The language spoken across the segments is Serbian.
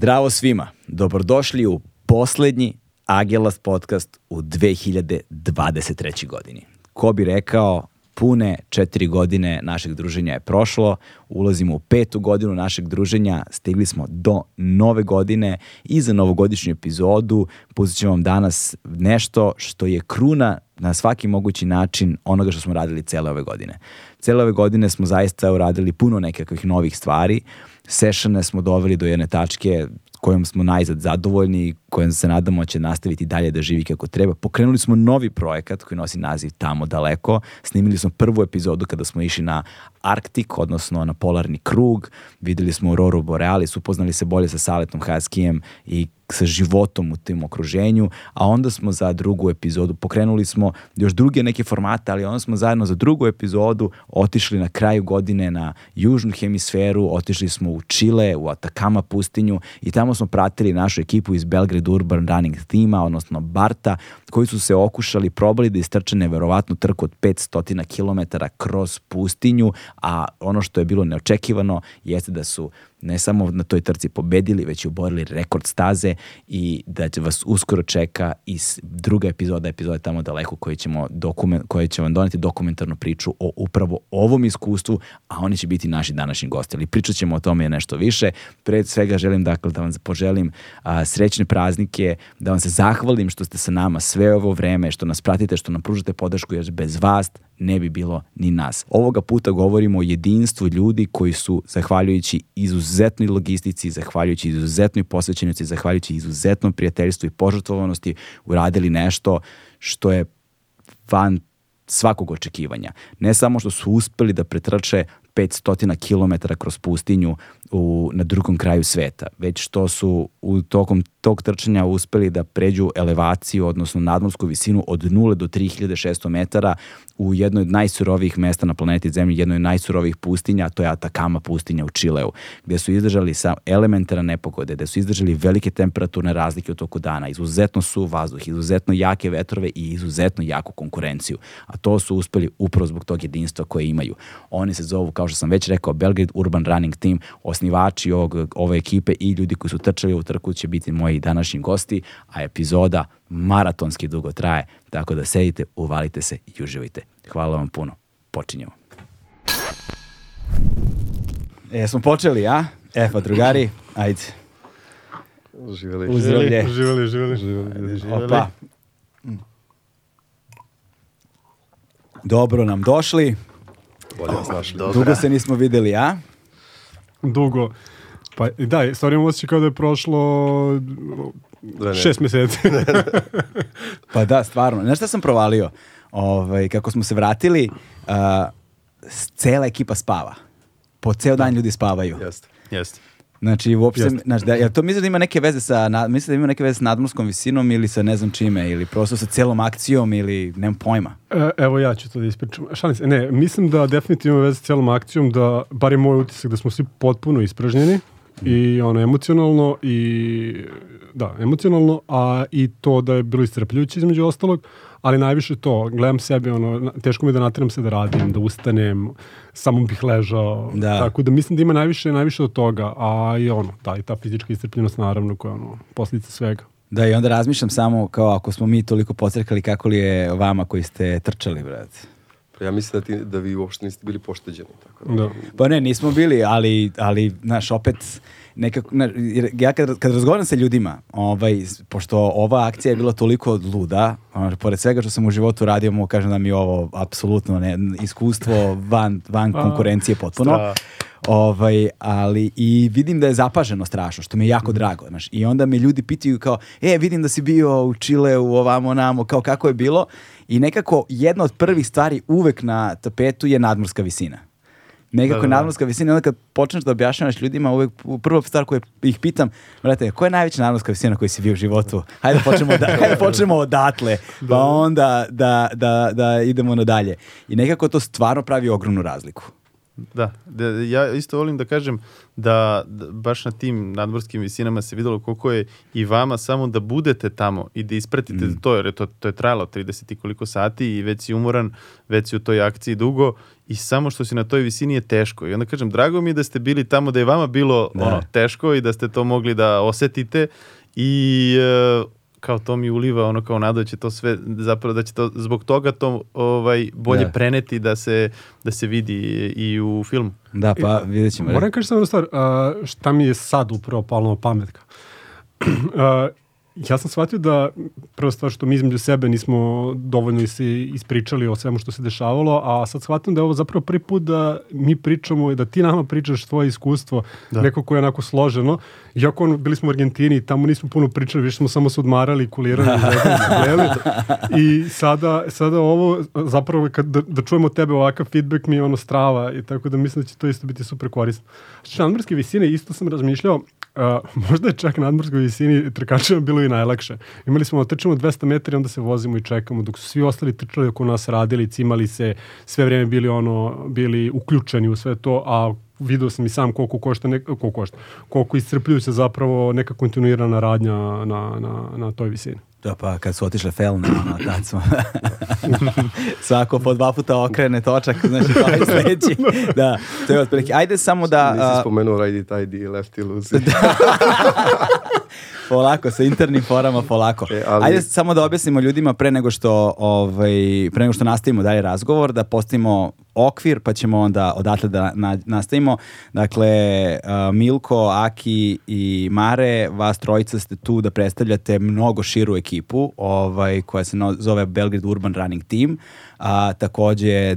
Zdravo svima, dobrodošli u poslednji Agelas podcast u 2023. godini. Ko bi rekao, pune četiri godine našeg druženja je prošlo, ulazimo u petu godinu našeg druženja, stigli smo do nove godine i za novogodišnju epizodu pustit ćemo vam danas nešto što je kruna na svaki mogući način onoga što smo radili cele ove godine. Cele ove godine smo zaista uradili puno nekakvih novih stvari, sessione smo doveli do jedne tačke kojom smo najzad zadovoljni, kojom se nadamo će nastaviti dalje da živi kako treba. Pokrenuli smo novi projekat koji nosi naziv Tamo daleko. Snimili smo prvu epizodu kada smo išli na Arktik, odnosno na polarni krug. Videli smo Auroru Borealis, upoznali se bolje sa Saletom Haskijem i sa životom u tim okruženju, a onda smo za drugu epizodu, pokrenuli smo još druge neke formate, ali onda smo zajedno za drugu epizodu otišli na kraju godine na južnu hemisferu, otišli smo u Čile, u Atakama pustinju i tamo smo pratili našu ekipu iz Belgrade Urban Running Tima, odnosno Barta, koji su se okušali, probali da istrče neverovatnu trku od 500 km kroz pustinju, a ono što je bilo neočekivano jeste da su ne samo na toj trci pobedili, već i oborili rekord staze i da će vas uskoro čeka i druga epizoda, epizoda tamo daleko koji ćemo dokument, koji će vam doneti dokumentarnu priču o upravo ovom iskustvu, a oni će biti naši današnji gosti. Ali pričat ćemo o tome nešto više. Pred svega želim dakle da vam poželim a, srećne praznike, da vam se zahvalim što ste sa nama sve ovo vreme, što nas pratite, što nam pružate podršku, jer bez vas ne bi bilo ni nas. Ovoga puta govorimo o jedinstvu ljudi koji su, zahvaljujući izuzetnoj logistici, zahvaljujući izuzetnoj posvećenosti, zahvaljujući izuzetnom prijateljstvu i požrtvovanosti, uradili nešto što je van svakog očekivanja. Ne samo što su uspeli da pretrče 500 km kroz pustinju u, na drugom kraju sveta, već što su u tokom tog trčanja uspeli da pređu elevaciju, odnosno nadmorsku visinu od 0 do 3600 metara u jednoj od najsurovijih mesta na planeti Zemlji, jednoj od najsurovijih pustinja, to je Atakama pustinja u Čileu, gde su izdržali sa elementarne nepogode, gde su izdržali velike temperaturne razlike u toku dana, izuzetno su vazduh, izuzetno jake vetrove i izuzetno jaku konkurenciju. A to su uspeli upravo zbog tog jedinstva koje imaju. Oni se zovu, kao što sam već rekao, Belgrade Urban Running Team, osnivači ovog, ove ekipe i ljudi koji su trčali u trku će biti moji današnji gosti, a epizoda maratonski dugo traje, tako da sedite, uvalite se i uživajte. Hvala vam puno. Počinjemo. E, smo počeli, a? E, pa drugari, ajde. Živjeli. Uzdravlje. Živjeli, živjeli, živjeli. živjeli. Opa. Dobro nam došli. Bolje vas našli. Dugo se nismo videli, a? dugo. Pa da, stvarno imam osjećaj kao da je prošlo ne. šest meseci. Pa da, stvarno. Znaš šta sam provalio? Ovaj, kako smo se vratili, uh, cela ekipa spava. Po ceo dan ljudi spavaju. Jeste. Jeste. Znači, uopšte, znaš, da, jel to misliš da ima neke veze sa, na, misliš da ima neke veze sa nadmorskom visinom ili sa ne znam čime, ili prosto sa celom akcijom ili nemam pojma. E, evo ja ću to da ispričam. Šalim se, ne, mislim da definitivno ima veze s cijelom akcijom, da, bar je moj utisak da smo svi potpuno ispražnjeni i ono emocionalno i da, emocionalno, a i to da je bilo istrpljujuće između ostalog, ali najviše to, gledam sebe, ono, teško mi je da nateram se da radim, da ustanem, samo bih ležao, Da. tako da mislim da ima najviše, najviše od toga, a i ono, da, i ta fizička iscrpljenost naravno koja je ono, posljedica svega. Da, i onda razmišljam samo kao ako smo mi toliko pocrkali kako li je vama koji ste trčali, brate. Ja mislim da, ti, da vi uopšte niste bili pošteđeni. Tako Da. Pa ne, nismo bili, ali, ali znaš, opet, nekako, na, jer ja kad, kad razgovaram sa ljudima, ovaj, pošto ova akcija je bila toliko luda, ono, pored svega što sam u životu radio, mogu kažem da mi je ovo apsolutno ne, iskustvo van, van konkurencije potpuno. Stra- Ovaj, ali i vidim da je zapaženo strašno, što mi je jako drago. Znaš. I onda me ljudi pitaju kao, e, vidim da si bio u Čileu, ovamo, namo, kao kako je bilo. I nekako jedna od prvih stvari uvek na tapetu je nadmorska visina. Nekako Da, da, da. nadmorska visina, onda kad počneš da objašnjavaš ljudima, uvek prva stvar koju ih pitam, brate, koja je najveća nadmorska visina koju si bio u životu? Hajde da počnemo, da, hajde da počnemo odatle, pa onda da, da, da idemo nadalje. I nekako to stvarno pravi ogromnu razliku. Da, da, ja isto volim da kažem da, da baš na tim nadmorskim visinama se videlo koliko je i vama samo da budete tamo i da ispratite Mm. to, jer je to, to je trajalo 30 i koliko sati i već si umoran, već si u toj akciji dugo i samo što si na toj visini je teško. I onda kažem, drago mi je da ste bili tamo, da je vama bilo Da. ono, teško i da ste to mogli da osetite i e, kao to mi uliva ono kao nada da će to sve zapravo da će to zbog toga to ovaj bolje Da. preneti da se da se vidi i u filmu. Da, pa vidjet ćemo. Moram kažem samo jednu stvar, šta mi je sad upravo palo na pamet. kao. Ja sam shvatio da prva stvar što mi između sebe nismo dovoljno se ispričali o svemu što se dešavalo, a sad shvatim da je ovo zapravo prvi put da mi pričamo i da ti nama pričaš tvoje iskustvo, Da. neko koje je onako složeno. Iako ono, bili smo u Argentini tamo nismo puno pričali, više smo samo se odmarali, kulirali, gledali. I sada, sada ovo, zapravo kad, da, da čujemo tebe ovakav feedback mi je ono strava i tako da mislim da će to isto biti super korisno. Što nadmorske visine, isto sam razmišljao, a, možda je čak na nadmorskoj visini trkačima bilo i najlakše. Imali smo, trčimo 200 metara i onda se vozimo i čekamo, dok su svi ostali trčali oko nas, radili, cimali se, sve vrijeme bili ono, bili uključeni u sve to, a video sam i sam koliko košta, ne, koliko košta, koliko iscrpljuju se zapravo neka kontinuirana radnja na, na, na toj visini. Da, pa kad su otišle felne, ono, tad smo... Svako po dva puta okrene točak, znači to je sledeći. Da, to je otprilike. Ajde samo da... Nisi spomenuo Ride It ID, Lefty Lucy. Polako, sa internim forama, polako. E, ali- Ajde samo da objasnimo ljudima pre nego što, ovaj, pre nego što nastavimo dalje razgovor, da postavimo okvir, pa ćemo onda odatle da na, nastavimo. Dakle, Milko, Aki i Mare, vas trojica ste tu da predstavljate mnogo širu ekipu, ovaj, koja se no- zove Belgrade Urban Running Team, a takođe e,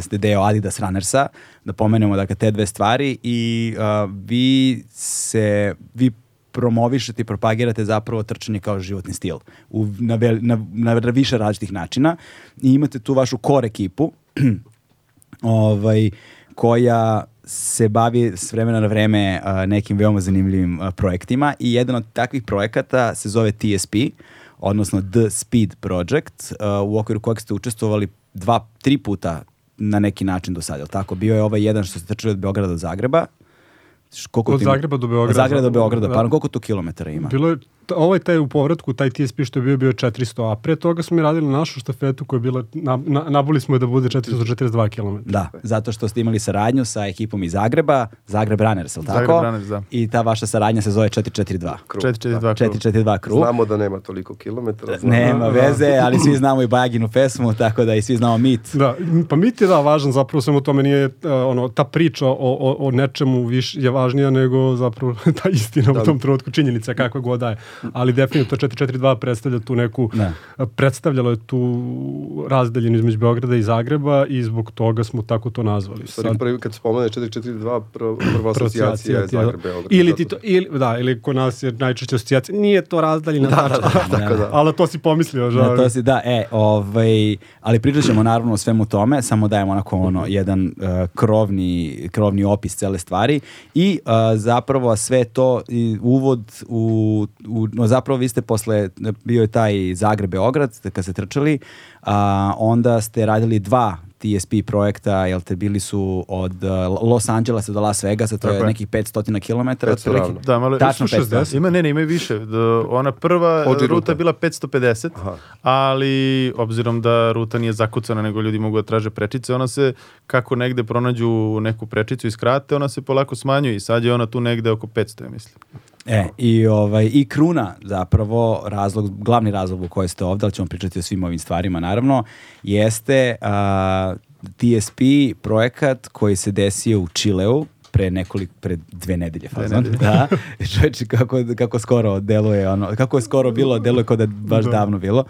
ste deo Adidas Runnersa, da pomenemo dakle te dve stvari i a, vi se, vi promovišete i propagirate zapravo trčanje kao životni stil u, na, vel, na, na više različitih načina i imate tu vašu core ekipu ovaj, koja se bavi s vremena na vreme a, nekim veoma zanimljivim a, projektima i jedan od takvih projekata se zove TSP, odnosno The Speed Project, a, u okviru kojeg ste učestvovali dva, tri puta na neki način do sada, tako? Bio je ovaj jedan što ste trčali od Beograda do Zagreba. Koliko Od ima? Zagreba do Beograda. Od Zagreba do Beograda, Da. pa koliko to kilometara ima? Bilo je, ovaj taj u povratku, taj TSP što je bio, bio 400, a pre toga smo mi radili našu štafetu koja je bila, na, na, nabuli smo je da bude 442 km. Da, zato što ste imali saradnju sa ekipom iz Zagreba, Zagreb Runners, ili tako? Zagreb Runners, da. I ta vaša saradnja se zove 442. Krug, 442 da. krug. 442 krug. Znamo da nema toliko kilometara. znamo- Nema veze, ali svi znamo i Bajaginu pesmu, tako da i svi znamo mit. Da, pa mit je da važan, zapravo svemu tome nije uh, ono, ta priča o, o, o nečemu viš je važnija nego zapravo ta istina u tom trenutku, činjenica kakva god da je. Ali definitivno 442 predstavlja tu neku, Da. predstavljalo je tu razdaljenu između Beograda i Zagreba i zbog toga smo tako to nazvali. Stvari, prvi, kad spomene 442, prva, prva asocijacija je Zagreb, Beograd. Ili ti to, ili, da, ili kod nas je najčešće asocijacija, nije to razdaljina Da, da, tačka. da, tako da. Ali to si pomislio, Da, žao. to si, da, e, ovaj, ali pričat ćemo naravno o svemu tome, samo dajemo onako ono, jedan uh, krovni, krovni opis cele stvari i uh, zapravo sve to i uvod u, u no, zapravo vi ste posle, bio je taj Zagreb Beograd kad ste trčali, a onda ste radili dva TSP projekta, jel te bili su od uh, Los Angelesa do Las Vegasa, to Tako je je. nekih 500 km. 500 otprilike. Da, malo Tačno 500. Ima, ne, ne, ima i više. Da, ona prva Ođe ruta ruta. je bila 550, Aha. ali obzirom da ruta nije zakucana, nego ljudi mogu da traže prečice, ona se, kako negde pronađu neku prečicu i skrate, ona se polako smanjuje i sad je ona tu negde oko 500, ja mislim. E, i, ovaj, i kruna zapravo, razlog, glavni razlog u kojoj ste ovdje, ali ćemo pričati o svim ovim stvarima naravno, jeste a, TSP projekat koji se desio u Čileu pre nekoliko, pre dve nedelje. Fazon. Da. Čovječe, kako, kako skoro deluje, ono, kako je skoro bilo, deluje kao da je baš davno bilo.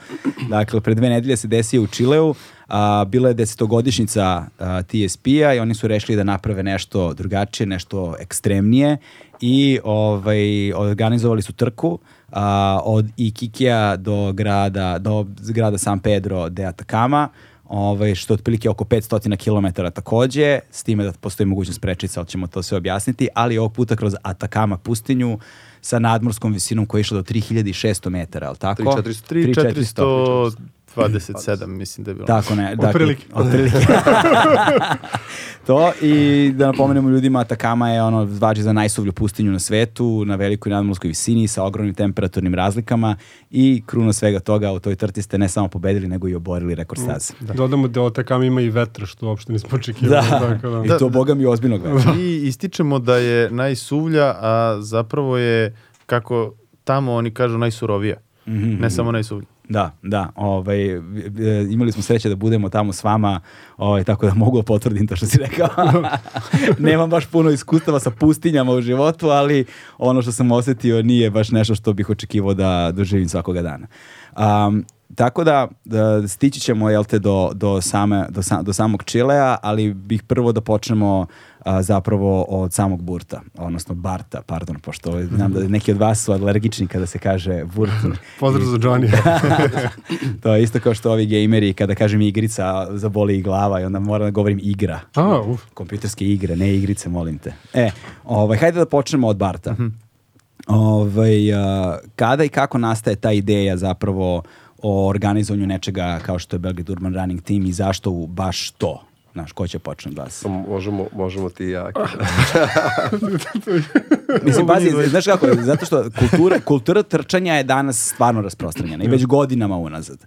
Dakle, pre dve nedelje se desio u Čileu, a, bila je desetogodišnjica a, TSP-a i oni su rešili da naprave nešto drugačije, nešto ekstremnije i ovaj, organizovali su trku a, od Iquiquea do grada, do grada San Pedro de Atacama, ovaj, što je otprilike oko 500 km takođe, s time da postoji mogućnost prečica, ali ćemo to sve objasniti, ali ovog puta kroz Atakama pustinju sa nadmorskom visinom koja je išla do 3600 metara, ali tako? 3400. 27, mislim da je bilo. Tako ne, dakle, Otprilike. otprilike. to i da napomenemo ljudima, Atakama je ono važi za najsuvlju pustinju na svetu, na velikoj nadmorskoj visini, sa ogromnim temperaturnim razlikama i kruna svega toga u toj trti ste ne samo pobedili, nego i oborili rekord staze. Dodamo da Otakam ima i vetra, što uopšte nismo očekivali. Da, Tako da. i to boga mi ozbiljnog vetra. I ističemo da je najsuvlja, a zapravo je, kako tamo oni kažu, najsurovija. Ne samo najsuvlja. Da, da, ovaj, e, imali smo sreće da budemo tamo s vama, ovaj, tako da mogu da potvrdim to što si rekao. Nemam baš puno iskustava sa pustinjama u životu, ali ono što sam osetio nije baš nešto što bih očekivao da doživim svakoga dana. Um, tako da, da stići ćemo jel te, do, do, same, do, sa- do samog Čilea, ali bih prvo da počnemo a, zapravo od samog burta, odnosno barta, pardon, pošto ovaj, znam da neki od vas su alergični kada se kaže burt. Pozdrav za Johnny. to je isto kao što ovi gejmeri, kada kažem igrica, zaboli i glava i onda moram da govorim igra. A, uf. Kompjuterske igre, ne igrice, molim te. E, ovaj, hajde da počnemo od Barta. Ovaj, a, kada i kako nastaje ta ideja zapravo o organizovanju nečega kao što je Belgrade Urban Running Team i zašto baš to? Znaš, ko će počne od vas? Samo Možemo, možemo ti i ja. Mislim, pazi, znaš kako, zato što kultura, kultura trčanja je danas stvarno rasprostranjena i već godinama unazad.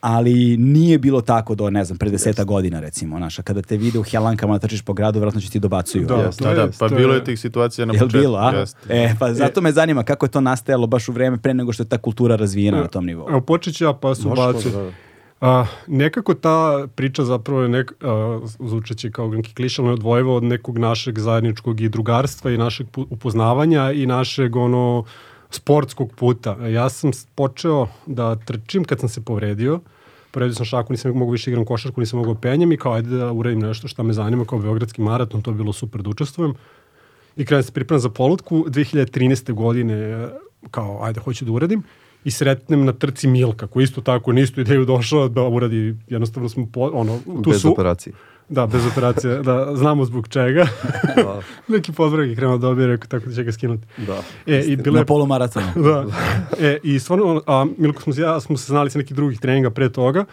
Ali nije bilo tako do, ne znam, pre deseta godina recimo, znaš, a kada te vide u helankama da trčiš po gradu, vjerojatno će ti dobacuju. Da. Jeste. Da, da, pa to bilo je- je tih situacija na Jel početku. bilo, a? jeste. E, pa zato me zanima kako je to nastajalo baš u vreme pre nego što je ta kultura razvijena na tom nivou. Evo, počet ću ja pa su bacio. da. A, nekako ta priča zapravo je nek, a, zvučeći kao neki klišalno je odvojiva od nekog našeg zajedničkog i drugarstva i našeg upoznavanja i našeg ono sportskog puta. Ja sam počeo da trčim kad sam se povredio. Povredio sam šaku, nisam mogu više igram košarku, nisam mogao penjem i kao ajde da uradim nešto šta me zanima kao beogradski maraton, to je bilo super da učestvujem. I krenuo se pripremam za polutku 2013. godine e, kao ajde hoću da uradim i sretnem na trci Milka koji isto tako na istu ideju došao da uradi jednostavno smo po, ono tu Bez su operacije. da bez operacije da znamo zbog čega Da. neki pozdrav je krenuo da dobije rekao tako da će ga skinuti Da. e, i bilo Na polumaratonu. da. E, i stvarno, a Milko smo ja smo se znali sa nekih drugih treninga pre toga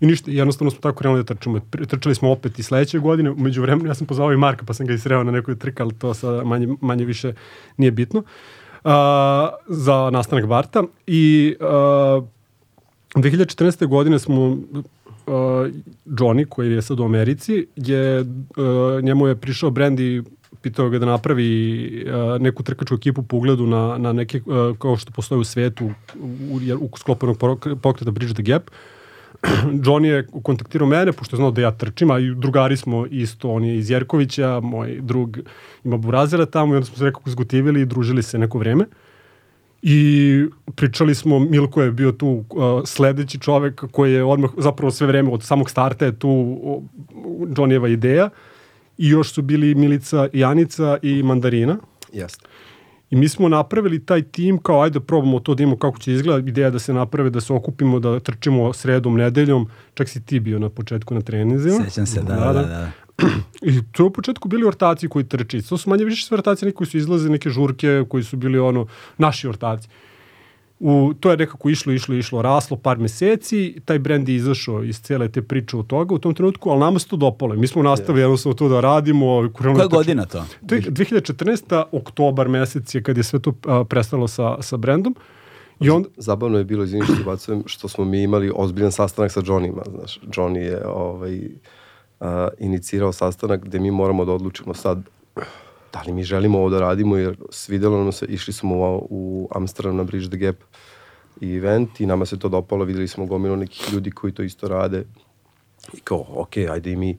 i ništa, jednostavno smo tako krenuli da trčimo. Trčali smo opet i sledeće godine, umeđu vremenu ja sam pozvao i Marka pa sam ga isreo na nekoj trka, ali to sada manje, manje više nije bitno. A, za nastanak Barta i a, 2014. godine smo uh, Johnny, koji je sad u Americi, je, uh, njemu je prišao brend i pitao ga da napravi uh, neku trkačku ekipu po ugledu na, na neke, uh, kao što postoje u svetu, u, u, u pok- pokreta Bridge the Gap. Johnny je kontaktirao mene, pošto je znao da ja trčim, a i drugari smo isto, on je iz Jerkovića, moj drug ima burazera tamo i onda smo se nekako zgotivili i družili se neko vreme. I pričali smo, Milko je bio tu uh, sledeći čovek koji je odmah, zapravo sve vreme od samog starta je tu uh, ideja i još su bili Milica, Janica i Mandarina. Jeste. I mi smo napravili taj tim kao ajde probamo to da imamo kako će izgledati, ideja da se naprave, da se okupimo, da trčimo sredom, nedeljom, čak si ti bio na početku na treninzima. Sećam se, da, da, da. da. I to je u početku bili ortaci koji trči. To su manje više sve ortaci neki koji su izlaze, neke žurke koji su bili ono, naši ortaci. U, to je nekako išlo, išlo, išlo, raslo par meseci, taj brend je izašao iz cele te priče od toga u tom trenutku, ali nama se to dopalo. Mi smo nastavili jednostavno to da radimo. Koja je godina to? To je 2014. oktobar mesec je kad je sve to a, prestalo sa, sa brendom. I onda, Zabavno je bilo, izvini što bacujem, što smo mi imali ozbiljan sastanak sa Johnnyma. Znaš, Johnny je ovaj, a, inicirao sastanak gde mi moramo da odlučimo sad da li mi želimo ovo da radimo, jer svidelo nam se, išli smo u, u Amsterdam na Bridge the Gap event i nama se to dopalo, videli smo gomilu nekih ljudi koji to isto rade I kao, ok, ajde i mi,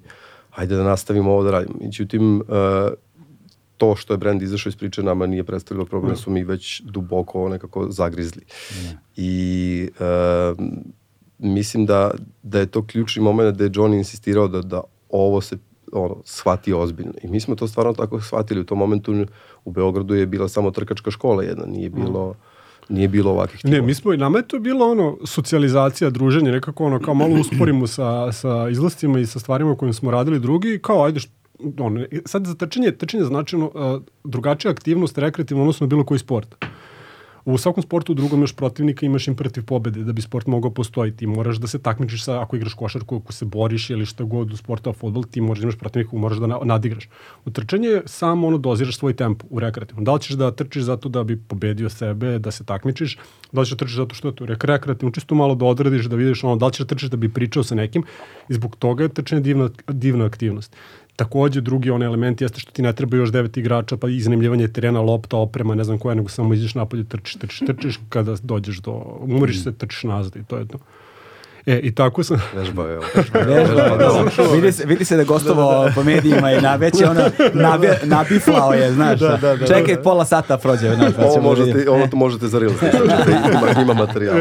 ajde da nastavimo ovo da radimo. Međutim, uh, to što je brand izašao iz priče nama nije predstavljalo problem, su mi već duboko nekako zagrizli. I uh, mislim da, da je to ključni moment da je Johnny insistirao da, da ovo se ono, shvati ozbiljno. I mi smo to stvarno tako shvatili. U tom momentu u Beogradu je bila samo trkačka škola jedna, nije bilo... Nije bilo ovakvih Ne, timova. mi smo, i nama je to bilo ono, socijalizacija, druženje, nekako ono, kao malo usporimo sa, sa izlascima i sa stvarima kojim smo radili drugi, kao, ajde, št, ono, sad za trčanje, trčanje je značajno uh, drugačija aktivnost rekreativno odnosno bilo koji sport. U svakom sportu u drugom imaš protivnika, imaš imperativ pobede da bi sport mogao postojiti. Ti moraš da se takmičiš sa, ako igraš košarku, ako se boriš ili šta god u sportu, a fudbal, ti moraš da imaš protivnika moraš da na, nadigraš. U trčanje samo ono doziraš svoj tempo u rekreativnom. Da li ćeš da trčiš zato da bi pobedio sebe, da se takmičiš, da li ćeš da trčiš zato što je to rek- rekreativno, čisto malo da odradiš, da vidiš ono, da li ćeš da trčiš da bi pričao sa nekim i zbog toga je trčanje divna, divna aktivnost. Takođe, drugi onaj element jeste što ti ne treba još devet igrača, pa iznajmljivanje terena, lopta, oprema, ne znam koja, nego samo izaš napolje, trčiš, trčiš, trčiš, kada dođeš do, umoriš se, trčiš nazad i to je to. E, i tako sam, Vežba je ovo. Vežba, da. vidi, se, vidi se da je gostovao po medijima i na, već je ono nabi, nabiflao je, znaš. Da, da, da, Čekaj, da. pola sata prođe. Znaš, pa Ovo možete, ovo to možete za real ima, ima materijala.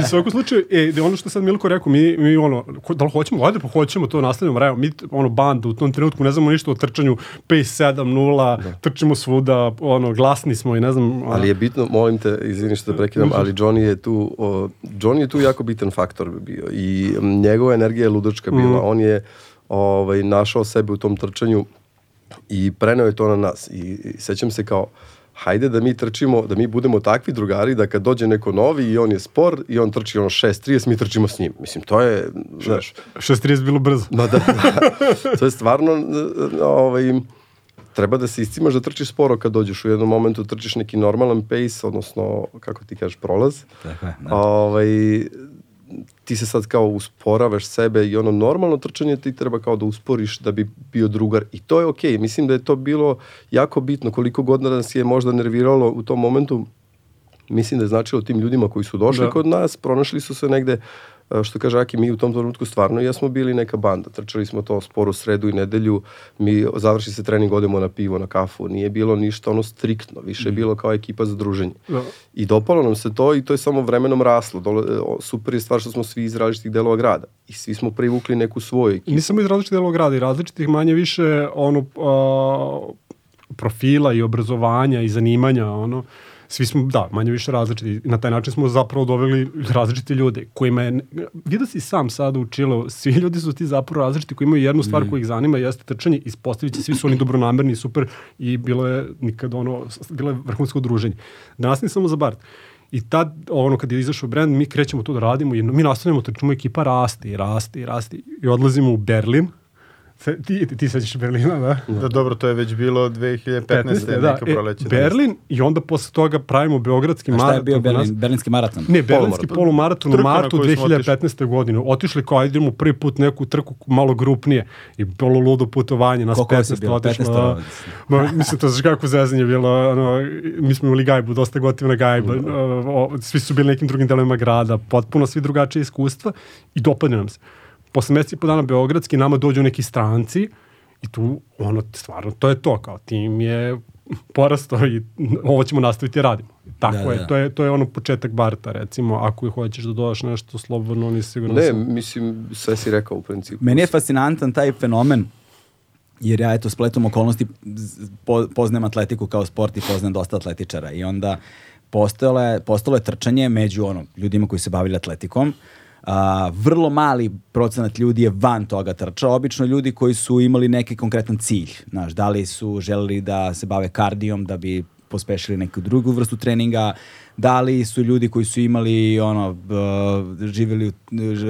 I u svakom slučaju, e, da ono što sad Milko rekao, mi, mi ono, ko- da li hoćemo, ajde pa hoćemo, to nastavljamo, radimo, mi ono banda u tom trenutku ne znamo ništa o trčanju, pace 7-0, trčimo svuda, ono, glasni smo i ne znam, ono, Ali je bitno, molim te, izvini što te prekidam, ali Johnny je tu, o, Johnny je tu jako bitan faktor bio i mm, njegova energija je ludačka bila. On je ovaj, našao sebe u tom trčanju i preneo je to na nas. I, i sećam se kao, hajde da mi trčimo, da mi budemo takvi drugari da kad dođe neko novi i on je spor i on trči ono 6.30, mi trčimo s njim. Mislim, to je, znaš, 6.30 bilo brzo. Ma da, da. to je stvarno, ovaj, treba da se iscimaš da trčiš sporo kad dođeš u jednom momentu, trčiš neki normalan pace, odnosno, kako ti kažeš, prolaz. Tako je, da. Ovaj, ti se sad kao usporavaš sebe i ono normalno trčanje ti treba kao da usporiš da bi bio drugar i to je okej. Mislim da je to bilo jako bitno koliko god nas je možda nerviralo u tom momentu mislim da je značilo tim ljudima koji su došli Da. kod nas, pronašli su se negde, što kaže Aki, mi u tom trenutku stvarno jesmo bili neka banda. Trčali smo to sporu sredu i nedelju, mi završi se trening, odemo na pivo, na kafu. Nije bilo ništa ono striktno, više je bilo kao ekipa za druženje. Da. I dopalo nam se to i to je samo vremenom raslo. Dole, e, super je stvar što smo svi iz različitih delova grada i svi smo privukli neku svoju ekipu. I nisam iz različitih delova grada i različitih manje više ono, a, profila i obrazovanja i zanimanja, ono, svi smo, da, manje više različiti. I Na taj način smo zapravo doveli različite ljude kojima je, vidio si sam sad u Čileu, svi ljudi su ti zapravo različiti koji imaju jednu stvar koja ih zanima, jeste trčanje, ispostavit će, svi su oni dobronamerni, super i bilo je nikad ono, bilo je vrhunsko druženje. Danas nije samo za Bart. I tad, ono, kad je izašao brand, mi krećemo to da radimo i mi nastavljamo, trčimo, ekipa raste i raste i raste i odlazimo u Berlin. Se, ti, ti, ti sećaš Berlina, da? Da, dobro, to je već bilo 2015. 15. da, neka e, proleće. Berlin i onda posle toga pravimo Beogradski A šta je maraton. bio. Berlin, berlinski maraton? Ne, berlinski Polumaraton. u martu koju smo 2015. godine. Otišli kao, ajde idemo prvi put neku trku malo grupnije i bilo ludo putovanje, nas Koliko vas je 15 bilo? otišlo. 15 da. Ma, mislim, to znaš kako zezanje je bilo, ono, mi smo imali gajbu, dosta gotivna gajba, Mm. o, svi su bili nekim drugim delovima grada, potpuno svi drugačije iskustva i dopadne nam se. Posle meseci i po dana Beogradski nama dođu neki stranci i tu, ono, stvarno, to je to, kao tim je porastao i ovo ćemo nastaviti da radimo. Tako Da, da, je, da. to je, to je ono početak Barta, recimo, ako i hoćeš da dodaš nešto slobodno, nisi sigurno Ne, sam- mislim, sve si rekao u principu. Meni je fascinantan taj fenomen jer ja eto spletom okolnosti po, poznajem atletiku kao sport i poznajem dosta atletičara i onda postojalo je, postojalo je trčanje među ono, ljudima koji se bavili atletikom. A, vrlo mali procenat ljudi je van toga trčao, obično ljudi koji su imali neki konkretan cilj, znaš, da li su želeli da se bave kardijom da bi pospešili neku drugu vrstu treninga, da li su ljudi koji su imali ono b- živjeli u-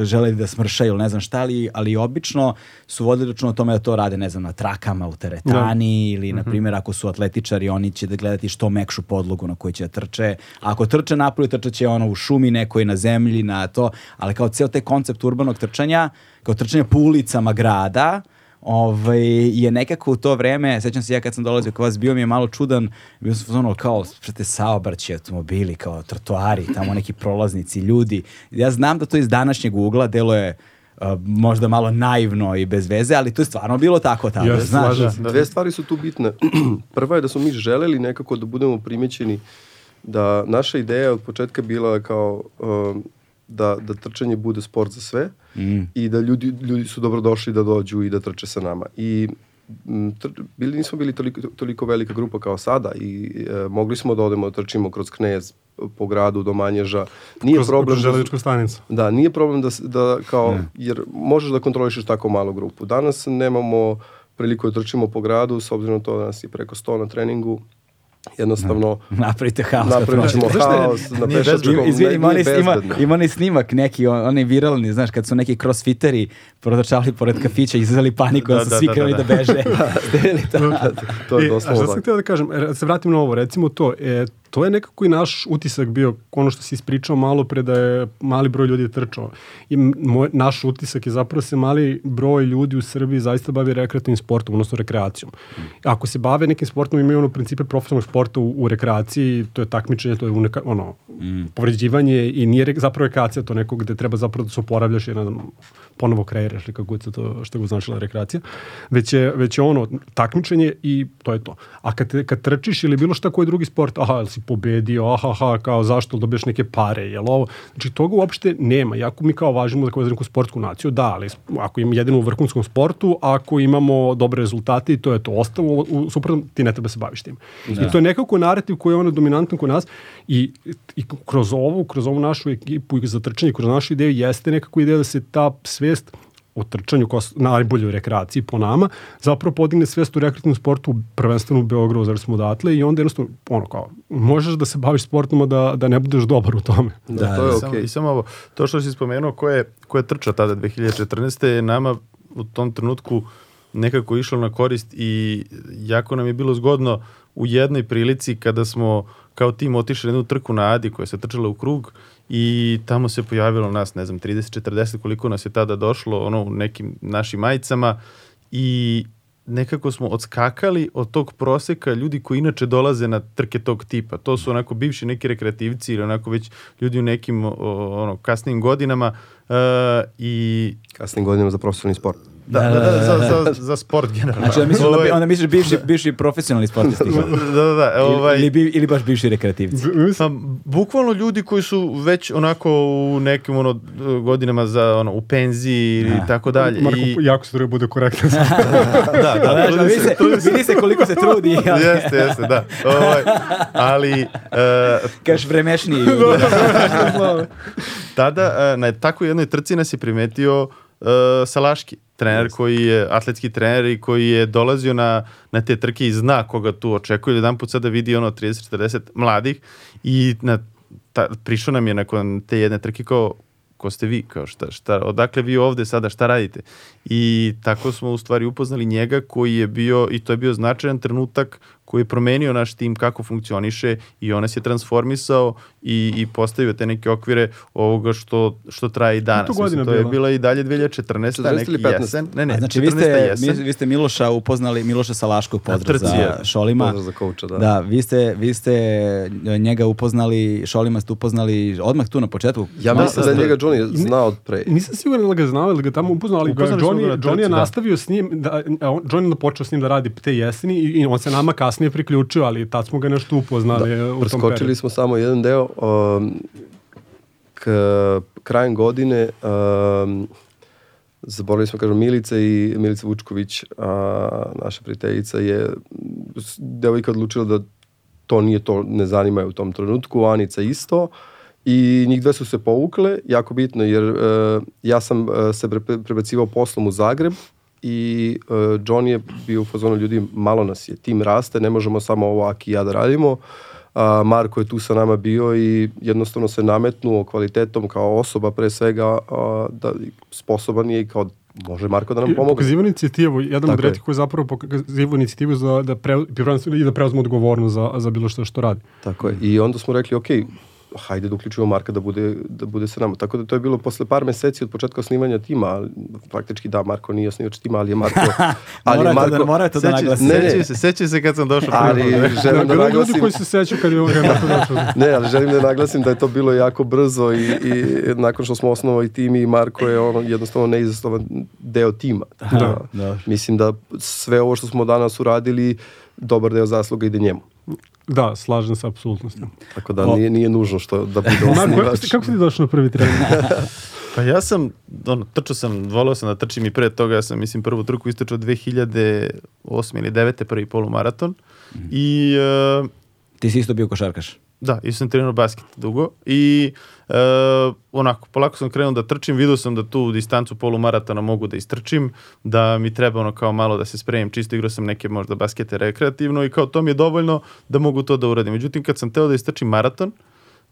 želeli da smršaju ne znam šta ali, ali obično su vodili račun o tome da to rade ne znam na trakama u teretani ili na primjer ako su atletičari oni će da gledati što mekšu podlogu na kojoj će da trče. Ako trče napolju trče će ono u šumi nekoj na zemlji na to ali kao ceo taj koncept urbanog trčanja kao trčanja po ulicama grada ovaj, je nekako u to vreme, sećam se ja kad sam dolazio kod vas, bio mi je malo čudan, bio sam ono kao, prate, saobraćaj, automobili, kao trotoari, tamo neki prolaznici, ljudi. Ja znam da to iz današnjeg ugla delo je a, možda malo naivno i bez veze, ali to je stvarno bilo tako tada, Jeste, znaš. se. Dve stvari su tu bitne. Prva je da smo mi želeli nekako da budemo primećeni da naša ideja od početka bila kao um, da, da trčanje bude sport za sve Mm. i da ljudi, ljudi su dobrodošli da dođu i da trče sa nama. I m, tr, bili, nismo bili toliko, toliko velika grupa kao sada i e, mogli smo da odemo da trčimo kroz Knez po gradu do Manježa. Nije Kroz, problem kroz da- železničku stanicu. Da, nije problem da, da kao, jer možeš da kontrolišeš tako malu grupu. Danas nemamo priliku da trčimo po gradu, s obzirom na to da nas je preko 100 na treningu. Jednostavno, Napravite haos. prođete. haos na pešačkom. Izvini, ima ne- onaj, nije ima, onaj snimak neki, on, onaj viralni, znaš, kad su neki crossfiteri protočali pored kafića i izazvali paniku, da, Da, su da, svi da, krenuli da, da, da. beže. Ste vidjeli to? To je E, a doslovno šta sam tako. htio da kažem, da se vratim na ovo, recimo to, e, to je nekako i naš utisak bio, ono što si ispričao malo pre da je mali broj ljudi trčao. I moj, naš utisak je zapravo se mali broj ljudi u Srbiji zaista bavi rekreativnim sportom, odnosno rekreacijom. Ako se bave nekim sportom, imaju ono principe profesionalnog sporta u, u rekreaciji, to je takmičenje, to je uneka, ono, povređivanje i nije re, zapravo rekreacija to neko gde treba zapravo da se oporavljaš znam, ponovo kreiraš ili kako god se to, što je značila rekreacija, već je, već je ono takmičenje i to je to. A kad, te, kad trčiš ili bilo šta koji drugi sport, aha, jel si pobedio, aha, aha, kao zašto dobiješ neke pare, jel ovo, znači toga uopšte nema. Iako mi kao važimo da kao za neku sportsku naciju, da, ali ako im jedino u vrhunskom sportu, ako imamo dobre rezultate i to je to ostalo, u, suprotnom ti ne treba se baviš tim. I to je nekako narativ koji je ono dominantan kod nas i, i kroz ovu, kroz ovu našu ekipu i za trčanje, kroz našu ideju jeste nekako ideja da se ta svest o trčanju kao s- najboljoj rekreaciji po nama, zapravo podigne svest u rekreativnom sportu, prvenstveno u Beogradu, zato smo odatle i onda jednostavno, ono kao, možeš da se baviš sportom, a da, da ne budeš dobar u tome. Da, to je Samo- okej. I samo ovo, to što si spomenuo, ko je, ko je trčao tada 2014. je nama u tom trenutku nekako išlo na korist i jako nam je bilo zgodno u jednoj prilici kada smo kao tim otišli na jednu trku na Adi koja se trčala u krug i tamo se pojavilo nas, ne znam, 30-40 koliko nas je tada došlo ono u nekim našim majicama i nekako smo odskakali od tog proseka ljudi koji inače dolaze na trke tog tipa. To su onako bivši neki rekreativci ili onako već ljudi u nekim o, ono, kasnim godinama e, i Kasnim godinama za profesionalni sport. Da, da, da, za, za, za sport generalno. Znači, onda misliš, Ovaj, onda, onda misliš bivši, bivši profesionalni sportisti. da, da, da, ovaj, ili, ili, bi- ili baš bivši rekreativci. Pa, bukvalno ljudi koji su već onako u nekim ono, godinama za ono, u penziji ili Da. tako dalje. Marko, I, jako se treba bude korektan. da, da, trudi vidi se, vidi se koliko se trudi. ali- jeste, jeste, da. Ovaj, ali e, Kažeš vremešniji. tada e, na takvoj jednoj trci nas je primetio e, Salaški, trener koji je atletski trener i koji je dolazio na, na te trke i zna koga tu očekuje. Jedan put sada vidi ono 30-40 mladih i na, ta, prišao nam je nakon te jedne trke kao ko ste vi, kao šta, šta, odakle vi ovde sada, šta radite? I tako smo u stvari upoznali njega koji je bio, i to je bio značajan trenutak koji je promenio naš tim kako funkcioniše i on nas je transformisao i, i postavio te neke okvire ovoga što, što traje i danas. godina Mislim, to je bila? i dalje 2014. 14 neki ili 15? jesen. Ne, ne, A znači, vi 14. ste, jesen. mi, vi ste Miloša upoznali, Miloša Salaškog, pozdrav za. Šolima. Pozdrav za kouča, da. Da, vi ste, vi ste njega upoznali, Šolima ste upoznali odmah tu na početku. Ja Malo- mislim da je njega Johnny znao od pre. Nisam siguran da ga znao ili ga tamo upoznao, ali Upoznali Johnny, Johnny je da. nastavio s njim, da, Johnny je počeo s njim da radi te jeseni i, i on se nama kasnije priključio, ali tad smo ga nešto upoznali e, u tom periodu. smo samo jedan deo. Um, k, krajem godine um, zaboravili smo, kažem, Milica i Milica Vučković, a, naša prijateljica, je devojka odlučila da to nije to, ne zanima je u tom trenutku, Anica isto. I njih dve su se povukle, jako bitno, jer e, ja sam e, se pre, prebacivao poslom u Zagreb i e, John je bio u fazonu ljudi, malo nas je, tim raste, ne možemo samo ovo Aki i ja da radimo. A, Marko je tu sa nama bio i jednostavno se nametnuo kvalitetom kao osoba pre svega a, da sposoban je i kao može Marko da nam pomogne. Pokazivao inicijativu, jedan Tako od je. retih koji zapravo pokazivao inicijativu za da pre, i da preuzme odgovornost za, za bilo što što radi. Tako je. I onda smo rekli, ok, hajde da uključimo Marka da bude, da bude sa nama. Tako da to je bilo posle par meseci od početka osnivanja tima, ali faktički da, Marko nije osnivač tima, ali je Marko... ali Morate Marko da- morate da Seća- naglasite. Ne, ne. Sećaju se, sećaju se kad sam došao. ali želim da je ljudi naglasim... koji se sećaju kad je došao. Ne, ali želim da naglasim da je to bilo jako brzo i, i nakon što smo osnovali tim i Marko je ono jednostavno neizostavan deo tima. Da, da. Mislim da sve ovo što smo danas uradili, dobar deo zasluga ide njemu. Da, slažem se apsolutno s tim. Tako da O. nije, nije nužno što da bude osnivač. si- kako si došao na prvi trening? Pa ja sam, ono, trčao sam, volao sam da trčim i pre toga, ja sam, mislim, prvu trku istrčao 2008. ili 9. prvi polumaraton. I, e, Ti si isto bio košarkaš. da, i sam trenirao basket dugo. I, e, onako, polako sam krenuo da trčim, vidio sam da tu distancu polumaratona mogu da istrčim, da mi treba ono kao malo da se spremim, čisto igrao sam neke možda baskete rekreativno i kao to mi je dovoljno da mogu to da uradim. Međutim, kad sam teo da istrčim maraton,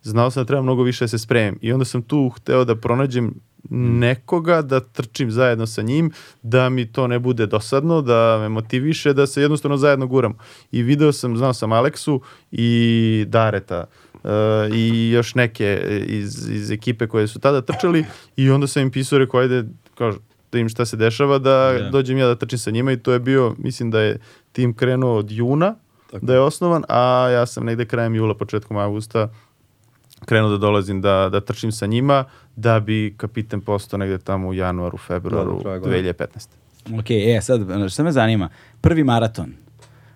znao sam da treba mnogo više da se spremim. I onda sam tu hteo da pronađem nekoga, da trčim zajedno sa njim, da mi to ne bude dosadno, da me motiviše, da se jednostavno zajedno guramo. I video sam, znao sam Aleksu i Dareta e, i još neke iz, iz ekipe koje su tada trčali i onda sam im pisao, rekao, ajde, kao, da im šta se dešava, da Da. dođem ja da trčim sa njima i to je bio, mislim da je tim krenuo od juna, da je osnovan, a ja sam negde krajem jula, početkom avgusta krenuo da dolazim da, da trčim sa njima, da bi kapiten postao negde tamo u januaru, februaru Da, do kraja godine. 2015. Ok, e, sad, šta me zanima? Prvi maraton.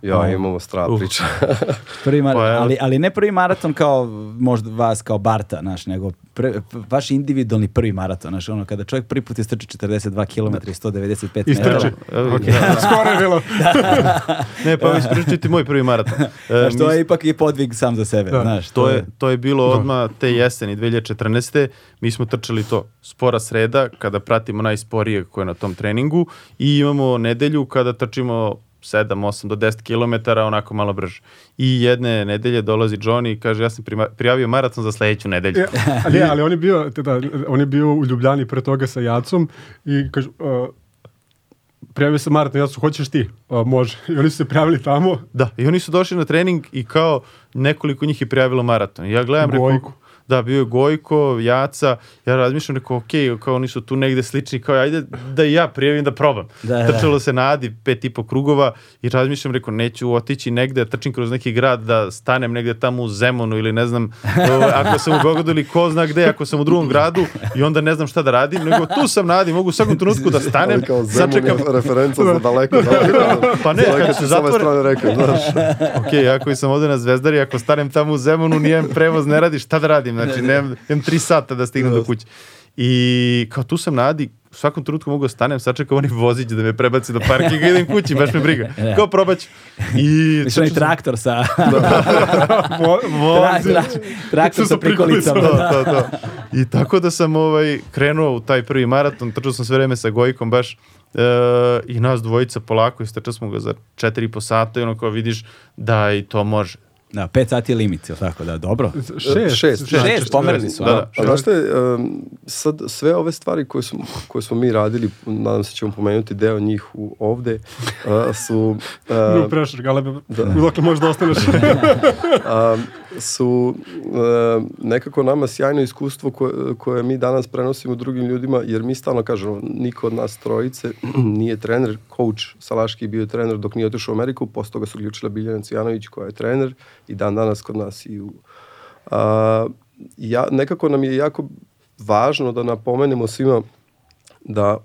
Ja, imamo strava Uh. priča. Prvi mar- Pa, ali, ali ne prvi maraton kao možda vas kao Barta, znaš, nego pre, vaš individualni prvi maraton, znaš, ono, kada čovjek prvi put istrči 42 km i 195 Istrči. metara. Evo, Ok, skoro je bilo. Ne, pa ispričati moj prvi maraton. E, Znaš, to mi- je ipak i podvig sam za sebe, Da. znaš. To je, to je bilo odmah te jeseni 2014. Mi smo trčali to spora sreda kada pratimo najsporije koje je na tom treningu i imamo nedelju kada trčimo 7, 8 do 10 km onako malo brže. I jedne nedelje dolazi Johnny i kaže ja sam prijavio maraton za sledeću nedelju. E, ali, ali on je bio, te da, on je bio u Ljubljani pre toga sa Jacom i kaže, uh, prijavio se maraton, Jacu, hoćeš ti? Uh, može. I oni su se prijavili tamo, Da, i oni su došli na trening i kao nekoliko njih je prijavilo maraton. I Ja gledam, Gojko. Da, bio je Gojko, Jaca, ja razmišljam, rekao, ok, kao oni su tu negde slični, kao ajde da i ja prijavim da probam. Da, da. Trčalo se na Adi pet i po krugova i razmišljam, rekao, neću otići negde, trčim kroz neki grad, da stanem negde tamo u Zemunu ili ne znam, o, ako sam u Beogradu ili ko zna gde, ako sam u drugom gradu i onda ne znam šta da radim, nego tu sam na Adi, mogu u svakom trenutku da stanem, Ali kao Zemun sačekam, je referenca za daleko. daleko. Pa ne, kad ti su s ove zatvore- strane rekao, znaš. ok, ja koji sam ovde na Zvezdari, ako stanem tamo u Zemunu, nijem prevoz, ne radi, šta da radim? Znači, nemam, imam tri sata da stignem do kuće. I kao tu sam na Adi, u svakom trenutku mogu da stanem, sačekam onaj vozić da me prebaci do parkinga i idem kući, baš me briga. Da. Kao probaću. I Mislim, onaj traktor sa... vo, Tra- vozi. tra- traktor sa prikolicama. prikolicama. to, to, to. I tako da sam ovaj, krenuo u taj prvi maraton, trčao sam sve vreme sa Gojkom baš e, i nas dvojica polako istrčali smo ga za 4,5 sata i ono kao vidiš da i to može. Da, pet sati je limit, jel tako da, dobro. Šest. Šest, Šest, pomerili su. Da, da. A znaš um, sad sve ove stvari koje, smo, koje smo mi radili, nadam se ćemo pomenuti deo njih u, ovde, uh, su... No Uh, pressure, galebe, dokle možeš da ostaneš. a, su e, nekako nama sjajno iskustvo koje, koje mi danas prenosimo drugim ljudima, jer mi stalno kažemo, niko od nas trojice nije trener, coach Salaški je bio trener dok nije otišao u Ameriku, posle toga su uključila Biljana Cijanović koja je trener i dan danas kod nas i u... A, ja, nekako nam je jako važno da napomenemo svima da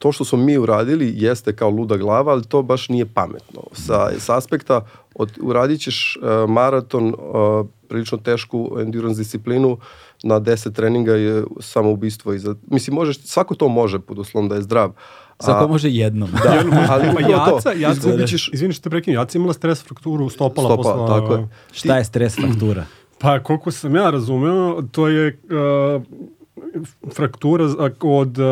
to što smo mi uradili jeste kao luda glava, ali to baš nije pametno. Sa, sa aspekta, od, uradit ćeš uh, maraton, uh, prilično tešku endurance disciplinu, na 10 treninga je samoubistvo. Iza, mislim, možeš, svako to može pod uslovom da je zdrav. Svako može jednom. Da, ali Pa Jaca, Jaca, izgubit ćeš izvini što te prekinem, Jaca imala stres frakturu stopala, Stopala, posla. tako je. Šta je stres fraktura? Pa koliko sam ja razumeo, to je uh, fraktura od uh,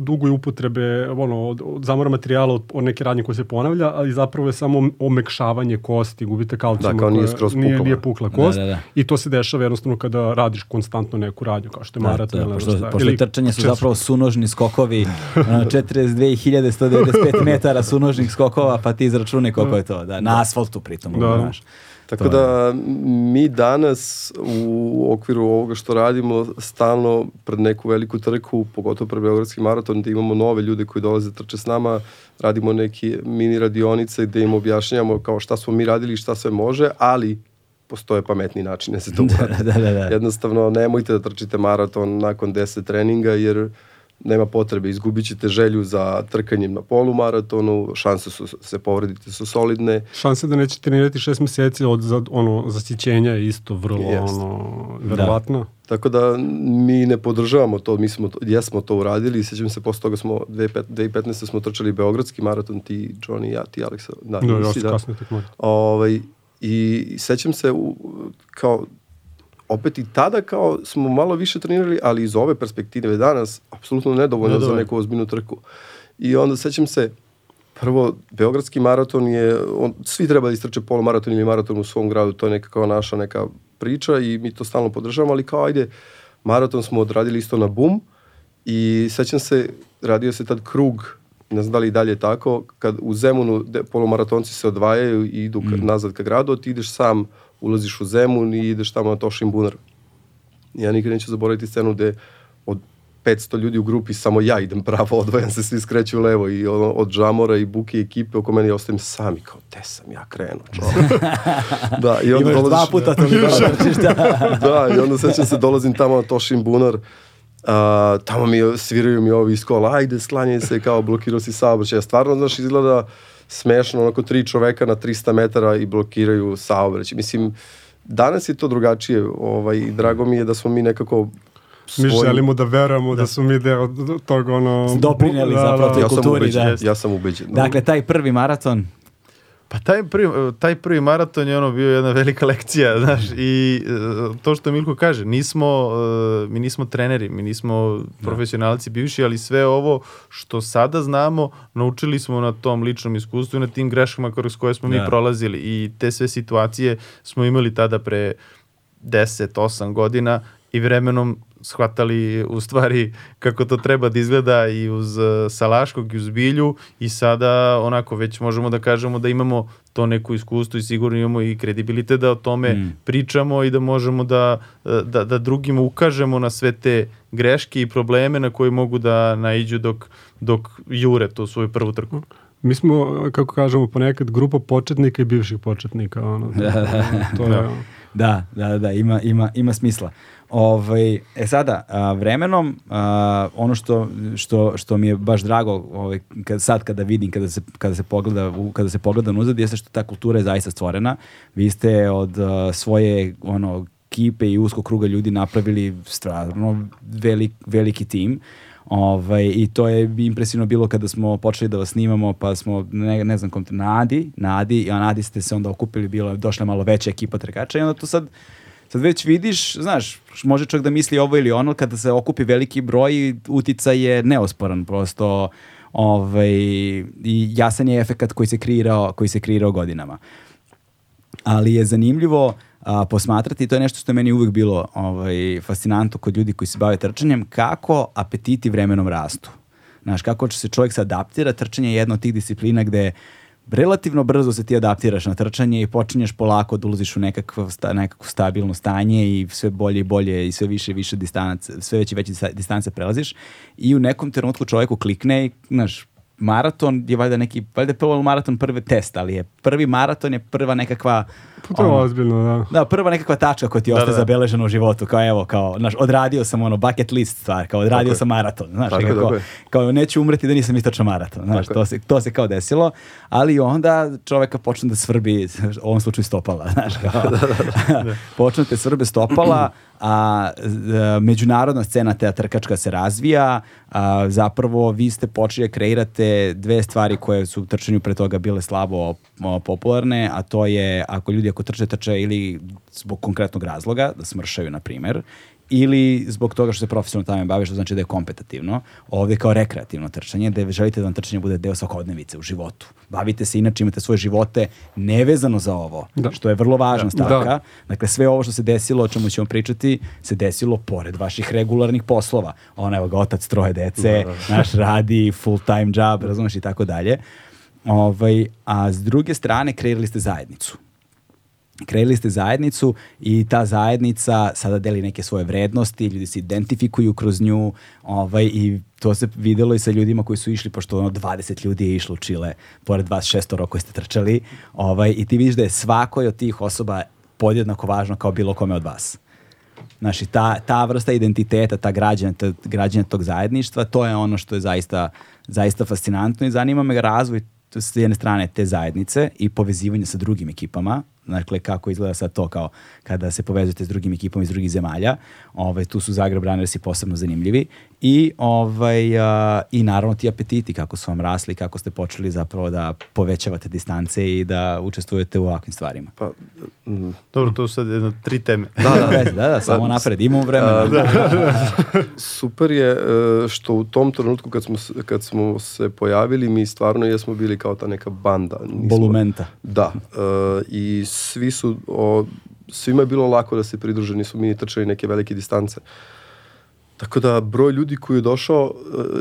dugoj upotrebe ono, od, od zamora materijala od, od neke radnje koje se ponavlja, ali zapravo je samo omekšavanje kosti, gubite kalcijum. Da, kao nije skroz nije, pukla. nije pukla kost. Da, da, da. I to se dešava jednostavno kada radiš konstantno neku radnju, kao što je Da, maraton. da, ili pošto, šta. pošto Ili trčanje su četiri- zapravo sunožni skokovi, ono, 42.195 metara sunožnih skokova, pa ti izračunaj koliko je to, da, na asfaltu pritom, Da. znaš. Tako To da mi danas u okviru ovoga što radimo stalno pred neku veliku trku, pogotovo pred Beogradski maraton, da imamo nove ljude koji dolaze trče s nama, radimo neke mini radionice gde im objašnjamo kao šta smo mi radili i šta sve može, ali postoje pametni način da se to uradi. da, da, da. Jednostavno, nemojte da trčite maraton nakon 10 treninga, jer nema potrebe, izgubit ćete želju za trkanjem na polumaratonu, šanse su, se povredite su solidne, Šanse da neće trenirati šest meseci od za, ono, zasićenja je isto vrlo Jest. ono, verovatno. Tako da mi ne podržavamo to, mi smo to, jesmo to uradili i sećam se posle toga smo 2015 2015. smo trčali Beogradski maraton, ti Johnny, ja, ti Aleksa, da, Da, nisi, još da. kasnije tek može. Ovaj, I sećam se u, kao opet i tada kao smo malo više trenirali, ali iz ove perspektive danas apsolutno nedovoljno za Nedovoljno. neku ozbiljnu trku. I onda sećam se prvo Beogradski maraton je on, svi treba da istrče polumaraton ili maraton u svom gradu, to je neka kao naša neka priča i mi to stalno podržavamo, ali kao ajde maraton smo odradili isto na bum i sećam se radio se tad krug ne znam da li dalje je tako, kad u Zemunu de, polumaratonci se odvajaju i idu ka, nazad ka gradu, ti ideš sam, ulaziš u Zemun i ideš tamo na Tošin bunar. Ja nikad neću zaboraviti scenu gde od 500 ljudi u grupi samo ja idem pravo, odvajam se, svi skreću levo i ono, od žamora i buke i ekipe oko mene ja ostajem sami, kao, te sam ja krenuo, čovjek. da, i onda Imaš dva dolaziš- puta toliko da trčiš, da. da, i onda sećam se, dolazim tamo na Tošin bunar, a, tamo mi sviraju mi ovi iz kola, ajde, sklanjaj se, kao blokirao si saobraćaj. Ja stvarno, znaš, izgleda smešno, onako tri čoveka na 300 metara i blokiraju saobraćaj. Mislim, danas je to drugačije, ovaj, i drago mi je da smo mi nekako Mi svojim- želimo da verujemo da, su mi deo tog ono... Doprineli da, zapravo da, toj ja sam kulturi, ubeđen, da. ja sam ubeđen. Dakle, taj prvi maraton, Pa taj prvi, taj prvi maraton je ono bio jedna velika lekcija, znaš, i e, to što Milko kaže, nismo, e, mi nismo treneri, mi nismo profesionalci bivši, ali sve ovo što sada znamo, naučili smo na tom ličnom iskustvu i na tim greškama kroz koje smo Da. mi prolazili i te sve situacije smo imali tada pre 10, 8 godina i vremenom shvatali u stvari kako to treba da izgleda i uz uh, Salaškog i uz Bilju i sada onako već možemo da kažemo da imamo to neko iskustvo i sigurno imamo i kredibilitet da o tome Mm. pričamo i da možemo da, da, da drugima ukažemo na sve te greške i probleme na koje mogu da naiđu dok, dok jure tu svoju prvu trku. Mi smo, kako kažemo, ponekad grupa početnika i bivših početnika. Ono, to je, Da, da, da, ima, ima, ima smisla. Ovaj, e sada, a, vremenom, a, ono što, što, što mi je baš drago ovaj, kad, sad kada vidim, kada se, kada se pogleda, u- kada se pogleda unazad, jeste što ta kultura je zaista stvorena. Vi ste od a, svoje ono, kipe i uskog kruga ljudi napravili stvarno velik, veliki tim. Ovaj, I to je impresivno bilo kada smo počeli da vas snimamo, pa smo, ne, ne znam kom te, na Adi, na Adi, i na Adi ste se onda okupili, bilo je došla malo veća ekipa trkača i onda to sad, sad već vidiš, znaš, može čovjek da misli ovo ili ono, kada se okupi veliki broj, uticaj je neosporan, prosto ovaj, i jasan je efekat koji se kreirao, koji se kreirao godinama ali je zanimljivo a, posmatrati, to je nešto što je meni uvijek bilo ovaj, fascinantno kod ljudi koji se bave trčanjem, kako apetiti vremenom rastu. Znaš, kako će se čovjek se adaptira, trčanje je jedna od tih disciplina gde relativno brzo se ti adaptiraš na trčanje i počinješ polako da ulaziš u nekakvo, sta, nekakvo stabilno stanje i sve bolje i bolje i sve više i više distanac, sve veće i veće dista- distance prelaziš i u nekom trenutku čovjeku klikne i, znaš, maraton je valjda neki, valjda je prvo maraton prvi test, ali je prvi maraton je prva nekakva Pa to je ono, ozbiljno, da. da, prva nekakva tačka koja ti Da, ostaje da, da. zabeležena u životu, kao evo, kao, znaš, odradio sam ono bucket list stvar, kao odradio Tako sam maraton, znaš, Tako nekako, tako kao neću umreti da nisam istračao maraton, znaš, to se, to se kao desilo, ali onda čoveka počne da svrbi, u ovom slučaju stopala, znaš, kao, počne te svrbe stopala, a e, međunarodna scena te trkačka se razvija, a, zapravo vi ste počeli da kreirate dve stvari koje su u trčanju pre toga bile slabo o, popularne, a to je ako ljudi ako trče, trče ili zbog konkretnog razloga, da smršaju, na primer, ili zbog toga što se profesionalno tamo bave, što znači da je kompetativno. Ovdje kao rekreativno trčanje, da želite da vam trčanje bude deo svakodnevice u životu. Bavite se, inače imate svoje živote nevezano za ovo, Da. što je vrlo važna stavka. Da. Dakle, sve ovo što se desilo, o čemu ćemo pričati, se desilo pored vaših regularnih poslova. Ona, evo ga, otac troje dece, naš radi full time job, razumeš i tako dalje. Ovaj, a s druge strane, kreirali ste zajednicu. Kreirali ste zajednicu i ta zajednica sada deli neke svoje vrednosti, ljudi se identifikuju kroz nju ovaj, i to se videlo i sa ljudima koji su išli, pošto ono 20 ljudi je išlo u Čile, pored vas šestoro koji ste trčali, ovaj, i ti vidiš da je svakoj od tih osoba podjednako važno kao bilo kome od vas. Znači, ta, ta vrsta identiteta, ta građana, ta građana tog zajedništva, to je ono što je zaista, zaista fascinantno i zanima me razvoj s jedne strane te zajednice i povezivanje sa drugim ekipama, dakle kako izgleda sad to kao kada se povezujete s drugim ekipama iz drugih zemalja, ovaj, tu su Zagreb Runnersi posebno zanimljivi i, ovaj, a, i naravno ti apetiti kako su vam rasli, kako ste počeli zapravo da povećavate distance i da učestvujete u ovakvim stvarima. Pa, mm, Dobro, to su sad jedno tri teme. Da, da, da, da samo napred, imamo vremena. super je e, što u tom trenutku kad smo, kad smo se pojavili, mi stvarno jesmo bili kao ta neka banda. Nismo- Bolumenta. Da, e, i svi su, o, svima je bilo lako da se pridruže, nisu mi trčali neke velike distance. Tako da broj ljudi koji je došao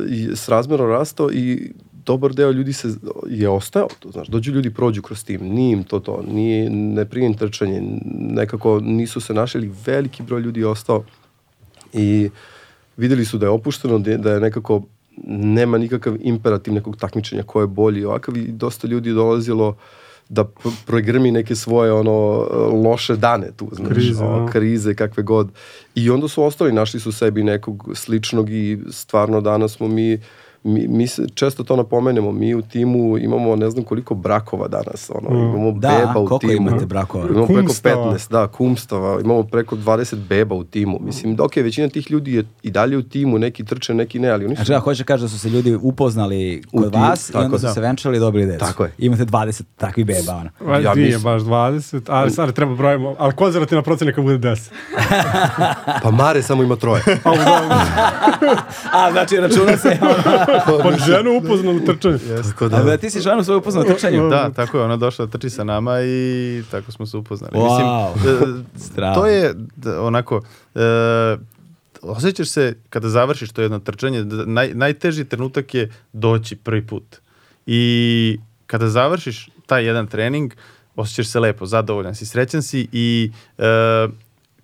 e, i s razmjerno rastao i dobar deo ljudi se je ostao, to znaš, dođu ljudi prođu kroz tim, nije im to to, nije, ne prije im trčanje, nekako nisu se našli, veliki broj ljudi je ostao i videli su da je opušteno, da je- da je nekako nema nikakav imperativ nekog takmičenja ko je bolji ovakav i dosta ljudi je dolazilo da pr- pregrmi neke svoje ono loše dane tu, znaš, Krize, da. krize kakve god. I onda su ostali, našli su sebi nekog sličnog i stvarno danas smo mi Mi, mi se često to napomenemo, mi u timu imamo ne znam koliko brakova danas, ono, imamo Da, beba u koliko timu. imate brakova? Imamo preko Kumstava. 15, da, kumstava, imamo preko 20 beba u timu. Mislim, dok je većina tih ljudi je i dalje u timu, neki trče, neki ne, ali oni su... Znači, ja hoće kaže da su se ljudi upoznali kod U tim, vas i onda je. su se venčali i dobili decu. Tako je. Imate 20 takvih beba, ono. Ja Ja nije mislim- baš 20, ali sad treba brojimo, ali konzervativna procena neka bude 10. Pa Mare samo ima troje. A, znači, računa se, ono. Pa ženu upoznao u trčanju. Tako A, da, da, ti si ženu svoju upoznao na trčanju? Da, tako je, ona došla da trči sa nama i tako smo se upoznali. Wow. Mislim, Strava. to je onako, e, osjećaš se kada završiš to jedno trčanje, naj, najteži trenutak je doći prvi put. I kada završiš taj jedan trening, osjećaš se lepo, zadovoljan si, srećan si i e,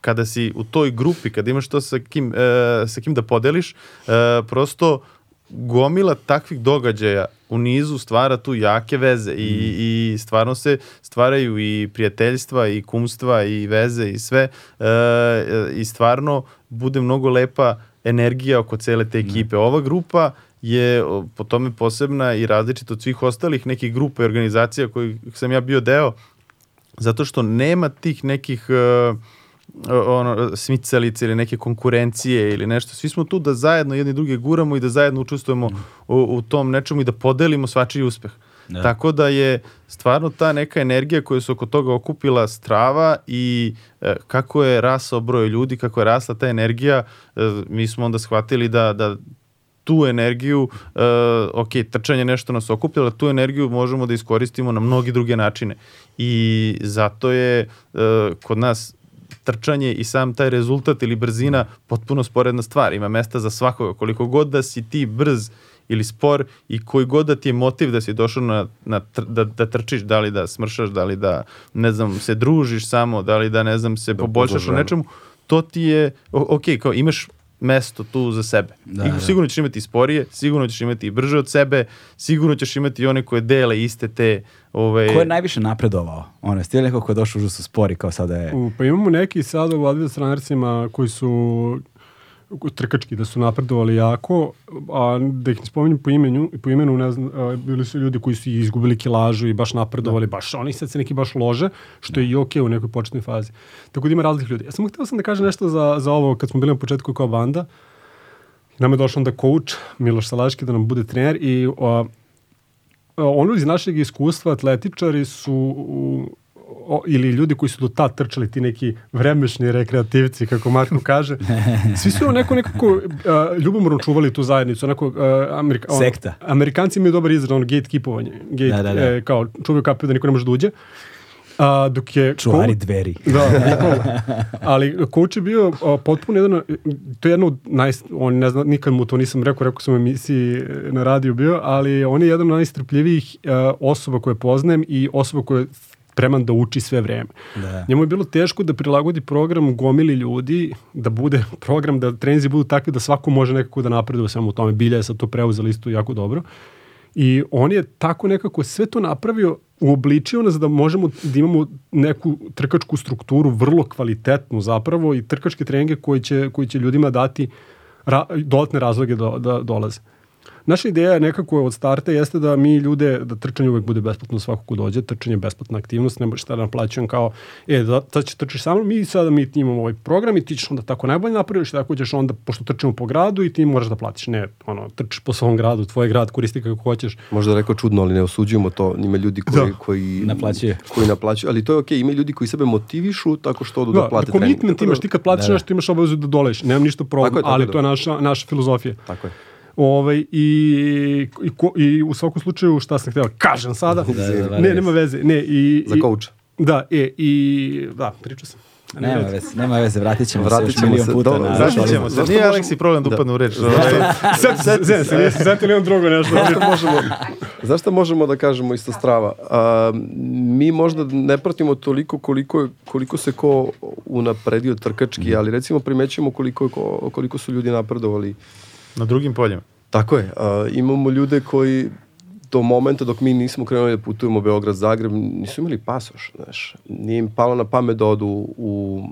kada si u toj grupi, kada imaš to sa kim, e, sa kim da podeliš, e, prosto gomila takvih događaja u nizu stvara tu jake veze i, i stvarno se stvaraju i prijateljstva i kumstva i veze i sve e, e, i stvarno bude mnogo lepa energija oko cele te ekipe. Ova grupa je po tome posebna i različita od svih ostalih nekih grupa i organizacija kojih sam ja bio deo zato što nema tih nekih uh, ono, smicalice ili neke konkurencije ili nešto. Svi smo tu da zajedno jedni druge guramo i da zajedno učestvujemo u, u tom nečemu i da podelimo svačiji uspeh. Da. Tako da je stvarno ta neka energija koja se oko toga okupila strava i e, kako je rasao broj ljudi, kako je rasla ta energija, e, mi smo onda shvatili da, da tu energiju, uh, ok, trčanje nešto nas okuplja, ali tu energiju možemo da iskoristimo na mnogi druge načine. I zato je uh, kod nas trčanje i sam taj rezultat ili brzina potpuno sporedna stvar. Ima mesta za svakoga. Koliko god da si ti brz ili spor i koji god da ti je motiv da si došao na, na tr, da, da trčiš, da li da smršaš, da li da, ne znam, se družiš samo, da li da, ne znam, se poboljšaš u podlažemo. nečemu, to ti je, ok, kao imaš mesto tu za sebe. Da, I da. sigurno ćeš imati sporije, sigurno ćeš imati i brže od sebe, sigurno ćeš imati i one koje dele iste te ove, Ko je najviše napredovao? Ono, li neko ko je došao užasno spori kao sada je... U, pa imamo neki sada u Adidas trenercima koji su trkački da su napredovali jako, a da ih ne spominjem po imenu, po imenu ne znam, a, bili su ljudi koji su izgubili kilažu i baš napredovali, baš oni sad se neki baš lože, što je i okej u nekoj početnoj fazi. Tako da ima raznih ljudi. Ja samo htio sam da kažem nešto za, za ovo kad smo bili na početku kao banda. Nam je došao onda coach Miloš Salaški da nam bude trener i a, ono iz našeg iskustva atletičari su u, o, ili ljudi koji su do tad trčali ti neki vremešni rekreativci, kako Marko kaže, svi su neko nekako uh, ljubomorno čuvali tu zajednicu, onako, uh, Amerika, ono, Sekta. Amerikanci imaju dobar izraz, ono gatekeepovanje, gate, Da, da, da. E, kao čuvaju kapiju da niko ne može da uđe. A, dok je Čuvari coach- dveri. da, bukvalno. ali coach je bio a, potpuno jedan, to je jedno od naj, on ne zna, nikad mu to nisam rekao, rekao sam u emisiji e, na radiju bio, ali on je jedan od najstrpljivijih a, osoba koje poznajem i osoba koja spreman da uči sve vreme. Da. Njemu je bilo teško da prilagodi program gomili ljudi, da bude program, da treninzi budu takvi da svako može nekako da napreduje samo u tome. Bilja je sad to preuzela isto jako dobro. I on je tako nekako sve to napravio, uobličio nas da možemo da imamo neku trkačku strukturu vrlo kvalitetnu zapravo i trkačke treninge koji će, koji će ljudima dati ra, dodatne razloge da, da dolaze. Naša ideja nekako od starta jeste da mi ljude, da trčanje uvek bude besplatno svako ko dođe, trčanje je besplatna aktivnost, ne možeš da naplaćujem kao, e, da, sad će trčiš samo, mi sada mi ti imamo ovaj program i ti ćeš onda tako najbolje napraviš, tako ćeš onda, pošto trčimo po gradu i ti moraš da platiš, ne, ono, trčiš po svom gradu, tvoj grad, koristi kako hoćeš. Možda rekao čudno, ali ne osuđujemo to. Ima ljudi koji, Da. koji Naplaćuju. Koji naplaćuju, ali to je okej. Ima ljudi koji sebe motivišu tako što odu da, Da, plate da trening. commitment Tako da- imaš, ti kad platiš Da, da. nešto imaš obavezu da doleš, nemam ništa problem, Tako je, tako ali je, to je da. naša, naša filozofija. Tako je. Ovaj, i, i, ko, I u svakom slučaju, šta sam htio kažem sada, da, da, ne, da. nema veze, ne, i... Za coacha. Da, e, i, da, pričao sam. Nema veze, nema veze, vratit ćemo Vratit se još ćemo milion se, puta dobro, na zašto Vratit ćemo se. Nije Aleksi problem da Da. upadne u reč. Sad, sad, sad, imam drugo nešto. Zašto možemo, zašto možemo da kažemo isto strava? A, mi možda ne pratimo toliko koliko, je- koliko se ko unapredio trkački, ali recimo primećujemo koliko, koliko su ljudi napredovali. Na drugim poljima. Tako je. A, imamo ljude koji do momenta dok mi nismo krenuli da putujemo Beograd-Zagreb, nisu imali pasoš, znaš. Nije im palo na pamet da odu u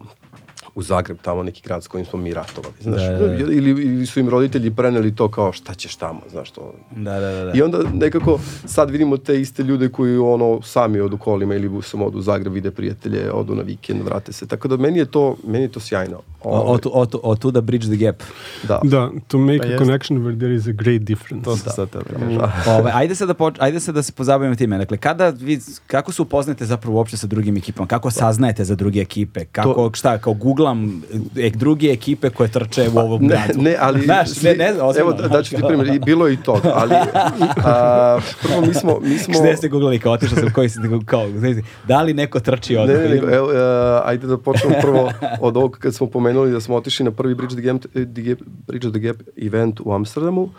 u Zagreb, tamo neki grad s kojim smo mi ratovali, znaš. Da, da, da. Ili, ili su im roditelji preneli to kao šta ćeš tamo, znaš to. Da, da, da. da. I onda nekako sad vidimo te iste ljude koji ono sami odu kolima ili busom odu u Zagreb, vide prijatelje, odu na vikend, vrate se. Tako da meni je to, meni je to sjajno. O, Ovaj, od, od, od tuda bridge the gap. da. Da, to make Pa a jeste. connection where there is a great difference. To sam sad da kažem. Da. Ove, ajde sad da poč, ajde sad da se pozabavimo time. Dakle, kada vi kako se upoznate zapravo uopšte sa drugim ekipama? Kako saznajete za druge ekipe? Kako To- šta, kao googlam e, druge ekipe koje trče u ovom Ne, gradu? ne, ali... Znaš, ne, ne, ozbiljno. Evo, da, daću ti primjer, i bilo je i to, ali a, prvo mi smo... Mi smo Gde ste googlali, kao otišao sam, koji ste, kao, znaš, da li neko trči od... Ne, ne, nego, evo, e, ajde da počnemo prvo od ovog kad smo pomenuli da smo otišli na prvi Bridge the Gap, the Gap, Bridge the Gap event u Amsterdamu.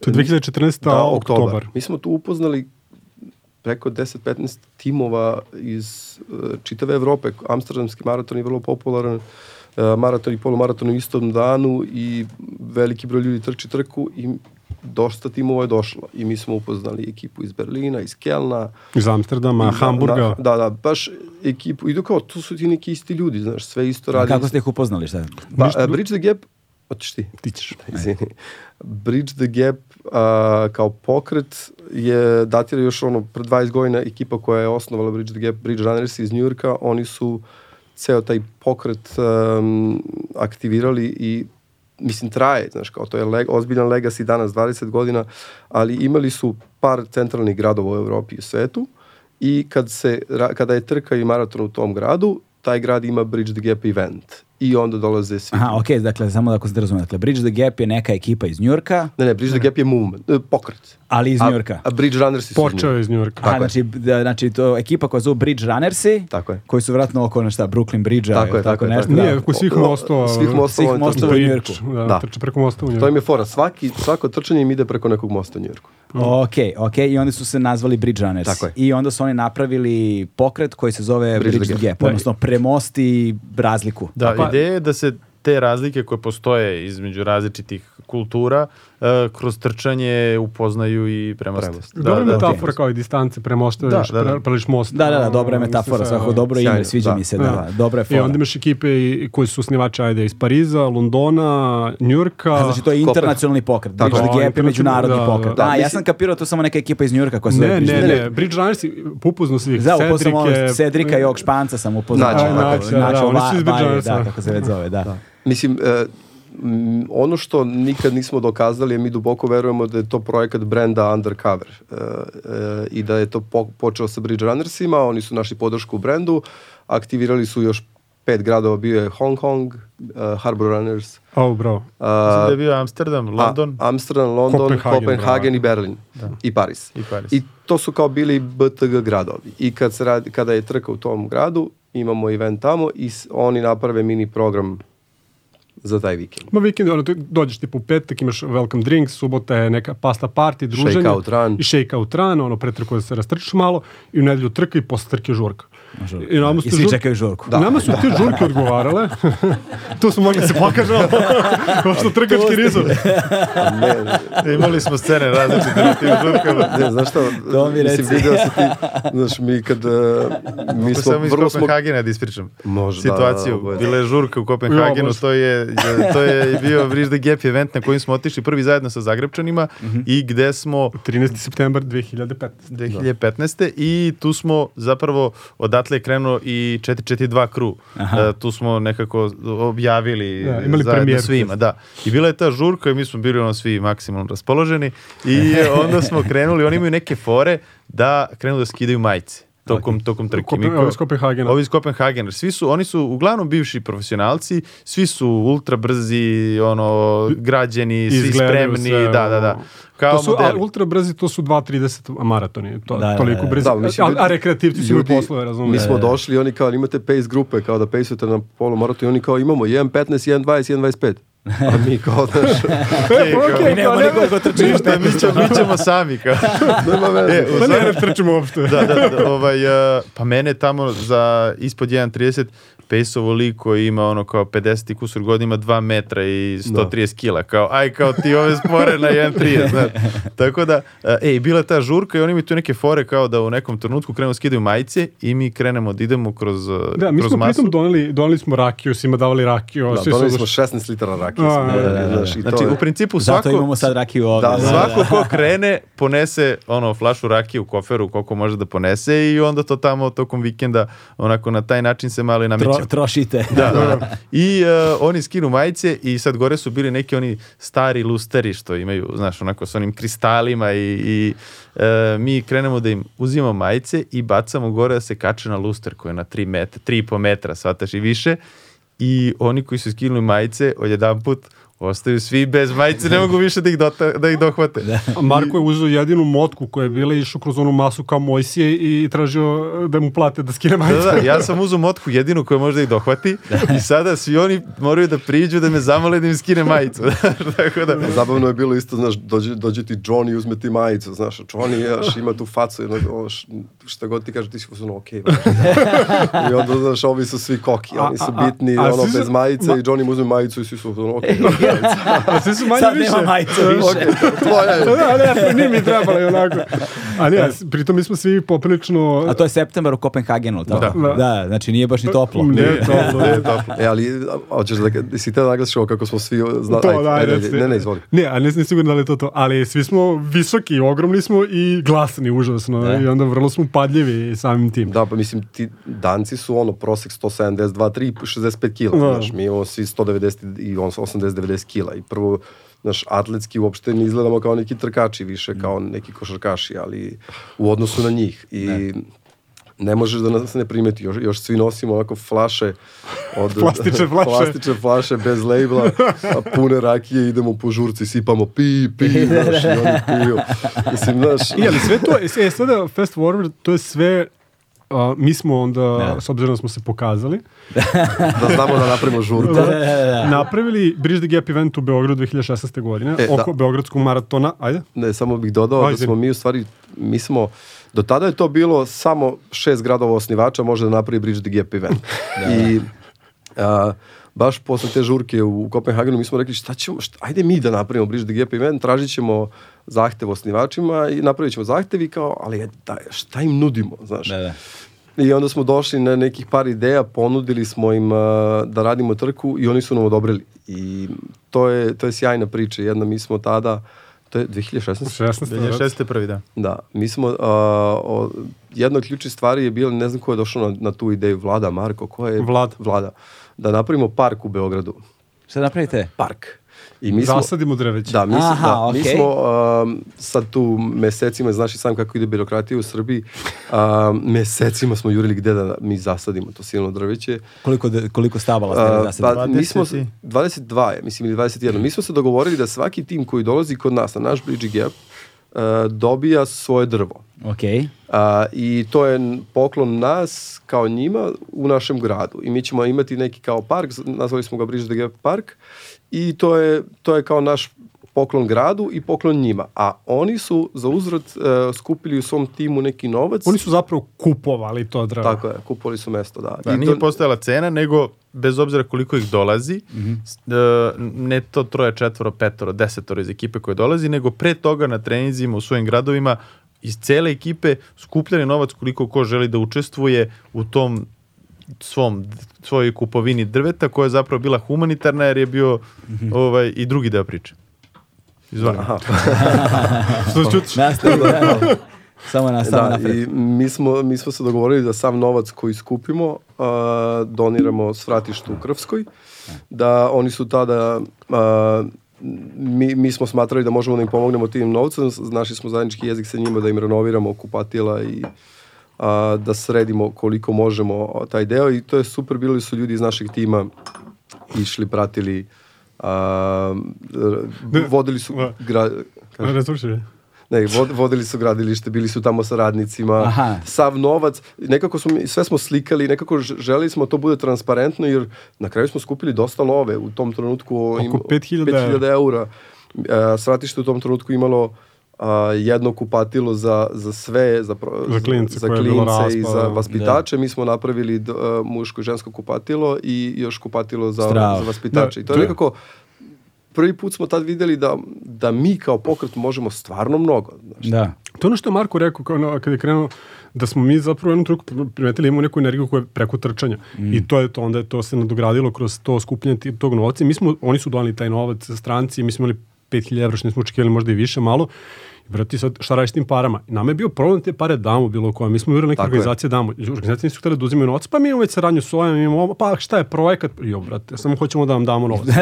To je 2014. Da, oktobar. Mi smo tu upoznali preko 10-15 timova iz uh, čitave Evrope. Amsterdamski maraton je vrlo popularan, uh, maraton i polumaraton u istom danu i veliki broj ljudi trči trku i dosta timova je došlo. I mi smo upoznali ekipu iz Berlina, iz Kelna, Iz Amsterdama, Da, Hamburga. Da, da, da, baš ekipu. Idu kao, tu su ti neki isti ljudi, znaš, sve isto radi. Kako ste ih upoznali, šta? Pa, Ništa- uh, Bridge the Gap, hoćeš ti? Ti ćeš. Izvini. Bridge the Gap uh, kao pokret je datira još ono pre 20 godina ekipa koja je osnovala Bridge the Gap, Bridge Runners iz Njujorka, oni su ceo taj pokret um, aktivirali i mislim traje, znaš, kao to je leg, ozbiljan legacy danas, 20 godina, ali imali su par centralnih gradova u Evropi i u svetu i kad se, kada je trka i maraton u tom gradu, taj grad ima Bridge the Gap event i onda dolaze svi. Aha, okej, dakle, samo da ako se da razumem. Dakle, Bridge the Gap je neka ekipa iz Njurka, Ne, ne, Bridge the Gap je movement, e, pokret. ali iz A- Njurka. A, Bridge Runners su Počeo je iz Njurka. Aha, znači, da, znači, to je ekipa koja zove Bridge Runnersi, Tako je. koji su vratno oko na šta, Brooklyn Bridge-a, Tako je, tako nešto. tako je. Nije, da. oko svih mostova. svih mostova Svih mostova u Njujorku. Da, Da. trče preko mosta u To Njurku. im je fora. Svaki, svako trčanje im ide preko nekog mosta u Njujorku. Ok, ok, i oni su se nazvali Bridge Runners. Tako je. I onda su oni napravili pokret koji se zove Bridge Bridge, Gap. Gap, odnosno premosti razliku. Da, Pa- ideja je da se te razlike koje postoje između različitih kultura kroz trčanje upoznaju i premoste. Premoste. Dobra da, metafora kao i distance premostavljaš, Da, da, da. pre- preliš most. Da, da, da, dobra je metafora, svako dobro ime, sviđa da. mi se, da, Da. da, dobra je I fora. onda imaš ekipe i, koji su osnivači, ajde, iz Pariza, Londona, Njurka. A, znači to je internacionalni pokret, Bridge Tako. the Gap je međunarodni da, pokret. da. A, Da, ja mislim- sam kapirao to samo neka ekipa iz Njurka koja se Ne, Bridge ne, ne, Bridge Runners, upuzno si ih, Da, upoznao ono Cedrika i ovog Španca sam upoznao. Nađe, da, oni su iz Bridge Vaje, Runnersa. Da, kako se već zove, da. Mislim, e, m, ono što nikad nismo dokazali, je mi duboko verujemo da je to projekat brenda Undercover e, e, i da je to po, počeo sa Bridge Runnersima, oni su našli podršku u brendu, aktivirali su još pet gradova, bio je Hong Kong, e, Harbor Runners, Oh, bravo. e, Mislim da je bio Amsterdam, London A, Amsterdam, London, Kopenhagen, Kopenhagen, bravo. i Berlin i Paris. i Paris. I to su kao bili BTG gradovi. I kad se radi, kada je trka u tom gradu, imamo event tamo i s- oni naprave mini program za taj vikend. Ma vikend, ono, dođeš tipa u petak, imaš welcome drinks, subota je neka pasta party, druženje. Shakeout run. I shakeout run, ono, pre trku da se rastrčiš malo, i u nedelju trka i posle trke žurka. I nama su I svi žur- čekaju žurku. Nama su te žurke odgovarale. tu smo mogli da se pokažemo. Kao što trkački rizor. Ne, Imali smo scene različite na tim žurkama. ne, znaš šta, To mi mislim, reci. video si ti, znaš, mi kad, uh, mi smo, samo iz vrlo smo, Kopenhagena da ispričam Može, da, situaciju. da, da, Bila je žurka u Kopenhagenu, to je, to je bio Bridge the Gap event na kojim smo otišli prvi zajedno sa Zagrebčanima i gde smo 13. septembar 2015. 2015. i tu smo zapravo odatle je krenuo i 442 crew. E, tu smo nekako objavili Da, imali zajedno premijerku. svima, da. I bila je ta žurka i mi smo bili ono svi maksimalno raspoloženi i onda smo krenuli, oni imaju neke fore da krenu da skidaju majice tokom, tokom trke. Kopen- ovi iz Kopenhagena. Ovi iz Kopenhagena. Svi su, oni su uglavnom bivši profesionalci, svi su ultra brzi, ono, građeni, svi Izgledaju spremni, sve, da, da, da. Kao to su, a modeli. ultra brzi, to su 2.30 maratoni. To, Da, da, toliko da, da. brzi. Da, mislim, a, a rekreativci su ljudi- poslove, razumiješ? Mi smo došli oni kao imate pace grupe, kao da pejsujete na polumaratu i oni kao imamo 1.15, 1.20, 1.25. A mi kao, znaš, E, pa okej, Mi nemamo kao ne- nikoga ko trči. Ništa, mi ćemo, mi ćemo sami. Kao. nema veze. E, u Pa ne, ne trčimo uopšte. da, da, da, ovaj, uh, pa mene tamo za ispod 1.30 Pejsovo lik koji ima ono kao 50 i kusur godina, ima 2 metra i 130 kila, kao aj kao ti ove spore na 1.30, znaš. Tako da, uh, ej, bila je ta žurka i oni mi tu neke fore kao da u nekom trenutku krenu da skidaju majice i mi krenemo da idemo kroz, uh, Da, mi kroz smo masu. pritom doneli, doneli smo rakiju, svima davali rakiju. Da, svi doneli smo 16 litara rakije. A, smo da, da, da, znaš, to Znači, u principu Zato svako... imamo sad rakiju ovde. Da, Svako ko krene ponese ono flašu rakije u koferu koliko može da ponese i onda to tamo tokom vikenda onako na taj način se malo i nameće. Tro, trošite. Da, da, da. I uh, oni skinu majice i sad gore su bili neki oni stari lusteri što imaju, znaš, onako s onim kristalima i, i uh, mi krenemo da im uzimamo majice i bacamo gore da se kače na luster koji je na 3 metra, 3,5 metra, shvataš i više. I oni koji su skinuli majice, odjedan put ostaju svi bez majice, ne mogu više da ih, dota, da ih dohvate. A Marko je uzeo jedinu motku koja je bila išao kroz onu masu kao Mojsije i tražio da mu plate da skine Da, majicu. da, ja sam uzeo motku jedinu koja može da ih dohvati i sada svi oni moraju da priđu da me zamole da im skine majicu. Tako da, Zabavno je bilo isto, znaš, dođe, dođe ti Johnny i uzme ti majicu, znaš, a Johnny jaš, ima tu facu, š- šta god ti kaže, ti si uzmano, okej, I onda, znaš, ovi su svi koki, oni su A- a- bitni, a- a ono, bez majice ma- i Johnny mu uzme majicu i svi su uzmano, okej, majica. A svi su manje više. Sad nema majica više. Okay. Tvoja je. Pa da, ne, nije mi trebala i onako. Ali ja, da. pritom mi smo svi poprilično... A to je septembar u Kopenhagenu, tako? Da. da. da. Znači nije baš ni toplo. Nije toplo, nije toplo. E, ali, hoćeš da, si te da naglaš ovo kako smo svi... Zna, to, da, ajde, ne, ne, izvoli. Ne, a nisam siguran da li je to to, ali svi smo visoki, ogromni smo i glasni, užasno. Da. I onda vrlo smo padljivi samim tim. Da, pa mislim, ti danci su ono, prosek 172, 3, 65 kila, da. znaš, mi imamo svi 190 i 80, 90 bez kila i prvo naš atletski uopšte ne izgledamo kao neki trkači više kao mm. neki košarkaši ali u odnosu na njih. I ne. ne možeš da nas ne primeti. Još, još svi nosimo onako flaše od plastične flaše, plastične flaše bez lejbla, a pune rakije, idemo po žurci, sipamo pi, pi, da, da, znaš, i oni da. piju. Mislim, znaš... I, ali sve to, je, sve, sada fast forward, to je sve a, mi smo onda, Da. s obzirom da smo se pokazali, da znamo da napravimo žurku. Da, da, da, da. napravili Bridge the Gap event u Beogradu 2016. godine, E, oko da. Beogradskog maratona, ajde. Ne, samo bih dodao Ajde. da smo mi u stvari, mi smo, do tada je to bilo samo šest gradova osnivača može da napravi Bridge the Gap event. I a, baš posle te žurke u Kopenhagenu mi smo rekli šta ćemo, šta, ajde mi da napravimo Bridge the Gap event, tražit ćemo zahtev osnivačima i napravit ćemo zahtev i kao, ali da, šta im nudimo, znaš. Da, da. I onda smo došli na nekih par ideja, ponudili smo im a, da radimo trku i oni su nam odobrili. I to je, to je sjajna priča. Jedna, mi smo tada, to je 2016. 16. 2006. prvi, da. Da, mi smo, uh, o, jedna od ključnih stvari je bila, ne znam ko je došao na, na tu ideju, Vlada, Marko, ko je? Vlada. Vlada. Da napravimo park u Beogradu. Šta napravite? Park. I mi smo, Zasadimo drveće. da, mi, Aha, da, mi okej. smo um, sad tu mesecima, znaš i sam kako ide birokratija u Srbiji, um, mesecima smo jurili gde da mi zasadimo to silno drveće. Koliko, de- koliko stabala ste Uh, da se... pa, mi smo, 20 i- 22 je, mislim, ili 21. Mi smo se dogovorili da svaki tim koji dolazi kod nas, na naš Bridge Gap, uh, dobija svoje drvo. Ok. A, I to je poklon nas kao njima u našem gradu. I mi ćemo imati neki kao park, nazvali smo ga Bridge the Gap park. I to je, to je kao naš poklon gradu i poklon njima. A oni su za uzvrat e, skupili u svom timu neki novac. Oni su zapravo kupovali to drvo. Tako je, kupovali su mesto, da. Da, I nije to- postojala cena, nego bez obzira koliko ih dolazi, s- e, ne to troje, četvoro, petoro, desetoro iz ekipe koje dolazi, nego pre toga na treninzima u svojim gradovima iz cele ekipe skupljali novac koliko ko želi da učestvuje u tom svom svojoj kupovini drveta koja je zapravo bila humanitarna jer je bio ovaj i drugi deo priče. Aha, Što ćutiš? Nastavi, da. Samo nastavi da, napred. i mi smo, mi smo se dogovorili da sav novac koji skupimo a, doniramo svratištu u Krvskoj, da oni su tada, a, mi, mi smo smatrali da možemo da im pomognemo tim novcem, našli smo zajednički jezik sa njima da im renoviramo kupatila i a, da sredimo koliko možemo taj deo i to je super, bili su ljudi iz našeg tima išli, pratili, a, vodili su gra, ne, vod, vodili su gradilište, bili su tamo sa radnicima, Aha. sav novac, nekako smo, sve smo slikali, nekako ž- želeli smo da to bude transparentno, jer na kraju smo skupili dosta love, u tom trenutku Oko 5.000 5000 eura. E, Svratište u tom trenutku imalo a, jedno kupatilo za, za sve, za, pro, Za klince za klince i za vaspitače. Mi smo napravili d, a, muško i žensko kupatilo i još kupatilo za, Strava. za vaspitače. Da, I to je- nekako prvi put smo tad videli da, da mi kao pokret možemo stvarno mnogo. Znaš. Da. To je ono što je Marko rekao kao, ono, kad je krenuo da smo mi zapravo u jednom trenutku primetili imamo neku energiju koja je preko trčanja. I to je to, onda je to se nadogradilo kroz to skupljanje tog novca. Mi smo, oni su donali taj novac stranci, mi smo imali 5000 evra, što nismo očekivali možda i više malo. I brati sad, šta radiš tim parama? I nama je bio problem da te pare damo bilo koje. Mi smo uvjerili neke Tako je. organizacije damo. Organizacije nisu htjeli da uzimaju novac, pa mi imamo već saradnju s ovim, imamo ovo, pa šta je projekat? Jo, brate, samo hoćemo da vam damo novac.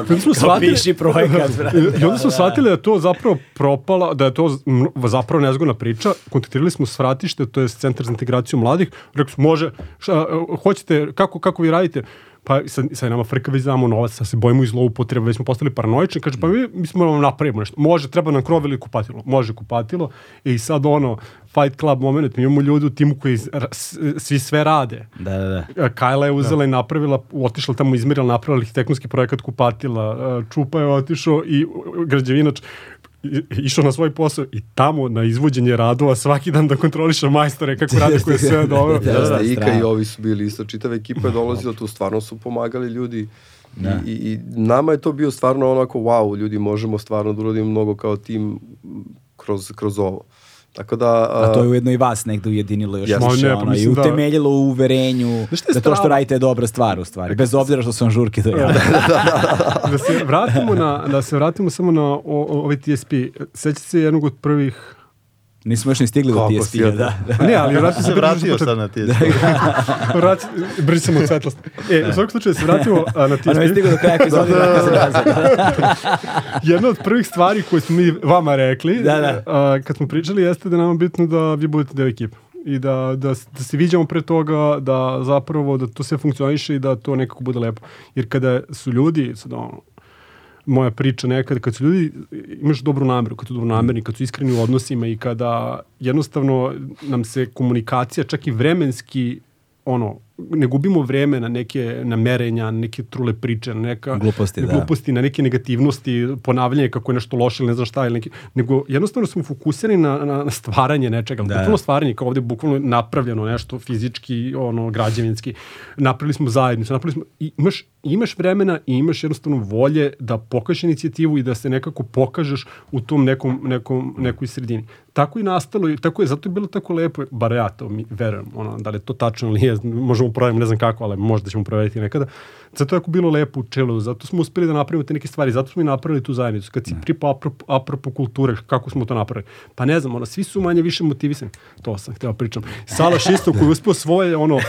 I onda smo shvatili- piši projekat, brate. I onda smo shvatili da je to zapravo propala, da je to zapravo nezgodna priča. Kontaktirali smo svratište, to je Centar za integraciju mladih. Rekli smo, može, šta, hoćete, kako, kako vi radite? Pa sad, sad nama frka već damo novac, sad se bojimo i zloupotrebe, već smo postali paranoični, kaže, pa mi, mi smo vam napravimo nešto. Može, treba nam krov ili kupatilo. Može kupatilo. I sad ono, Fight Club moment, mi imamo ljudi u timu koji svi sve rade. Da, da, da. E, Kajla je uzela i napravila, otišla tamo izmerila, napravila arhitektonski projekat kupatila, e, Čupa je otišao i građevinač išao na svoj posao i tamo na izvođenje radova svaki dan da kontroliše majstore kako rade koje sve dobro. Da, Da, da, Ika strano. i ovi su bili isto, čitava ekipa je dolazila tu, stvarno su pomagali ljudi. I, i, I nama je to bio stvarno onako, wow, ljudi, možemo stvarno da uradimo mnogo kao tim kroz, kroz ovo. Tako da... A to je ujedno i vas negde ujedinilo još Jeste. više, ne, pa ono, i mislim da- utemeljilo u uverenju da to što radite je dobra stvar u stvari, bez obzira što su vam žurke do jada. da se vratimo na da se vratimo samo na o, o, ovaj TSP. Sećate se jednog od prvih Nismo još ni stigli do Kako TSP, si, da. da. da. Ne, ali vratimo se vratio sad na TSP. Vrati, brisamo svetlost. E, u svakom slučaju da se vratimo a, na TSP. Ono je stigao do kraja epizode. Jedna od prvih stvari koje smo mi vama rekli, Da, da. a, kad smo pričali, jeste da je nama bitno da vi budete deo ekipe. I da, da, da se viđamo pre toga, da zapravo da to sve funkcioniše i da to nekako bude lepo. Jer kada su ljudi, sad ono, moja priča nekad, kad su ljudi, imaš dobru nameru, kad su dobro namerni, kad su iskreni u odnosima i kada jednostavno nam se komunikacija čak i vremenski ono, ne gubimo vreme na neke na merenja, na neke trule priče, na neka Gluposti, na da. gluposti, na neke negativnosti, ponavljanje kako je nešto loše ili ne znam šta, ili neki, nego jednostavno smo fokusirani na, na, na stvaranje nečega, Da. da. potpuno stvaranje, kao ovde bukvalno napravljeno nešto fizički, ono, građevinski, napravili smo zajednicu, napravili smo, i imaš, imaš vremena i imaš jednostavno volje da pokažeš inicijativu i da se nekako pokažeš u tom nekom, nekom, nekoj sredini. Tako i nastalo, tako je, zato je bilo tako lepo, bar ja to mi verujem, ono, da li je to tačno ili je, možemo proveriti, ne znam kako, ali možda ćemo proveriti nekada. Zato je jako bilo lepo u čelu, zato smo uspeli da napravimo te neke stvari, zato smo i napravili tu zajednicu. Kad si pripa apropo, apropo kulture, kako smo to napravili? Pa ne znam, ono, svi su manje više motivisani. To sam hteo pričam. Sala Šisto koji je uspeo svoje, ono,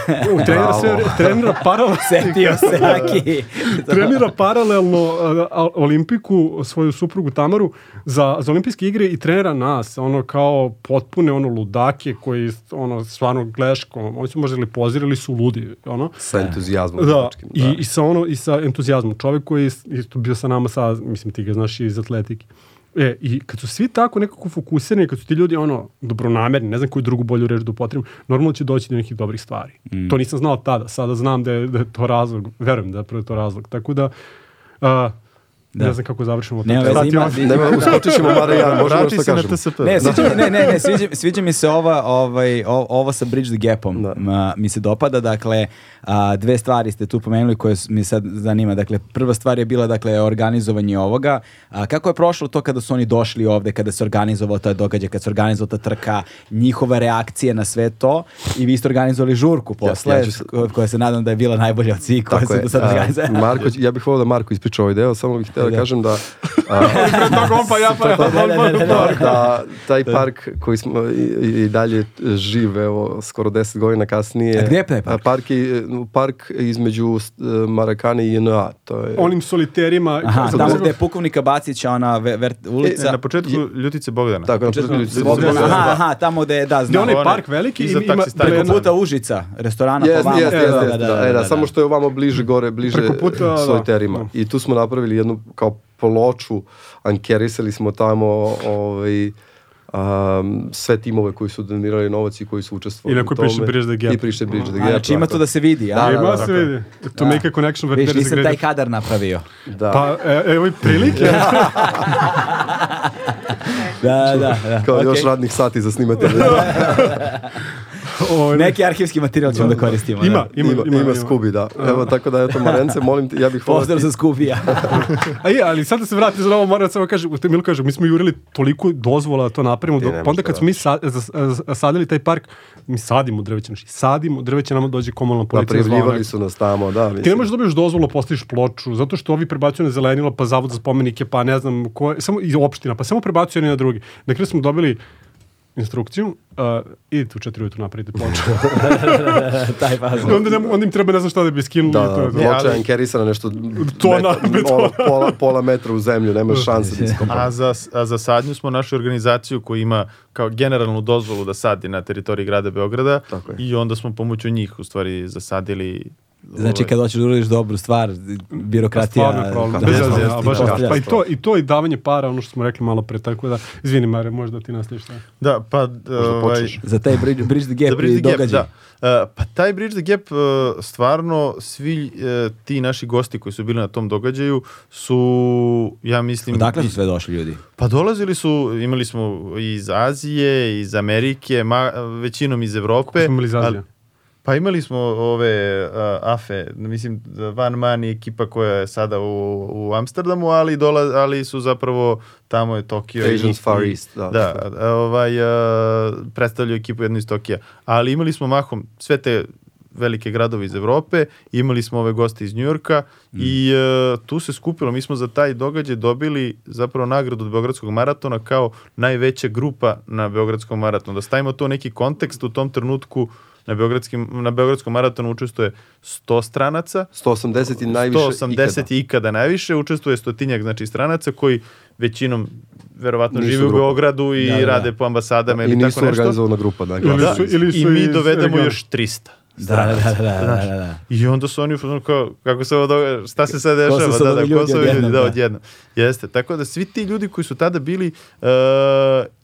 trenera, sve, trenera paralelno, Setio se, Aki. trenira paralelno a, Olimpiku, svoju suprugu Tamaru, za, za olimpijske igre i trenera nas, ono kao potpune ono ludake koji ono stvarno gledaš, oni su možda ili pozirali su ludi, ono. Sa entuzijazmom. Da, i, i sa ono, i sa entuzijazmom. Čovjek koji je ist- isto bio sa nama sa, mislim ti ga znaš iz atletike. E, i kad su svi tako nekako fokusirani, kad su ti ljudi ono dobronamerni, ne znam koju drugu bolju reč da upotrebim, normalno će doći do nekih dobrih stvari. To nisam znao tada, sada znam da je, da je to razlog, verujem da je to razlog. Tako da, a, Da. Ne znam kako završimo. Veze, ti ima- Nema, uskočit ćemo Mare ja, možemo što se na kažemo. TSP. Ne, sviđa, mi- ne, ne, ne, sviđa, sviđa mi se ova, ovaj, o- ovo sa Bridge the Gapom. Da. Ma, mi se dopada, dakle, a, dve stvari ste tu pomenuli koje mi sad zanima. Dakle, prva stvar je bila, dakle, organizovanje ovoga. A, kako je prošlo to kada su oni došli ovde, kada se organizovao taj događaj, kada se organizovao ta trka, njihova reakcija na sve to i vi ste organizovali žurku posle, ja ću se- ko- koja se nadam da je bila najbolja od svih koje Tako su do sada A, organizovali. Marko, ja bih volio da Marko ispriča ovaj deo, samo bih htio da Da. kažem da, a, pa ja pa ja. Da, da, da, da, da. da taj park koji smo i, i- dalje živ, evo, skoro 10 godina kasnije. A gde je taj park? Park, je, park između e, Marakane i JNA. To je, Onim soliterima. Aha, tamo gde je pukovnika Bacića, ona ve- ver- ulica. E, na početku Ljutice Bogdana. Tako, na Početku- se Bogdana, aha, aha, tamo gde je, da, Gde znam. onaj One- park veliki i ima. Preko puta Užica, restorana Jeste, pa vamo. jeste, Da, jeste, da, jeste, da, da, da, e, da, da. samo što je ovamo bliže gore, bliže Preko puta, da. soliterima. I tu smo napravili jednu kao ploču, ankerisali smo tamo ovaj, um, sve timove koji su donirali novac i koji su učestvovali I u tome. piše Bridge the Gap. I piše Bridge the Gap. znači ima to da se vidi, a? Da, da, Ima da, se vidi. To make a connection with Viš, nisam taj kadar napravio. Da. Pa, e, evo i prilike. Da, da, da. kao okej. još radnih sati za snimatelje. Ovaj, Neki arhivski materijal ćemo da koristimo. da. Ima, ima, ima. ima. Scooby, da. Evo, tako da, eto, Marence, molim te, ja bih Pozdrav ti- za Skubija. A je, ali sad da se vrati za ovo, moram samo kažem, u Milu kaže, mi smo jurili toliko dozvola da to napravimo, ne pa onda kad da smo mi sa, sadili taj park, mi sadimo drveće, znači sadimo drveće, nama dođe komunalna Da, policija. zvao prijavljivali su nas tamo, da. Ti ne Mislim. možeš da dobiješ dozvolu, postaviš ploču, zato što ovi prebacuju na zelenilo, pa zavod za spomenike, pa ne znam, ko, samo iz opština, pa samo prebacuju jedni na drugi. Na kraju smo dobili instrukciju, uh, idite u četiri ujutru napravite ploču. taj fazon. onda, ne, onda im treba ne znam šta da bi skinuli. Da, da, to. ploča je ankerisana nešto Tona metar- betona. pola, pola metra u zemlju, nema šanse da iskopa. A za, a za sadnju smo našli organizaciju koja ima kao generalnu dozvolu da sadi na teritoriji grada Beograda i onda smo pomoću njih u stvari zasadili Znači kad hoćeš da uradiš dobru stvar, birokratija... Stvarno je problem. da, Bez da, da, baš- postavljaš Pa i to. i to i davanje para, ono što smo rekli malo pre, tako da, izvini Mare, možda ti nastaviš šta. Da, pa... ovaj, počneš. Za taj Bridge, bridge the Gap Za Bridge i the Gap, događaj. da. Uh, pa taj Bridge the Gap, uh, stvarno, svi uh, ti naši gosti koji su bili na tom događaju su, ja mislim... Odakle su sve došli ljudi? Pa dolazili su, imali smo iz Azije, iz Amerike, ma, većinom iz Evrope. Smo imali iz Azije. ali- Pa imali smo ove uh, AFE, mislim Van Man i ekipa koja je sada u, u Amsterdamu, ali dola, ali su zapravo tamo je Tokio. i- Asians Far East, da. Da, ovaj, uh, predstavljaju ekipu jednu iz Tokija. Ali imali smo mahom sve te velike gradove iz Evrope, imali smo ove goste iz Njujorka i uh, tu se skupilo, mi smo za taj događaj dobili zapravo nagradu od Beogradskog maratona kao najveća grupa na Beogradskom maratonu. Da stavimo to neki kontekst, u tom trenutku na, Beogradskim, na Beogradskom maratonu učestvuje 100 stranaca, 180 i najviše 180 ikada. je ikada najviše, učestvuje stotinjak znači stranaca koji većinom verovatno Nisu žive u grupa. Beogradu i Da, da, da. rade po ambasadama I ili nisu tako nešto. organizovana grupa, da. Ili glasno. su- ili I mi iz dovedemo još 300. Da, da, da, da, da, da, da. I onda su oni u fazonu kao, kako se ovo događa, šta se sad dešava, da, da, ljudi ko su ljudi, da, da. odjednom. Jeste, tako da svi ti ljudi koji su tada bili uh,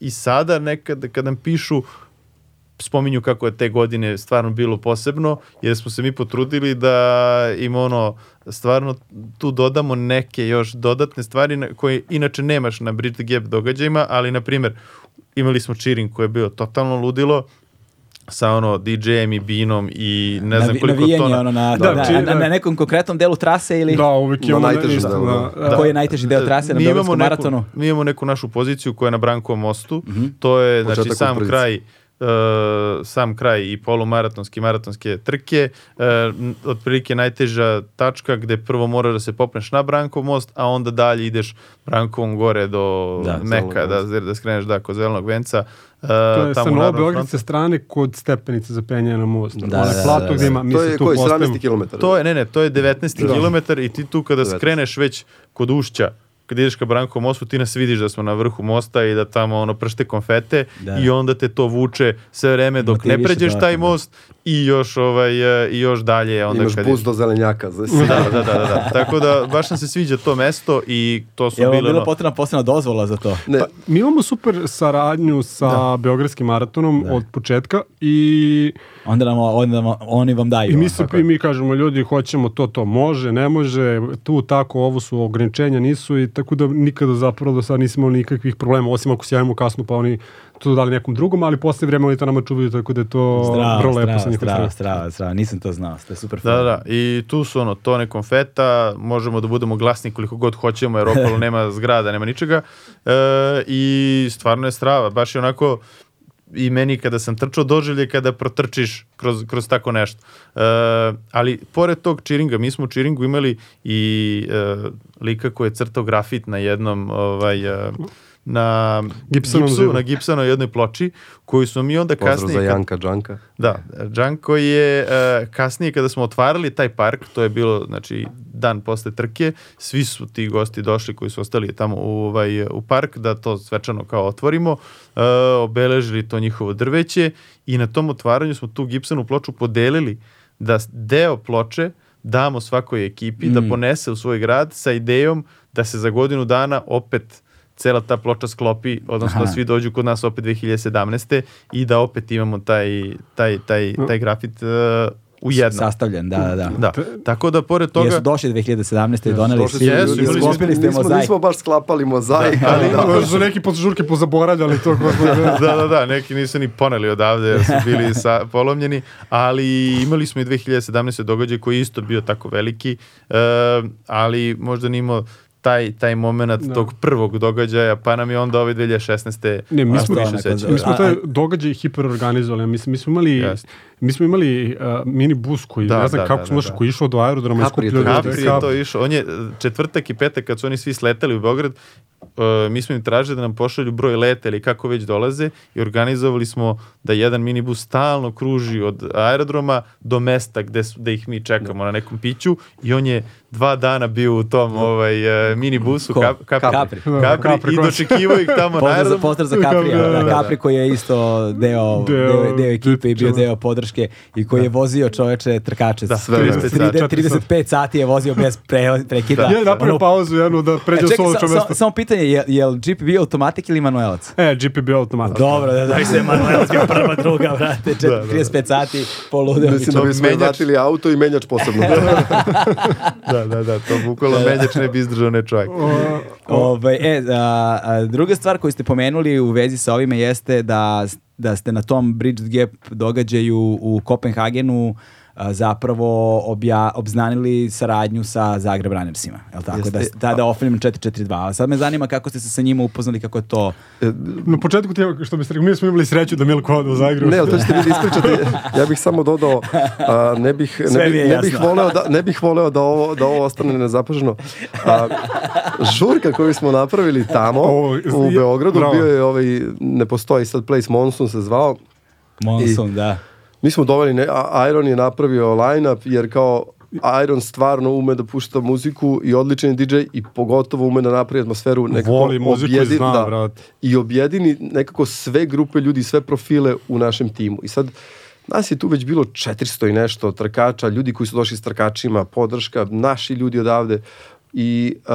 i sada nekad kad nam pišu spominju kako je te godine stvarno bilo posebno, jer smo se mi potrudili da im ono, stvarno tu dodamo neke još dodatne stvari na- koje inače nemaš na Bridge the Gap događajima, ali na primjer imali smo cheering koji je bio totalno ludilo, sa ono DJ-em i binom i ne znam Navi- koliko navijanje, tona. ono na, Da, da, či- na, da. na nekom konkretnom delu trase ili Da, uvijek Na imamo... najtežem isto, delu, da, da. da. koji je najteži deo trase na Mi imamo Beogradskom neku- maratonu? Mi imamo neku našu poziciju koja je na Brankovom mostu. To je znači, Početak sam usprednice. kraj sam kraj i polumaratonske i maratonske trke, uh, n- otprilike najteža tačka gde prvo moraš da se popneš na Brankov most, a onda dalje ideš Brankovom gore do Da, Meka, da, da skreneš da, kod Zelenog venca. Uh, To je sa Novo Beogradske strane kod stepenice za penjanje na most. Da, Da, da, da, plato da, gde da. ima, To mislim, je tu koji, postavimo. 17 km? To je, ne, ne, to je 19. Da. kilometar i ti tu kada 19. skreneš već kod ušća, kad ideš ka Brankovom mostu, ti nas vidiš da smo na vrhu mosta i da tamo ono pršte konfete Da. i onda te to vuče sve vreme dok ne pređeš taj da. most i još, ovaj, e, i još dalje. Onda Imaš kad bus do zelenjaka. Za Da, da, da, da, da. Tako da baš nam se sviđa to mesto i to su Je bile bila potrebna posebna dozvola za to? Ne, Pa, mi imamo super saradnju sa Beogradskim maratonom od početka i, Onda, nam, onda nam, oni vam daju. i mi, se, i mi kažemo ljudi hoćemo to, to može, ne može, tu tako, ovo su ograničenja, nisu i tako da nikada zapravo do sada nismo imali nikakvih problema, osim ako se javimo kasno pa oni to dali nekom drugom, ali posle vremena oni to nama čuvaju, tako da je to Strava, vrlo lepo sa njihove strava, strane. strava, strava, nisam to znao, ste super Da, fan. da, i tu su ono, tone konfeta, možemo da budemo glasni koliko god hoćemo, jer okolo nema zgrada, nema ničega. E, I stvarno je strava, baš je onako i meni kada sam trčao doživlje kada protrčiš kroz, kroz tako nešto. E, ali pored tog čiringa, mi smo u čiringu imali i e, lika koji je crtao grafit na jednom ovaj, e, na Gipsonom gipsu, na gipsanoj jednoj ploči, koju smo mi onda pozdrav kasnije... za kad- Janka Džanka. da, Džanko je e, kasnije kada smo otvarali taj park, to je bilo znači dan posle trke, svi su ti gosti došli koji su ostali tamo u, ovaj, u park da to svečano kao otvorimo, e, obeležili to njihovo drveće i na tom otvaranju smo tu gipsanu ploču podelili da deo ploče damo svakoj ekipi da ponese u svoj grad sa idejom da se za godinu dana opet cela ta ploča sklopi, odnosno da Aha. svi dođu kod nas opet 2017. i da opet imamo taj, taj, taj, taj grafit uh, u jednom. Sastavljen, da, da, da. Da, tako da pored toga... Jesu došli 2017. i doneli svi, su Jesu, ljudi, sklopili ste mozaik. nismo baš sklapali mozaik, ali da. Možda su neki posle žurke pozaboravljali to. da, da, da, neki nisu ni poneli odavde jer su bili sa, polomljeni, ali imali smo i 2017. događaj koji je isto bio tako veliki, e, ali možda nimo taj, taj moment Da. tog prvog događaja, pa nam je onda ove 2016. Ne, mi smo- više sećamo. Mi smo taj događaj hiperorganizovali. Mi, smo- mi smo imali, Jeste. mi smo imali uh, mini bus koji, Da, ne znam da, kako da, smo da, došli, da. koji je išao do aerodroma i to ljude. Capri je to išao. On je četvrtak i petak kad su oni svi sleteli u Beograd, e, mi smo im tražili da nam pošalju broj leta ili kako već dolaze i organizovali smo da jedan minibus stalno kruži od aerodroma do mesta gde, su, gde ih mi čekamo na nekom piću i on je dva dana bio u tom ovaj, e, minibusu Ko? Kap, Capri, Capri. Da, Capri, i dočekivao ih tamo na aerodromu. pozdrav za Da, Caprija, da, da, da, Capri koji je isto deo, Deo- deo, deo ekipe i bio da. deo podrške i koji je vozio čoveče trkače. Da, sve 30 vreme. 35 sati je vozio bez pre, prekida. Je napravio pauzu jednu da E, pređe u čekaj, sa- mesto. sa- samo pitanje, je, je li Jeep bio automatik ili manuelac? E, Jeep je bio automat. Dobro, da da se manuelac bio prva, druga, Da, da, da. 35 sati, poludeo. Mislim da bismo menjač- vratili auto i menjač posebno. Da, da, da, to bukvalno menjač ne bi izdržao ne čovjek. Ovaj, e, a, a, druga stvar koju ste pomenuli u vezi sa ovime jeste da, da ste na tom Bridge Gap događaju u Kopenhagenu zapravo obja, obznanili saradnju sa Zagreb Runnersima. Je li tako? Jeste. Da, tada Offline 442. A sad me zanima kako ste se sa njima upoznali, kako je to... Na početku ti, što biste rekli, mi smo imali sreću da Milko ode u Zagreb. Ne, ali to ćete vi da ispričate. Ja bih samo dodao, a, ne bih, ne, je ne bih voleo da, ne bih voleo da ovo, da ovo ostane nezapaženo. A, žurka koju smo napravili tamo Ovo, u Beogradu bravo. bio je ovaj, ne postoji sad Place Monsoon se zvao. Monson, da. Mi smo doveli, ne, Iron je napravio line-up jer kao Iron stvarno ume da pušta muziku i odličan je DJ i pogotovo ume da napravi atmosferu nekako Voli muziku i objedi- zna, da, brate. i objedini nekako sve grupe ljudi, sve profile u našem timu. I sad, nas je tu već bilo 400 i nešto trkača, ljudi koji su došli s trkačima, podrška, naši ljudi odavde. I uh,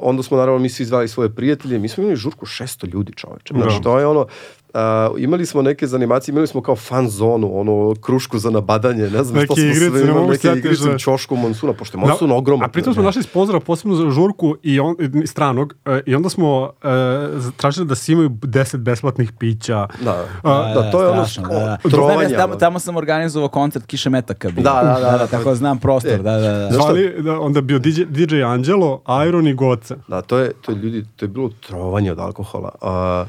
onda smo naravno mi svi zvali svoje prijatelje. Mi smo imali žurku 600 ljudi čoveče. Znaš, Da. to je ono, uh, imali smo neke zanimacije, imali smo kao fan zonu, ono, krušku za nabadanje, ne znam Neke što smo igrice, sve imali, neke igrice za- u ćošku Monsuna, pošto je Da, Monsun ogroman. A pritom smo našli sponzora posebno za žurku i on, i stranog e, i onda smo e, tražili da svi imaju 10 besplatnih pića. Da, A, da, to je ono sko- da, da. Znam, trovanje. ja tamo, tamo sam organizovao koncert Kiše Metaka. Bio. Da, da, da, da. tako znam prostor, E, da, da, da. Zvali, da, onda je bio DJ, DJ Angelo, Iron i Goce. Da, to je, to je ljudi, to je bilo trovanje od alkohola. A,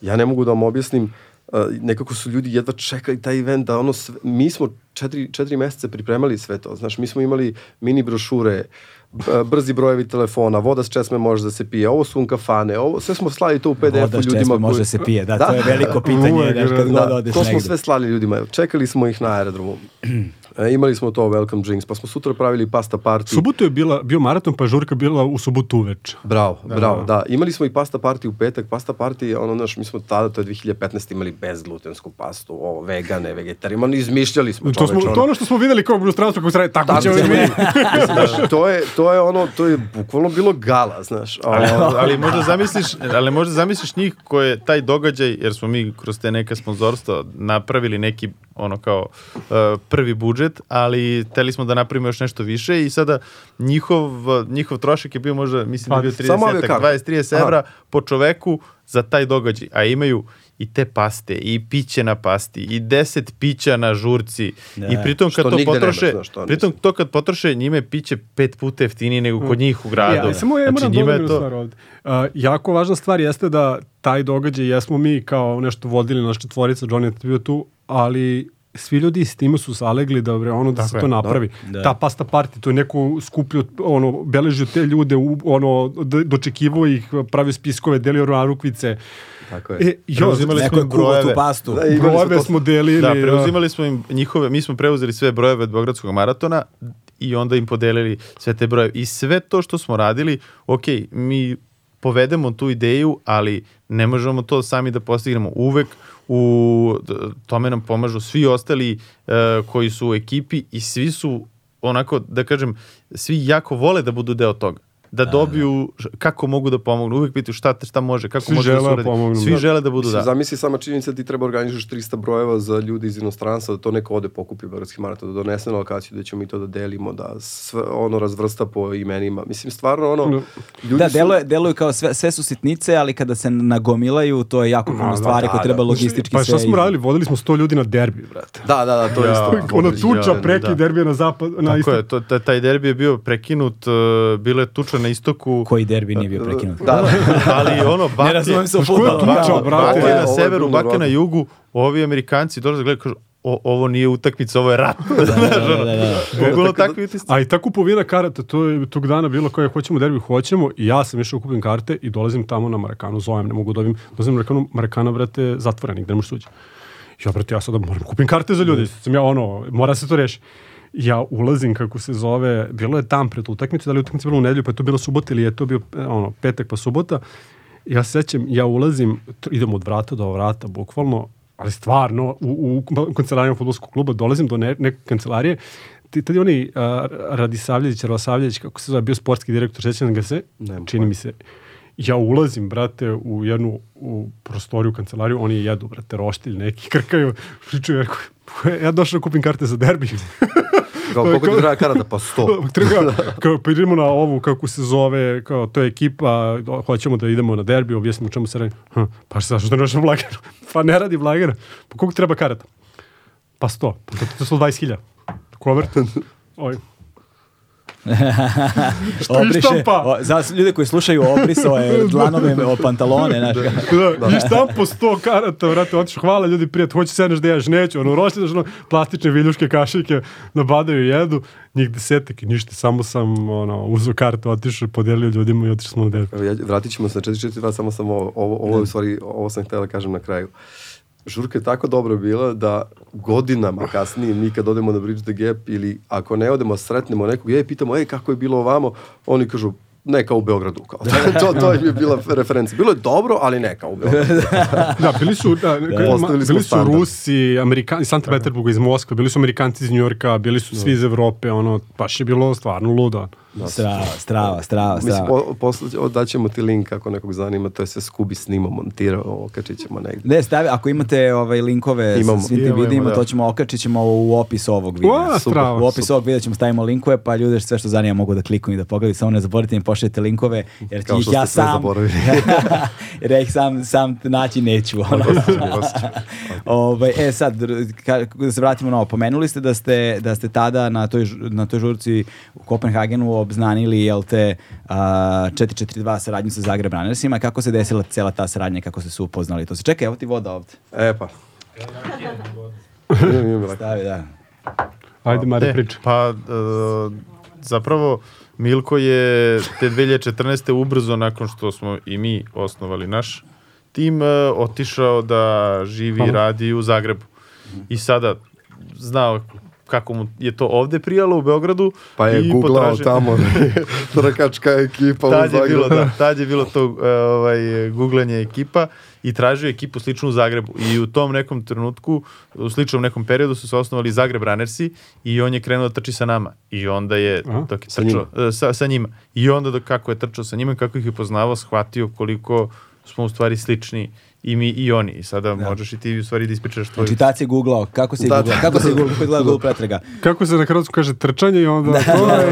ja ne mogu da vam objasnim, a, nekako su ljudi jedva čekali taj event, da ono sve, mi smo četiri, četiri meseca pripremali sve to, znaš, mi smo imali mini brošure, brzi brojevi telefona, voda s česme može da se pije, ovo su unkafane, ovo, sve smo slali to u PDF-u Voda s ljudima. česme može koji- da se pije, da, Da. to je veliko pitanje, znaš, kad da, god Da, odeš to smo negde. sve slali ljudima, čekali smo ih na aerodromu. E, imali smo to welcome drinks, pa smo sutra pravili pasta party. Subotu je bila, bio maraton, pa žurka bila u subotu uveč. Bravo, bravo, da. Imali smo i pasta party u petak. Pasta party, ono, znaš, mi smo tada, to je 2015, imali bezglutensku pastu, ovo, vegane, vegetari, ono, izmišljali smo To, smo, to ono što smo videli kao u inostranstvu kako se radi, tako, Tako ćemo mi. Znaš, to je, to je ono, to je bukvalno bilo gala, znaš. Ali, Ono, ali možda zamisliš, ali možda zamisliš njih koje taj događaj, jer smo mi kroz te neka sponzorstva napravili neki ono kao uh, prvi budžet, ali teli smo da napravimo još nešto više i sada njihov, njihov trošak je bio možda, mislim da je bio Pa, samo 30, aviokarte. 20-30 evra po čoveku za taj događaj, a imaju i te paste, i piće na pasti, i 10 pića na žurci. Da. I pritom kad Što to potroše, nemaš, znaš, to pritom to kad potroše, njime piće pet puta jeftinije nego kod njih u gradu. Ja, samo ja Znači, moram njima je to- stvar ovde. Uh, jako važna stvar jeste da taj događaj jesmo mi kao nešto vodili, naša četvorica, Johnny je bio tu, ali svi ljudi s time su zalegli da bre, ono da Tako se je, to napravi. Da. Ta pasta party, to je neko skupljio, ono, beležio te ljude, u, ono, dočekivao ih, pravio spiskove, delio narukvice. tako je. E, jo, Preuzimali smo im kuvo tu brojeve. pastu. Da, brojeve to- smo delili. Da, da. preuzimali smo im njihove, mi smo preuzeli sve brojeve od Beogradskog maratona i onda im podelili sve te brojeve. I sve to što smo radili, ok, mi povedemo tu ideju, ali ne možemo to sami da postignemo. Uvek u tome nam pomažu svi ostali e, koji su u ekipi i svi su onako, da kažem, svi jako vole da budu deo toga da dobiju š- kako mogu da pomognu. Uvek pitaju šta, šta može, kako Svi može da se da uradi. pomognu, Svi da. žele da budu Mislim, da. Zamisli sama činjenica da ti treba organizuješ 300 brojeva za ljudi iz inostranstva, da to neko ode pokupi Beogradski maraton, da donese na lokaciju, da ćemo mi to da delimo, da sve ono razvrsta po imenima. Mislim, stvarno ono, Da. ljudi Da, su... deluje, deluju kao sve, sve su sitnice, ali kada se nagomilaju, to je jako puno da, stvari da, koje da. treba logistički Pa šta sve smo iz- radili? Vodili smo 100 ljudi na derbi, brate. Da, da, da, to je isto. Ona tuča Da, preki da. derbija na zapad, na Tako je, to, taj, derbi je bio prekinut, uh, bila je tuča na istoku, Koji derbi nije bio prekinut. Da, ali ono, bake, Ne razumem se fudbalu. bake na severu, bake na jugu, ovi Amerikanci dolaze da gledaju, kažu, o, ovo nije utakmica, ovo je rat. Da, da. Bukvalno Tako da- takvi utisci. A i ta kupovina karata, to je tog dana bilo koje hoćemo derbi, hoćemo i ja sam išao kupim karte i dolazim tamo na Marakanu, zovem, ne mogu da dobijem, dolazim na Marakanu, Marakana, brate, zatvorenik, gde ne možeš suđi. Ja, brate, ja sada moram kupim karte za ljudi, sam ja ono, mora se to reši. Ja ulazim, kako se zove, bilo je dan pred utakmicu, da li utakmica bila u nedelju, pa je to bila subota ili je to bio e, ono, petak pa subota. Ja se sećam, ja ulazim, idem od vrata do vrata, bukvalno, ali stvarno, u, u kancelariju fudbalskog kluba dolazim do ne, neke kancelarije, tad je onaj a, Radisavljević, Ravasavljević, kako se zove, bio sportski direktor, sećam ga se, Nemam čini mi se. Ja ulazim, brate, u jednu u prostoriju, kancelariju, oni jedu, brate, roštilj neki, krkaju, pričaju, ja došao da kupim karte za derbi. Kao, koliko ti treba karata? Pa sto. Treba, kao, pa idemo na ovu, kako se zove, kao, to je ekipa, hoćemo da idemo na derbi, objasnimo čemu se radi. Hm, pa šta, što ne radiš na Blageru? Pa ne radi Blagera. Pa koliko treba karata? Pa sto. Pa to, to je 120.000. Kover? Oj. Obriše, štampa? o, za ljude koji slušaju, obrisao je dlanove o pantalone, znaš. Da, I štampo 100 karata, vrate, otišao, hvala ljudi, prijatelj, hoće sedneš da ješ, neću, ono, rošli, ono, plastične viljuške kašike, nabadaju i jedu, njih desetak i ništa, samo sam, ono, uzeo kartu, otišao, podelio ljudima i otišao smo na. Evo, ja, vratit ćemo se na 442, samo sam ovo, ovo, ovo, u stvari, ovo sam htjela da kažem na kraju. Žurka je tako dobra bila da godinama kasnije mi kad odemo na Bridge the Gap ili ako ne odemo sretnemo nekog, je pitamo, ej kako je bilo ovamo, oni kažu, ne kao u Beogradu. Kao. to, to je bila referenca. Bilo je dobro, ali ne kao u Beogradu. Da, bili su, da, da. Bili su. Rusi, Amerikanci, iz Santa Peterburga, iz Moskve, bili su Amerikanci iz Njorka, bili su svi iz Evrope, ono, baš je bilo stvarno ludo. Strava, strava, strava, Mislim, strava. o, daćemo ti link ako nekog zanima, to je sve Skubi snimao, montirao, okačit ćemo negdje. Ne, stavi, ako imate ovaj linkove Imamo. sa svim tim videima, da. to ćemo okačit ćemo u opis ovog videa. Super. strava, u opis ovog videa ćemo stavimo linkove, pa ljudi sve što zanima mogu da kliknu i da pogledaju, samo ne zaboravite da mi pošaljete linkove, jer ću Kao ih što ja ste sve sam, zaboravili. jer ja ih sam, sam naći neću. ono. ovaj, e sad, da se vratimo na ovo, pomenuli ste da ste, da ste tada na toj, na toj žurci u Kopenhagenu obznanili, jel te, a, 442 saradnju sa Zagreb Runnersima, kako se desila cela ta saradnja, kako ste se upoznali? To se čekaj, evo ti voda ovde. E pa. Stavi, da. Ajde, Mare, E, priča. Pa, e, zapravo, Milko je te 2014. ubrzo nakon što smo i mi osnovali naš tim, e, otišao da živi i radi u Zagrebu. I sada znao kako mu je to ovde prijalo u Beogradu. Pa je i googlao potražio- tamo trkačka ekipa u tad je Zagrebu. bilo, da, tad je bilo to e, ovaj, googlanje ekipa i tražio je ekipu sličnu u Zagrebu. I u tom nekom trenutku, u sličnom nekom periodu su se osnovali Zagreb Runnersi i on je krenuo da trči sa nama. I onda je, Aha. dok je Sa trčao, e, sa, sa njima. I onda dok, kako je trčao sa njima, i kako ih je poznavao, shvatio koliko smo u stvari slični i mi i oni. I sada možeš i ti u stvari da ispričaš tvoj... Znači, tad si googlao, kako si Da, googlao, da. kako si googlao, kako Google pretraga. Kako se na hrvatskom kaže trčanje i onda to je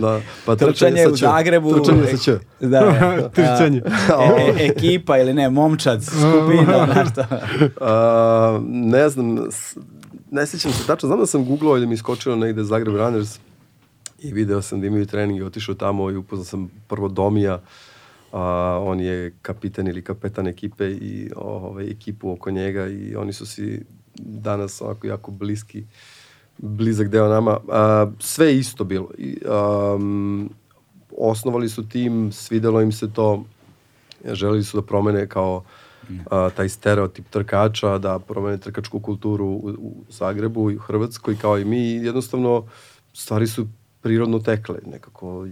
da, pa Trčanje u sa Č. Zagrebu. Trčanje sa Č. Da, a, Trčanje. e- e- ekipa ili ne, momčad, skupina, znaš šta. A, ne znam, ne sjećam se tačno, znam da sam googlao ili mi iskočilo negde Zagreb Runners i video sam da imaju trening i otišao tamo i upoznao sam prvo Domija, a, on je kapitan ili kapetan ekipe i ovaj, ekipu oko njega i oni su si danas onako jako bliski, blizak deo nama. A, sve je isto bilo. I, am, osnovali su tim, svidelo im se to, želeli su da promene kao a, taj stereotip trkača, da promene trkačku kulturu u, u Zagrebu i u Hrvatskoj kao i mi. Jednostavno, stvari su prirodno tekle. Nekako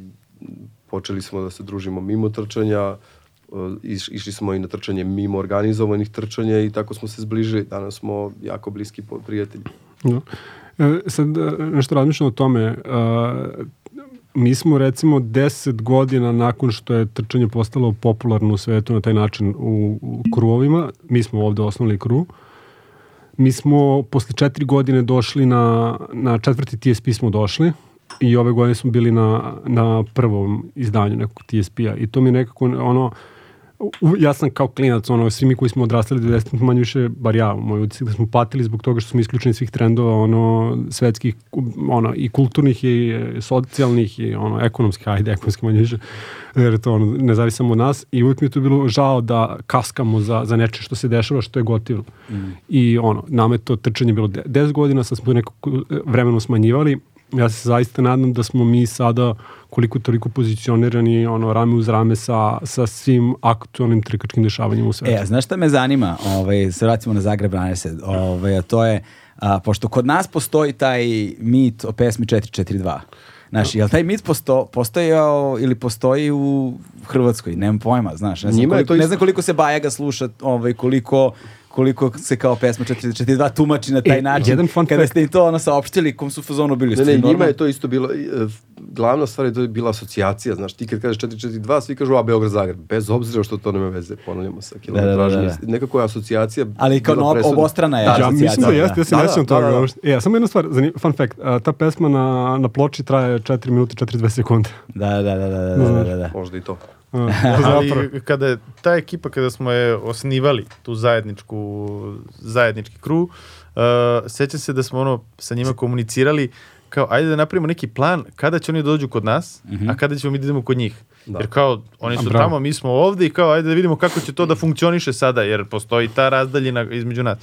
počeli smo da se družimo mimo trčanja, e, iš, išli smo i na trčanje mimo organizovanih trčanja i tako smo se zbližili. Danas smo jako bliski prijatelji. Da. E, sad e, nešto razmišljam o tome. a, mi smo recimo 10 godina nakon što je trčanje postalo popularno u svetu na taj način u, u kruovima, mi smo ovde osnovali kru, mi smo posle četiri godine došli na, na četvrti TSP smo došli i ove godine smo bili na, na prvom izdanju nekog TSP-a i to mi je nekako ono, ja sam kao klinac, ono, svi mi koji smo odrastali 90 manje više, bar ja, moj utisak da smo patili zbog toga što smo isključeni svih trendova, ono, svetskih, ono, i kulturnih, i e, socijalnih, i ono, ekonomskih, ajde, ekonomski manje više, jer je to, ono, ne zavisi samo od nas, i uvijek mi je to bilo žao da kaskamo za, za neče što se dešava, što je gotivno. I, ono, nama je to trčanje bilo de- 10 godina, sad smo nekako e, vremeno smanjivali, ja se zaista nadam da smo mi sada koliko toliko pozicionirani ono rame uz rame sa, sa svim aktualnim trkačkim dešavanjima u svetu. E, a znaš šta me zanima? Ovaj, se vratimo na Zagreb Runnerse. Ovaj, a to je, a, pošto kod nas postoji taj mit o pesmi 442. Znaš, jel taj mit posto, postojao ili postoji u Hrvatskoj? Nemam pojma, znaš. Ne znam, Njima koliko, ne znam koliko se Bajaga sluša, ovaj, koliko koliko se kao pesma 442 tumači na taj E, način. jedan fun Kada fact. ste im to ono saopštili, kom su fazonu bili? Ne, ne, njima je to isto bilo, e, glavna stvar je to je bila asocijacija, znaš, ti kad kažeš 442, svi kažu, a Beograd, Zagreb, bez obzira što to nema veze, ponavljamo sa kilometražom. da, da. Nekako je asocijacija Ali kao no- obostrana je ja asocijacija, mislim da da. jeste, ja se Da, ne da, sjećam da, toga. da. uopšte. E, samo jedna stvar, zanim, fun fact, a, ta pesma na, na ploči traje 4 minuta 42 sekunde. Da, da, da, da, da, da, da, da. Možda i to. Ali kada je ta ekipa, kada smo je osnivali, tu zajedničku, zajednički kru, uh, sećam se da smo ono sa njima komunicirali kao ajde da napravimo neki plan kada će oni da dođu kod nas, a kada ćemo mi da idemo kod njih. Da. Jer kao oni su bravo. tamo, mi smo ovde i kao ajde da vidimo kako će to da funkcioniše sada, jer postoji ta razdaljina između nas.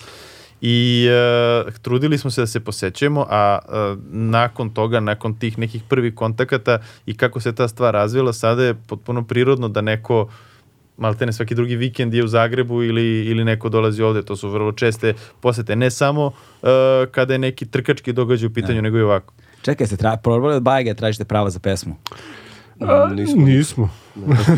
I e, trudili smo se da se posećujemo, a e, nakon toga, nakon tih nekih prvih kontakata i kako se ta stvar razvila, sada je potpuno prirodno da neko maltene svaki drugi vikend je u Zagrebu ili, ili neko dolazi ovde, to su vrlo česte posete, ne samo e, kada je neki trkački događaj u pitanju, nego i ovako. Čekaj, ste tra, probali od da tražite prava za pesmu? Nismo. Nismo.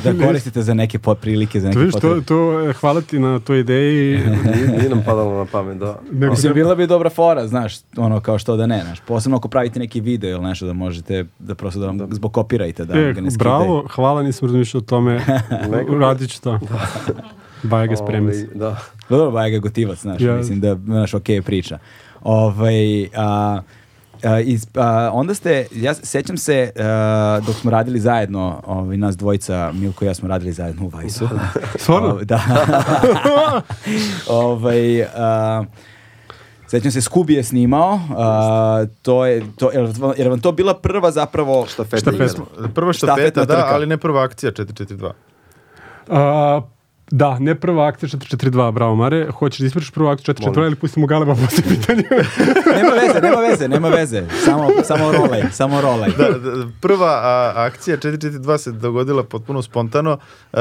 Da koristite za neke prilike, za To, neke to, potrebe. to, e, hvala ti na toj ideji. Nije, nije nam padalo na pamet, da. Nego Mislim, bila bi dobra fora, znaš, ono kao što da ne, znaš. Posebno ako pravite neki video ili nešto da možete, da prosto da vam zbog kopirajte, da E, ga ne skidaju. bravo, hvala, nisam razmišljao o tome. Radit ću to. Bajega spremi se. Ovaj, Da. Dobro, Bajaga gotivac, znaš, Ja. mislim da, znaš, okej priča. Ovaj, a, a, iz, onda ste, ja se- sećam se dok smo radili zajedno, ovaj, nas dvojica, Milko i ja smo radili zajedno u Vajsu. Stvarno? Ovaj, da. ovaj, a, sećam se, Skubi je snimao, a, to je, to, jer, jer vam to bila prva zapravo... Štafeta. Štafeta. Prva štafeta, Štafetna da, trka. ali ne prva akcija 442. A, Da, ne prva akcija 442, bravo Mare. Hoćeš da ispričaš prvu akciju 442 ili pustimo Galeba posle pitanja? nema veze, nema veze, nema veze. Samo, samo rolaj, samo rolaj. Da, da, prva a, akcija 442 se dogodila potpuno spontano. Uh,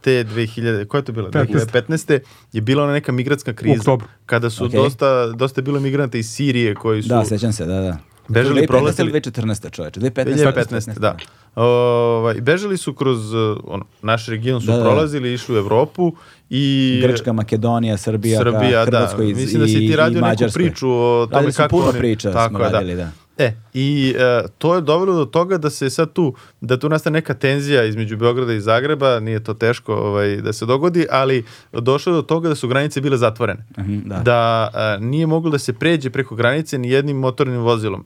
te 2000, koja je to bila? 15. 2015. je bila ona neka migratska kriza. Kada su Okej. dosta, dosta bilo migranta iz Sirije koji su... Da, sećam se, da, da. Bežali, 2015 prolazili- ili 2014. čoveče? 2015. 2015. da. Ovaj, bežali su kroz uh, ono, naš region su Da, da. prolazili, išli u Evropu i Grčka, Makedonija, Srbija, Srbija, da. Hrvatskoj i, Mislim da si ti radio neku priču o tome Radili kako puno oni- priča tako smo da. radili, da. E, i e, to je dovelo do toga da se sad tu, da tu nastane neka tenzija između Beograda i Zagreba, nije to teško ovaj, da se dogodi, ali došlo je do toga da su granice bile zatvorene. Mhm, da. Da e, nije moglo da se pređe preko granice ni jednim motornim vozilom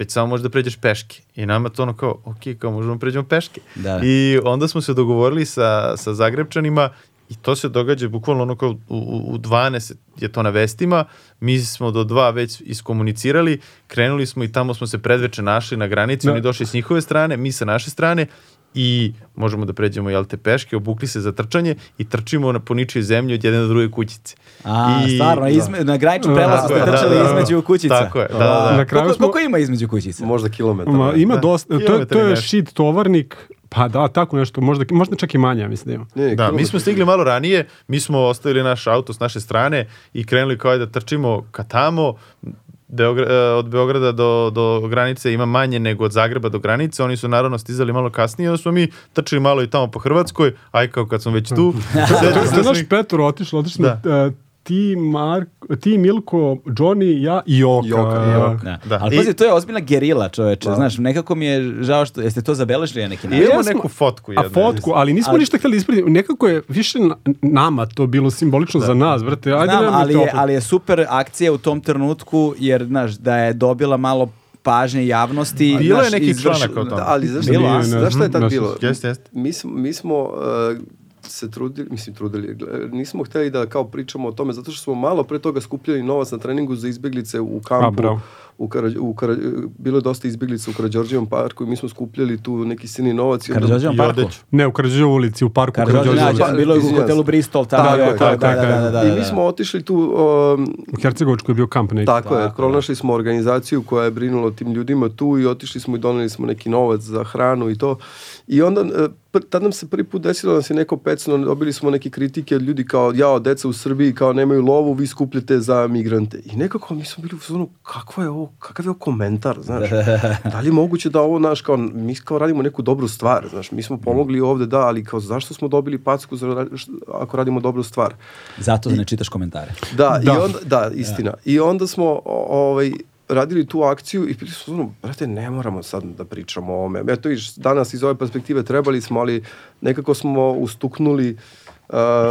već samo možeš da pređeš peške. I nama to ono kao, ok, kao možemo da pređemo peške. Da. I onda smo se dogovorili sa, sa Zagrebčanima i to se događa bukvalno ono kao u, u, u 12 je to na vestima, mi smo do dva već iskomunicirali, krenuli smo i tamo smo se predveče našli na granici, Da. oni došli s njihove strane, mi sa naše strane i možemo da pređemo jel te peške, obukli se za trčanje i trčimo na poničoj zemlji od jedne do druge kućice. A, I- stvarno, izme, na graničnom prelazu ste da, trčali da, da. između kućica. Tako je, da, da, da. Na kraju Koliko, smo- koliko ima između kućica? Možda kilometar. Ma, ima Da. dosta, to, je- to je shit tovarnik, pa da, tako nešto, možda, možda čak i manje, mislim da ima. Ne, Da, mi smo stigli malo ranije, mi smo ostavili naš auto s naše strane i krenuli kao da trčimo ka tamo, Beogra, e, od Beograda do, do granice ima manje nego od Zagreba do granice, oni su naravno stizali malo kasnije, onda smo mi trčali malo i tamo po Hrvatskoj, aj kao kad smo već tu. To sećam se je da. naš Da. ti, Mark, ti, Milko, Johnny, ja i Joka. Joka, Joka. Da. Da. Ali I- pazi, to je ozbiljna gerila, čoveče. Znaš, nekako mi je žao što... Jeste to zabeležili na neki način? imamo neku fotku A jednu. fotku, ali nismo Ali- ništa htjeli ispratiti. Nekako je više na- nama to bilo simbolično za nas, brate. Ajde, Znam, nemojte ali je, ali je super akcija u tom trenutku, jer, znaš, da je dobila malo pažnje javnosti. Bilo je neki izvrš- članak o tome. Da, ali zašto, Bilo, a? šta je tad bilo? Jeste, jeste. Mi smo, mi smo uh, se trudili, mislim trudili, nismo htjeli da kao pričamo o tome, zato što smo malo pre toga skupljali novac na treningu za izbjeglice u A, kampu. bravo. U Kara, u Kara, bilo je dosta izbjeglica u Karađorđevom parku i mi smo skupljali tu neki sini novac. Karađorđevom I parku? Ne, u Karađorđevoj ulici, u parku Karađorđevoj ja, ulici. bilo je u hotelu se. Bristol, tamo Tako tako da, da, da, da, da, I mi da. smo otišli tu, um, U Hercegovačkoj je bio kamp neki. tako je, pronašli smo organizaciju koja je brinula o tim ljudima tu i otišli smo i doneli smo neki novac za hranu i to. I onda, e, tad nam se prvi put desilo da nas je neko pecno, dobili smo neke kritike od ljudi kao, jao, deca u Srbiji kao nemaju lovu, vi skupljate za migrante. I nekako mi smo bili u zonu, kakva je ovo, kakav je ovo komentar, znaš? da li je moguće da ovo, znaš, kao, mi kao radimo neku dobru stvar, znaš, mi smo pomogli ovde, da, ali kao, zašto smo dobili packu za, ako radimo dobru stvar? Zato ne čitaš komentare. Da, Da. i onda, da, istina. I onda smo o- ovaj, radili tu akciju i bili smo ono, brate, ne moramo sad da pričamo o ovome. Eto, viš, danas iz ove perspektive trebali smo, ali nekako smo ustuknuli uh,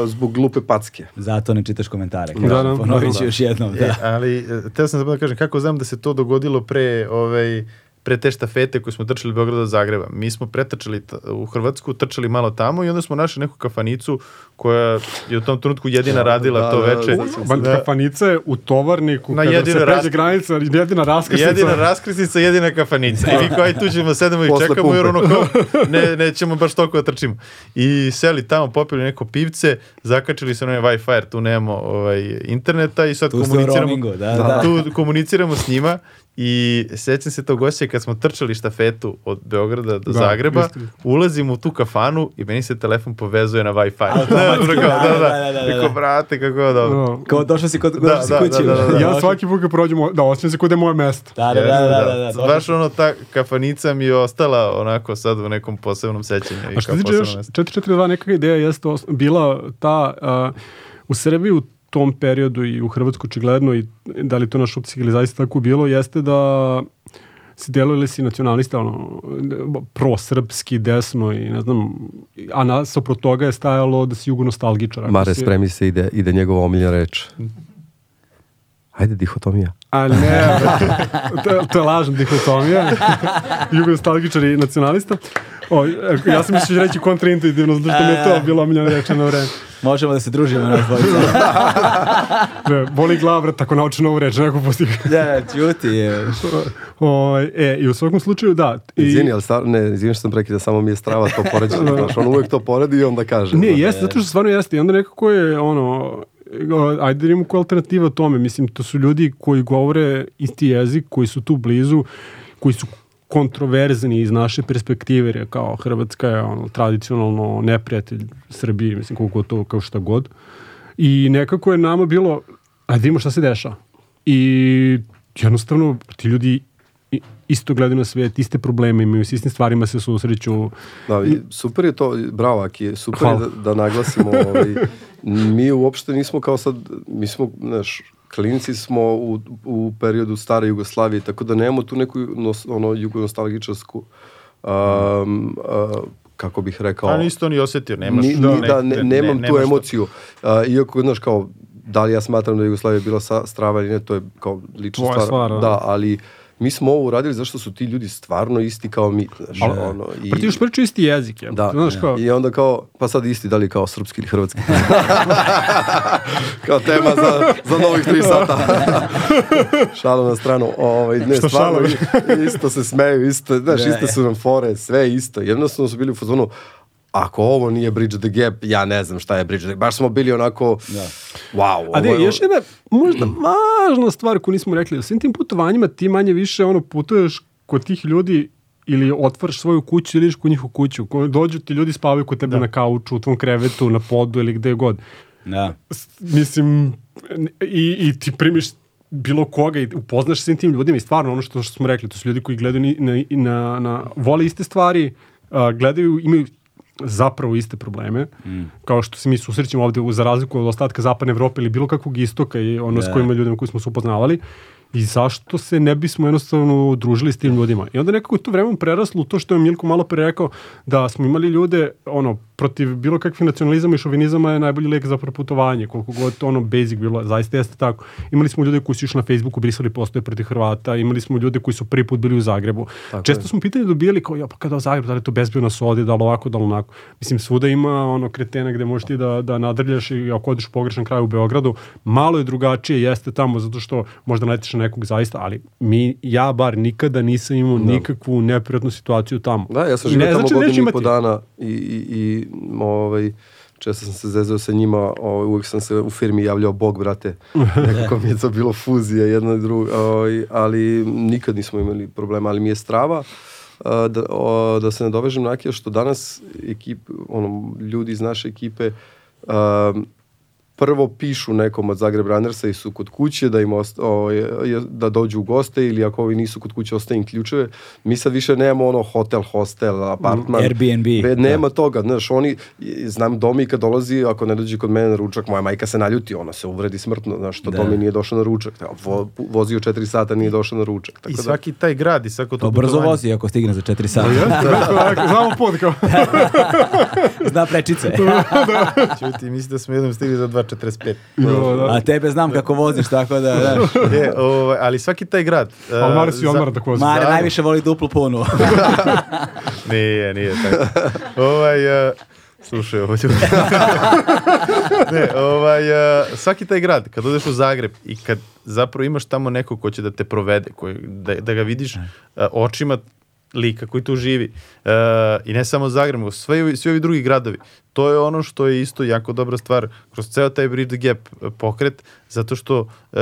zbog glupe packe. Zato ne čitaš komentare. Da, da. Ponovit ću Da. još jednom. E, Da. ali, e, teo sam samo da kažem, kako znam da se to dogodilo pre, ovaj, pre te štafete koje smo trčali od Beograda do Zagreba. Mi smo pretrčali u Hrvatsku, trčali malo tamo i onda smo našli neku kafanicu koja je u tom trenutku jedina radila da, to da, veče. da, Da. kafanica je u tovarniku, Na kada se pređe rask- granica, jedina raskrsnica. Jedina raskrsnica, jedina kafanica. I mi kao aj tu ćemo sedemo i Posle čekamo jer ono kao ne, nećemo baš toliko da trčimo. I seli tamo, popili neko pivce, zakačili se na onaj Wi-Fi jer tu nemamo ovaj, interneta i sad Tu komuniciramo. roamingu, da, da. Tu komuniciramo s njima i sećam se tog osjeća kad smo trčali štafetu od Beograda do Da, Zagreba, isto. ulazimo u tu kafanu i meni se telefon povezuje na Wi-Fi. Da, da, da, da, da, da, da, da. Rekao, brate, kako je dobro. Da. Kao došao si kod Da, došao si da, kući. da, da, da. Ja svaki put kad prođemo, da, osjećam se kod je moje mesto. Da, da, da, da, da, da, Baš ono, ta kafanica mi je ostala onako sad u nekom posebnom sećanju. i A što tiče još mesto. 442, neka ideja jeste bila ta, u Srbiji u tom periodu i u Hrvatsku očigledno i da li to naš opcik ili zaista tako bilo, jeste da si deluje si nacionalista, ono, prosrpski, desno i ne znam, a nasopro toga je stajalo da si jugonostalgičar. Mare, si- spremi se, ide, ide njegova omiljena reč. Ajde, dihotomija. Ali ne, to, to je lažna dihotomija. Jugostalgičar i nacionalista. O, ja sam mislio da reći kontraintuitivno, zato što mi je to bilo omiljeno reče na vreme. Možemo da se družimo na dvojica. Ne, boli glav, brat, ako nauči novu reč, neko postiga. da, čuti je. O, e, I u svakom slučaju, da. I, Izvini, ali stvarno, ne, izvini što sam prekida, samo mi je strava to poređenje, znaš, on uvek to poredi i onda kaže. Ne, jeste, zato što stvarno jeste. I onda nekako je, ono, ajde da imamo koja alternativa tome. Mislim, to su ljudi koji govore isti jezik, koji su tu blizu, koji su kontroverzni iz naše perspektive, jer je kao Hrvatska je ono, tradicionalno neprijatelj Srbiji, mislim, koliko to, kao šta god. I nekako je nama bilo, ajde da vidimo šta se dešava. I jednostavno, ti ljudi isto gledaju na svet, iste probleme imaju, s istim stvarima se susreću. Da, i super je to, bravo Aki, super Hvala. je da, da naglasimo, ovaj, mi uopšte nismo kao sad, mi smo, znaš, klinci smo u, u periodu stare Jugoslavije, tako da nemamo tu neku nos, ono, jugonostalgičarsku, um, uh, kako bih rekao, Pa nisi to ni osjetio, nemaš... ni, da, ni, da, ne, nemam tu nemaš emociju. A, iako, znaš, kao, da li ja smatram da je Jugoslavija bila sa, strava ili ne, to je kao lična Tvoja stvar. stvar, da. da, ali mi smo ovo uradili zašto su ti ljudi stvarno isti kao mi. Znaš, Ali- ono, i, Pa ti još pričaju isti jezik, je. da, Znaš, kao, i onda kao, pa sad isti, da li kao srpski ili hrvatski. kao tema za, za novih tri sata. Šalu na stranu. Ovaj, ne, Što stvarno, šalovi? i- isto se smeju, isto, znaš, iste je. su nam fore, sve isto. Jednostavno su bili u fazonu, ako ovo nije Bridge the Gap, ja ne znam šta je Bridge the Gap. Baš smo bili onako, wow. A ne, je- još jedna možda važna stvar koju nismo rekli. Svim tim putovanjima ti manje više ono putuješ kod tih ljudi ili otvoriš svoju kuću ili kod njihovu kuću. Ko- Dođu ti ljudi spavaju kod tebe na kauču, u tvom krevetu, na podu ili gde god. Da. Mislim, i, i ti primiš bilo koga i upoznaš se svim tim ljudima i stvarno ono što, što smo rekli, to su ljudi koji gledaju na, na, na vole iste stvari, gledaju, imaju zapravo iste probleme, kao što se mi susrećemo ovde za razliku od ostatka zapadne Evrope ili bilo kakvog istoka i ono s Da. kojima ljudima koji smo se upoznavali i zašto se ne bismo jednostavno družili s tim ljudima. I onda nekako je to vremenom preraslo u to što je Milko malo pre rekao da smo imali ljude ono protiv bilo kakvih nacionalizama i šovinizama je najbolji lek za putovanje, koliko god to ono basic bilo, zaista jeste tako. Imali smo ljude koji su išli na Facebooku, brisali postoje protiv Hrvata, imali smo ljude koji su prvi put bili u Zagrebu. Često smo pitanje dobijali kao, ja pa kada u Zagrebu, da li je to bezbedno sodi, da li ovako, da li onako. Mislim, svuda ima ono kretena gde možeš ti da, da nadrljaš i ako odeš u pogrešan kraj u Beogradu, malo je drugačije, jeste tamo zato što možda naletiš na nekog zaista, ali mi, ja bar nikada nisam imao nikakvu neprijatnu situaciju tamo. Da, ja sam živio tamo znači da godinu i po dana i, i, i ovaj, često sam se zezao sa njima, ovaj, uvek sam se u firmi javljao Bog, brate. Nekako mi je to bilo fuzija jedna i druga, ovaj, ali nikad nismo imali problema, ali mi je strava da, o, da se nadovežem na Akija, što danas ekip, ono, ljudi iz naše ekipe a, prvo pišu nekom od Zagreb Runnersa i su kod kuće da im osta, o, je- je- da dođu u goste ili ako ovi nisu kod kuće ostaje im ključeve. Mi sad više nemamo ono hotel, hostel, apartman. Airbnb. Be- nema toga, znaš, oni, i- znam Domi kad dolazi, ako ne dođe kod mene na ručak, moja majka se naljuti, ona se uvredi smrtno, znaš, što Da. Domi nije došao na ručak. Vo, vozio četiri sata, nije došao na ručak. I Tako da, svaki taj grad i svako to To brzo putovanje. vozi ako stigne za 4 sata. Znamo put kao. Zna prečice. Čuti, mislim da smo jednom stigli za 2.45. Da, da. A tebe znam kako voziš, tako da, znaš. E, ovaj, ali svaki taj grad... uh, Ali Mare si za- odmara tako vozi. Mare najviše voli duplu punu. Nije, nije tako. ovaj, uh, slušaj ovo ljudi. ne, ovaj, uh, svaki taj grad, kad odeš u Zagreb i kad zapravo imaš tamo neko ko će da te provede, koji, da, da ga vidiš uh, očima lika koji tu živi. Uh, I ne samo Zagreb, nego sve, svi ovi drugi gradovi. To je ono što je isto jako dobra stvar kroz ceo taj Bridge Gap uh, pokret, zato što uh,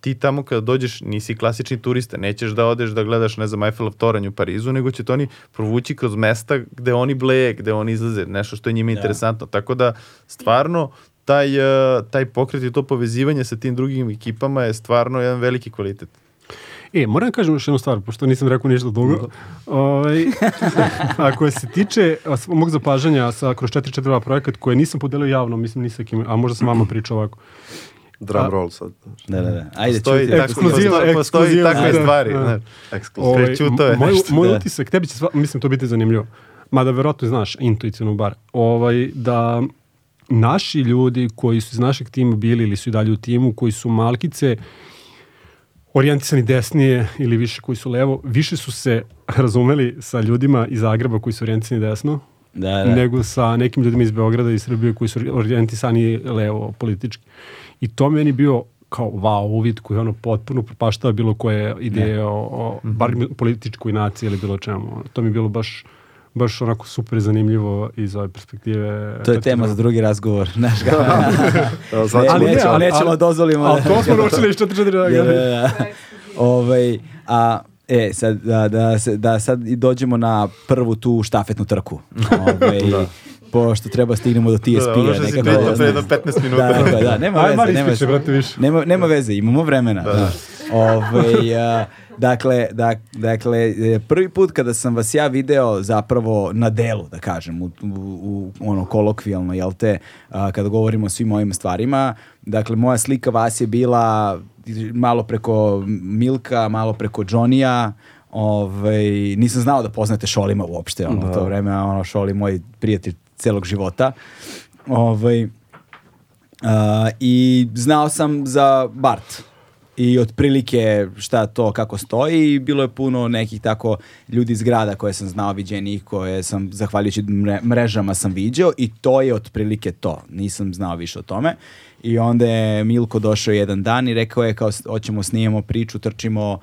ti tamo kada dođeš nisi klasični turista, nećeš da odeš da gledaš, ne znam, Eiffelov toranj u Parizu, nego će to oni provući kroz mesta gde oni bleje, gde oni izlaze, nešto što je njima interesantno. Tako da, stvarno, taj, uh, taj pokret i to povezivanje sa tim drugim ekipama je stvarno jedan veliki kvalitet. E, moram da kažem još jednu stvar, pošto nisam rekao ništa dugo. Ovaj, ako se tiče mog zapažanja sa kroz 442 projekat koje nisam podelio javno, mislim ni sa kim, a možda sam vama pričao ovako. drum roll sad. Da, da, da. Ajde, Postoji, čuti. tako, Ekskluziva, postoji, postoji ekskluziva, takve da, stvari. da. znaš. Ekskluzivno. Ovaj, je moj, nešto, moj da. utisak, tebi će, sva, mislim, to biti zanimljivo. Mada verovatno znaš, intuitivno bar, ovaj, da naši ljudi koji su iz našeg tima bili ili su i dalje u timu, koji su malkice orijentisani desnije ili više koji su levo, više su se razumeli sa ljudima iz Zagreba koji su orijentisani desno, Da, da. nego sa nekim ljudima iz Beograda i Srbije koji su orijentisani levo politički. I to meni bio kao wow uvid koji ono potpuno propaštava bilo koje ideje o, o bar političkoj naciji ili bilo čemu. To mi je bilo baš baš onako super zanimljivo iz ove perspektive. To je tema za drugi razgovor. Znaš ga. Ali ne, nećemo, ali- nećemo ali- dozvolimo. Ali da- to smo naučili iz 44 Da, dana. da, da. Ovaj, a, e, sad, da, da, da sad i dođemo na prvu tu štafetnu trku. Ovaj, Pošto treba stignemo do TSP-a. Da, ono što si pričao pre znaš. jedno 15 minuta. Da, da, da, nema Aj, veze, Mari, nema. Nema, nema veze, imamo vremena. Da. Ovaj, a, dakle, da, dakle, e, prvi put kada sam vas ja video zapravo na delu, da kažem, u, u, u ono kolokvijalno, jel te, a, kada govorimo o svim ovim stvarima, dakle, moja slika vas je bila malo preko Milka, malo preko Johnny-a, Ovaj, nisam znao da poznate Šolima uopšte, ono, u to vreme, ono, Šoli moj prijatelj celog života. Ovaj, a, I znao sam za Bart i otprilike šta to kako stoji i bilo je puno nekih tako ljudi iz grada koje sam znao viđenih koje sam zahvaljujući mre- mrežama sam viđao i to je otprilike to. Nisam znao više o tome. I onda je Milko došao jedan dan i rekao je kao hoćemo snijemo priču trčimo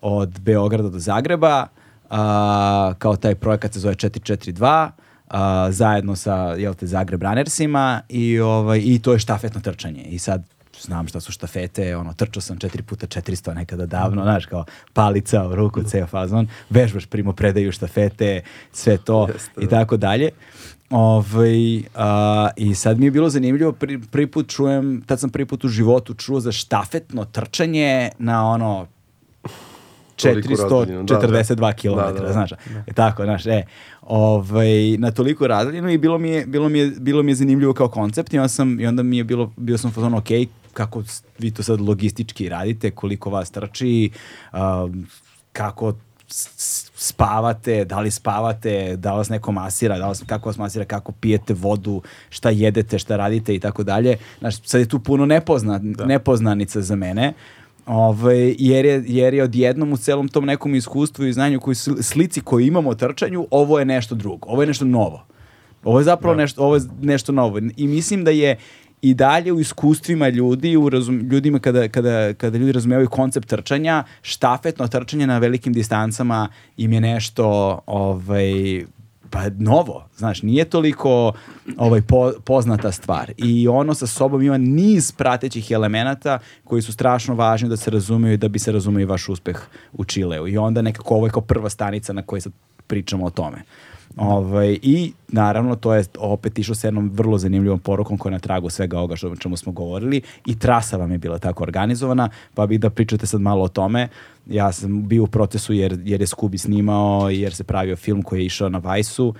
od Beograda do Zagreba a, kao taj projekat se zove 442 a, zajedno sa jel te Zagreb Runnersima i ovaj i to je štafetno trčanje. I sad znam šta su štafete, ono, trčao sam 4 puta 400 nekada davno, znaš, kao palica u ruku, ceo fazon, vežbaš primo predaju štafete, sve to i tako dalje. Ovaj, a, I sad mi je bilo zanimljivo, pri, prvi put čujem, tad sam prvi put u životu čuo za štafetno trčanje na ono Toliko razdaljinu, da, da. 442 km, Da, da, da. znaš, e, tako, znaš, e, ovaj, na toliko razdaljinu i bilo mi je, bilo mi je, bilo mi je zanimljivo kao koncept i onda, sam, i onda mi je bilo, bio sam fazon, ok, kako vi to sad logistički radite, koliko vas trči, um, kako spavate, da li spavate, da vas neko masira, da vas, kako vas masira, kako pijete vodu, šta jedete, šta radite i tako dalje. Znaš, sad je tu puno nepozna, nepoznanica za mene. Ovaj, jer, je, jer je odjednom u celom tom nekom iskustvu i znanju koji sli- slici koju imamo o trčanju, ovo je nešto drugo, ovo je nešto novo. Ovo je zapravo nešto, ovo je nešto novo. I mislim da je i dalje u iskustvima ljudi, u razum, ljudima kada, kada, kada ljudi razumijevaju koncept trčanja, štafetno trčanje na velikim distancama im je nešto ovaj, pa novo, znaš, nije toliko ovaj po- poznata stvar i ono sa sobom ima niz pratećih elemenata koji su strašno važni da se razumeju i da bi se razumeo i vaš uspeh u Čileu i onda nekako ovo je kao prva stanica na kojoj sad pričamo o tome. Ovaj, I naravno to je opet išlo sa jednom vrlo zanimljivom porukom koja je na tragu svega ovoga što, čemu smo govorili i trasa vam je bila tako organizovana, pa bih da pričate sad malo o tome. Ja sam bio u procesu jer, jer je Skubi snimao, jer se pravio film koji je išao na Vajsu,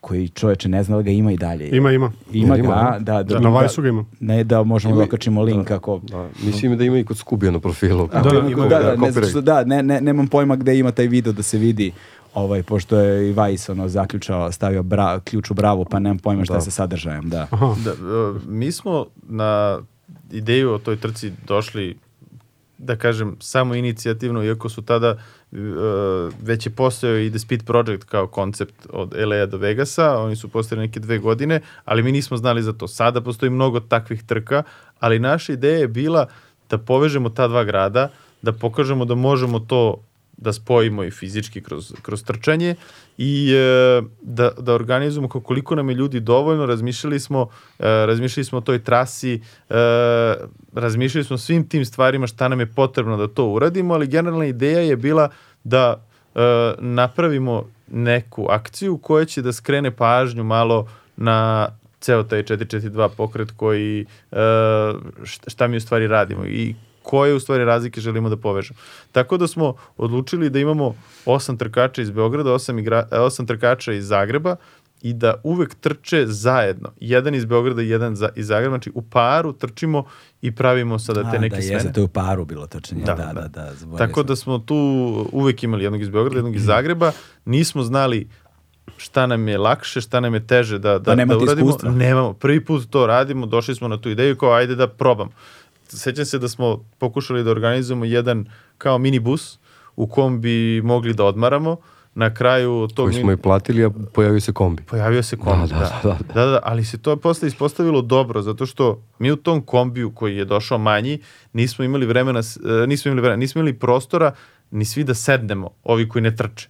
koji čoveče ne zna da ga ima i dalje. Ima, ima. Ima Ima, ga, da, da, Na Vajsu ga ima. Ne, da možemo Ima da okačimo link ako... Da, mislim da ima i kod Skubija na profilu. Da, da, ga, da, ne, što, da, ne, ne, nemam pojma gde ima taj video da se vidi ovaj, pošto je i Vajs ono, zaključao, stavio bra, ključ u bravu, pa nemam pojma šta Da. se sadržajem, da. Da, e, mi smo na ideju o toj trci došli da kažem, samo inicijativno, iako su tada e, već je postojao i The Speed Project kao koncept od LA do Vegasa, oni su postojali neke dve godine, ali mi nismo znali za to. Sada postoji mnogo takvih trka, ali naša ideja je bila da povežemo ta dva grada, da pokažemo da možemo to da spojimo i fizički kroz, kroz trčanje i e, da, da organizujemo koliko nam je ljudi dovoljno, razmišljali smo, e, razmišljali smo o toj trasi, e, razmišljali smo svim tim stvarima šta nam je potrebno da to uradimo, ali generalna ideja je bila da e, napravimo neku akciju koja će da skrene pažnju malo na ceo taj 442 pokret koji e, šta mi u stvari radimo i koje u stvari razlike želimo da povežemo. Tako da smo odlučili da imamo osam trkača iz Beograda, osam, igra, e, osam trkača iz Zagreba i da uvek trče zajedno. Jedan iz Beograda i jedan za, iz Zagreba, znači u paru trčimo i pravimo sada te A, neke da, smene. jeste, to je u paru bilo trčanje. Da, Da, da, da. da. da, Tako sam. da smo tu uvek imali jednog iz Beograda, jednog iz Zagreba. Nismo znali šta nam je lakše, šta nam je teže da, da, Pa nemate da uradimo. iskustva. Nemamo. Prvi put to radimo, došli smo na tu ideju kao ajde da probam. Sećam se da smo pokušali da organizujemo jedan kao minibus u kom bi mogli da odmaramo. Na kraju tog Koji smo i platili, a pojavio se kombi. Pojavio se kombi, da Da, da, da, da. da, ali se to posle ispostavilo dobro, zato što mi u tom kombiju koji je došao manji, nismo imali vremena, e, nismo imali vremena, nismo imali prostora ni svi da sednemo, ovi koji ne trče.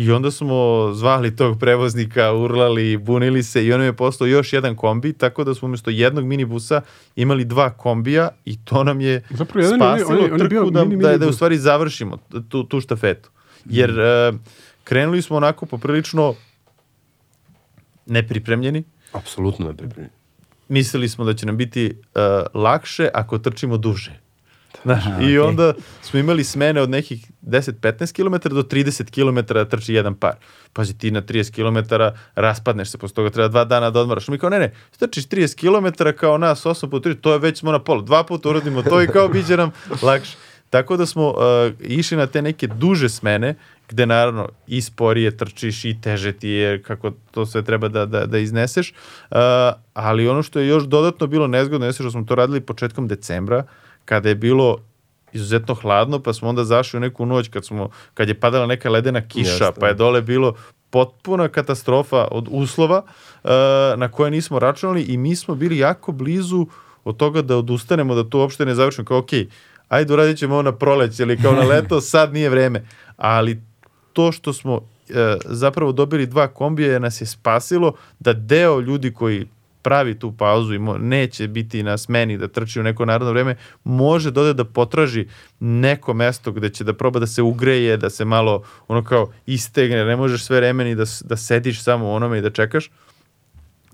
I onda smo zvali tog prevoznika, urlali, bunili se i on je postao još jedan kombi, tako da smo umjesto jednog minibusa imali dva kombija i to nam je Zapravo, jedan je- on je- spasilo on je- on je bio trku da, mini da, da u stvari završimo tu, tu štafetu. Jer e, krenuli smo onako poprilično nepripremljeni. Apsolutno ne pripremljeni. Mislili smo da će nam biti uh, lakše ako trčimo duže. Znaš, Aha, I okej. onda smo imali smene od nekih 10-15 km do 30 km da trči jedan par. Pazi, ti na 30 km raspadneš se, posle toga treba dva dana da odmaraš. Mi kao, ne, ne, trčiš 30 km kao nas 8 puta 3, to je već smo na polu. Dva puta uradimo to i kao biće nam lakše. Tako da smo uh, išli na te neke duže smene, gde naravno i sporije trčiš i teže ti je kako to sve treba da, da, da izneseš. Uh, ali ono što je još dodatno bilo nezgodno jeste što smo to radili početkom decembra, kada je bilo izuzetno hladno, pa smo onda zašli u neku noć kad, smo, kad je padala neka ledena kiša, Jeste. pa je dole bilo potpuna katastrofa od uslova uh, na koje nismo računali i mi smo bili jako blizu od toga da odustanemo, da to uopšte ne završimo, kao ok, ajde uradit ćemo ovo na proleć ili kao na leto, sad nije vreme. Ali to što smo e, zapravo dobili dva kombija nas je spasilo da deo ljudi koji pravi tu pauzu i mo, neće biti na smeni da trči u neko narodno vreme, može da ode da potraži neko mesto gde će da proba da se ugreje, da se malo ono kao istegne, ne možeš sve vreme ni da, da sediš samo u onome i da čekaš.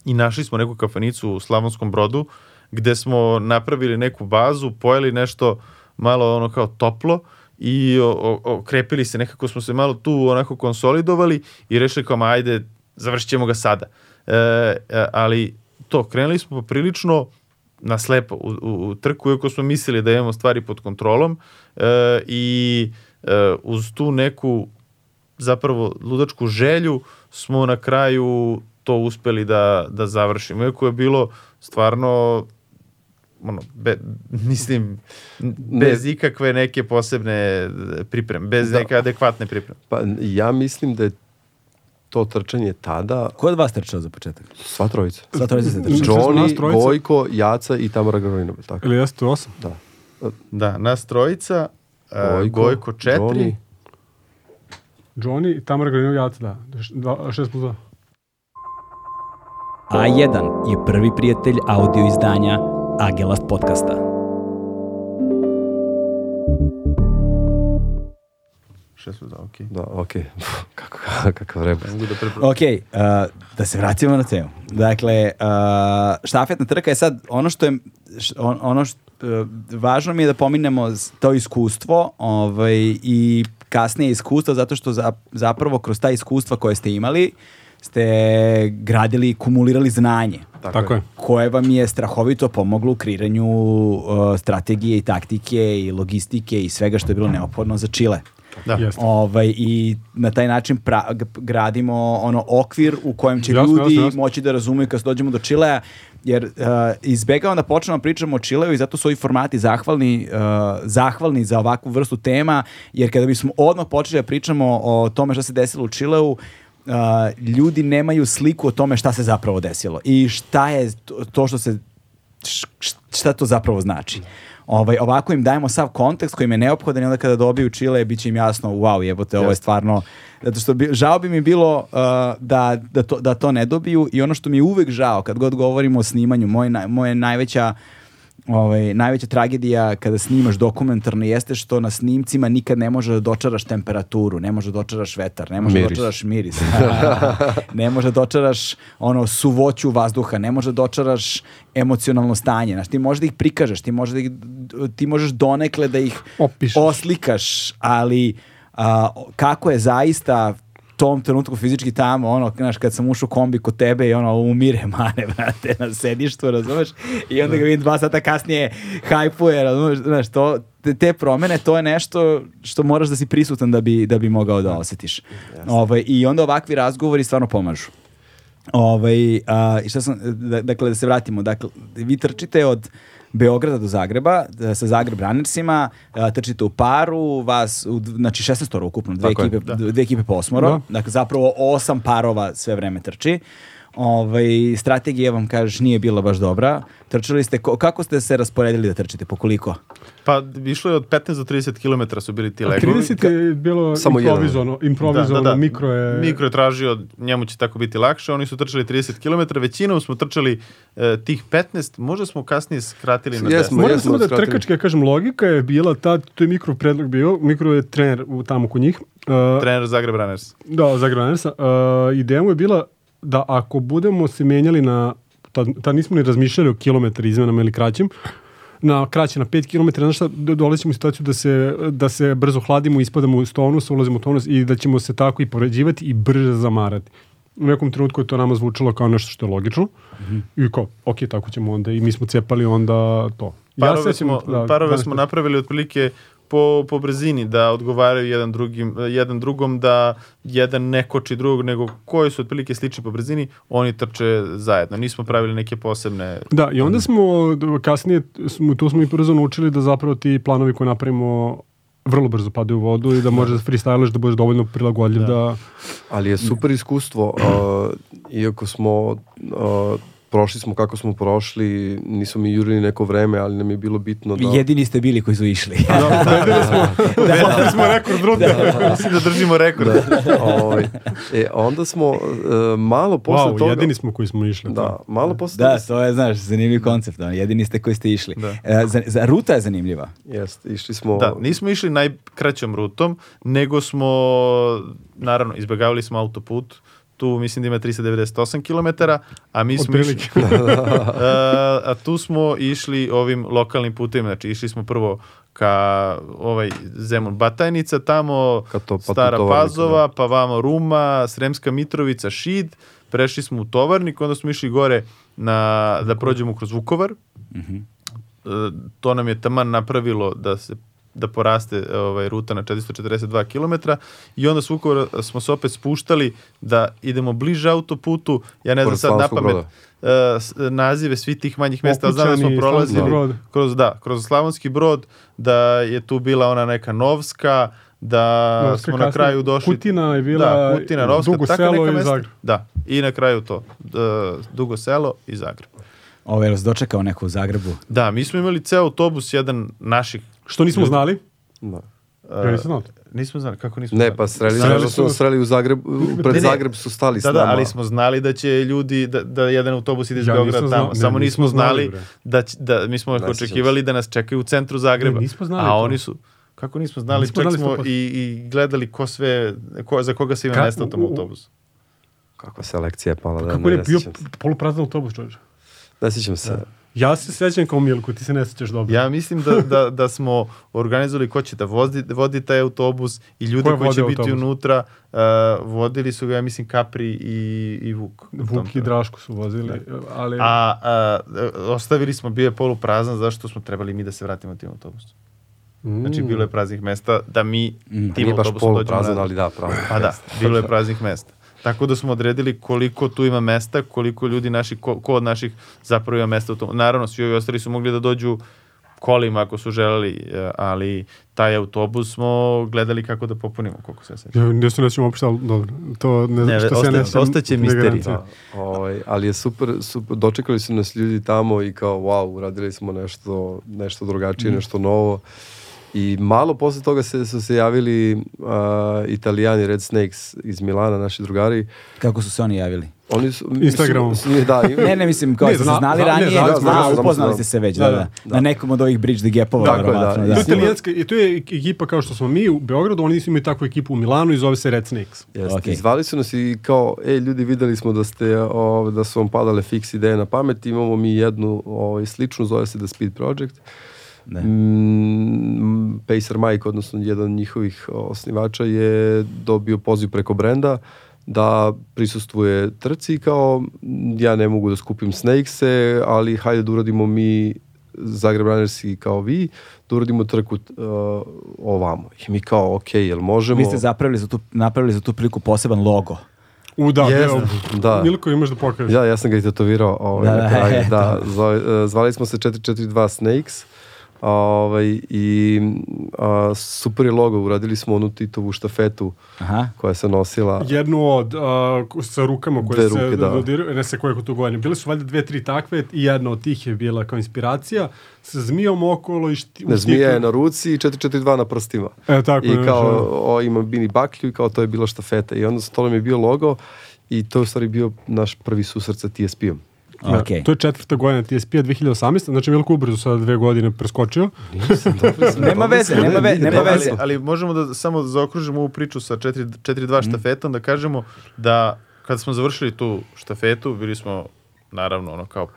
I našli smo neku kafanicu u Slavonskom brodu gde smo napravili neku bazu, pojeli nešto malo ono kao toplo i okrepili se, nekako smo se malo tu onako konsolidovali i rešili kao, ajde, završit ćemo ga sada. E, e, ali to, krenuli smo poprilično na slepo u, u, u trku, iako smo mislili da imamo stvari pod kontrolom e, i e, uz tu neku zapravo ludačku želju smo na kraju to uspeli da, da završimo. Iako je bilo stvarno ono, be, mislim, bez ikakve neke posebne pripreme, bez Da. neke adekvatne pripreme. Pa ja mislim da je to trčanje tada, Ko je od vas trčao za početak? sva trojica. Sva trojica se trčao. Johnny. Gojko, Jaca i Tamara Garovinova. Tako. Ili jeste osam? Da. Da, nas trojica, Gojko, Gojko, Gojko četiri, Johnny. Johnny i Tamara Granov Jaca, da. Dva, šest plus dva. A1 je prvi prijatelj audio izdanja Agelast podcasta. Šest dva, okej. Da, okej. Kako, kakav rebus. Mogu da prepro... Ok, uh, da se vratimo na temu. Dakle, uh, štafetna trka je sad ono što je, š- on- ono što, uh, važno mi je da pominemo to iskustvo ovaj, i kasnije iskustvo zato što za, zapravo kroz ta iskustva koje ste imali ste gradili i kumulirali znanje Tako, je. koje vam je strahovito pomoglo u kreiranju uh, strategije i taktike i logistike i svega što je bilo neophodno za Čile. Da. Ovaj, I na taj način pra, gradimo ono okvir u kojem će Jasno, ljudi jasno, jasno. moći da razumeju kad dođemo do Čilea, jer uh, izbegavam da počnemo pričamo o Čileu i zato su ovi formati zahvalni, uh, zahvalni za ovakvu vrstu tema, jer kada bismo odmah počeli da pričamo o tome šta se desilo u Čileu, uh, ljudi nemaju sliku o tome šta se zapravo desilo i šta je to, to što se šta to zapravo znači. Ovaj, ovako im dajemo sav kontekst koji im je neophodan i onda kada dobiju Čile bit će im jasno, wow, jebote, ovo je stvarno, zato što bi, žao bi mi bilo uh, da, da, to, da to ne dobiju i ono što mi je uvek žao kad god govorimo o snimanju, moj, naj- moje najveća ovaj, najveća tragedija kada snimaš dokumentarno jeste što na snimcima nikad ne može da dočaraš temperaturu, ne može da dočaraš vetar, ne može da dočaraš miris, ne može da dočaraš ono suvoću vazduha, ne može da dočaraš emocionalno stanje. Znaš, ti možeš da ih prikažeš, ti, možeš da ih, ti možeš donekle da ih Opišeš. oslikaš, ali a, kako je zaista tom trenutku fizički tamo, ono, znaš, kad sam ušao kombi kod tebe i ono, umire mane, brate, na sedištu, razumeš? I onda ga vidim dva sata kasnije hajpuje, razumeš? Znaš, to, te, te promene, to je nešto što moraš da si prisutan da bi, da bi mogao da osetiš. Ovaj, I onda ovakvi razgovori stvarno pomažu. Ovaj, a, i šta sam, da- dakle, da se vratimo, dakle, vi trčite od Beograda do Zagreba, da, sa Zagreb Runnersima, a, trčite u paru, vas, u, znači 16 ukupno, dve Tako je. ekipe, dve ekipe po osmoro, Da. dakle zapravo osam parova sve vreme trči. Ovaj, strategija vam kažeš nije bila baš dobra. Trčali ste, ko- kako ste se rasporedili da trčite, po koliko? Pa išlo je od 15 do 30 km su bili ti A legovi. 30 je bilo Samo jedan. improvizovano, improvizovano, mikro je... Mikro je tražio, njemu će tako biti lakše, oni su trčali 30 km, većinom smo trčali e, tih 15, možda smo kasnije skratili na 10. Jesmo, Moram jesmo samo da trkački, ja kažem, logika je bila ta, to je mikro predlog bio, mikro je trener u, tamo kod njih. Uh, Trener Zagreb Runners. Da, za Granersa. Uh, ideja mu je bila da ako budemo se menjali na, tad, tad nismo ni razmišljali o kilometra izmenama ili kraćim, na kraće, na 5 km, znaš šta, do- dolazimo u situaciju da se, da se brzo hladimo, ispadamo iz tonusa, ulazimo u tonus i da ćemo se tako i poređivati i brže zamarati. U nekom trenutku je to nama zvučalo kao nešto što je logično i kao, ok, tako ćemo onda i mi smo cepali onda to. Parove, sećam, smo, da, parove da, smo napravili otprilike po, po brzini, da odgovaraju jedan, drugim, jedan drugom, da jedan ne koči drugog, nego koji su otprilike slični po brzini, oni trče zajedno. Nismo pravili neke posebne... Da, i onda smo kasnije, smo, tu smo i brzo naučili da zapravo ti planovi koje napravimo vrlo brzo padaju u vodu i da možeš da freestyliš, da budeš dovoljno prilagodljiv da... Ali je super iskustvo, uh, iako smo, uh, prošli smo kako smo prošli, nismo mi jurili neko vreme, ali nam je bilo bitno da... Jedini ste bili koji su išli. Da, pobedili smo, pobedili smo rekord rute. Mislim da držimo rekord. Ovaj, e, onda smo uh, malo posle Wow, toga... jedini smo koji smo išli. Da, malo posle Da, toga... to je, znaš, zanimljiv koncept. ono, Jedini ste koji ste išli. Da. E, za, za- ruta je zanimljiva. Jeste, išli smo... Da, nismo išli najkraćom rutom, nego smo, naravno, izbjegavali smo autoput, tu mislim da ima 398 km, a mi smo išli, Otprilike. a, a tu smo išli ovim lokalnim putem, znači išli smo prvo ka ovaj Zemun Batajnica tamo, Ka to- pa Stara Pazova, pa vamo Ruma, Sremska Mitrovica, Šid, prešli smo u Tovarnik, onda smo išli gore na, da prođemo kroz Vukovar, Mhm. E, to nam je taman napravilo da se da poraste ovaj ruta na 442 km i onda s Vukovara smo se opet spuštali da idemo bliže autoputu. Ja ne znam sad na pamet e, nazive svih tih manjih mesta, znam da smo prolazili Brod. kroz da, kroz Slavonski Brod, da je tu bila ona neka Novska, da Novska smo na kasnije, kraju došli Kutina je bila, da, Kutina, Novska, Dugo tako selo neka i mesta. Zagreb. Da, i na kraju to. D- Dugo selo i Zagreb. Ovo je vas dočekao neko u Zagrebu. Da, mi smo imali ceo autobus, jedan naših Što nismo znali? Da. Ja nisam znao. Nismo znali, kako nismo Ne, znali? pa sreli, Sreli sreli su su- sreli u Zagreb, pred Ne, ne. Zagreb su stali s Da, nama. da, ali smo znali da će ljudi, da, da jedan autobus ide iz Ja Beograda tamo. ne, Samo nismo nismo znali, znali bre. da, će- da, mi smo Ne sjećam očekivali da nas čekaju u centru Zagreba. Ne, nismo znali A to. oni su, kako nismo znali, Nismo čak znali smo 100%. i, i gledali ko sve, ko, za koga se ima mesta u tom autobusu. Kakva selekcija je pala, da, Kako ne, je ne bio poluprazan autobus, čovječe? Ne sjećam se. Ja se sećam kao Milku, ti se ne sećaš dobro. Ja mislim da, da, da smo organizovali ko će da vozi, vodi taj autobus i ljudi koji će vodio biti autobus? unutra. uh, vodili su ga, ja mislim, Capri i, i Vuk. Vuk i. Draško su vozili, ali... A, a, ostavili smo, bio je poluprazan, zašto smo trebali mi da se vratimo tim autobusom. Znači, Mm. bilo je praznih mesta da mi tim Nije baš autobusom dođemo poluprazan, nazad. ali da, prazan. Pa da, bilo je praznih mesta. Tako da smo odredili koliko tu ima mesta, koliko ljudi naši, ko, ko od naših zapravo ima mesta u tom. Naravno, svi ovi ostali su mogli da dođu kolima ako su želeli, e, ali taj autobus smo gledali kako da popunimo, koliko se sećam. Ja ne se nećemo uopšte, ali dobro. To ne, Ne, što se ja osta- ne sjećam, ostaće ne misterij. garancija. Da, ovaj, ali je super, super, dočekali su nas ljudi tamo i kao, wow, uradili smo nešto, nešto drugačije, nešto novo. I malo posle toga se, su se javili uh, italijani Red Snakes iz Milana, naši drugari. Kako su se oni javili? Oni su... Instagramom. Su, su- da, i- Ne, ne, mislim, kao Ne, ste se zna- znali zna- ne, ranije, znali da, smo, zna, znamo, upoznali ste se već, Da, da, da, da, Na nekom od ovih Bridge the Gapova, verovatno, da. da. Italijanska, i to je ekipa kao što smo mi u Beogradu, oni su imaju takvu ekipu u Milanu i zove se Red Snakes. Jeste. Okej. I zvali su nas i kao, ej ljudi videli smo da ste o, da su vam padale fiks ideje na pamet, imamo mi jednu ovaj, sličnu, zove se The Speed Project. Da. Mm, Pacer Mike, odnosno jedan od njihovih osnivača je dobio poziv preko brenda da prisustvuje trci i kao "Mm, ja ne mogu da skupim Snakese, ali hajde da uradimo mi Zagreb Runnersi kao vi, da uradimo trku uh, ovamo. I mi kao, ok, jel možemo? Vi ste zapravili za tu, napravili za tu priliku poseban logo. U, da, Jeste, evo, da. Milko imaš da pokažeš. Ja, ja sam ga i tetovirao ovaj, Da, da, da, kraju. Da, e, zvali smo se 442 Snakes ovaj, i a, super je logo, uradili smo onu Titovu štafetu Aha. koja se nosila. Jednu od, uh, sa rukama koje Dve se ruke, da. dodiraju, ne se koje tu godine. Bile su valjda dve, tri takve i jedna od tih je bila kao inspiracija sa zmijom okolo i šti, Ne, zmija je na ruci i 442 na prstima. E, tako I je, kao, znaš, o, ima bini baklju i kao to je bila štafeta. I onda to nam je bio logo i to je u stvari bio naš prvi susret sa TSP-om. Da, Ok. To je četvrta godina TSP-a 2018. Znači Milko ubrzo sada dve godine preskočio. Nema veze, nema, ve, nema ali, veze. ali možemo da samo zaokružimo ovu priču sa 4-2 štafetom, da kažemo da kada smo završili tu štafetu, bili smo naravno ono kao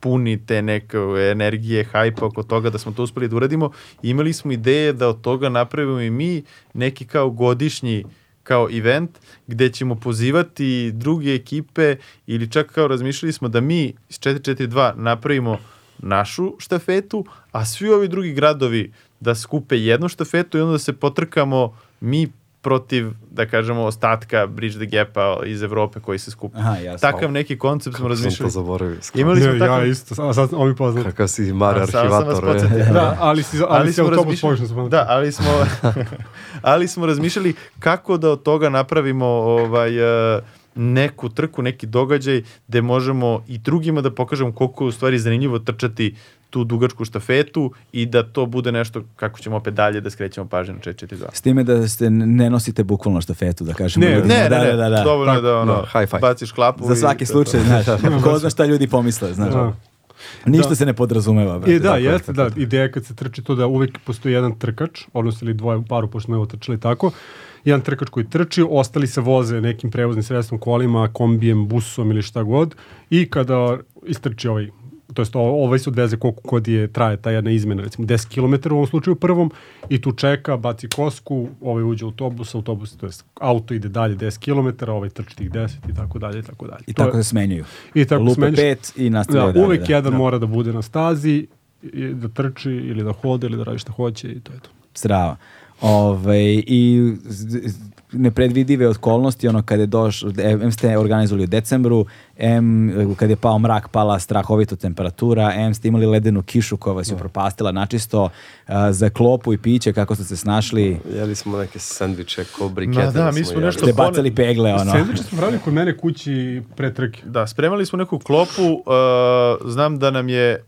puni te neke energije, hajpa oko toga da smo to uspeli da uradimo. Imali smo ideje da od toga napravimo i mi neki kao godišnji kao event gde ćemo pozivati druge ekipe ili čak kao razmišljali smo da mi iz 442 napravimo našu štafetu, a svi ovi drugi gradovi da skupe jednu štafetu i onda da se potrkamo mi protiv, da kažemo, ostatka Bridge the Gapa iz Evrope koji se skupa. Aha, jasno. Takav neki koncept smo Sam to razmišljali. zaboravio. skoro. Imali smo takav... ja isto, a sad ovi poznat. Kakav si Mare A, sad sam vas arhivator. podsjetio. Da, ali si, ali, ali si smo autobus razmišljali, pogrešno spomenuo. da, ali smo, ali smo razmišljali kako da od toga napravimo ovaj, eh, neku trku, neki događaj gde možemo i drugima da pokažemo koliko je u stvari zanimljivo trčati tu dugačku štafetu i da to bude nešto kako ćemo opet dalje da skrećemo pažnju na 442. S time da ste ne nosite bukvalno štafetu, da kažemo. Ne, ljudima. Ne, ne, da, ne, da, da, da. dovoljno je da ono, da, high five. baciš klapu. Za svaki to je to. slučaj, znaš, ko zna šta ljudi pomisle, znaš. Da. Ništa Da. se ne podrazumeva, brate. I da, Tako je, jeste, da, ideja kad se trči to da uvek postoji jedan trkač, odnosno ili dvoje u paru, pošto smo evo trčali tako, jedan trkač koji trči, ostali se voze nekim prevoznim sredstvom, kolima, kombijem, busom ili šta god, i kada istrči ovaj to jest ovaj se odveze koliko god je traje ta jedna izmena, recimo 10 km u ovom slučaju prvom, i tu čeka, baci kosku, ovaj uđe u autobus, autobus, to jest auto ide dalje 10 km, ovaj trči tih 10 i tako dalje i tako dalje. I To je- tako se smenjuju. I tako Lupe smeniš- pet i nastavljaju da, dalje. uvek da. jedan mora da bude na stazi, i da trči ili da hoda ili da radi šta hoće i to je to. Strava. Ove, I z- z- nepredvidive okolnosti, ono kad je došlo, M ste organizovali u decembru, M kad je pao mrak, pala strahovito temperatura, M ste imali ledenu kišu koja vas je propastila načisto, a, za klopu i piće, kako ste se snašli, Jeli smo neke sandviče, ko brikete. Ma da, mi smo jeli. nešto- ste bacali pegle, ono. Sandviče smo pravili kod mene kući pre trke. Da, spremali smo neku klopu, uh, znam da nam je,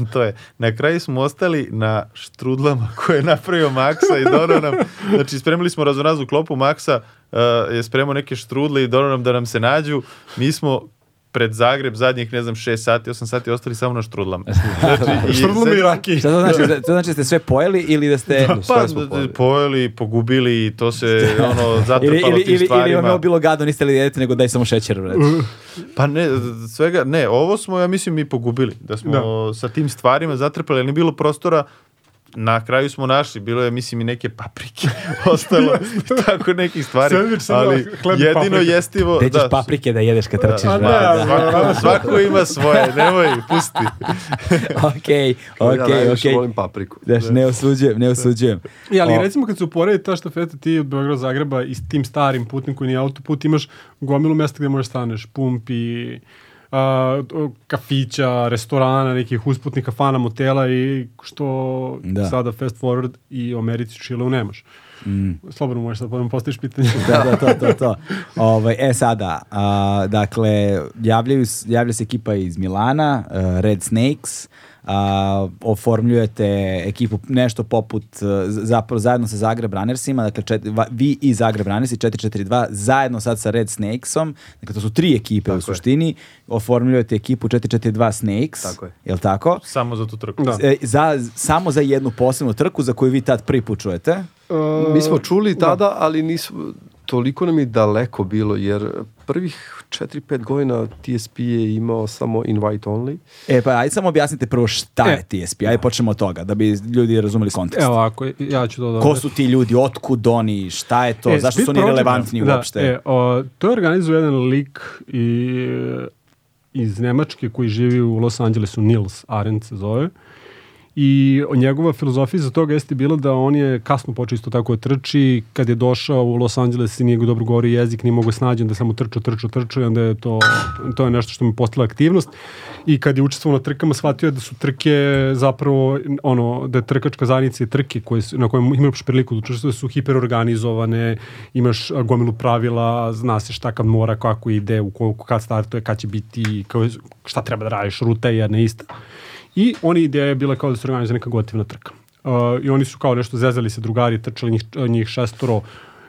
uh, to je, na kraju smo ostali na štrudlama koje je napravio Maksa i donao nam, znači spremali smo raznoraznu klopu, Maksa uh, je spremao neke štrudle i donao nam da nam se nađu, mi smo pred Zagreb zadnjih, ne znam, 6 sati, 8 sati ostali samo na štrudlama. Znači, i Štrudlom i raki. Šta to znači? To znači da ste sve pojeli ili da ste... Pa, Sve smo pojeli. pojeli, pogubili i to se ono Ili, zatrpalo ili, tim ili, ili vam je stvarima. bilo gadno, niste li jedete, nego daj samo šećer. brate. Pa ne, svega, ne, ovo smo, ja mislim, i pogubili. Da smo Da. sa tim stvarima zatrpali, ali nije bilo prostora na kraju smo našli, bilo je mislim i neke paprike ostalo, tako nekih stvari, ali jedino paprika. jestivo, Gde ćeš da, paprike da jedeš kad trčiš, A brate, ne, da. svako, svako ima svoje, nemoj, pusti. Okej, Ja okej, najviše okej. volim papriku. Daš, ne osuđujem, ne osuđujem. I, ali O, recimo kad se uporedi ta štafeta ti od Beograda do Zagreba i s tim starim putnim koji nije autoput imaš gomilu mesta gde možeš staneš, pumpi, kafića, restorana, nekih usputnih kafana, motela i što Da. sada fast forward i u Americi Čileu nemaš. Slobodno možeš ponovno postaviš pitanje. da, da, to, to, to. Ovaj, e sada, a, dakle, javljaju, javlja se ekipa iz Milana, Red Snakes, a, oformljujete ekipu nešto poput, z- zapravo zajedno sa Zagreb Runnersima, dakle čet, vi i Zagreb Runnersi 442, zajedno sad sa Red Snakesom, dakle to su tri ekipe u je. suštini, oformljujete ekipu 442 Snakes, Tako je. jel tako? Samo za tu trku. Da. E, za, samo za jednu posebnu trku za koju vi tad prvi put čujete. Mi smo čuli tada, ali nisu, toliko nam je daleko bilo, jer prvih 4-5 godina TSP je imao samo invite only. E pa ajde samo objasnite prvo šta je E. TSP, ajde počnemo od toga, da bi ljudi razumeli kontekst. Evo ovako, ja ću to da... Ko su ti ljudi, otkud oni, šta je to, E, zašto su oni Project, relevantni da, uopšte? E, o, to organizuje jedan lik i, iz Nemačke koji živi u Los Angelesu, Nils Arendt se zove. I njegova filozofija za toga jeste bila da on je kasno počeo isto tako da trči, kad je došao u Los Angeles i nije go dobro govori jezik, nije mogo snađen da samo trčao, trčao, trčao i onda je to, to je nešto što mu postala aktivnost. I kad je učestvovao na trkama, shvatio je da su trke zapravo, ono, da je trkačka zajednica i trke koje, na kojem imaš priliku da učestvuje su hiperorganizovane, imaš gomilu pravila, zna se šta kad mora, kako ide, u koliko kad startuje, kad će biti, kao, šta treba da radiš, ruta je jedna ista. I oni ideja je bila kao da se organizuje neka gotivna trka. Uh, I oni su kao nešto zezali se drugari, trčali njih, njih šestoro,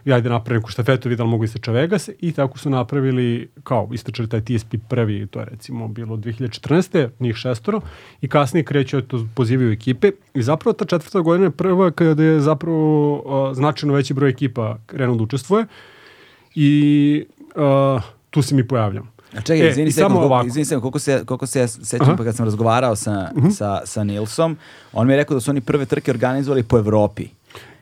i ajde napravi neku štafetu, vidjeli mogu isteče Vegas i tako su napravili, kao istrčali taj TSP prvi, to je recimo bilo 2014. njih šestoro i kasnije kreću, to pozivaju ekipe i zapravo ta četvrta godina je prva kada je zapravo uh, značajno veći broj ekipa krenuo da učestvuje i uh, tu se mi pojavljam. A čekaj, E, izvini i se, samo koliko, izvini se, koliko se, koliko se ja sećam Aha. pa kad sam razgovarao sa, sa, sa Nilsom, on mi je rekao da su oni prve trke organizovali po Evropi.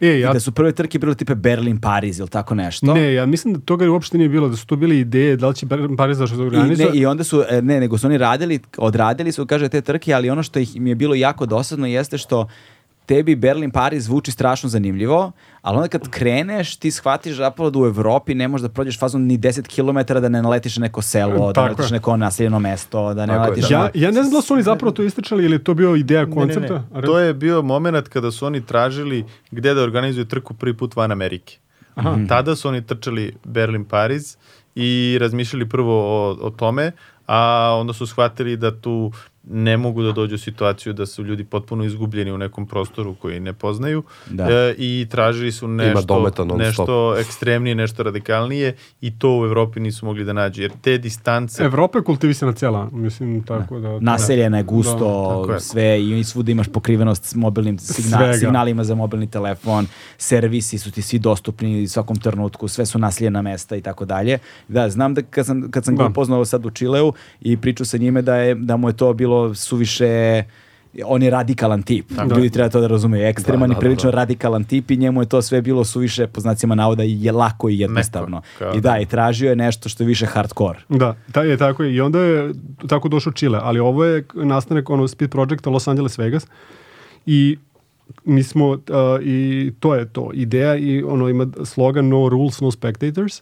E, I ja da su prve trke bile tipe Berlin, Pariz ili tako nešto. Ne, ja mislim da toga uopšte nije bilo, da su to bile ideje, da li će Bar- Pariz da se I, ne, organizuje. I onda su, e, ne, nego su oni radili, odradili su, kaže, te trke, ali ono što ih mi je bilo jako dosadno jeste što tebi Berlin, Pariz zvuči strašno zanimljivo, ali onda kad kreneš, ti shvatiš zapravo da u Evropi ne možeš da prođeš fazom ni 10 km da ne naletiš na neko selo, da ne naletiš na neko naseljeno mesto, da ne Tako je, naletiš da. na... Ja, ja ne znam da su oni zapravo to istrčali ili je to bio ideja Ne, koncepta. ne, ne. To je bio moment kada su oni tražili gde da organizuju trku prvi put van Amerike. Tada su oni trčali Berlin-Pariz i razmišljali prvo o, o tome, a onda su shvatili da tu ne mogu da dođu u situaciju da su ljudi potpuno izgubljeni u nekom prostoru koji ne poznaju Da. e, i tražili su nešto, nešto ekstremnije, nešto radikalnije i to u Evropi nisu mogli da nađu, jer te distance Evropa je kultivisana cijela, mislim, tako da... Naseljena je gusto, Da, je. sve i svuda imaš pokrivenost s mobilnim signa, Svega. signalima za mobilni telefon, servisi su ti svi dostupni u svakom trenutku, sve su naseljena mesta i tako dalje. Da, znam da kad sam, kad sam ga Da. upoznao sad u Čileu i pričao sa njime da, je, da mu je to bilo suviše on je radikalan tip. Ljudi treba to da razumeju. Ekstreman Da, i da, prilično da. radikalan tip i njemu je to sve bilo suviše, po znacima navoda, je lako i jednostavno. kao I da, i tražio je nešto što je više hardcore. Da, ta je tako je. I onda je tako došao Chile, ali ovo je nastanak ono speed projecta Los Angeles Vegas i mi smo uh, i to je to. Ideja i ono ima slogan no rules no spectators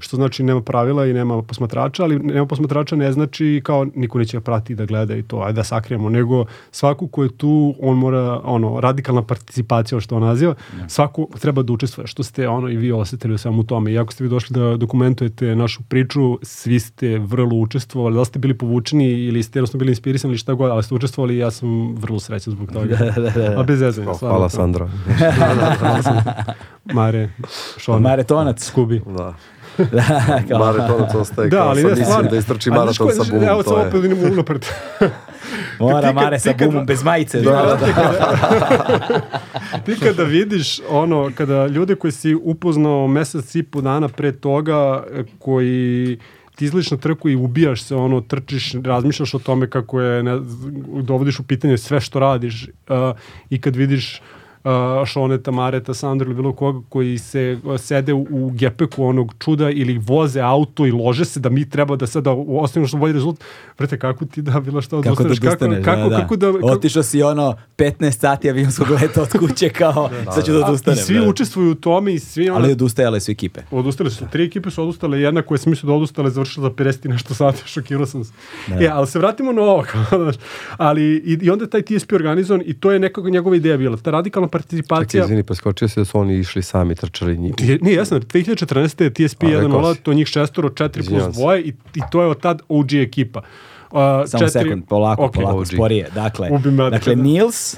što znači nema pravila i nema posmatrača ali nema posmatrača ne znači kao niko neće prati da gleda i to ajde da sakrijemo nego svako ko je tu on mora ono radikalna participacija što on naziva svako treba da učestvuje. Što ste ono i vi osetili u svemu tome. I ako ste vi došli da dokumentujete našu priču svi ste vrlo učestvovali. Da li ste bili povučeni ili ste jednostavno bili inspirisani ili šta god ali ste učestvovali i ja sam vrlo srećan zbog toga. A bez zezanja stvarno Hvala. Sandra. Mare, Šona, Maratonac. Skubi. Da. Kao- Maratonac ostaje Da, kao ali sad mislim da istrči maraton sa bumom. Evo je. opet idemo unapred. Mora Mare sa bumom bez majice. Da. brate, kada, ti kada vidiš ono, kada ljude koji si upoznao mesec i po dana pre toga, koji ti izliš na trku i ubijaš se, ono, trčiš, razmišljaš o tome kako je, ne, dovodiš u pitanje sve što radiš uh, i kad vidiš uh, Šoneta, Mareta, Sandra ili bilo koga koji se uh, sede u, u gepeku onog čuda ili voze auto i lože se da mi treba da sada ostavimo što bolji rezultat. Vrte, kako ti da bilo šta Kako da odustaneš? odustaneš, kako, da, da. kako da, kako, Otišao si ono 15 sati avionskog leta od kuće kao sad ću da A, odustanem. I svi da. učestvuju u tome i svi ono, Ali odustajale su ekipe. odustali su. Tri ekipe su odustale, jedna koja se mislila da odustala je završila za 50 i nešto sati, šokirao sam se. E, ali se vratimo na ovo. ali i, i onda je taj TSP organizovan i to je nekako njegova ideja bila. Ta radikalna Čekaj, participacija. izvini, preskočio se da su oni išli sami, trčali njih. Je, nije jasno, 2014. je TSP A, rekao 1.0, si. to njih šestoro, 4 plus dvoje i, i to je od tad OG ekipa. Uh, Samo četiri- sekund, polako, Ok. polako, OG. sporije. Dakle, dakle da- Nils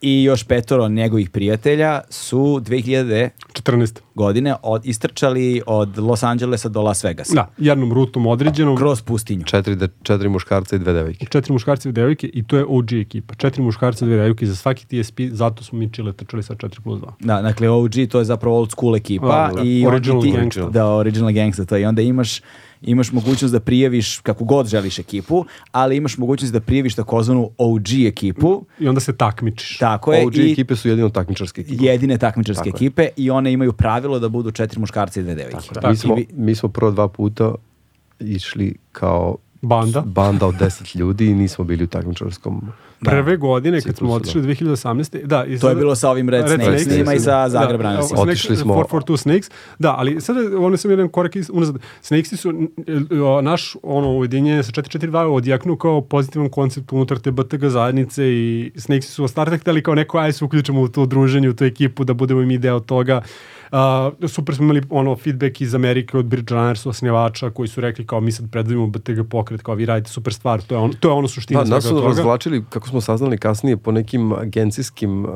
i još petoro njegovih prijatelja su 2000 14. godine od, istrčali od Los Angelesa do Las Vegasa. Da, jednom rutom određenom. Kroz pustinju. Četiri, de, četiri muškarca i dve devojke. četiri muškarci i dve devojke i to je OG ekipa. Četiri muškarca i dve devojke za svaki TSP, zato smo mi Chile trčali sa 4 plus 2. Da, dakle OG to je zapravo old school ekipa Da, da. i Original gangsta. Da, original gangsta to je. I onda imaš imaš mogućnost da prijaviš kako god želiš ekipu, ali imaš mogućnost da prijaviš takozvanu OG ekipu. I onda se takmičiš. Tako je. OG i ekipe su jedino takmičarske ekipe. jedine takmičarske Tako je. ekipe i one imaju pravilo da budu četiri muškarca i dve devojke. mi, I smo, vi- mi smo prvo dva puta išli kao Banda. banda od 10 ljudi i nismo bili u takmičarskom. Prve godine kad smo otišli 2018. Da, i To je bilo sa ovim Red, Red Snakesima Snakesima. i sa Zagreb Da, Runnersima. Snakes- Otišli smo- 442 Snakes. Da, ali sada ono sam jedan korak iz- unazad. Snakesi su naš ono ujedinjenje sa 442 odjeknuo kao pozitivan koncept unutar te BTG zajednice i Snakesi su starta hteli kao neko aj se uključimo u to druženje, u tu ekipu, da budemo i mi deo toga. Uh, super smo imali ono feedback iz Amerike od Bridge Runners osnivača koji su rekli kao mi sad predstavimo BTG pokret kao vi radite super stvar to je ono, to je ono suština Da, nas su razvlačili, kako smo saznali kasnije, po nekim agencijskim uh,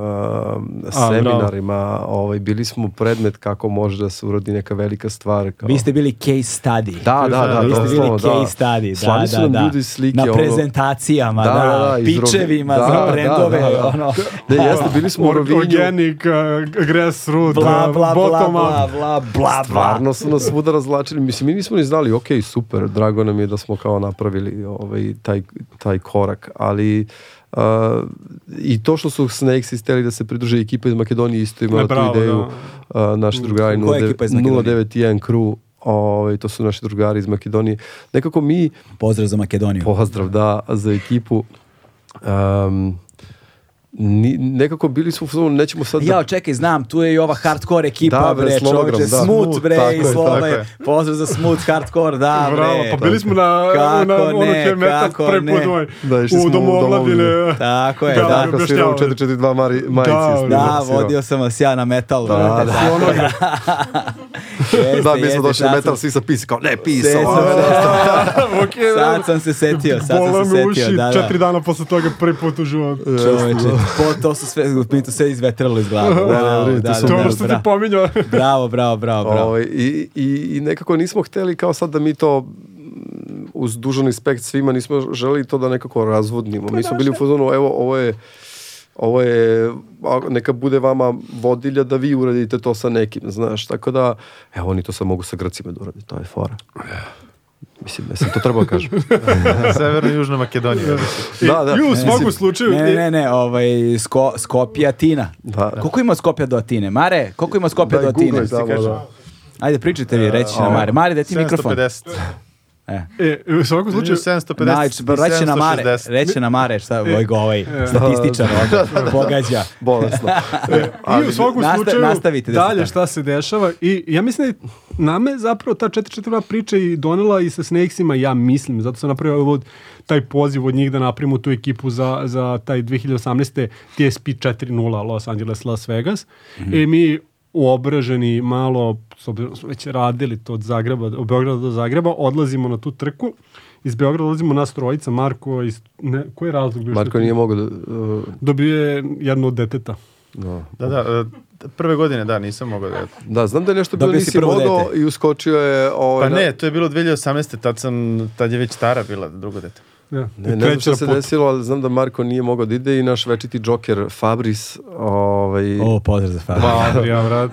seminarima. Ovaj, bili smo predmet kako može da se urodi neka velika stvar. Kao... Vi ste bili case study. Da, da, da. Vi ste bili da. case study, da, Slali su da, nam da. ljudi slike. Na ono- prezentacijama, da, Da, da, da, Rovi- pičevima da, za da, brendove, da, da. ono. Ne, jeste, bili smo u Rovinju. Organic, uh, grassroot, Bla, bla, bla, bottom bla, bla, bla, bla. Stvarno su nas svuda razvlačili. Mislim, mi nismo ni znali, ok, super, drago nam je da smo kao napravili ovaj, taj, taj korak, ali uh, i to što su Snakes isteli da se pridruže ekipa iz Makedonije isto imala tu ideju. Uh, naši drugari iz Makedonije? 091 crew, ovaj, to su naši drugari iz Makedonije. Nekako mi, Pozdrav za Makedoniju. pozdrav da, za ekipu, um, ni, nekako bili smo u fazonu, nećemo sad da Ja, čekaj, znam, tu je i ova hardcore ekipa, Da, bre, bre, Slomogram, čoveče, da. smut, Smut, bre, tako i je. pozdrav za smut, hardcore, da, bre. Bravo, pa bili smo na, Kako na ono ne, kako prvi put ovaj, Da, smo u domu omladine. Tako je, Da, da. da, Tako svirao u objašnjavali. 442 mari, majici. Da, Da, svirao. vodio sam vas ja na metal. Da, brate, da. da. Da, mi smo došli na metal, svi sa pisi, kao ne, pisa. Sad sam se setio, sad sam Bola se me uši, setio, da, da. četiri dana posle toga prvi put u životu. Čoveče, po, to su sve, mi to sve izvetralo iz glave. Da, se. da, To je ono da, što ti pominjao. Bravo, bravo, bravo, bravo. Ovaj, i, i, I nekako nismo hteli kao sad da mi to uz dužan respekt svima nismo želeli to da nekako razvodnimo. Mi smo bili u fazonu, evo, ovo je ovo je, neka bude vama vodilja da vi uradite to sa nekim, znaš, tako da, evo, oni to sad mogu sa Grcima da urade, to je fora. Mislim, ja sam to trebao da kažem. Severna i Južna Makedonija. Da, da. I u svakom Mislim, slučaju... Ne, ne, ne, ovaj, sko, Skopje, Atina. Da. Koliko ima od Skopja do Atine? Mare, koliko ima Skopja do Atine? tamo, kažem. da. Ajde, pričajte vi, reći na Mare. Mare, daj ti mikrofon. 750. E. E, u svakom slučaju... 750. Znači, reći na Mare, 760. reći na Mare, šta, ovaj, ovaj statističar ovdje, pogađa. Bolesno. I u svakom slučaju nastavite da dalje šta se dešava i ja mislim da je nama je zapravo ta 442 priča i donela i sa Snakesima, ja mislim, zato sam napravio ovo, taj poziv od njih da napravimo tu ekipu za, za taj 2018. TSP 4.0 Los Angeles, Las Vegas. Mhm. I mi uobraženi malo, da smo već radili to od Zagreba, od Beograda do Zagreba, odlazimo na tu trku. Iz Beograda odlazimo nas trojica, Marko, iz, ne, koji je razlog? bio što Marko nije mogao da... Uh, Dobio je jedno od deteta. no. Da, da, e, prve godine, da, nisam mogao da... Da, znam da je nešto bilo Dobio si nisi mogao i uskočio je... Ovaj, Pa na- ne, to je bilo 2018. Tad, sam, tad je već stara bila drugo dete. Ja, Ne, ne znam što se desilo, ali znam da Marko nije mogao da ide i naš večiti džoker Fabris, ovaj, O, pozdrav za Fabio. Ja, vrat.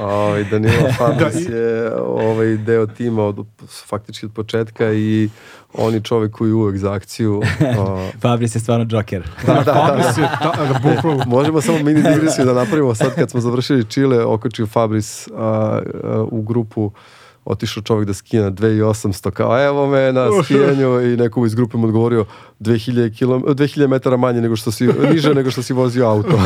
ovaj, Danilo Fabris je ovaj, deo tima od, faktički od početka i on je čovek koji uvek za akciju. o, Fabris je stvarno džoker. Fabris je, ta, da, bukvalno. Možemo samo mini digresiju da napravimo sad kad smo završili Čile, okočio Fabris a, a, u grupu otišao čovjek da skina 2800 kao evo me na skijanju i neko iz grupe mu odgovorio 2000, km, 2000 metara manje nego što si, niže nego što si vozio auto.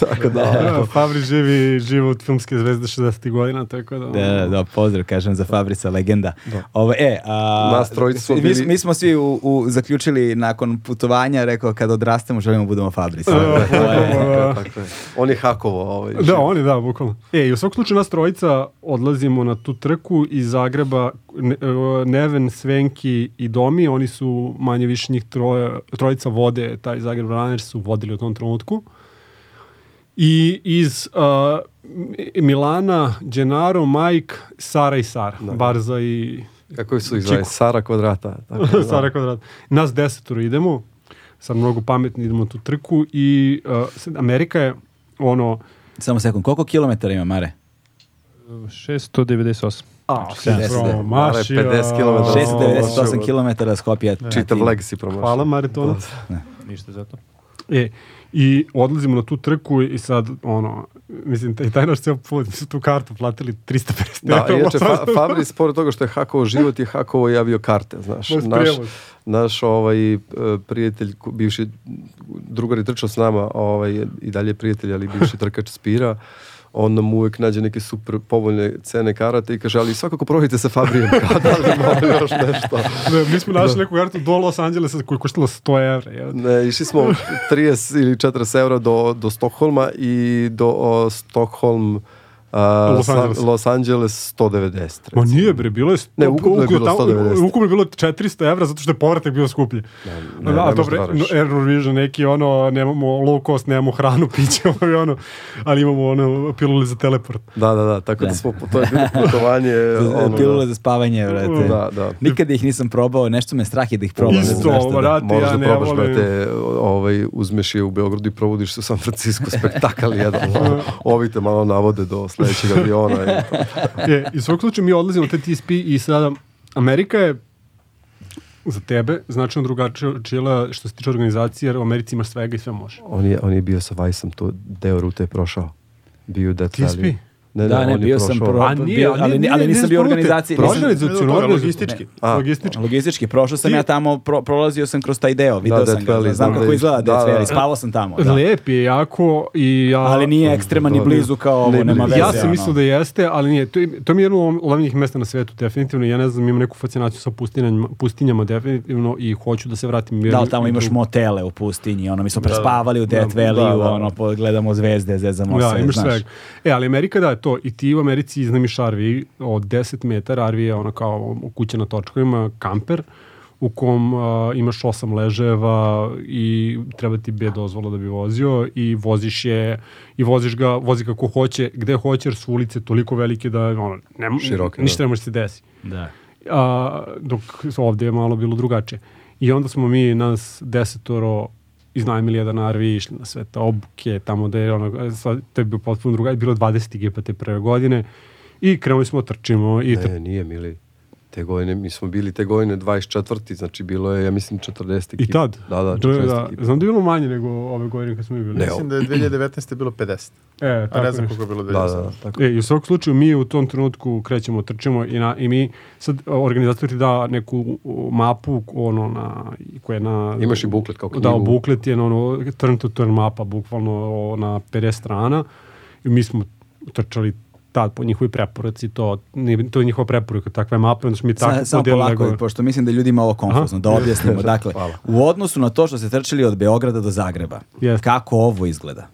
Tako da, Ja, Fabri živi život filmske zvezde 60. godina, tako da... Da, da, da, pozdrav, kažem za Fabrisa, legenda. Ovo, e, a, Nas trojica smo mi, bili- mi smo svi u, u, zaključili nakon putovanja, rekao, kad odrastemo želimo da budemo Fabris. Da, To je- da. tako je. On je hakovo ovaj. Da, oni da, bukvalno. E, i u svakom slučaju nas trojica odlazimo na tu trku iz Zagreba, Neven, Svenki i Domi, oni su manje više njih troje, trojica vode, taj Zagreb Runners su vodili u tom trenutku. I iz uh, Milana, Gennaro, Mike, Sara i Sara, Barza i Kako su ih zvali? Sara kvadrata. Tako, da. Sara kvadrat. Nas desetoro idemo, sad mnogo pametni idemo tu trku i uh, Amerika je ono, Samo sekund, koliko kilometara ima Mare? 698. a, maši, 50 a, kilometara. 698 km Skopje. Čitav legacy promašao. Hvala Maritona. Ništa za to. E, i odlazimo na tu trku i sad, ono, mislim, taj, taj naš ceo put, mi su tu kartu platili 350 Da, evra. inače, fa, Fabris, pored toga što je hakovo život, je hakovo i avio karte, znaš. Naš, prijevoz. naš ovaj, e, prijatelj, bivši drugar je trčao s nama, ovaj, i dalje je prijatelj, ali bivši trkač Spira, on nam uvek nađe neke super povoljne cene karate i kaže, ali svakako provodite sa Fabrijem, kao da li mogu još nešto. Da, mi smo našli neku kartu do Los Angelesa koja je koštala 100 evra. jel? Ne, išli smo 30 ili 40 evra do, do Stokholma i do o, Stockholm Los Angeles. Los Angeles 190. Ma recimo. nije bre, bilo je... Ne, ukupno je bilo tamo- 190. Ukupno je bilo 400 evra zato što je povratak bio skuplji. ne, da, ne dobro, da no, Eurovision neki ono, nemamo low cost, nemamo hranu, piće, i ono, ali imamo ono pilule za teleport. Da, da, da, tako da, Da. smo, to je bilo putovanje. ono, Pilule da. za spavanje, brate. Da, da. Nikada ih nisam probao, nešto me strah je da ih probam. ne Isto, zašto, da. ja da ne probaš, volim. brate, ovaj, uzmeš je u Beogradu i provodiš se u San Francisco, spektakal jedan. Ovi te malo navode do sledećeg aviona. I, E, I u svakog slučaju mi odlazimo na te TSP i sada Amerika je za tebe značajno drugačija što se tiče organizacije, jer u Americi imaš svega i sve može. on, je, on je bio sa Vajsom, to deo rute je prošao. Bio u Death TSP? Valley. Ne, Da, ne, on je bio sam prošao. pro- A nije, bio- ali ali ni- nije- ali nije nisam bio organizaciji, Ne, ne, organizaciono. logistički. A, logistički. Logistički, prošao sam Ti- ja tamo, pro, prolazio sam kroz taj deo, video Da, sam ga, Valley, znam kako da je- izgleda da, Death da. Valley, spavao sam tamo. Da. Lep je jako i ja... Ali nije ekstreman ni to- blizu kao ovo, Ne nema veze. Ja sam mislio da jeste, ali nije. To to mi je jedno od glavnih mesta na svetu, definitivno. Ja ne znam, imam neku fascinaciju sa pustinjama, pustinjama definitivno i hoću da se vratim. Da, ali tamo imaš motele u pustinji, ono, mi smo prespavali u Death Da, Valley, da, da. ono, gledamo zvezde, zezamo Da, se, imaš znaš. E, ali Amerika da to. I ti u Americi iznajmiš RV od 10 metara. RV je ono kao kuća na točkovima, kamper u kom a, imaš osam leževa i treba ti B dozvola da bi vozio i voziš je i voziš ga, vozi kako hoće, gde hoće jer su ulice toliko velike da ono, ne, Široke, ništa da. ne može se desi. Da. A, dok ovdje je malo bilo drugačije. I onda smo mi, nas desetoro, iznajmili jedan RV, išli na sve te obuke, tamo da je ono, sad, to je bio potpuno druga, bilo je 20 gipa te prve godine i krenuli smo trčimo i tr- Ne, nije mili. Te godine, mi smo bili te godine 24. Znači bilo je, ja mislim, 40 i ekipa. tad. Da, da, Da, 40 da, ekipa. znam da je bilo manje nego ove godine kad smo mi bili. Ne, Mislim da je 2019. bilo 50. E, A tako ne znam koliko je bilo Da, 2018. da, da, tako. E, i u svakom slučaju mi u tom trenutku krećemo, trčimo i, na, i mi sad organizator ti da neku mapu ono na, koja je na... Imaš i buklet kao knjigu. Da, buklet je na ono turn to turn mapa, bukvalno o, na 50 strana i mi smo trčali tad po njihovi preporuci, to, to je njihova preporuka, takve mape, onda mi tako Sa, samo polako, nego- pošto mislim da je ljudima ovo konfuzno, da objasnimo. Dakle, u odnosu na to što ste trčali od Beograda do Zagreba, Jeste. kako ovo izgleda?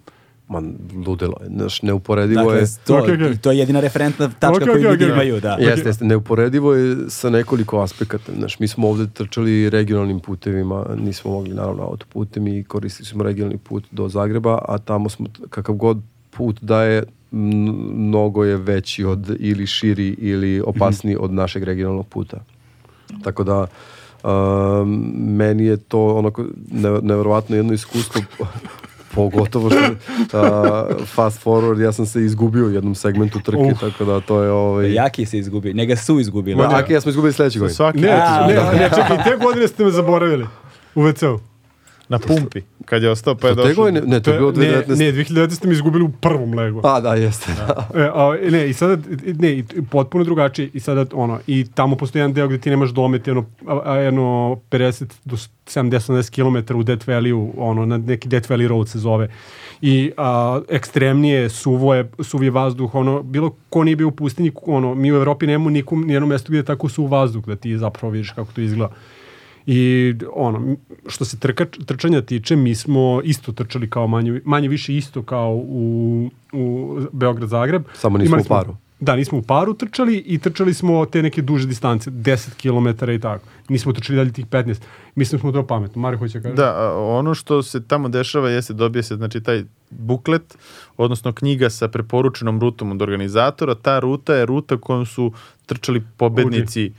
Ma, ludilo je. Znaš, neuporedivo Dakle, je... to, Ok, ok. i to je jedina referentna tačka Ok, koju ok, ljudi ok. imaju, da. Jeste, jeste, neuporedivo je sa nekoliko aspekata. Znaš, mi smo ovde trčali regionalnim putevima, nismo mogli naravno autoputem i koristili smo regionalni put do Zagreba, a tamo smo, kakav god put da je, mnogo je veći od, ili širi ili opasniji od našeg regionalnog puta. Tako da, um, meni je to onako ne, nevjerovatno jedno iskustvo pogotovo što uh, fast forward ja sam se izgubio u jednom segmentu trke Uf. tako da to je ovaj Jaki se izgubio, njega su izgubili. Da, Aki ja smo izgubili sledeće godine. Svaki Ne, ne, da. ne, čekaj, te godine ste me zaboravili. U WC-u. Na pumpi, kad je ostao pa je došao. godine, ne, to je bilo ne, 2019. ne, 2019 ste me izgubili u prvom legu. A, da, jeste. E, a, ne, i sada, ne, potpuno drugačije, i sada, ono, i tamo postoji jedan deo gde ti nemaš domet, jedno, a, jedno 50 do 70-80 km u Death Valley-u, ono, na neki Death Valley Road se zove. I a, ekstremnije, suvo je, suv je vazduh, ono, bilo ko nije bio u pustinji, ono, mi u Evropi nemamo nikom, nijednom mestu gde je tako suv vazduh, da ti zapravo vidiš kako to izgleda. I ono, što se trka, trčanja tiče, mi smo isto trčali kao manje, manje više isto kao u, u Beograd-Zagreb. Samo nismo Imali u paru. Da, nismo u paru trčali i trčali smo te neke duže distance, 10 km i tako. Nismo trčali dalje tih 15. Mislim smo to pametno. Mari hoće kaže. Da, ono što se tamo dešava jeste dobije se znači taj buklet, odnosno knjiga sa preporučenom rutom od organizatora. Ta ruta je ruta kojom su trčali pobednici e,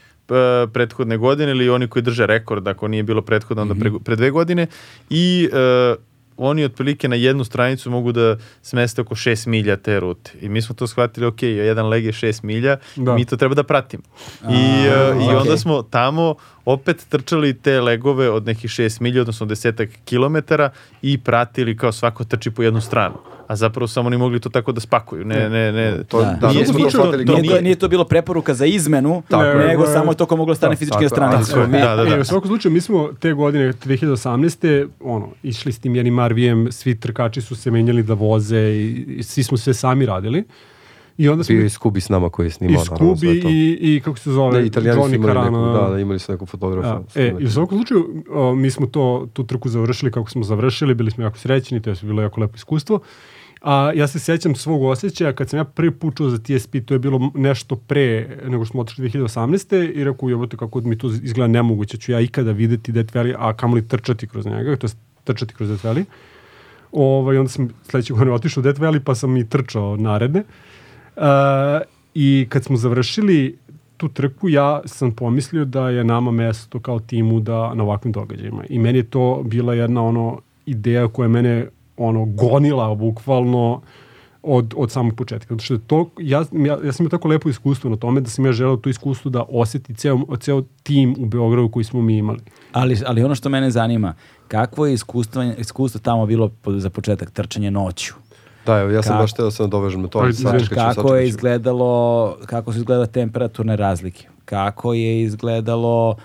prethodne godine ili oni koji drže rekord, ako nije bilo prethodno, onda pre, pre dve godine. I e, oni otprilike na jednu stranicu mogu da smeste oko 6 milja te rute. I mi smo to shvatili, ok, jedan leg je 6 milja, Da. mi to treba da pratimo. I, A, uh, I ok. onda smo tamo opet trčali te legove od nekih 6 milja, odnosno desetak kilometara i pratili kao svako trči po jednu stranu. A zapravo samo oni mogli to tako da spakuju. Ne, ne, ne. To, Da. da, Nije- mi smo to nije- Nije, to, nije to bilo preporuka za izmenu, Tako je. nego je- samo to ko moglo da stane Da, fizički na tako je, Da, da, da. E, u svakom slučaju, mi smo te godine, 2018. ono, išli s tim jednim RV-em, svi trkači su se menjali da voze i, i svi smo sve sami radili. I onda smo Bio je i Skubi s nama koji je i snimao. Skubi to. i, i kako se zove, Ne, italijani su Johnny imali neku, Carano. da, da, imali su neku fotografu. Da, e, i u svakom slučaju, o, mi smo to, tu trku završili kako smo završili, bili smo jako srećni, to je bilo jako lepo iskustvo. A ja se sjećam svog osjećaja kad sam ja prvi put čuo za TSP, to je bilo nešto pre nego što smo otišli 2018. i rekao, jebote, kako mi to izgleda nemoguće, ću ja ikada videti Death Valley, a kamoli trčati kroz njega, to je trčati kroz Death Valley. Ovaj, onda sam sledeće godine otišao u Death Valley, pa sam i trčao naredne. Uh, I kad smo završili tu trku, ja sam pomislio da je nama mesto kao timu da na ovakvim događajima. I meni je to bila jedna ono ideja koja je mene ono gonila bukvalno od, od samog početka. Zato što je to, ja, ja, ja sam imao tako lepo iskustvo na tome da sam ja želeo to iskustvo da osjeti ceo, ceo tim u Beogradu koji smo mi imali. Ali, ali ono što mene zanima, kakvo je iskustvo, iskustvo tamo bilo za početak trčanje noću? Da, evo, ja sam Kako? baš teo da se nadovežem na to, ali sačekat ću, Kako sačekat je izgledalo, kako su izgledale temperaturne razlike? Kako je izgledalo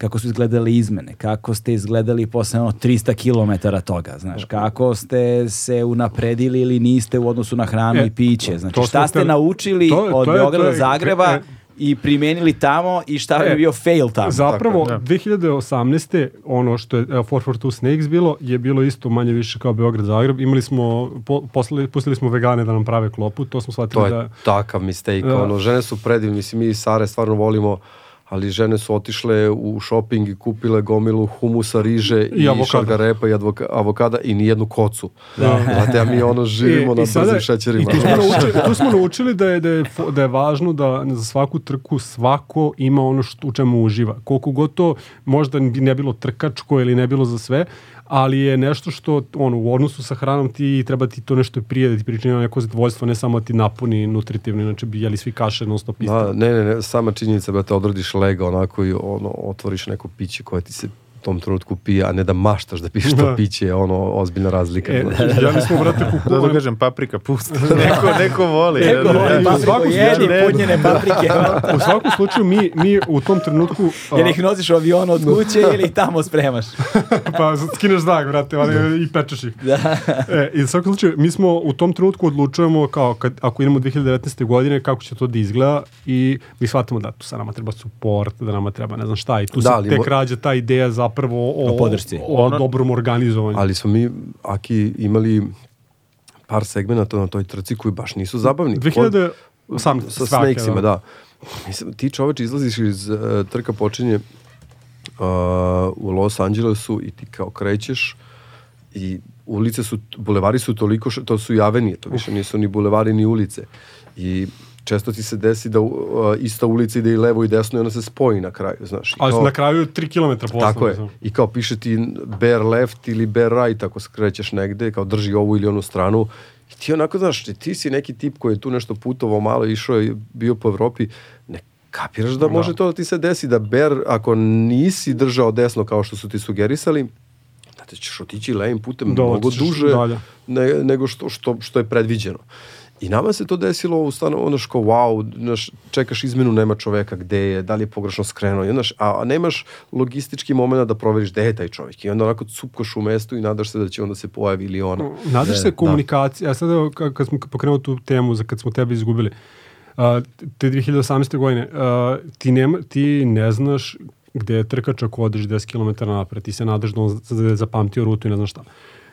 kako su izgledale izmene, kako ste izgledali posle ono 300 km toga, znaš, kako ste se unapredili ili niste u odnosu na hranu E, i piće, znači to šta ste naučili to od to je- Beograda do Zagreba e, i primenili tamo i šta bi E, bio fail tamo? Zapravo, Tako je, da. 2018. ono što je evo, 442 Snakes bilo, je bilo isto manje više kao Beograd-Zagreb. Imali smo, po, poslali, pustili smo vegane da nam prave klopu, to smo shvatili To je da... takav mistake. Da. Ono, žene su predivne, mislim, mi i Sare stvarno volimo, ali žene su otišle u shopping i kupile gomilu humusa, riže i, I avokada. šargarepa i advoka, avokada i nijednu kocu. Da. Znate, a mi ono živimo na brzim šećerima. I tu smo, naučili, tu smo naučili da je, da, je, da je važno da za svaku trku svako ima ono što, u čemu uživa. Koliko god to možda ne bilo trkačko ili ne bilo za sve, ali je nešto što ono, u odnosu sa hranom ti treba ti to nešto prije da ti pričini neko zadovoljstvo, ne samo da ti napuni nutritivno, inače bi jeli svi kaše non stop. Da, ne, ne, ne, sama činjenica da te odradiš lega onako i ono, otvoriš neko piće koje ti se tom trenutku pije, a ne da maštaš da piješ to Da. piće, je ono ozbiljna razlika. E, znaš. želi smo, brate, Da kupovali, da kažem, paprika pusta. neko, neko voli. Neko da, da, voli da. u svakom papriku, jedi punjene paprike. u svakom slučaju mi, mi u tom trenutku a, Jel ih nosiš u avionu od kuće ili ih tamo spremaš? pa skineš znak, brate, ali i pečeš ih. E, I u svakom slučaju, mi smo u tom trenutku odlučujemo kao kad, ako idemo 2019. godine kako će to da izgleda i mi shvatimo da tu sa nama treba support, da nama treba ne znam šta i tu Da, se tek rađa ta ideja zapravo o, O podršci. o, Ono- dobrom organizovanju. Ali smo mi, Aki, imali par segmenta na toj trci koji baš nisu zabavni. 2018. sa svake, snakesima, da. Mislim, ti čoveč izlaziš iz uh, trka počinje uh, u Los Angelesu i ti kao krećeš i ulice su, bulevari su toliko, š- to su i avenije, to više nisu ni bulevari ni ulice. I često ti se desi da uh, ista ulica ide i levo i desno i ona se spoji na kraju, znaš. Ali kao- na kraju 3 km posle. tako je. I kao piše ti bear left ili bear right ako skrećeš negde, kao drži ovu ili onu stranu. I ti onako, znaš, ti si neki tip koji je tu nešto putovao malo, išao i bio po Evropi, ne kapiraš da može to da ti se desi, da bear, ako nisi držao desno kao što su ti sugerisali, da te ćeš otići levim putem Da, mnogo duže dalje. ne, nego što, što, što je predviđeno. I nama se to desilo u stanu, ono što wow, znaš, čekaš izmenu, nema čoveka gde je, da li je pogrešno skrenuo, i znaš, a, a nemaš logistički moment da proveriš gde je taj čovjek. I onda onako cupkoš u mestu i nadaš se da će onda se pojavi ili ona. Nadaš se komunikacija, a sada evo, ka- kad smo pokrenuli tu temu za kad smo tebe izgubili, a, te 2018. godine, a, ti, nema, ti ne znaš gde je trkač ako odeš 10 km napred, ti se nadaš da on zapamtio rutu i ne znam šta.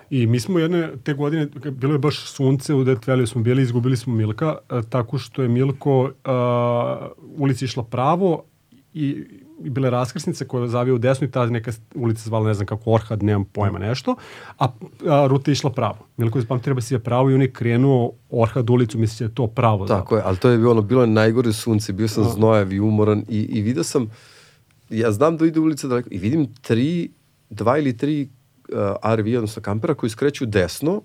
I mi smo jedne te godine, bilo je baš sunce u Death Valley smo bili, izgubili smo Milka, a, tako što je Milko a, ulica išla pravo i, i bile raskrsnice koja zavija u desnu i ta neka ulica zvala ne znam kako Orhad, nemam pojma nešto, a, a ruta je išla pravo. Milko je zapamtio treba si je pravo i on je krenuo Orhad ulicu, misli da je to pravo. Tako je, ali to je bilo, ono, bilo je najgore sunce, bio sam znojav i umoran i, i vidio sam, ja znam da ide ulica daleko i vidim tri, dva ili tri uh, RV, odnosno kampera, koji skreću desno,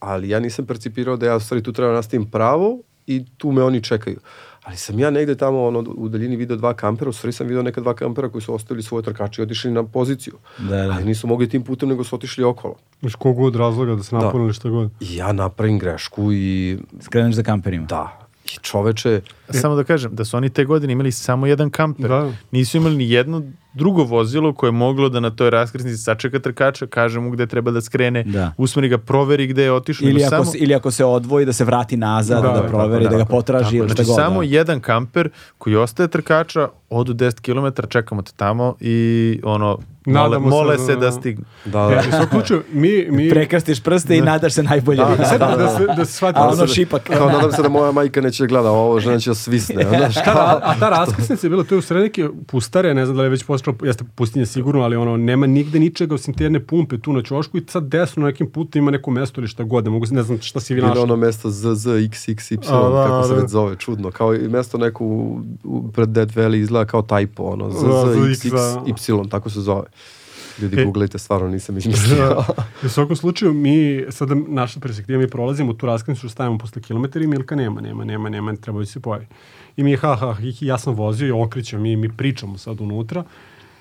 ali ja nisam percipirao da ja u stvari tu treba da nastavim pravo i tu me oni čekaju. Ali sam ja negde tamo ono, u daljini video dva kampera, u stvari sam video neka dva kampera koji su ostavili svoje trkače i otišli na poziciju. Da, da. Ali nisu mogli tim putem, nego su otišli okolo. Iš kogod razloga da se Da. napunili šta god. I ja napravim grešku i Skreneš za kamperima. da, i čoveče, Samo da kažem, da su oni te godine imali samo jedan kamper. Da. Nisu imali ni jedno drugo vozilo koje je moglo da na toj raskrsnici sačeka trkača, kaže mu gde treba da skrene, Da. usmeri ga, proveri gde je otišao. Ili ako, samo, se, ili ako se odvoji da se vrati nazad, da, Da, proveri, tako, da ga potraži Tako, ili znači god. samo da. jedan kamper koji ostaje trkača, odu 10 km, čekamo te tamo i ono, mole, Nadamo se mole da- se da stigne. da, E, da. u svakom slučaju, mi... mi Prekrstiš prste i nadaš se najbolje. Da, da, da, da, se, da se shvati. A da ono se- šipak. Kao nadam se da moja majka neće da gleda ovo, žena će da svisne. Znaš, Ta, kao, ra- a ta raskrsnica je bila, to je u sred neke pustare, ne znam da li je već postala, jeste pustinja sigurno, ali ono, nema nigde ničega osim te jedne pumpe tu na ćošku i sad desno na nekim putu ima neko mesto ili šta god, ne mogu, se- ne znam šta si vi Ili našli. ono mesto ZZXXY, A, da, kako se da. već zove, čudno. Kao i mesto neko u, u, pred Dead Valley izgleda kao typo, ono, da. ZZXXY, tako se zove. Ljudi, E. googlajte, stvarno nisam izmislio. U svakom slučaju, mi, sada naša perspektiva, mi prolazimo tu raskrsnicu, stavimo posle kilometra i Milka nema, nema, nema, nema, treba da se pojavi. I mi, ha, ha, hi, hi, ja sam vozio i okrećemo, mi, mi pričamo sad unutra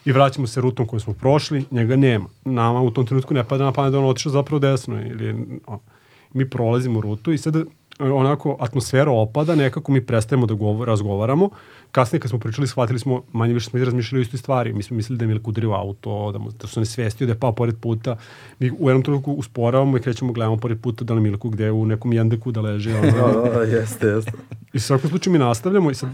i vraćamo se rutom koju smo prošli, njega nema. Nama u tom trenutku ne pada na pamet da on otišao zapravo desno. Ili, mi prolazimo rutu i sada onako atmosfera opada, nekako mi prestajemo da govor, razgovaramo. Kasnije kad smo pričali, shvatili smo, manje više smo i razmišljali o istoj stvari. Mi smo mislili da je Milko udario auto, da, mu, da su ne svestio, da je pao pored puta. Mi u jednom trenutku usporavamo i krećemo, gledamo pored puta da li Milko gde je u nekom jendeku da leži. Ono, da, da, jeste, jeste. I u svakom slučaju mi nastavljamo i sad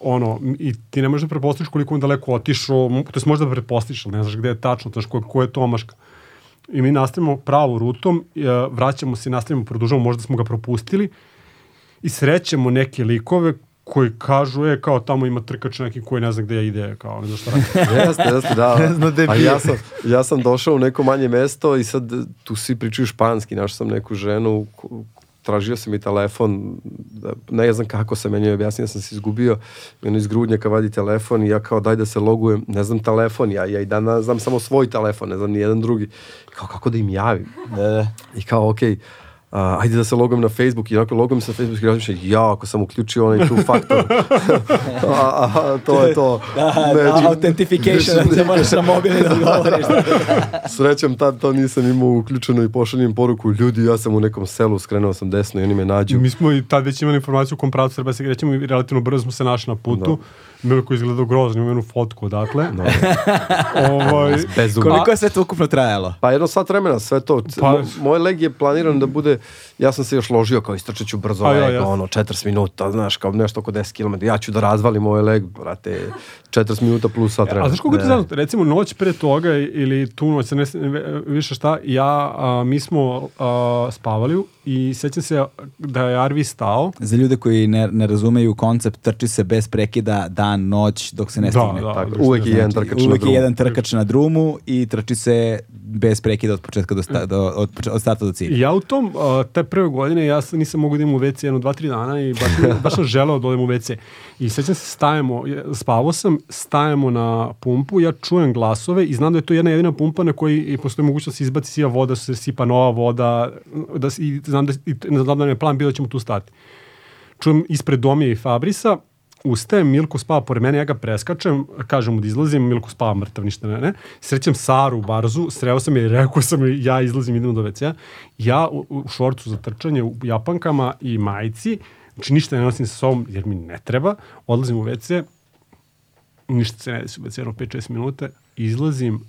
ono, i ti ne možeš da prepostaviš koliko on daleko otišao, to je možda da pretpostaviš, ali ne znaš gde je tačno, znaš ko, ko je to omaška. I mi nastavimo pravu rutom, e, vraćamo se, i nastavimo, produžavamo, možda smo ga propustili i srećemo neke likove koji kažu, e, kao tamo ima trkač neki koji ne zna gde ide, kao ne znam šta radi. Jeste, jeste, da. Ne zna gde A ja sam, ja sam došao u neko manje mesto i sad tu svi pričaju španski, našao sam neku ženu, tražio sam i telefon, da, ne znam kako se meni objasnio, ja sam se izgubio, ono iz grudnjaka vadi telefon i ja kao daj da se logujem, ne znam telefon, ja, ja i dan znam samo svoj telefon, ne znam ni jedan drugi. Kao kako da im javim? Da, da. I kao, okej, a, ajde da se logujem na Facebook i onako logujem se na Facebook i razmišljam, ja, ako sam uključio onaj tu faktor, a, a, to je to. Da, Magic- da, authentification, da možeš na mobilni da odgovoriš. Srećem tad to nisam imao uključeno i pošaljem poruku ljudi ja sam u nekom selu skrenuo sam desno i oni me nađu Mi smo i tad već imali informaciju u kom pravcu treba se krećemo i relativno brzo smo se našli na putu. Milko je izgledao grozno, imamo jednu fotku odatle. ovaj, bezumno. Koliko je sve to ukupno trajalo? Pa jedno sat vremena sve to. Pa- Pa, moj leg je planiran da bude, ja sam se još ložio kao istrčat ću brzo A ja, jasno. ono 40 minuta, znaš, kao nešto oko 10 km. Ja ću da razvalim ovaj leg, brate, 40 minuta plus sat A vremena. znaš koliko je to zanimljivo? Recimo noć pre toga ili tu noć, ne više šta, ja, a, mi smo a, spavali i sećam se da je Arvi stao. Za ljude koji ne, ne razumeju koncept, trči se bez prekida dan, noć, dok se ne Da, stigne. da. Tako, Znači, uvek je jedan trkač na Uvijek je drugu. jedan trkač na drumu i trči se bez prekida od početka do, sta, do, od, od starta do cilja. Ja u tom, a, te prve godine, ja sam, nisam mogu da idem u WC jedno, dva, tri dana i baš, baš sam želeo da odem u WC. I sećam se, stajemo, spavao sam, stajemo na pumpu, ja čujem glasove i znam da je to jedna jedina pumpa na koji i postoji mogućnost da se izbaci siva voda, da se sipa nova voda, da, i znam da, i, znam da je plan bio da ćemo tu stati. Čujem ispred Domije i Fabrisa, ustajem, Milko spava pored mene, ja ga preskačem, kažem mu da izlazim, Milko spava mrtav, ništa ne, ne. Srećem Saru u barzu, sreo sam je i rekao sam ja izlazim, idemo do WC-a. Ja u, u šorcu za trčanje, u japankama i majici, znači ništa ne nosim sa sobom jer mi ne treba, odlazim u WC, ništa se ne desi u WC, jedno 5-6 minuta, izlazim,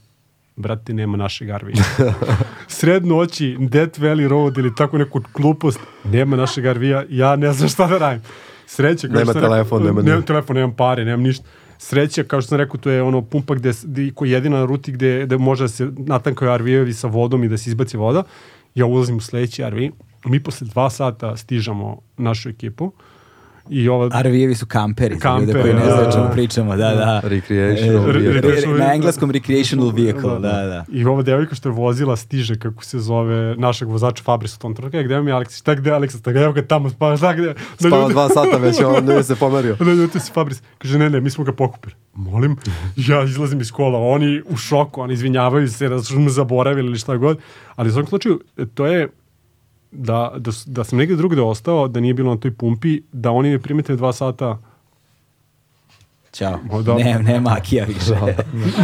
brate, nema našeg Arvija. Sred noći, Death Valley Road ili tako neku glupost, nema našeg Arvija, ja ne znam šta da radim. Sreća, kao Nema što sam rekao, telefon, nema ništa. telefon, nemam pare, nemam ništa. Sreća, kao što sam rekao, to je ono pumpa gde, gde koji je jedina na ruti gde, gde može da se natankaju RV-evi sa vodom i da se izbaci voda. Ja ulazim u sledeći RV. Mi posle dva sata stižamo našu ekipu I ova, RV-evi su kamperi, za ljude Kamperi, koji ne da, znaju da. čemu pričamo, da, da. Recreational E, vehicle. re- Na engleskom recreational vehicle, da, da. I ova devojka što je vozila stiže, kako se zove, našeg vozača Fabris u tom trenutku. E, gde vam je Aleksić? Tak, gde je Aleksić? Tak, evo ga tamo, pa šta gde? Da Spava ljudi- dva sata već, on ne se pomerio. Da ljuti se Fabris. Kaže, ne, ne, mi smo ga pokupili. Molim, ja izlazim iz kola, oni u šoku, oni izvinjavaju se da su me zaboravili ili šta god. Ali u svakom slučaju, to je da, da, da sam negde drugde ostao, da nije bilo na toj pumpi, da oni ne primete dva sata Ćao. O, da. Ne, nema Akija više.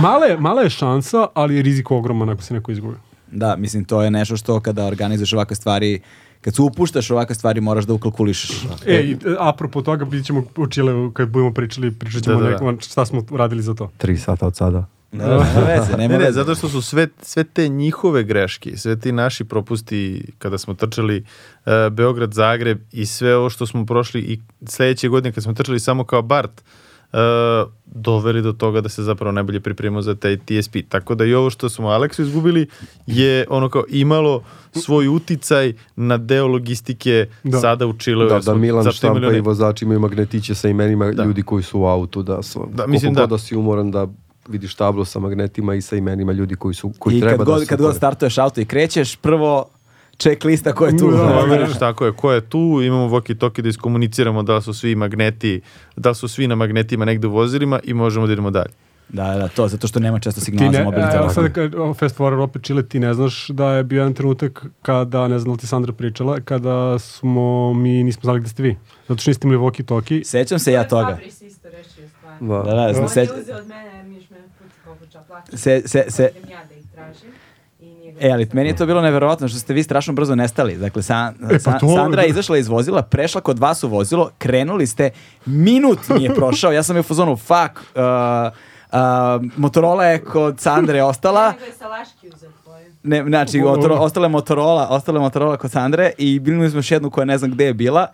Mala je, mala je šansa, ali je rizik ogroman ako se neko izgubi. Da, mislim, to je nešto što kada organizuješ ovakve stvari, kad se upuštaš ovakve stvari, moraš da ukalkulišeš. E, i, apropo toga, vidjet ćemo u Čileu, kad budemo pričali, pričat ćemo Da, da, da. nekom šta smo radili za to. Tri sata od sada. Nema veze, nema Ne, ne, veze. zato što su sve, sve te njihove greške, sve ti naši propusti kada smo trčali uh, Beograd, Zagreb i sve ovo što smo prošli i sledeće godine kad smo trčali samo kao Bart, uh, doveli do toga da se zapravo najbolje pripremimo za taj TSP. Tako da i ovo što smo Aleksu izgubili je ono kao imalo svoj uticaj na deo logistike Da. sada u Čileu. Da, da Milan štampa i vozači imaju magnetiće sa imenima Da. ljudi koji su u autu, da su, Da, mislim koliko da. god da si umoran da vidiš tablo sa magnetima i sa imenima ljudi koji su koji I treba kad da god, kad god startuješ auto i krećeš, prvo check lista ko je tu. Da, Proveriš tako je, ko je tu, imamo walkie-talkie da iskomuniciramo da su svi magneti, da su svi na magnetima negde u vozilima i možemo da idemo dalje. Da, da, to, zato što nema često Ti signala ne, za mobilni telefon. sad kad o, Fast Forward opet Chile, ti ne znaš da je bio jedan trenutak kada, ne znam da li ti Sandra pričala, kada smo, mi nismo znali gde ste vi. Zato što niste imali walkie talkie. Sećam se ja toga. Fabris isto rešio stvar. Da. Da, da, On znam, je se, uzeo od mene, jer mi još mene puti koliko ča se, se, se, Idem ja da ih tražim. E, ali meni je to bilo neverovatno što ste vi strašno brzo nestali. Dakle, San, pa San- to- Sandra je izašla iz vozila, prešla kod vas u vozilo, krenuli ste, minut nije prošao, ja sam je u fazonu, fuck, uh, uh, Motorola je kod Sandre ostala, Nego je Salaški uzeo ne, znači, otro, ostala je Motorola, ostala je Motorola kod Sandre i bili smo još jednu koja ne znam gde je bila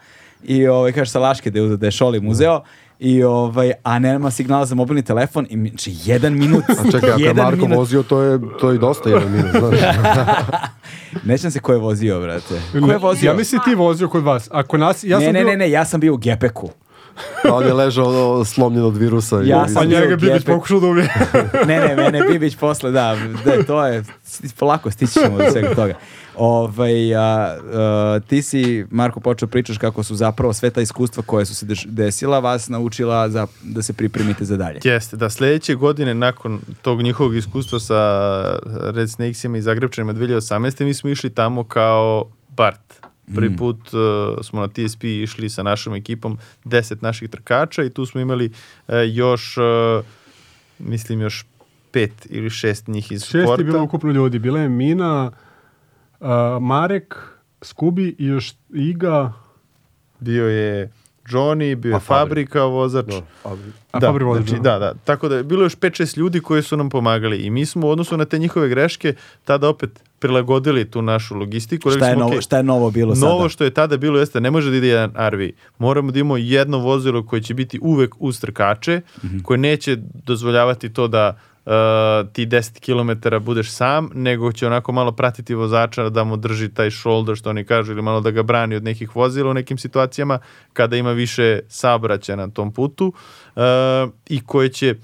i ovaj, kaže Salaške da je, da je Šolim uzeo i ovaj, a nema signala za mobilni telefon i znači jedan minut, A čekaj, ako je Marko minut, vozio, to je, to je i dosta jedan minut, znaš. nećam se ko je vozio, brate. Ko je vozio? Ja mislim ti vozio kod vas. Ako nas, ja ne, sam ne, bio, ne, ne, ja sam bio u Gepeku. A on je ležao ono, slomljen od virusa. i- Ja i- sam A njega Bibić pokušao da ubije. Ne, ne, mene Bibić posle, da, da, to je, polako stići ćemo do svega toga. Ovaj, a, a, ti si, Marko, počeo pričaš kako su zapravo sve ta iskustva koje su se desila vas naučila za, da se pripremite za dalje. Jeste, da sledeće godine nakon tog njihovog iskustva sa Red Snakesima i Zagrebčanima 2018. mi smo išli tamo kao Bart. Prvi put uh, smo na TSP išli sa našom ekipom, 10 naših trkača i tu smo imali uh, još, uh, mislim još pet ili šest njih iz Šest je sporta. bilo ukupno ljudi. Bila je Mina, uh, Marek, Skubi i još Iga, Bio je Johnny, bio je A Fabri. Fabrika vozač. Da, Fabri. a da, Fabri vozač, znači, da. da, da. Tako da je bilo još 5-6 ljudi koji su nam pomagali i mi smo u odnosu na te njihove greške tada opet prilagodili tu našu logistiku. Šta je, smo, novo, "Okej, šta je novo bilo sada? Novo što je tada bilo jeste ne može da ide jedan RV. Moramo da imamo jedno vozilo koje će biti uvek uz trkače, Mhm. koje neće dozvoljavati to da uh, ti 10 km budeš sam, nego će onako malo pratiti vozača da mu drži taj shoulder, što oni kažu, ili malo da ga brani od nekih vozila u nekim situacijama kada ima više saobraćaja na tom putu uh, i koje će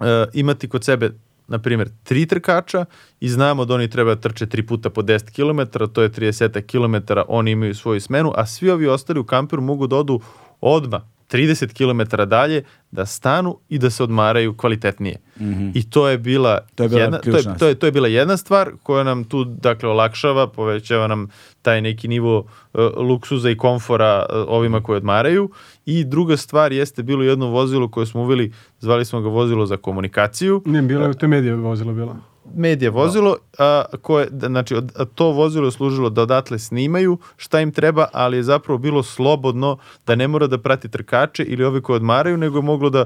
uh, imati kod sebe na primjer, tri trkača i znamo da oni treba da trče tri puta po 10 km, to je 30 km, oni imaju svoju smenu, a svi ovi ostali u kamperu mogu da odu odmah 30 km dalje, da stanu i da se odmaraju kvalitetnije. I to je bila To je bila jedna, to je, to je, to je bila jedna stvar koja nam tu dakle olakšava, povećava nam taj neki nivo uh, luksuza i komfora uh, ovima koji odmaraju. I druga stvar jeste bilo jedno vozilo koje smo uveli, zvali smo ga vozilo za komunikaciju, Ne, bilo je, to je medija vozilo medija vozilo, a, koje, da, znači od, a to vozilo je služilo da odatle snimaju šta im treba, ali je zapravo bilo slobodno da ne mora da prati trkače ili ovi koji odmaraju, nego je moglo da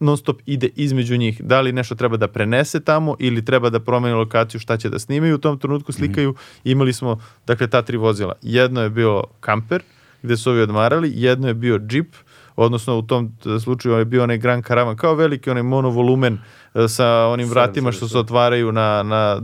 non stop ide između njih. Da li nešto treba da prenese tamo ili treba da promeni lokaciju šta će da snimaju u tom trenutku slikaju. Imali smo dakle ta tri vozila. Jedno je bio kamper gde su ovi odmarali, jedno je bio džip, odnosno u tom t- slučaju je bio onaj Grand Caravan, kao veliki onaj monovolumen e, sa onim vratima što se otvaraju na, na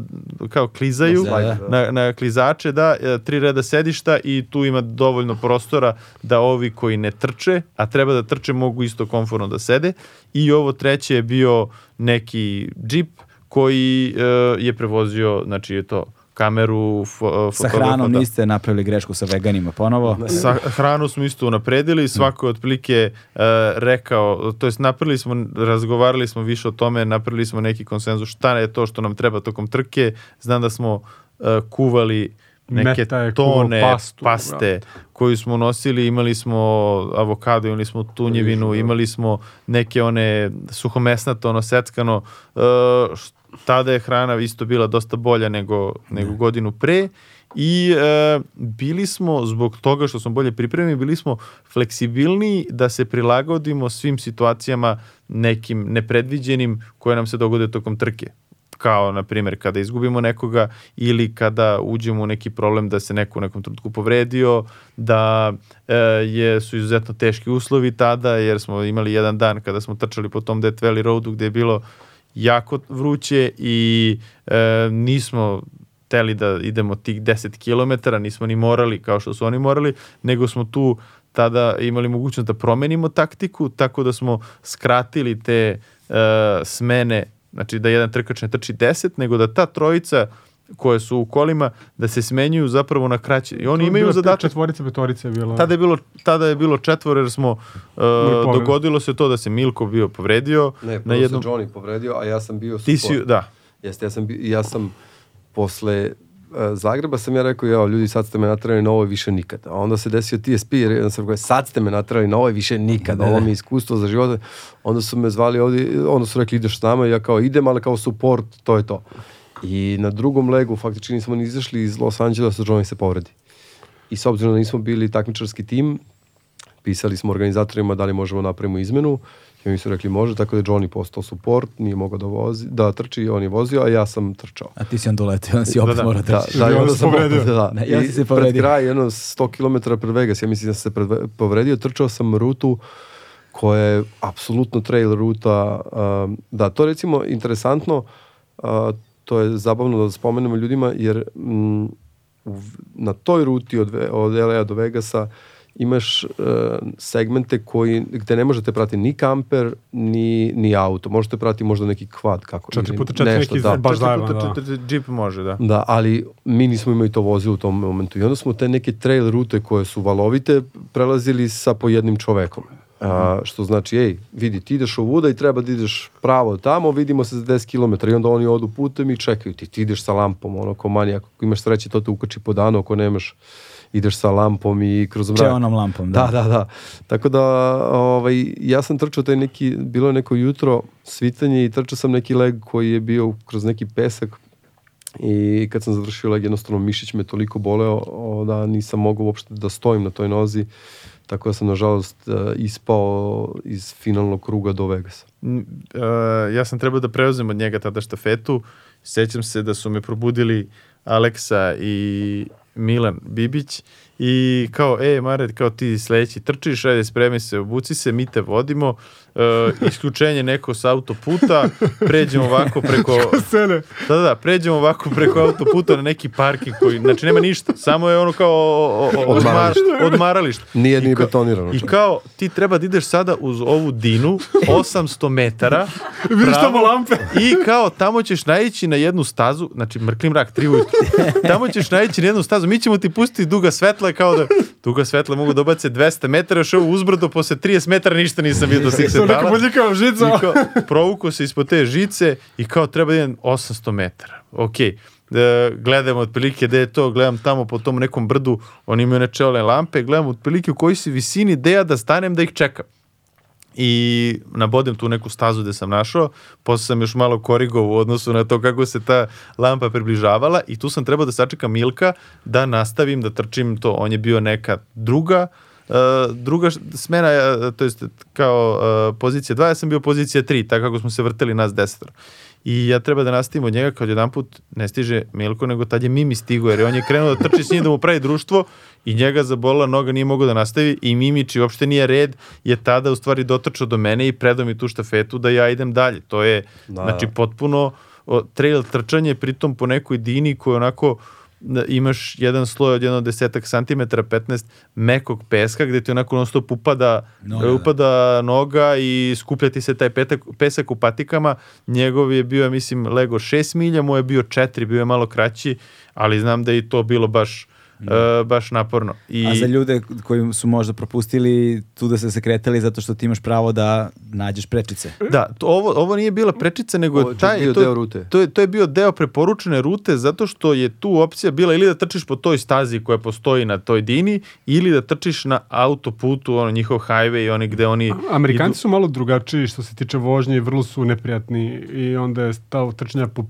kao klizaju Da, da. na, na klizače, da, e, tri reda sedišta i tu ima dovoljno prostora da ovi koji ne trče, a treba da trče mogu isto komforno da sede i ovo treće je bio neki džip koji e, je prevozio, znači je to kameru, Sa hranom da. niste napravili grešku sa veganima ponovo. Sa hranu smo isto unapredili, svako je otprilike e, rekao, to jest napravili smo, razgovarali smo više o tome, napravili smo neki konsenzus šta je to što nam treba tokom trke, znam da smo e, kuvali neke je kuvao tone pastu, paste koju smo nosili, imali smo avokado, imali smo tunjevinu, imali smo neke one suhomesnato, ono seckano, e, š- tada je hrana isto bila dosta bolja nego, nego godinu pre. I e, bili smo, zbog toga što smo bolje pripremljeni, bili smo fleksibilniji da se prilagodimo svim situacijama nekim nepredviđenim koje nam se dogode tokom trke. Kao na primjer kada izgubimo nekoga ili kada uđemo u neki problem da se neko u nekom trenutku povredio, da e, je, su izuzetno teški uslovi tada jer smo imali jedan dan kada smo trčali po tom Death Valley Roadu gde je bilo jako vruće i e, nismo teli da idemo tih 10 km, nismo ni morali kao što su oni morali, nego smo tu tada imali mogućnost da promenimo taktiku, tako da smo skratili te e, smene, znači da jedan trkač ne trči 10, nego da ta trojica koje su u kolima, da se smenjuju zapravo na kraće. I oni imaju zadatak Četvorica, petorica je bila. Tada je bilo, tada je bilo četvoro jer smo, uh, dogodilo se to da se Milko bio povredio. Ne, na jednom, se Johnny povredio, a ja sam bio ti si, da, Jeste, ja sam, ja sam posle e, Zagreba sam ja rekao, ja, ljudi, sad ste me natrali na ovo više nikad. A onda se desio TSP, jer jedan sam rekao, sad ste me natrali na ovo više nikad. Ovo mi je iskustvo za život. Onda su me zvali ovdje, onda su rekli, ideš s nama, i ja kao, idem, ali kao support, to je to. I na drugom legu, faktički nismo ni izašli iz Los Angelesa, Johnny se povredi. I s obzirom da nismo bili takmičarski tim, pisali smo organizatorima da li možemo napravimo izmenu i oni su rekli može, tako da je Johnny postao support, nije mogao da, vozi, da trči, on je vozio, a ja sam trčao. A ti si onda uletio, onda si opet da. morao Da, trčiš. da, i I onda sam povredio. Da, Ne, ja I sam se povredio. Pred kraj, jedno 100 km pred Vegas, ja mislim da sam se pred, povredio, trčao sam rutu koja je apsolutno trail ruta. um, da, to recimo interesantno, uh, to je zabavno da spomenemo ljudima, jer mm, u- na toj ruti od, od LA do Vegasa imaš uh, segmente koji, gde ne možete pratiti ni kamper, ni, ni auto. Možete pratiti možda neki kvad. Kako, Četiri ili puta četiri nešto, neki da. baš četiri zajeban, puta da. četiri džip može, da. Da, ali mi nismo imali to vozilo u tom momentu. I onda smo te neke trail rute koje su valovite prelazili sa po jednim čovekom. A, što znači, ej, vidi, ti ideš ovuda i treba da ideš pravo tamo, vidimo se za 10 km i onda oni odu putem i čekaju ti, ti ideš sa lampom, ono, ko manijak, ako imaš sreće, to te ukači po danu, ako nemaš, ideš sa lampom i kroz mrak. Čeonom lampom, da. Da, da, da. Tako da, ovaj, ja sam trčao taj neki, bilo je neko jutro svitanje i trčao sam neki leg koji je bio kroz neki pesak i kad sam završio leg, jednostavno mišić me toliko boleo o, da nisam mogao uopšte da stojim na toj nozi, tako da sam nažalost e, ispao iz finalnog kruga do Vegasa. E, ja sam trebao da preuzem od njega tada štafetu. Sećam se da su me probudili Aleksa i Milan Bibić i kao, e, Mare, kao ti sledeći trčiš, ajde, spremi se, obuci se, mi te vodimo, e, isključenje neko sa autoputa, pređemo ovako preko... Da, da, da, pređemo ovako preko autoputa na neki parking koji, znači nema ništa, samo je ono kao o, o, o, odmar, odmaralište. Nije ni betonirano. I kao, ti treba da ideš sada uz ovu dinu, 800 metara, Vidiš pravo, tamo lampe. I kao, tamo ćeš naići na jednu stazu, znači mrkli mrak, tri ujutru, tamo ćeš naići na jednu stazu, mi ćemo ti pustiti duga svetla, kao da duga svetla mogu da obace 200 metara, još ovo uzbrdo, posle 30 metara ništa nisam vidio svih To neka bodljikava žica. I kao, provuko se ispod te žice i kao treba da idem 800 metara. Ok, da gledamo otprilike gde je to, gledam tamo po tom nekom brdu, oni imaju nečele lampe, gledam otprilike u kojoj si visini, gde ja da stanem da ih čekam. I nabodem tu neku stazu gde sam našao, posle sam još malo korigovao u odnosu na to kako se ta lampa približavala i tu sam trebao da sačekam Milka da nastavim da trčim to. On je bio neka druga Uh, druga š- smena, uh, to jest kao uh, pozicija 2, ja sam bio pozicija 3, tako kako smo se vrteli nas desetor. I ja treba da nastavim od njega kad jedan put ne stiže Milko, nego tad je Mimi stigo, jer je on je krenuo da trči s njim da mu pravi društvo i njega zabolila noga, nije mogao da nastavi i Mimi, čiji uopšte nije red, je tada u stvari dotrčao do mene i predao mi tu štafetu da ja idem dalje. To je, Da. znači, potpuno trail trčanje, pritom po nekoj dini koja onako da imaš jedan sloj od jedno desetak santimetara, 15 mekog peska gde ti onako non stop upada, Noga, da. upada noga i skuplja ti se taj petak, pesak u patikama. Njegov je bio, mislim, lego 6 milja, moj je bio 4, bio je malo kraći, ali znam da je i to bilo baš, e, baš naporno. I, A za ljude koji su možda propustili tu da se se kretali zato što ti imaš pravo da nađeš prečice. Da, to, ovo, ovo nije bila prečica, nego Ovo taj, bio to, deo rute. To je, to je bio deo preporučene rute zato što je tu opcija bila ili da trčiš po toj stazi koja postoji na toj dini ili da trčiš na autoputu, ono njihov highway i oni gde oni Amerikanci su malo drugačiji što se tiče vožnje i vrlo su neprijatni i onda je stav trčanja po,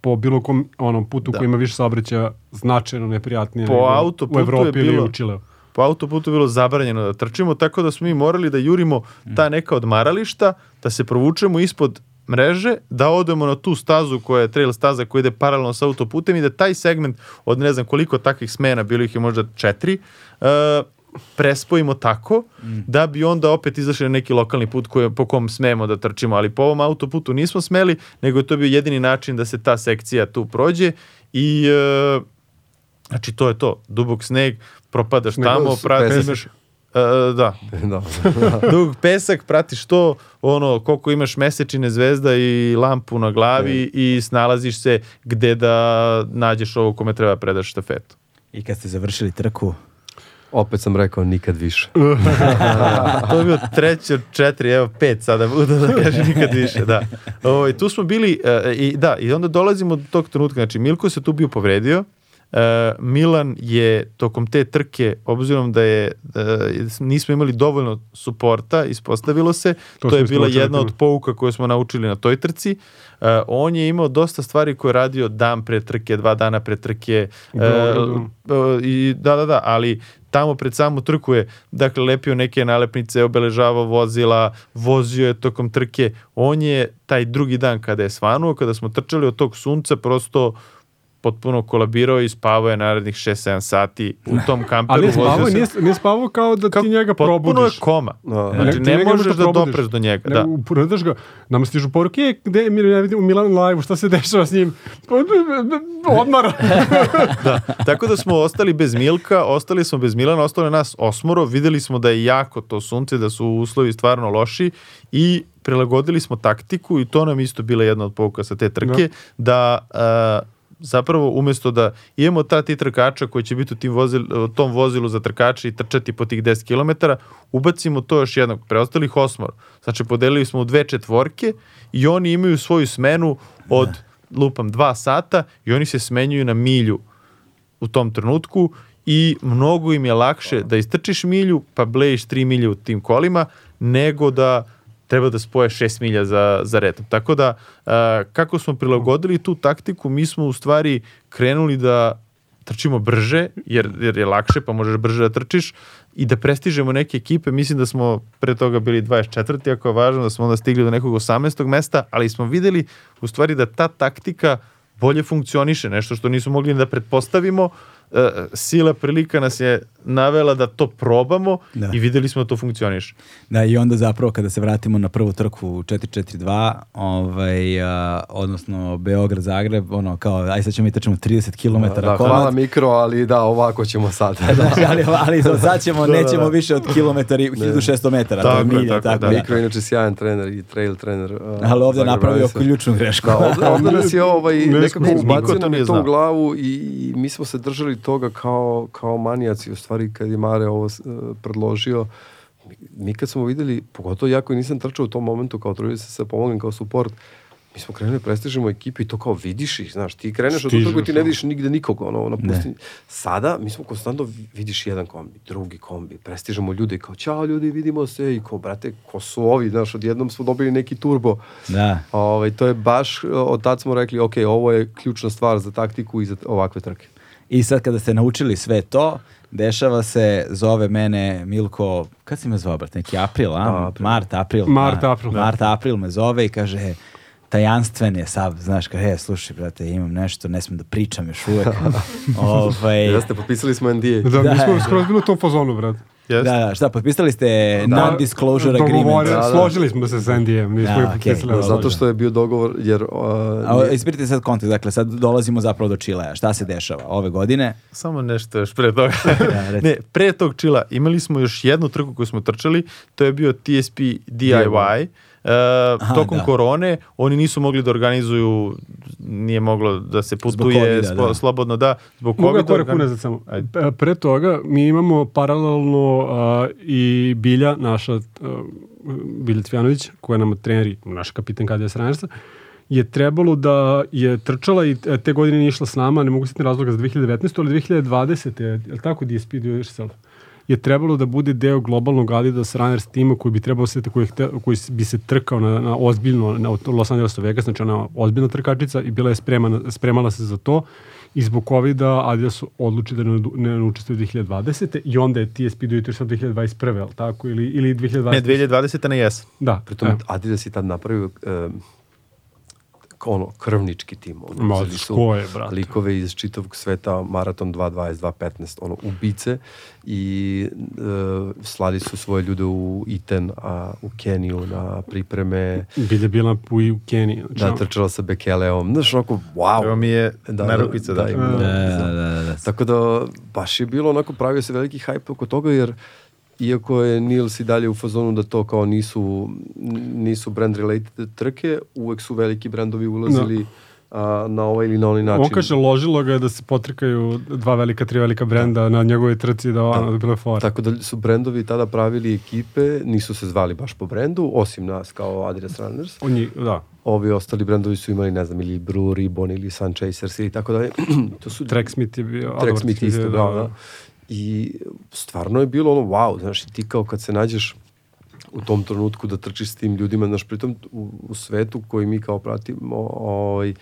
po bilo kom onom putu koji ima više saobraćaja značajno neprijatnije Po nego u je Evropi ili bilo- u Čileu. po autoputu bilo zabranjeno da trčimo, tako da smo mi morali da jurimo ta neka odmarališta, da se provučemo ispod mreže, da odemo na tu stazu koja je trail staza koja ide paralelno sa autoputem i da taj segment od ne znam koliko takvih smena, bilo ih je možda četiri, uh, prespojimo tako da bi onda opet izašli na neki lokalni put koje, po kom smemo da trčimo, ali po ovom autoputu nismo smeli, nego je to bio jedini način da se ta sekcija tu prođe i uh, Znači, to je to. Dubok sneg, propadaš Nego tamo, pratiš... pesak. Imaš, e, da, da. dug pesak, pratiš to, ono, koliko imaš mesečine zvezda i lampu na glavi i snalaziš se gde da nađeš ovo kome treba predaš štafetu. I kad ste završili trku, Opet sam rekao nikad više. to je bio treći od četiri, evo pet sada budu da kažem nikad više, da. O, i tu smo bili, e, i da, i onda dolazimo do tog trenutka, znači Milko se tu bio povredio, Milan je tokom te trke, obzirom da je e, nismo imali dovoljno suporta, ispostavilo se, to, To je bila jedna od pouka koje smo naučili na toj trci. E, on je imao dosta stvari koje je radio dan pre trke, dva dana pre trke. U Beogradu. E, i da, da, da, ali tamo pred samu trku je, dakle, lepio neke nalepnice, obeležavao vozila, vozio je tokom trke. On je taj drugi dan kada je svanuo, kada smo trčali od tog sunca, prosto potpuno kolabirao i spavao je narednih 6-7 sati u tom kamperu. Ali spavao, se- nije, nije spavao kao da ti njega Potpuno je probudiš. koma. Da. Znači, ne njega možeš da probudiš. dopreš do njega. Ne, Da. uporedaš ga, nama stižu poruke, "E, gde ne vidim u Milan live šta se dešava s njim? Odmara. da. Tako da smo ostali bez Milka, ostali smo bez Milana, ostalo je nas osmoro, videli smo da je jako to sunce, da su uslovi stvarno loši i prilagodili smo taktiku i to nam isto bila jedna od pouka sa te trke, da a, zapravo umesto da imamo ta ti trkača koji će biti u tim vozil, tom vozilu za trkače i trčati po tih 10 km, ubacimo to još jednog, preostalih osmor. Znači, podelili smo u dve četvorke i oni imaju svoju smenu od, lupam, dva sata i oni se smenjuju na milju u tom trenutku i mnogo im je lakše da istrčiš milju pa blejiš 3 milje u tim kolima nego da treba da spoje 6 milja za, za redom. Tako da, a, kako smo prilagodili tu taktiku, mi smo u stvari krenuli da trčimo brže, jer, jer je lakše, pa možeš brže da trčiš i da prestižemo neke ekipe. Mislim da smo pre toga bili 24. ako je važno, da smo onda stigli do nekog 18. mesta, ali smo videli u stvari da ta taktika bolje funkcioniše, nešto što nismo mogli da pretpostavimo. E, sila prilika nas je navela da to probamo Da. i videli smo da to funkcioniše. Da, i onda zapravo kada se vratimo na prvu trku u 4-4-2, ovaj, a, odnosno Beograd-Zagreb, ono kao, aj sad ćemo mi trčimo 30 km Da, hvala mikro, ali da, ovako ćemo sad. ali, ali za sad ćemo, nećemo više od kilometari, 1600 metara, to je Tako je, milja, tako tako, da. da. Mikro je inače sjajan trener i trail trener. uh, Ali Zagreb napravio Ranisa. ključnu grešku. Da, ovdje, ovdje nas je ovaj, Ne nekako ubacio nam to u glavu i, i mi smo se držali toga kao, kao manijaci. U stvari, kad je Mare ovo uh, predložio, mi, kad smo videli, pogotovo ja koji nisam trčao u tom momentu, kao trudio se se pomognem kao support, mi smo krenuli, prestižemo ekipu i to kao vidiš ih, znaš, ti kreneš od Stižeš, toga i ti ne ono. vidiš nigde nikog, ono, na Ne. pustinji. Sada, mi smo konstantno vi- vidiš jedan kombi, drugi kombi, prestižemo ljude i kao, ćao ljudi, vidimo se i kao, brate, ko su ovi, znaš, odjednom smo dobili neki turbo. Da. Ovaj, to je baš, od tad smo rekli, ok, ovo je ključna stvar za taktiku i za ovakve trke. I sad kada ste naučili sve to, dešava se, zove mene Milko, kad si me zvao, brate, neki april, a? Da, april. Mart, april. Mart, da. april. Mart, april me zove i kaže, tajanstven je sav, znaš, kao, he, slušaj, brate, imam nešto, ne smem da pričam još uvek. ovaj, Jeste, potpisali smo NDA. Da, Da. mi smo skroz bili u tom fazonu, brat. Jeste? da, da, šta, potpisali ste Da. non-disclosure agreement. Dogovore- Da, da. Složili smo se sa NDM, nismo Da. Da, ali Zato što je bio dogovor, jer... Uh, A, nije- ispirite sad kontekst, dakle, sad dolazimo zapravo do Čilea. Šta se dešava ove godine? Samo nešto još pre toga. reci. ne, pre tog čila imali smo još jednu trku koju smo trčali, to je bio TSP DIY. Uh, Aha, tokom da. korone oni nisu mogli da organizuju nije moglo da se putuje covida, spo- da. slobodno da zbog Mogu ja covida korak organ- unazad samo. Ajde. Pre toga mi imamo paralelno a, i Bilja, naša a, Bilja Cvjanović, koja nam trener i naš kapitan KDS Rangersa, je trebalo da je trčala i e, te godine nije išla s nama, ne mogu se razloga za 2019. ali 2020. je li tako DSP do yourself? Je trebalo da bude deo globalnog Adidas Runners tima koji bi trebao se koji, koji bi se trkao na, na ozbiljno na Los Angeles Vegas, znači ona ozbiljna trkačica i bila je spremana, spremala se za to i zbog covida Adidas odluči da ne, ne, učestvuje 2020. i onda je TSP do yourself 2021. je li tako? Ili, ili 2020. ne 2020 na jesen Da, Pritom. Adidas je tad napravio um, ono, krvnički tim. Ono, Ma, ko je, brate? likove iz čitavog sveta, Maraton 2.20, 2.15, ono, ubice i uh, slali su svoje ljude u Iten, a, u Keniju na pripreme, Bilja bila u, Keniji. Znači, da trčala sa Bekeleom, znaš, onako, wow. Evo mi je Da, da, narukvica da, da, ima. Da, da, da, da. Tako da, baš je bilo onako, pravio se veliki hajp oko toga, jer iako je Nils i dalje u fazonu da to kao nisu, nisu brand related trke, uvek su veliki brendovi ulazili a, na ovaj ili na onaj način. On kaže, ložilo ga je da se potrkaju dva velika, tri velika brenda na njegove trci, da ono, da bilo je fora. Tako da su brendovi tada pravili ekipe, nisu se zvali baš po brendu, osim nas kao Adidas Runners. On je, da, Ovi ostali brendovi su imali, ne znam, ili Brew, Ribbon ili Sun Chasers ili tako dalje. to su Tracksmith je bio. Tracksmith isto, je, da, da. I stvarno je bilo ono, wow, znaš, ti kao kad se nađeš u tom trenutku da trčiš s tim ljudima, znaš, pritom u, u svetu koji mi kao pratimo, ovaj,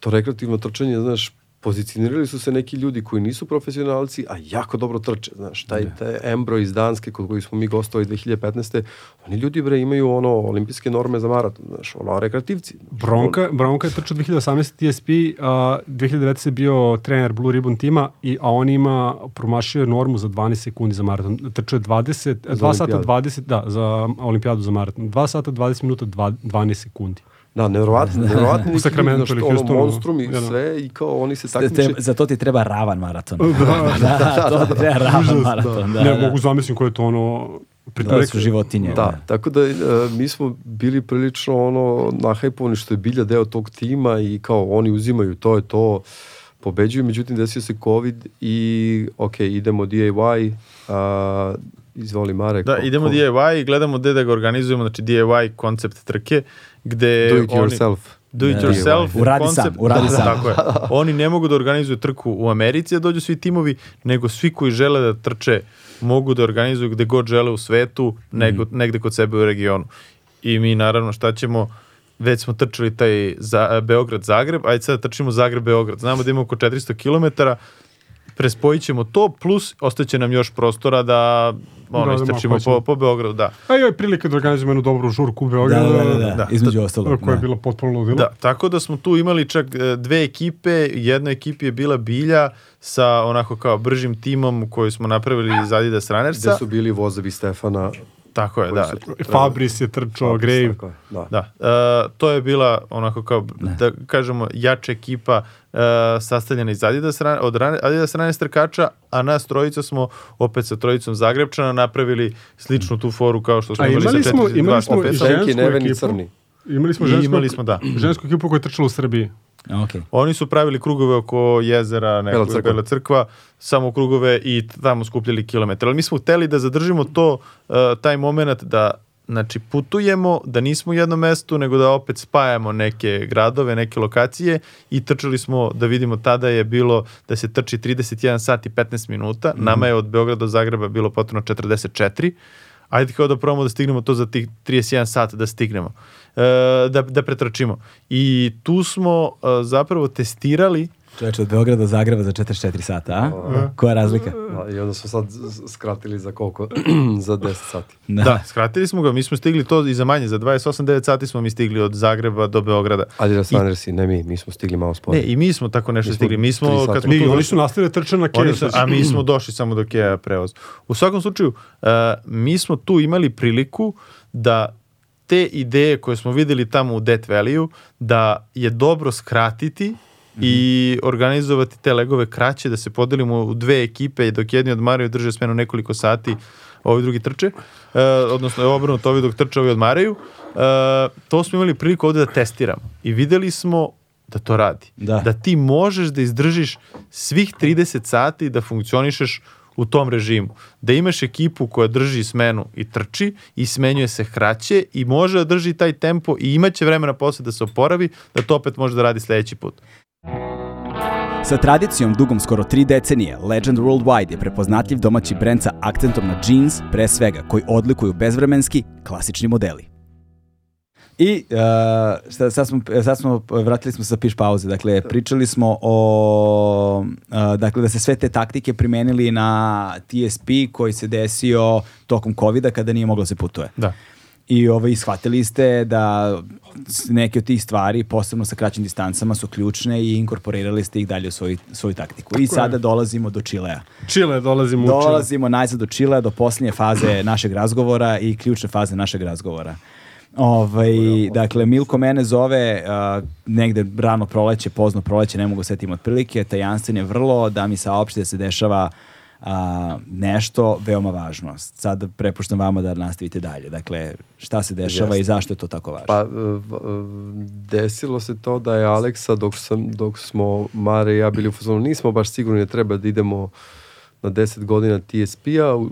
to rekreativno trčanje, znaš, pozicionirali su se neki ljudi koji nisu profesionalci, a jako dobro trče, znaš, taj, taj Embro iz Danske kod koji smo mi gostovali 2015. Oni ljudi, bre, imaju ono olimpijske norme za maraton, znaš, ono, rekreativci. Bronka, Bronka je trčao 2018 TSP, a 2019 je bio trener Blue Ribbon tima, i, a on ima, promašio je normu za 12 sekundi za maraton. Trčao je 20, 2 sata olimpijadu. 20, da, za olimpijadu za maraton. 2 sata 20 minuta, dva- 12 sekundi. Da, nevjerovatno, nevjerovatno neki Sacramento ili ono, Houstonu, monstrum i ja, da. sve i kao oni se takmiče. te- za to ti treba ravan maraton. Da, da, to ti treba ravan maraton. Da, ne, da. mogu zamisliti ko je to ono... pritom Da su životinje. Da, tako da e, mi smo bili prilično ono nahajpovani što je bilja deo tog tima i kao oni uzimaju to je to pobeđuju, međutim desio se COVID i ok, idemo DIY a, izvoli Marek. Da, ko- idemo ko- DIY i gledamo gde da ga organizujemo, znači DIY koncept trke, gde Do it oni- yourself. Do it yourself. DIY. Uradi sam, koncept- uradi da, sam. Tako je. Oni ne mogu da organizuju trku u Americi da dođu svi timovi, nego svi koji žele da trče mogu da organizuju gde god žele u svetu, nego, Mhm. negde kod sebe u regionu. I mi naravno šta ćemo, već smo trčali taj za, Beograd-Zagreb, ajde sad da trčimo Zagreb-Beograd. Znamo da ima oko 400 km, prespojit ćemo to, plus ostaće nam još prostora da ono, Da, da, istrčimo po, po Beogradu, da. A joj, prilike da organizujemo jednu dobru žurku u Da, Beogradu. da, da, da, Da. između ostalog. koja je da. bila potpuno ludilo. Da, tako da smo tu imali čak e, dve ekipe, jedna ekipi je bila Bilja sa onako kao bržim timom koji smo napravili iz Adidas Runnersa. Gde su bili vozavi Stefana. Tako je, da. su Fabris je trčao, Grave. Tako je, Da. Da, e, to je bila onako kao, da kažemo, jača ekipa e, sastavljena iz Adidas, od Adidas Runners trkača, a nas trojica smo opet sa trojicom Zagrebčana napravili sličnu tu foru kao što smo A imali, imali sa smo, 42 imali smo i žensku ekipu. crni. Imali smo žensku, imali smo, da. žensku ekipu koja je trčala u Srbiji. Okej. Oni su pravili krugove oko jezera, Bela nekog crkva. Bela crkva, samo krugove i tamo skupljali kilometre. Ali mi smo hteli da zadržimo to, uh, taj moment da znači putujemo, da nismo u jednom mestu, nego da opet spajamo neke gradove, neke lokacije i trčali smo da vidimo tada je bilo da se trči 31 sat i 15 minuta, nama je od Beograda do Zagreba bilo potrebno 44, ajde kao da probamo da stignemo to za tih 31 sat da stignemo, da, da pretrčimo. I tu smo e, zapravo testirali Čovječe, od Beograda do Zagreba za 44 sata, a? Koja je razlika? Da, I onda smo sad skratili za koliko? za 10 sati. Da. skratili smo ga, mi smo stigli to i za manje, za 28-9 sati smo mi stigli od Zagreba do Beograda. Adidas Runnersi, ne mi, mi smo stigli malo sporo. Ne, i mi smo tako nešto Mi smo stigli. Mi smo, kad smo Mi, tu oni su nastavili trče na Oni Keju. su, a mi smo došli samo do Keja prevoz. U svakom slučaju, uh, mi smo tu imali priliku da te ideje koje smo videli tamo u Death Valley-u, da je dobro skratiti i organizovati te legove kraće, da se podelimo u dve ekipe i dok jedni odmaraju drže smenu nekoliko sati, ovi drugi trče, uh, odnosno je obrnuto, ovi dok trče, ovi odmaraju. Uh, to smo imali priliku ovde da testiramo i videli smo da to radi. Da. da ti možeš da izdržiš svih 30 sati da funkcionišeš u tom režimu. Da imaš ekipu koja drži smenu i trči i smenjuje se kraće i može da drži taj tempo i imaće vremena posle da se oporavi, da to opet može da radi sledeći put. Sa tradicijom dugom skoro tri decenije, Legend Worldwide je prepoznatljiv domaći brend sa akcentom na jeans, pre svega, koji odlikuju bezvremenski, klasični modeli. I uh, šta, sad, smo, sad smo, vratili smo sa piš pauze, dakle, pričali smo o, uh, dakle, da se sve te taktike primenili na TSP koji se desio tokom covid kada nije moglo da se putuje. Da. I ovaj, shvatili ste da neke od tih stvari, posebno sa kraćim distancama, su ključne i inkorporirali ste ih dalje u svoju, svoju taktiku. I je. sada dolazimo do Čilea. Čile, dolazimo u Čile. Dolazimo najzad do Čilea, do posljednje faze našeg razgovora i ključne faze našeg razgovora. Ovaj, dakle, Milko mene zove uh, negde rano proleće, pozno proleće, ne mogu setim otprilike, tajanstven je vrlo da mi saopšti da se dešava a, nešto veoma važno. Sad prepuštam vama da nastavite dalje. Dakle, šta se dešava Jeste. i zašto je to tako važno? Pa, e, e, desilo se to da je Aleksa, dok, sam, dok smo Mare i ja bili u fazonu, nismo baš sigurni da treba da idemo na 10 godina TSP-a u-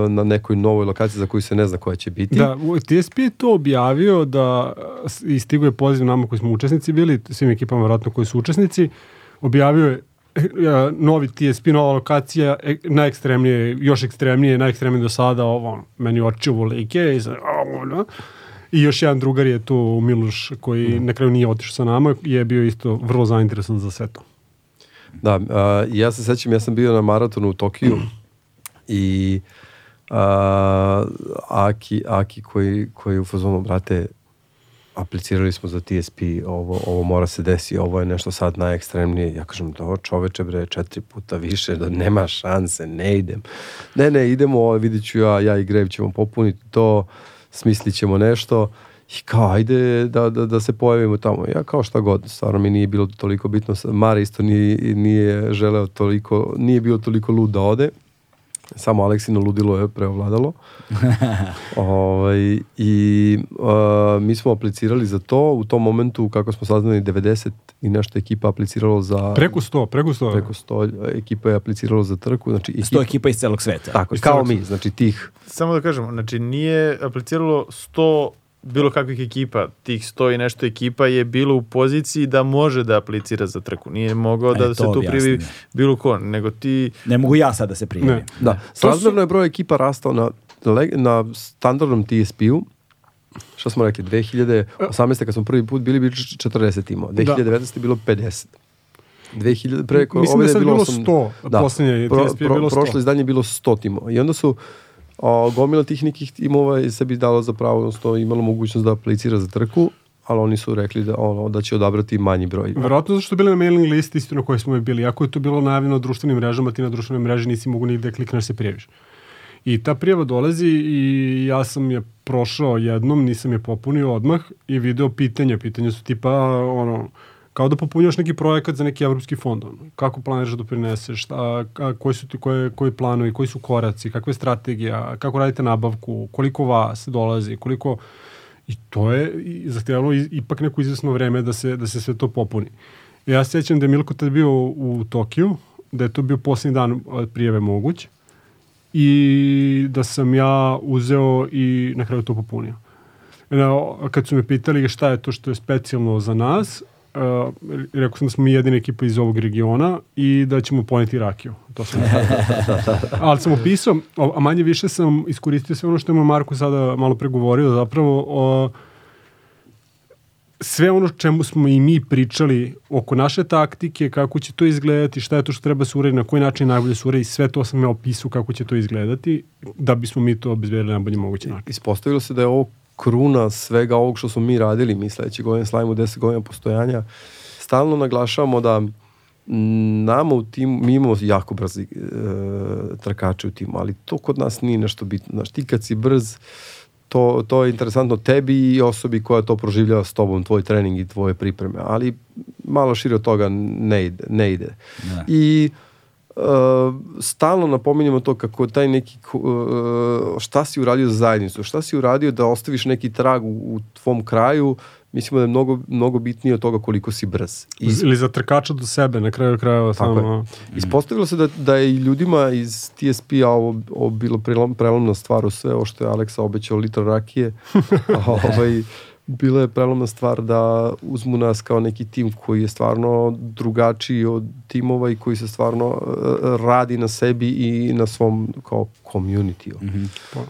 e, na nekoj novoj lokaciji za koju se ne zna koja će biti. Da, TSP je to objavio da s- i stigo je poziv nama koji smo učesnici bili, svim ekipama vjerojatno koji su učesnici, objavio je e, novi TSP, nova lokacija, e, najekstremnije, još ekstremnije, najekstremnije do sada, ovo, meni oči uvolike, i, sad, ono. I još jedan drugar je tu, Miloš, koji na kraju nije otišao sa nama, je bio isto vrlo zainteresan za sve to. Da, a, ja se sećam, ja sam bio na maratonu u Tokiju i a, Aki, Aki koji, koji u fazonu, brate, aplicirali smo za TSP, ovo, ovo mora se desi, ovo je nešto sad najekstremnije. Ja kažem, da čoveče bre, četiri puta više, da nema šanse, ne idem. Ne, ne, idemo, vidit ću ja, ja i Grev ćemo popuniti to, smislit ćemo nešto. I kao, ajde da, da, da se pojavimo tamo. Ja kao šta god, stvarno mi nije bilo toliko bitno. Mare isto nije, nije želeo toliko, nije bio toliko lud da ode. Samo Aleksino ludilo je preovladalo. ovaj, I uh, mi smo aplicirali za to. U tom momentu, kako smo saznali, 90 i nešto ekipa apliciralo za... Preko 100, preko 100. preko 100 ekipa je apliciralo za trku. Znači, ekipa, Sto ekipa iz celog sveta. Tako, Iz kao celog mi. Znači, tih Samo da kažem, znači nije apliciralo 100 bilo kakvih ekipa, tih 100 i nešto ekipa je bilo u poziciji da može da aplicira za trku. Nije mogao E, da to se tu da. bilo ko, nego ti Ne mogu ja sad da se prijavim. Ne. Da, To su- srazmerno je broj ekipa rastao na, na standardnom TSP-u. Šta smo rekli, 2018. kad smo prvi put bili, bili 40 timova. 2019. je bilo 50. 2000, preko, Mislim da ove je sad bilo osam- 100, poslednje TSP je bilo 100. Prošlo izdanje je bilo 100 timova. I onda su o, gomila tih nekih timova je sebi dalo za pravo, odnosno imalo mogućnost da aplicira za trku, ali oni su rekli da, ono, da će odabrati manji broj. Verovatno zato što su bili na mailing listi isto na kojoj smo uvek bili. Ako je to bilo najavljeno na društvenim mrežama, ti na društvenoj mreži nisi mogu nigde klikneš da se prijaviš. I ta prijava dolazi i ja sam je prošao jednom, nisam je popunio odmah i video pitanja. Pitanja su tipa ono, kao da popunjaš neki projekat za neki evropski fond. Ono. Kako planiraš da doprineseš, šta, a, koji su ti koje, koji planovi, koji su koraci, kakva je strategija, kako radite nabavku, koliko vas dolazi, koliko... I to je zahtjevalo ipak neko izvesno vreme da se, da se sve to popuni. Ja se sjećam da je Milko tad bio u Tokiju, da je to bio posljednji dan prijeve moguć i da sam ja uzeo i na kraju to popunio. Na, kad su me pitali šta je to što je specijalno za nas, uh, rekao sam da smo mi jedina ekipa iz ovog regiona i da ćemo poneti rakiju. To sam Ali sam opisao, a manje više sam iskoristio sve ono što je moj Marko sada malo pregovorio, zapravo o, sve ono čemu smo i mi pričali oko naše taktike, kako će to izgledati, šta je to što treba se uredi, na koji način najbolje se uredi, sve to sam ja opisao kako će to izgledati, da bismo mi to obezbedili na najbolji mogući način. Ispostavilo se da je ovo kruna svega ovog što smo mi radili, mi sledeće godine slavimo 10 godina postojanja. Stalno naglašavamo da nama u timu, mi imamo jako brzi e, trkače u timu, ali to kod nas nije nešto bitno. Znaš, ti kad si brz, to, to je interesantno tebi i osobi koja to proživljava s tobom, tvoj trening i tvoje pripreme, ali malo šire od toga ne ide. Ne ide. Da. I stalno napominjamo to kako taj neki uh, šta si uradio za zajednicu, šta si uradio da ostaviš neki trag u, u tvom kraju, mislimo da je mnogo, mnogo bitnije od toga koliko si brz. I Ili za trkača do sebe, na kraju krajeva samo... Ispostavilo se da, da je i ljudima iz TSP-a ovo, ovo bilo prelom, prelomna stvar u sve ovo što je Aleksa obećao litra rakije. A, ovaj, bila je prelomna stvar da uzmu nas kao neki tim koji je stvarno drugačiji od timova i koji se stvarno uh, radi na sebi i na svom kao community. Mm -hmm.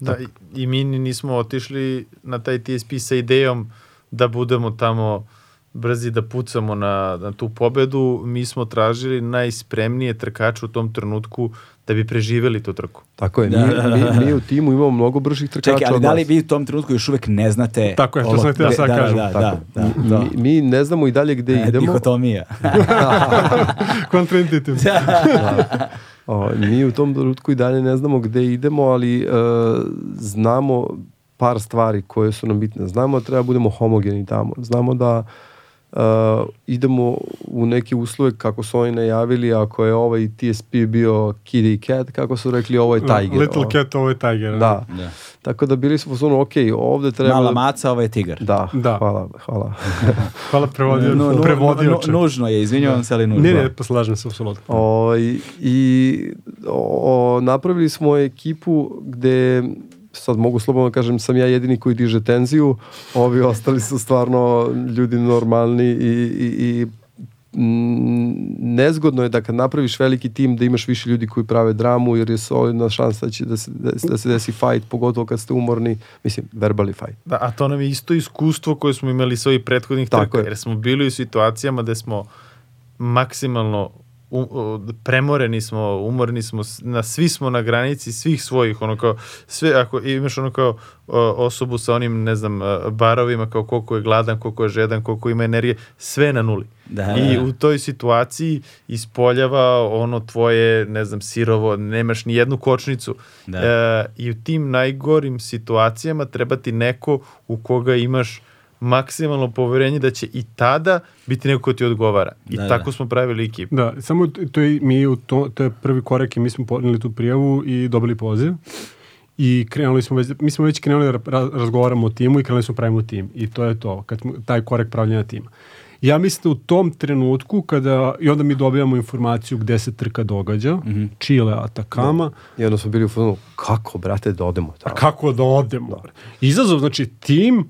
Da, i, i mi ni nismo otišli na taj TSP sa idejom da budemo tamo brzi da pucamo na, na tu pobedu, mi smo tražili najspremnije trkače u tom trenutku da bi preživeli tu trku. Tako je, Da, mi, da, da, mi, mi u timu imamo mnogo bržih trkača Čekaj, ali da li vi u tom trenutku još uvek ne znate... Tako je, to sam htio da sad da, kažem. Da, da, da, da. Mi, mi ne znamo i dalje gde E, idemo. Dihotomija. Kontraintuitivno. O, mi u tom trenutku i dalje ne znamo gde idemo, ali e, znamo par stvari koje su nam bitne. Znamo da treba budemo homogeni tamo. Znamo da e, idemo u neke uslove kako su oni najavili, ako je ovaj TSP bio Kitty Cat, kako su rekli, ovo je Tiger. Little Ovo- Cat, ovo je Tiger. Da. Da. Tako da bili smo u ok, ovde treba... Mala da- maca, ovo je tigar. Da, Da. hvala, hvala. Hvala prevodio, Nu- nu- prevodioče. nu- nužno je, izvinjavam se, ali nužno. Ne, ne, pa slažem se, apsolutno. O, i, i o, napravili smo ekipu gde sad mogu slobodno da kažem sam ja jedini koji diže tenziju ovi ostali su stvarno ljudi normalni i, i, i mm, nezgodno je da kad napraviš veliki tim da imaš više ljudi koji prave dramu jer je solidna šansa da će da se, da, da se desi fight pogotovo kad ste umorni mislim verbally fight Da, a to nam je isto iskustvo koje smo imali sa ovih prethodnih Tako trka, je. jer smo bili u situacijama gde smo maksimalno u, o, premoreni smo, umorni smo, na, svi smo na granici svih svojih, ono kao, sve, ako imaš ono kao osobu sa onim, ne znam, a, barovima, kao koliko je gladan, koliko je žedan, koliko ima energije, sve na nuli. Da, I da. u toj situaciji ispoljava ono tvoje, ne znam, sirovo, nemaš ni jednu kočnicu. Da. E, I u tim najgorim situacijama treba ti neko u koga imaš maksimalno poverenje da će i tada biti neko ko ti odgovara. I Da, tako da. smo pravili ekipu. Da, samo to je, mi u to, to je prvi korak i mi smo podneli tu prijavu i dobili poziv. I krenuli smo već, mi smo već krenuli da ra- razgovaramo o timu i krenuli smo pravimo tim. I to je to, kad smo, taj korak pravljenja tima. Ja mislim da u tom trenutku kada, i onda mi dobijamo informaciju gde se trka događa, mm -hmm. Chile, Atakama, i onda smo bili u fazonu kako brate da odemo a tamo kako da odemo? Izazov, znači tim,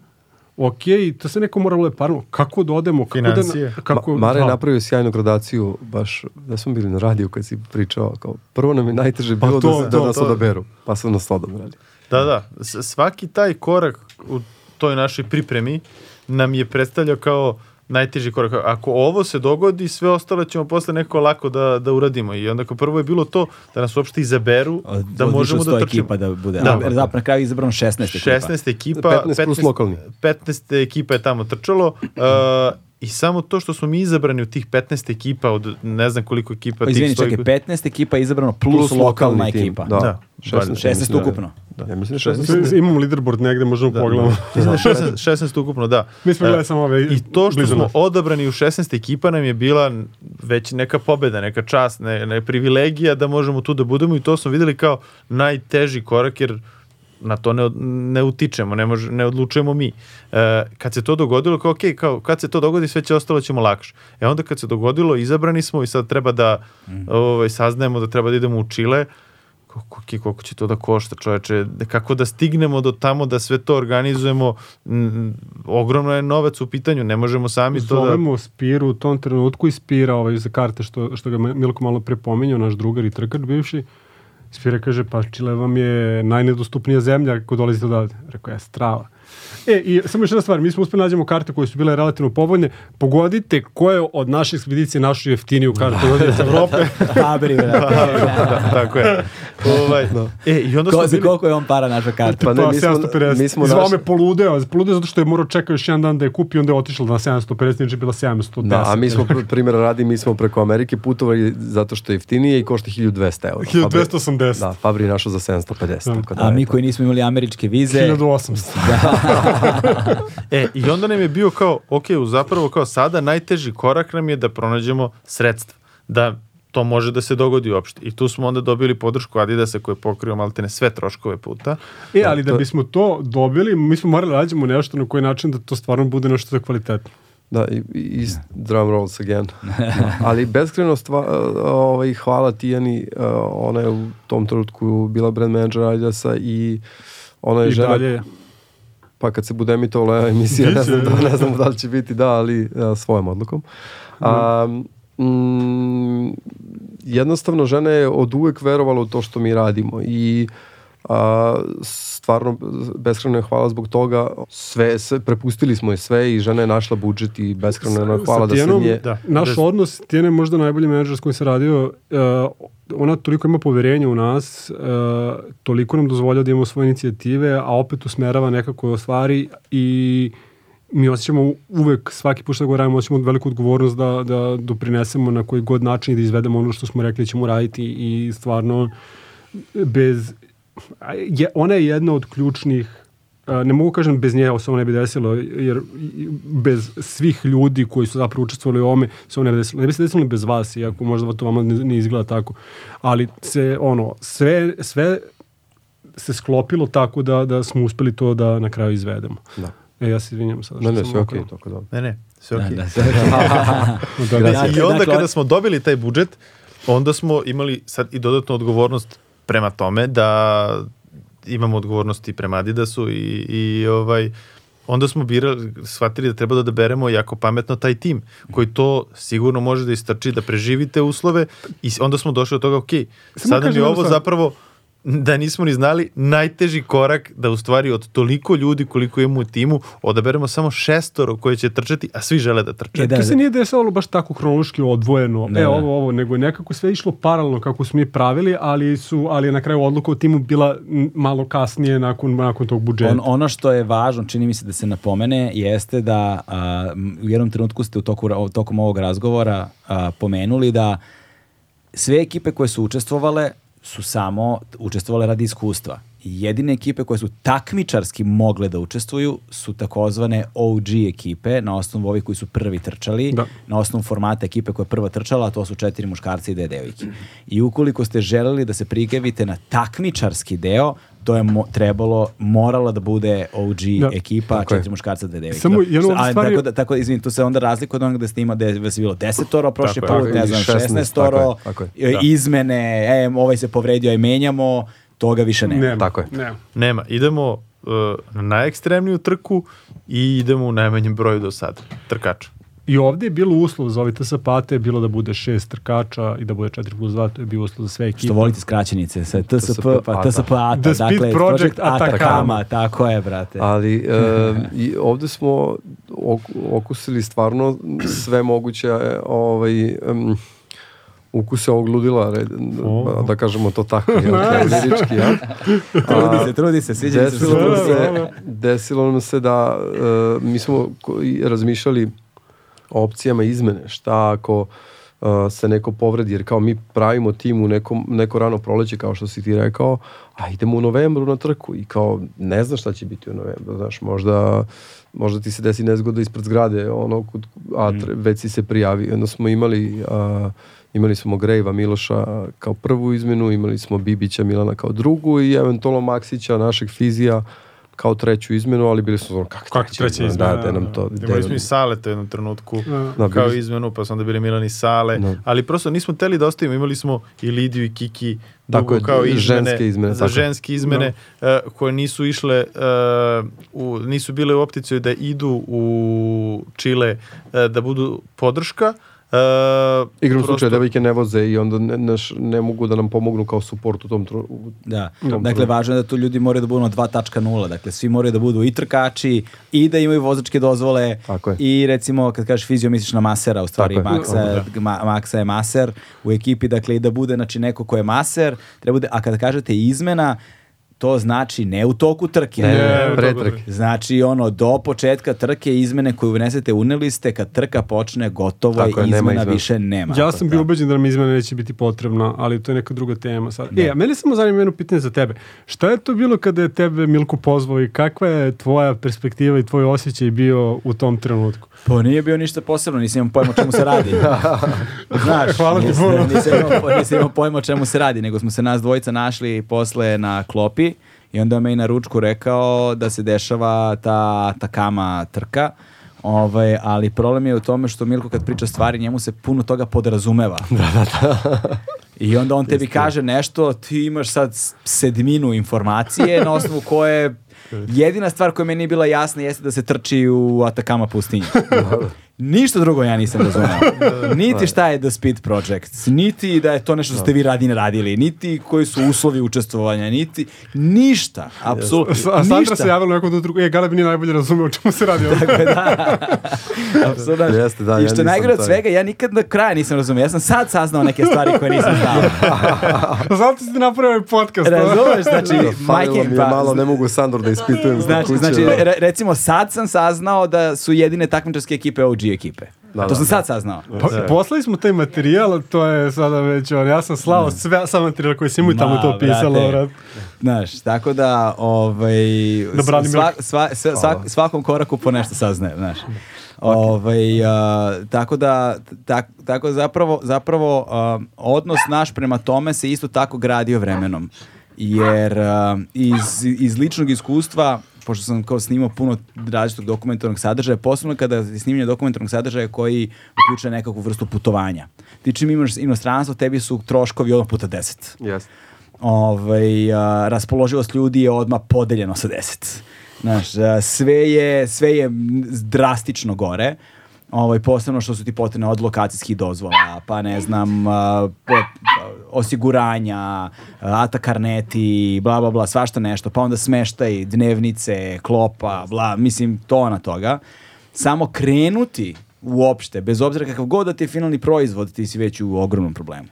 ok, to se neko moralo je parno, kako da odemo, kako Financije. da... Kako, Ma, Mare je da. napravio sjajnu gradaciju, baš da smo bili na radiju kad si pričao, kao prvo nam je najteže Pa bilo to, da, to, da nas to. odaberu, pa su nas odabrali. Da, da. S- Svaki taj korak u toj našoj pripremi nam je predstavljao kao najteži korak. Ako ovo se dogodi, sve ostalo ćemo posle neko lako da, da uradimo. I onda kao prvo je bilo to da nas uopšte izaberu, Od- da od možemo da od 100 trčimo. ekipa da bude. Da. Da, da, na kraju je izabrano 16 ekipa. 16 ekipa, 15 plus lokalni. 15 ekipa je tamo trčalo uh, i samo to što smo mi izabrani u tih 15 ekipa od ne znam koliko ekipa O, izvini, tih stoji- čekaj, 15 ekipa je izabrano plus, Plus lokalna tim, ekipa. da. Da, 16, valjda. 16 mislim da ukupno. Ja mislim da je 16. 16. Imam leaderboard negde, možemo da. pogledamo. Mislim da je 16, 16 ukupno, da. Mi smo E, gledali samo ove I to što blizu smo nas. odabrani u 16 ekipa nam je bila već neka pobeda, neka čast, ne, ne privilegija da možemo tu da budemo i to smo videli kao najteži korak jer na to ne, ne utičemo, ne, može, ne odlučujemo mi. E, kad se to dogodilo, kao, ok, kao, kad se to dogodi, sve će ostalo ćemo lakše. E onda kad se dogodilo, izabrani smo i sad treba da ovaj, saznajemo da treba da idemo u Čile, koliko, koliko će to da košta čoveče, kako da stignemo do tamo da sve to organizujemo, mm, ogromno je novac u pitanju, ne možemo sami to da... Zovemo Spiru u tom trenutku i Spira ovaj, za karte što, što ga Milko malo prepominjao, naš drugar i trkač bivši. Spira kaže, pa Čile vam je najnedostupnija zemlja ako dolazite odavde. Rekao, ja strava. E, i samo još jedna stvar, mi smo uspeli nađemo karte koje su bile relativno povoljne. Pogodite ko je od naše ekspedicije našo jeftiniju kartu iz Evrope. Fabri, brate. da, tako je. Ovaj, E, i onda Ko, bili... koliko je on para našo kartu? Pa ne, Pa, mi smo, 750. mi smo Zvao naš- me poludeo, poludeo zato što je morao čekao još jedan dan da je kupi, onda je otišlo na 750, znači je bila 710. Da, a mi smo, pr- primjera radi, mi smo preko Amerike putovali zato što je jeftinije i košta 1200 eura. 1280. Da, Fabri našao za 750. Tako da A mi koji nismo imali američke vize, 1800. E, i onda nam je bio kao, ok, u zapravo kao sada najteži korak nam je da pronađemo sredstva. Da to može da se dogodi uopšte. I tu smo onda dobili podršku Adidasa koji je pokrio maltene sve troškove puta. E, ali da to- bismo to dobili, mi smo morali da nađemo nešto na koji način da to stvarno bude nešto za kvalitetno. Da, i, i drum rolls again. Ali beskreno stva, ovaj, hvala Tijani, uh, ona je u tom trenutku bila brand manager Adidasa i ona je I žena, dalje, pa kad se bude emitovala emisija, ne znam, da, ne znam da li će biti da, ali uh, svojom odlukom. A, mm, jednostavno žena je od uvek verovala u to što mi radimo i a, stvarno beskreno je hvala zbog toga sve, sve prepustili smo je sve i žena je našla budžet i beskreno je hvala sa da se nje Da. Naš Bez- odnos, Tijana je možda najbolji menadžer s kojim se radio, uh, ona toliko ima poverenja u nas, uh, toliko nam dozvolja da imamo svoje inicijative, a opet usmerava nekako stvari i mi osjećamo uvek, svaki put što ga radimo, osjećamo veliku odgovornost da, da doprinesemo na koji god način i da izvedemo ono što smo rekli da ćemo raditi i stvarno bez je, ona je jedna od ključnih ne mogu kažem bez nje se ovo ne bi desilo, jer bez svih ljudi koji su zapravo učestvovali u ovome, se ovo ne bi desilo. Ne bi se desilo ni bez vas, iako možda to vama ne, ne izgleda tako. Ali se, ono, sve, sve se sklopilo tako da, da smo uspeli to da na kraju izvedemo. Da. E, ja se izvinjam sada. Ne, što ne, sam sve ovako- okej, da. Ne, ne, sve Da, okej. da, sve- Da, da, I onda dakle, kada smo dobili taj budžet, onda smo imali sad i dodatnu odgovornost prema tome da imamo odgovornost i prema Adidasu i, i ovaj onda smo birali, shvatili da treba da odaberemo jako pametno taj tim, koji to sigurno može da istrči, da preživi te uslove i onda smo došli do toga, ok, sad je jednu ovo stvar. zapravo da nismo ni znali najteži korak da u stvari od toliko ljudi koliko imamo u timu odaberemo samo šestoro koji će trčati, a svi žele da trče. E, da, to se nije desilo baš tako hronološki odvojeno, Da, e da. ovo, ovo, nego je nekako sve išlo paralelno kako smo mi pravili, ali su ali je na kraju odluka o timu bila malo kasnije nakon, nakon tog budžeta. On, ono što je važno, čini mi se da se napomene, jeste da a, u jednom trenutku ste u toku, tokom ovog razgovora a, pomenuli da sve ekipe koje su učestvovale su samo učestvovale radi iskustva. Jedine ekipe koje su takmičarski mogle da učestvuju su takozvane OG ekipe na osnovu ovih koji su prvi trčali, Da. na osnovu formata ekipe koja je prva trčala, a to su četiri muškarci i dve devojke. I ukoliko ste želeli da se prigavite na takmičarski deo, to je mo- trebalo, morala da bude OG Da. ekipa, Tako je. četiri muškarca, dve devojke. Samo Da. A, stvari- Tako da, tako, izvini, tu se onda razlikuje od onoga da ste imali, da je, je bilo desetoro prošli Tako je. put, je, ne znam, 16, šestnestoro, je, je. e, Da. izmene, e, ovaj se povredio i menjamo, toga više nema. Nema. Tako je. Nema. Nema. Idemo uh, na najekstremniju trku i idemo u najmanjem broju do sada. Trkača. I ovdje je bilo uslov za ove TSP-ate, bilo da bude šest trkača i da bude 4 plus 2, to je bio uslov za sve ekipe. Što volite skraćenice, sve TSP, pa TSP, TSP ATA, The Speed dakle, Project Atacama, Atacama. tako je, brate. Ali e, i ovde smo ok- okusili stvarno sve moguće e, ovaj, em, ukuse ovog ludila, red, O. da kažemo to tako, jel, lirički, ja? trudi se, trudi se, sviđa se. Desilo nam Da, se, da, desilo nam se e, mi smo razmišljali opcijama izmene, šta ako e, se neko povredi, jer kao mi pravimo tim u nekom, neko rano proleće, kao što si ti rekao, a idemo u novembru na trku i kao ne znaš šta će biti u novembru, znaš, možda možda ti se desi nezgoda ispred zgrade, ono, kod, a tre- već si se prijavi. Onda smo imali, a, imali smo Grejva Miloša kao prvu izmenu, imali smo Bibića Milana kao drugu i eventualno Maksića, našeg fizija, kao treću izmenu, ali bili su ono, kako Kako treća, izmena? izmena, Da, da nam da. to... gde Imali smo i Sale to u jednom trenutku Da. Da, kao bili- izmenu, pa su onda bili Milan i Sale, Da. ali prosto nismo teli da ostavimo, imali smo i Lidiju i Kiki Tako je, kao izmene, ženske izmene, za tako ženske izmene eh, koje nisu išle, eh, u, nisu bile u opticaju da idu u Čile eh, da budu podrška, Uh, Igram prosto- slučaja, devojke ne voze i onda ne, naš, ne mogu da nam pomognu kao suport u tom tru, u Da. tom Dakle, trenutku. važno je da tu ljudi moraju da budu na 2.0. Dakle, svi moraju da budu i trkači i da imaju vozačke dozvole i recimo kad kažeš fizio misliš na masera, u stvari Tako je. Maksa, je- Ma- Maksa je maser u ekipi, dakle i da bude znači, neko ko je maser, treba bude, a kada kažete izmena, to znači ne u toku trke. Ne, Ne, pretrek. Znači ono do početka trke izmene koje unesete uneli ste kad trka počne gotovo Tako je, je, nema izmena izmena. više nema. Ja sam bio ubeđen da nam izmena neće biti potrebna, ali to je neka druga tema sad. E, a meni samo zanima jedno pitanje za tebe. Šta je to bilo kada je tebe Milko pozvao i kakva je tvoja perspektiva i tvoj osjećaj bio u tom trenutku? Pa nije bio ništa posebno, nisam imao pojma o čemu se radi. Znaš, Hvala ti nisam, nisam, imao, nisam imao pojma o čemu se radi, nego smo se nas dvojica našli posle na klopi i onda me i na ručku rekao da se dešava ta takama trka. Ovaj, ali problem je u tome što Milko kad priča stvari, njemu se puno toga podrazumeva. I onda on tebi kaže nešto, ti imaš sad sedminu informacije na osnovu koje jedina stvar koja meni nije bila jasna jeste da se trči u Atakama pustinji. Ništa drugo ja nisam razumeo. Niti šta je The Speed Project, niti da je to nešto što ste vi radine radili, niti koji su uslovi učestvovanja, niti ništa, apsolutno. A Sandra ništa. se javila nekom trenutku, e, Galeb nije najbolje razumeo o čemu se radi. Dakle, da. Apsolutno. Jeste, da, I ja što nisam najgore od svega, ja nikad na kraja nisam razumio. Ja sam sad saznao neke stvari koje nisam znao. Zato si ti napravio ovaj podcast. Razumeš, znači, Falilo majke, mi je pa- malo, ne mogu Sandor da ispitujem. Znači, kuće, znači da. re- recimo sad sam saznao da su jedine takmičarske ekipe OG ekipe. Da, to da, sam da. sad saznao. Pa, poslali smo taj materijal, to je sada već, on, ja sam slao sve, sam materijal koji si mu tamo to pisalo. vrat. Znaš, tako da, ovaj, Da branim sva, sva, sva- svak- svakom koraku po nešto saznajem, znaš. Ovaj, a, tako da, tak, tako zapravo, zapravo a, odnos naš prema tome se isto tako gradio vremenom. Jer a, iz, iz ličnog iskustva, pošto sam kao snimao puno različitog dokumentarnog sadržaja, posebno kada je snimanje dokumentarnog sadržaja koji uključuje nekakvu vrstu putovanja. Ti čim imaš inostranstvo, tebi su troškovi odmah puta deset Jeste. ovaj, a, raspoloživost ljudi je odmah podeljeno sa 10. Znaš, a, sve je, sve je drastično gore. Ovaj, posebno što su ti potrebne od lokacijskih dozvola, pa ne znam, osiguranja, a, ata karneti, bla, bla, bla, svašta nešto, pa onda smeštaj, dnevnice, klopa, bla, mislim, tona toga. Samo krenuti uopšte, bez obzira kakav god da ti je finalni proizvod, ti si već u ogromnom problemu.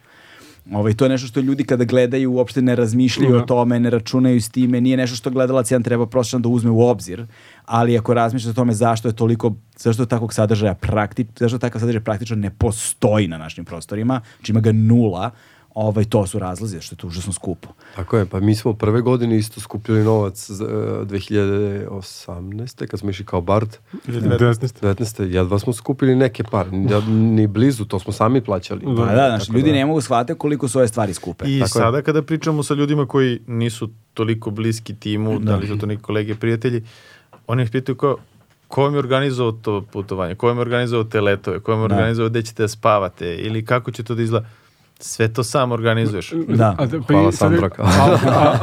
Ovaj, to je nešto što ljudi kada gledaju uopšte ne razmišljaju o Da. tome, ne računaju s time, nije nešto što gledalac jedan treba prosječno da uzme u obzir, ali ako razmišljaš o tome zašto je toliko, zašto je takvog sadržaja prakti, zašto takav sadržaj praktično ne postoji na našim prostorima, znači ima ga nula, ovaj, to su razlozi, što je to užasno skupo. Tako je, pa mi smo prve godine isto skupili novac za, e, 2018. kad smo išli kao Bard. 19. 19. jedva smo skupili neke pare, ni, ni blizu, to smo sami plaćali. Pa da, znači, Tako ljudi da- ne mogu shvatiti koliko su ove stvari skupe. I Tako je. sada kada pričamo sa ljudima koji nisu toliko bliski timu, da, li su to neki kolege, prijatelji, oni ih pitaju kao, ko vam je organizovao to putovanje, ko vam je organizovao te letove, ko vam je Da. organizovao gde ćete da spavate ili kako će to da izgleda. Sve to sam organizuješ. Da. A da, pa Hvala Sandra.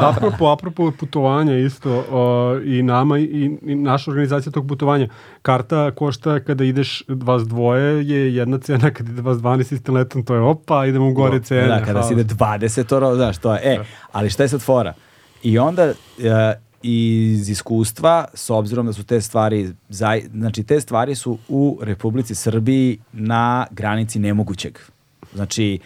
apropo, apropo putovanja isto o, i nama i, i naša organizacija tog putovanja. Karta košta kada ideš vas dvoje je jedna cena, kada ide vas 12 istim letom to je opa, idemo u gore cene. Da, kada hvala. si ide 20 znaš, to je, e, ali šta je sad fora? I onda, e, iz iskustva, s obzirom da su te stvari, znači te stvari su u Republici Srbiji na granici nemogućeg. Znači,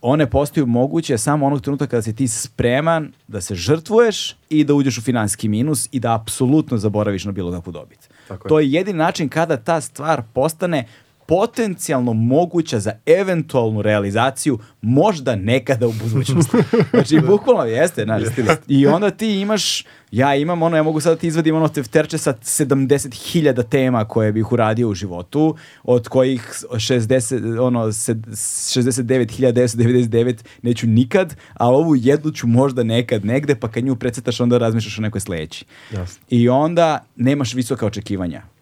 one postaju moguće samo onog trenutka kada si ti spreman da se žrtvuješ i da uđeš u finansijski minus i da apsolutno zaboraviš na bilo kakvu dobit. Tako je. to je jedini način kada ta stvar postane potencijalno moguća za eventualnu realizaciju možda nekada u budućnosti. Znači, bukvalno jeste, znaš, i onda ti imaš, ja imam ono, ja mogu sad da ti izvadim ono tefterče sa 70.000 tema koje bih uradio u životu, od kojih 60, ono, sed- 69.999 neću nikad, a ovu jednu ću možda nekad negde, pa kad nju precetaš onda razmišljaš o nekoj sledeći. Jasno. I onda nemaš visoka očekivanja.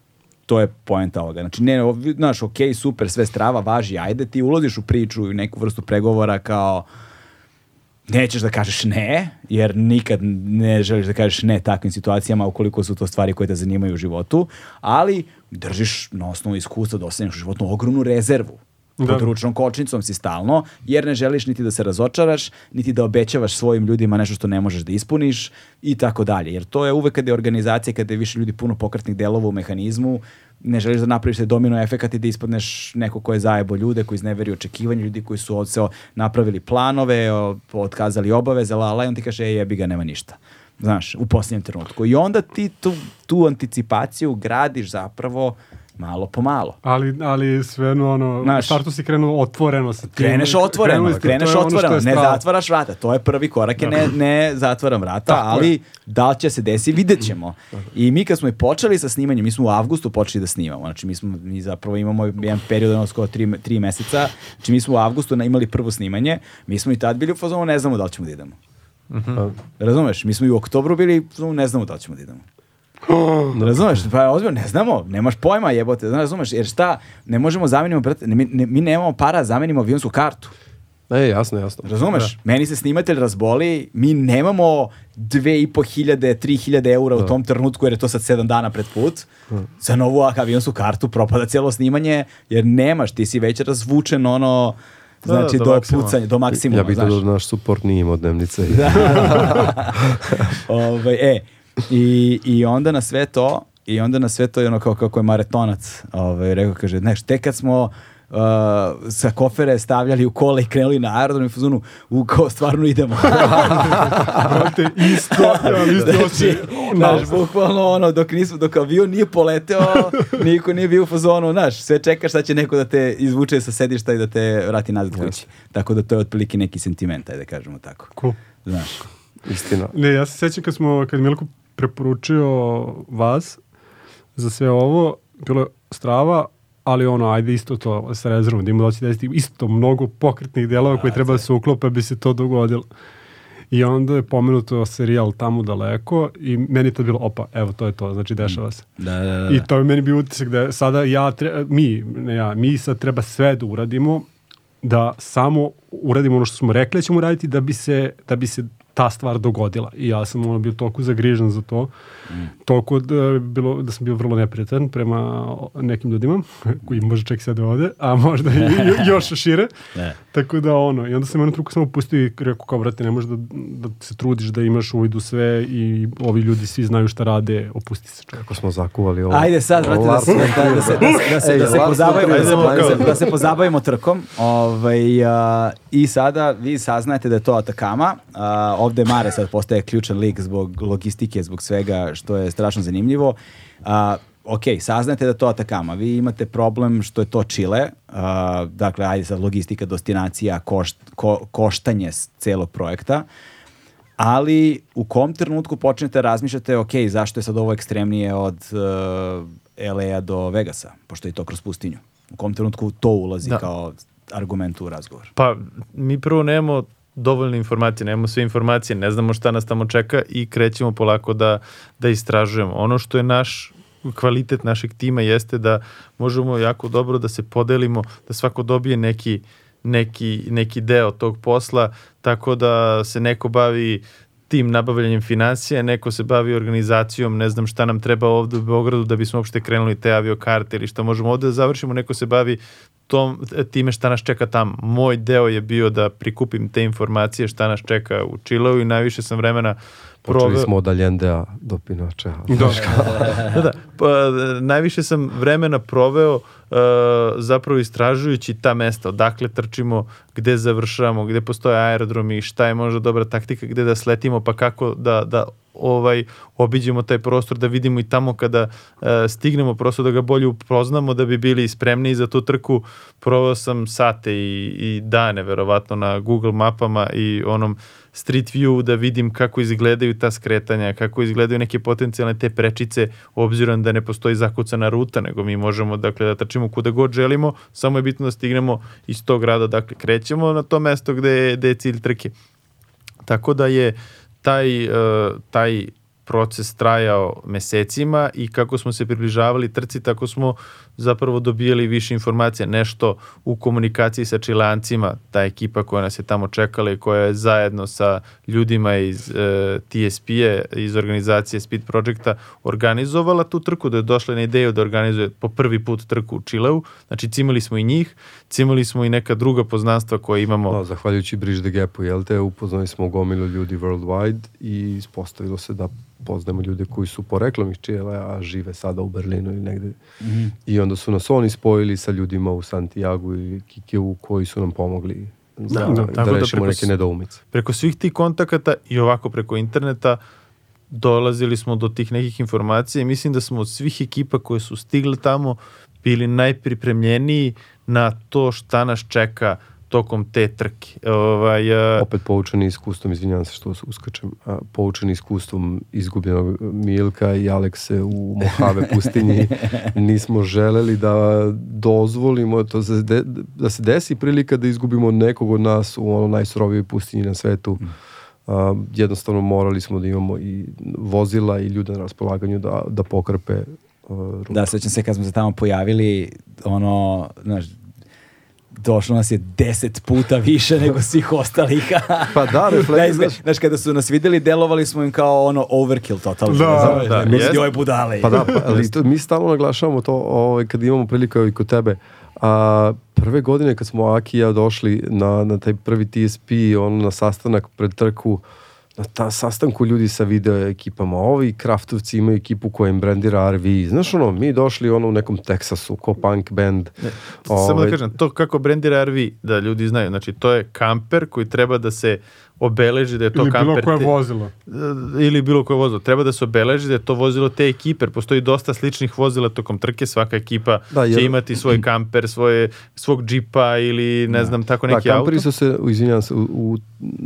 To je poenta ovoga. Znači, ne, znaš, ok, super, sve strava, važi, ajde, ti ulaziš u priču i neku vrstu pregovora kao nećeš da kažeš ne, jer nikad ne želiš da kažeš ne takvim situacijama ukoliko su to stvari koje te zanimaju u životu, ali držiš na osnovu iskustva da ostaneš u životnu ogromnu rezervu. Da. Pod ručnom kočnicom si stalno, jer ne želiš niti da se razočaraš, niti da obećavaš svojim ljudima nešto što ne možeš da ispuniš i tako dalje. Jer to je uvek kada je organizacija, kada je više ljudi puno pokretnih delova u mehanizmu, ne želiš da napraviš taj domino efekat i da ispadneš neko ko je zajebo ljude, koji izneveri očekivanje, ljudi koji su se napravili planove, otkazali obaveze, la, la, i on ti kaže, ej, jebi ga, nema ništa. Znaš, u posljednjem trenutku. I onda ti tu, tu anticipaciju gradiš zapravo malo po malo. Ali, ali sve ono, Znaš. u startu si krenuo otvoreno sa tim. Kreneš otvoreno, kreneš ono što otvoreno, ne zatvaraš vrata, to je prvi korak, je ne, ne zatvaram vrata, Tako ali je. da li će se desi, vidjet ćemo. I mi kad smo i počeli sa snimanjem, mi smo u avgustu počeli da snimamo, znači mi, smo, mi zapravo imamo jedan period, ono skoro tri, tri meseca, znači mi smo u avgustu imali prvo snimanje, mi smo i tad bili u fazonu, ne znamo da li ćemo da idemo. Pa, Razumeš? Mi smo i u oktobru bili, ne znamo da li ćemo da idemo. Razumeš? Pa ozbiljno, ne znamo, nemaš pojma jebote, znaš, razumeš, jer šta, ne možemo zamenimo, brate, ne, mi, ne, mi nemamo para, zamenimo avionsku kartu. E, jasno, jasno. Razumeš? Meni se snimatelj razboli, mi nemamo dve i po hiljade, tri hiljade eura u tom trenutku, jer je to sad sedam dana pred put. Za novu avionsku kartu propada cijelo snimanje, jer nemaš, ti si već razvučen ono, Da, da, znači do do, maksimuma. pucanja, do maksimuma, ja bih da naš support nije imao dnevnice. Ovaj, e, i, i onda na sve to, i onda na sve to je ono kao kako je maratonac, ovaj, rekao, kaže, znaš, tek kad smo uh, sa kofere stavljali u kola i krenuli na aerodrom i u fazonu, u kao stvarno idemo. Brate, isto, ja, isto Znači, znaš, bukvalno ono, dok, nismo, dok avion nije poleteo, niko nije bio u fazonu, znaš, sve čekaš sad će neko da te izvuče sa sedišta i da te vrati nazad kući. Tako da to je otprilike neki sentiment, ajde da kažemo tako. Cool. Znaš. Istina. Ne, ja se sjećam kad smo, kad Milko preporučio vas za sve ovo, bilo je strava, ali ono, ajde isto to sa rezervom, da ima doći desiti isto mnogo pokretnih delova koji treba da se uklope, bi se to dogodilo. I onda je pomenuto serijal tamo daleko i meni je to bilo, opa, evo, to je to, znači dešava se. Da, da, da. I to je meni bio utisak da sada ja, tre, mi, ne ja, mi sad treba sve da uradimo, da samo uradimo ono što smo rekli da ćemo uraditi da bi se, da bi se ta stvar dogodila. I ja sam ono bio toliko zagrižen za to, toliko da, bilo, da sam bio vrlo neprijatan prema nekim ljudima, koji možda čak sede ovde, a možda i jo- još šire. Ne. Tako da ono, i onda sam jednu truku samo pustio i rekao kao, brate, ne možeš da, da se trudiš da imaš uvid u sve i ovi ljudi svi znaju šta rade, opusti se čovjek. Kako smo zakuvali ovo. Ajde sad, brate, da se, da, da se, da se, da se, da pozabavimo, da se, da da pozabavimo trkom. Ovaj, a, I sada vi saznajete da je to Atakama. A, ovde Mare sad postaje ključan lik zbog logistike, zbog svega što je strašno zanimljivo. A, ok, saznajete da je to Atakama. Vi imate problem što je to Čile. A, dakle, ajde sad logistika, destinacija, košt, ko, koštanje celog projekta ali u kom trenutku počnete razmišljate, ok, zašto je sad ovo ekstremnije od uh, LA-a do Vegasa, pošto je to kroz pustinju. U kom trenutku to ulazi Da. kao argument u razgovor. Pa, mi prvo nemamo dovoljne informacije, nemamo sve informacije, ne znamo šta nas tamo čeka i krećemo polako da, da istražujemo. Ono što je naš kvalitet našeg tima jeste da možemo jako dobro da se podelimo, da svako dobije neki, neki, neki deo tog posla, tako da se neko bavi tim nabavljanjem financija, neko se bavi organizacijom, ne znam šta nam treba ovde u Beogradu da bismo uopšte krenuli te aviokarte ili šta možemo ovde da završimo, neko se bavi tom, time šta nas čeka tamo. Moj deo je bio da prikupim te informacije šta nas čeka u Čileu i najviše sam vremena Počeli smo od Allendea do Pinočea. da, da. Pa, e, najviše sam vremena proveo e, zapravo istražujući ta mesta, odakle trčimo, gde završavamo, gde postoje aerodromi, šta je možda dobra taktika, gde da sletimo, pa kako da, da ovaj obiđemo taj prostor da vidimo i tamo kada e, stignemo prosto da ga bolje upoznamo da bi bili spremni za tu trku proveo sam sate i, i dane verovatno na Google mapama i onom Street View da vidim kako izgledaju ta skretanja, kako izgledaju neke potencijalne te prečice, obzirom da ne postoji zakucana ruta, nego mi možemo dakle, da trčimo kuda god želimo, samo je bitno da stignemo iz tog grada, dakle krećemo na to mesto gde je, gde je cilj trke. Tako da je taj, uh, taj proces trajao mesecima i kako smo se približavali trci, tako smo zapravo dobijali više informacija. Nešto u komunikaciji sa čilancima, ta ekipa koja nas je tamo čekala i koja je zajedno sa ljudima iz e, TSP-e, iz organizacije Speed Projecta, organizovala tu trku, da je došla na ideju da organizuje po prvi put trku u Čileu. Znači, cimali smo i njih, cimali smo i neka druga poznanstva koje imamo. Da, zahvaljujući Bridge the Gapu, jel te, upoznali smo gomilu ljudi worldwide i ispostavilo se da poznajemo ljude koji su poreklom iz Čile, a žive sada u Berlinu ili negde. Mhm. I onda su nas oni spojili sa ljudima u Santiago i Kikeu koji su nam pomogli da, Da, da, da. Da rešimo preko neke nedoumice. preko svih tih kontakata i ovako preko interneta dolazili smo do tih nekih informacija i mislim da smo od svih ekipa koje su stigle tamo bili najpripremljeniji na to šta nas čeka tokom te trke. Ovaj, a, Opet poučeni iskustvom, izvinjavam se što uskačem, a, poučeni iskustvom izgubljenog Milka i Alekse u Mojave pustinji, nismo želeli da dozvolimo to za- de- da se desi prilika da izgubimo nekog od nas u ono najsurovijoj pustinji na svetu. A, jednostavno morali smo da imamo i vozila i ljude na raspolaganju da, da pokrpe a, rutu. Da, sećam se kad smo se tamo pojavili, ono, znaš, došlo nas je deset puta više nego svih ostalih. Pa da, Da, refleks, znaš, znaš, kada su nas videli, delovali smo im kao ono overkill totalno. Da, da, jest. ove budale. Pa da, pa, ali to, mi stalno naglašavamo to ovaj, kad imamo priliku i kod tebe. A, prve godine kad smo Aki i ja došli na, na taj prvi TSP, on na sastanak pred trku, na ta sastanku ljudi sa video ekipama, ovi kraftovci imaju ekipu koja im brandira RV. Znaš ono, mi došli ono u nekom Teksasu, ko punk band. Samo da Ovaj, kažem, to kako brandira RV, da ljudi znaju, znači to je kamper koji treba da se obeleži da je to Ili bilo kamper koje te- vozilo. E, ili bilo koje vozilo. Treba da se obeleži da je to vozilo te ekipe, jer postoji dosta sličnih vozila tokom trke, svaka ekipa Da, jer- će imati svoj kamper, svoje, svog džipa ili ne znam, tako neki da, auto. kamperi su se, izvinjavam se, u, u,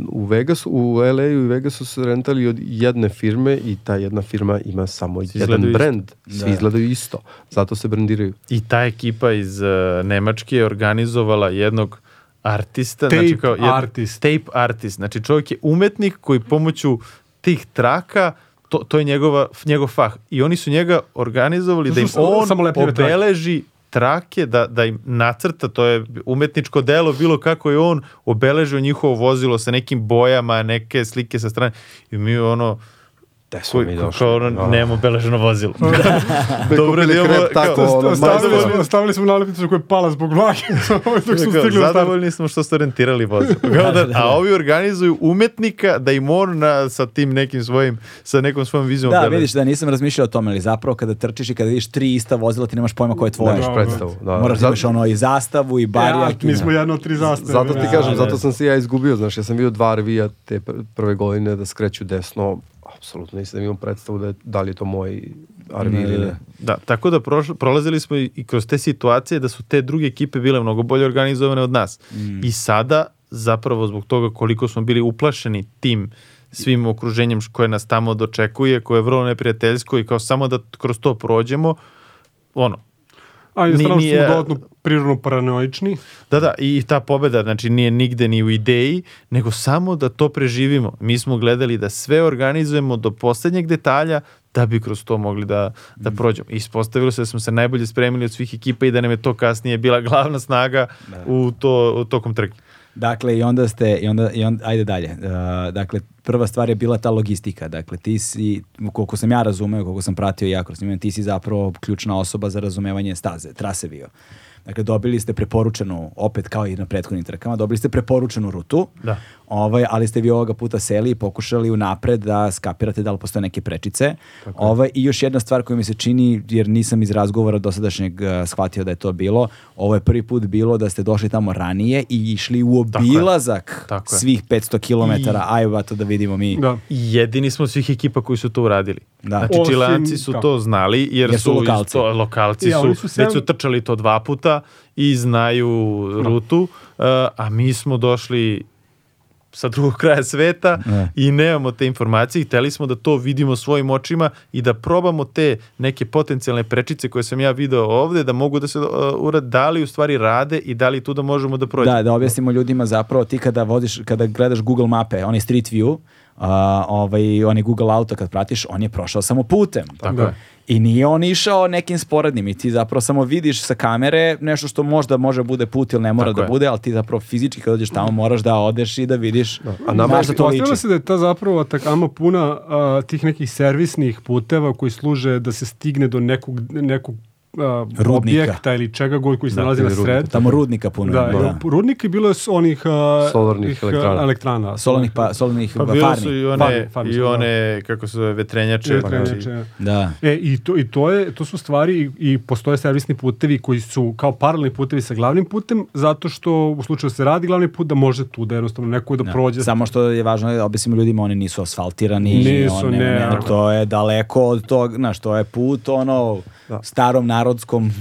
u Vegasu, u LA-u i Vegasu su rentali od jedne firme i ta jedna firma ima samo jedan izgledaju isto. brand. Svi izgledaju isto. Zato se brandiraju. I ta ekipa iz uh, Nemačke je organizovala jednog artista, Tape znači kao jed- artist. tape artist. Znači čovjek je umetnik koji pomoću tih traka to, to je njegova, njegov fah. I oni su njega organizovali da im on samo obeleži trake, da, da im nacrta, to je umetničko delo, bilo kako je on obeležio njihovo vozilo sa nekim bojama, neke slike sa strane. I mi ono, Gde smo mi kao došli? ono, Da. nemamo obeleženo vozilo. Dobro da imamo- tako, kao- ono, Stavili smo, stavili smo nalepnicu koja je pala zbog vlage dok smo Kao, stigli zadovoljni smo što ste rentirali vozilo. Kao da, a ovi organizuju umetnika da im on na, sa tim nekim svojim, sa nekom svojom vizijom Da, vidiš da nisam razmišljao o tome, ali zapravo kada trčiš i kada vidiš tri ista vozila, ti nemaš pojma koje je tvoje. Nemaš Da, predstavu. Da. Moraš da imaš ono i zastavu i Ja, barijak. i- mi smo jedno od tri zastave. Zato ti Ja. kažem, da. zato sam se ja izgubio, znaš, ja sam vidio dva revija te pr- prve godine da skreću desno, apsolutno nisam imao predstavu da, je, da li je to moj RV Ne, ili ne. Da, tako da prošlo, prolazili smo i, i kroz te situacije da su te druge ekipe bile mnogo bolje organizovane od nas. Mm. I sada, zapravo zbog toga koliko smo bili uplašeni tim svim okruženjem koje nas tamo dočekuje, koje je vrlo neprijateljsko i kao samo da kroz to prođemo, ono, A jednostavno Ni- nije- smo dodatno prirodno paranoični. Da, da, i ta pobeda, znači nije nigde ni u ideji, nego samo da to preživimo. Mi smo gledali da sve organizujemo do poslednjeg detalja da bi kroz to mogli da, da prođemo. Ispostavilo se da smo se najbolje spremili od svih ekipa i da nam je to kasnije bila glavna snaga u to, u tokom trke. Dakle, i onda ste, i onda, i onda ajde dalje. Uh, dakle, prva stvar je bila ta logistika. Dakle, ti si, koliko sam ja razumeo, koliko sam pratio ja kroz njima, ti si zapravo ključna osoba za razumevanje staze, trase bio. Dakle, dobili ste preporučenu, opet kao i na prethodnim trkama, dobili ste preporučenu rutu, Da. ovaj, ali ste vi ovoga puta seli i pokušali unapred da skapirate da li postoje neke prečice. Ovaj, I još jedna stvar koja mi se čini, jer nisam iz razgovora dosadašnjeg uh, shvatio da je to bilo, ovo je prvi put bilo da ste došli tamo ranije i išli u Tako je. obilazak Tako je. svih 500 km. I- Aj, to da vidimo mi. Da. Jedini smo svih ekipa koji su to uradili. Da. Znači, Osim- Čilanci su kako? to znali, jer, Jer su su, lokalci. isto, lokalci Ja, su, su već sedam- su trčali to dva puta i znaju rutu, uh, a mi smo došli sa drugog kraja sveta Ne. i nemamo te informacije i hteli smo da to vidimo svojim očima i da probamo te neke potencijalne prečice koje sam ja video ovde, da mogu da se uh, urade, da li u stvari rade i da li tu da možemo da prođemo. Da, da objasnimo ljudima zapravo ti kada vodiš, kada gledaš Google mape, onaj Street View, a, ovaj, onaj Google auto kad pratiš, on je prošao samo putem. Tako je. I nije on išao nekim sporednim i ti zapravo samo vidiš sa kamere nešto što možda može bude put ili ne mora Tako da je. bude, ali ti zapravo fizički kad dođeš tamo moraš da odeš i da vidiš A nama što to liči. Se da je ta zapravo takama puna a, tih nekih servisnih puteva koji služe da se stigne do nekog, nekog Rudnika. objekta ili čega god koji se Da, nalazi na rudnika. sred. Tamo rudnika puno. Da, je, da. da. rudnik je bilo s onih a, Solarnih ih, a, elektrana. elektrana. Solarnih, pa, solarnih Pa bile farmi. su i one, Farmi, farmi i su, da. one kako se zove, vetrenjače. Vetrenjače. znači, Da. E, i to, i to, je, to su stvari i, i postoje servisni putevi koji su kao paralelni putevi sa glavnim putem, zato što u slučaju da se radi glavni put, da može tu da jednostavno neko da, Da. prođe. Samo što je važno da objasnimo ljudima, oni nisu asfaltirani. Nisu, on, ne, ne, to je daleko od tog, znaš, to je put, ono, Da. starom narodskom e,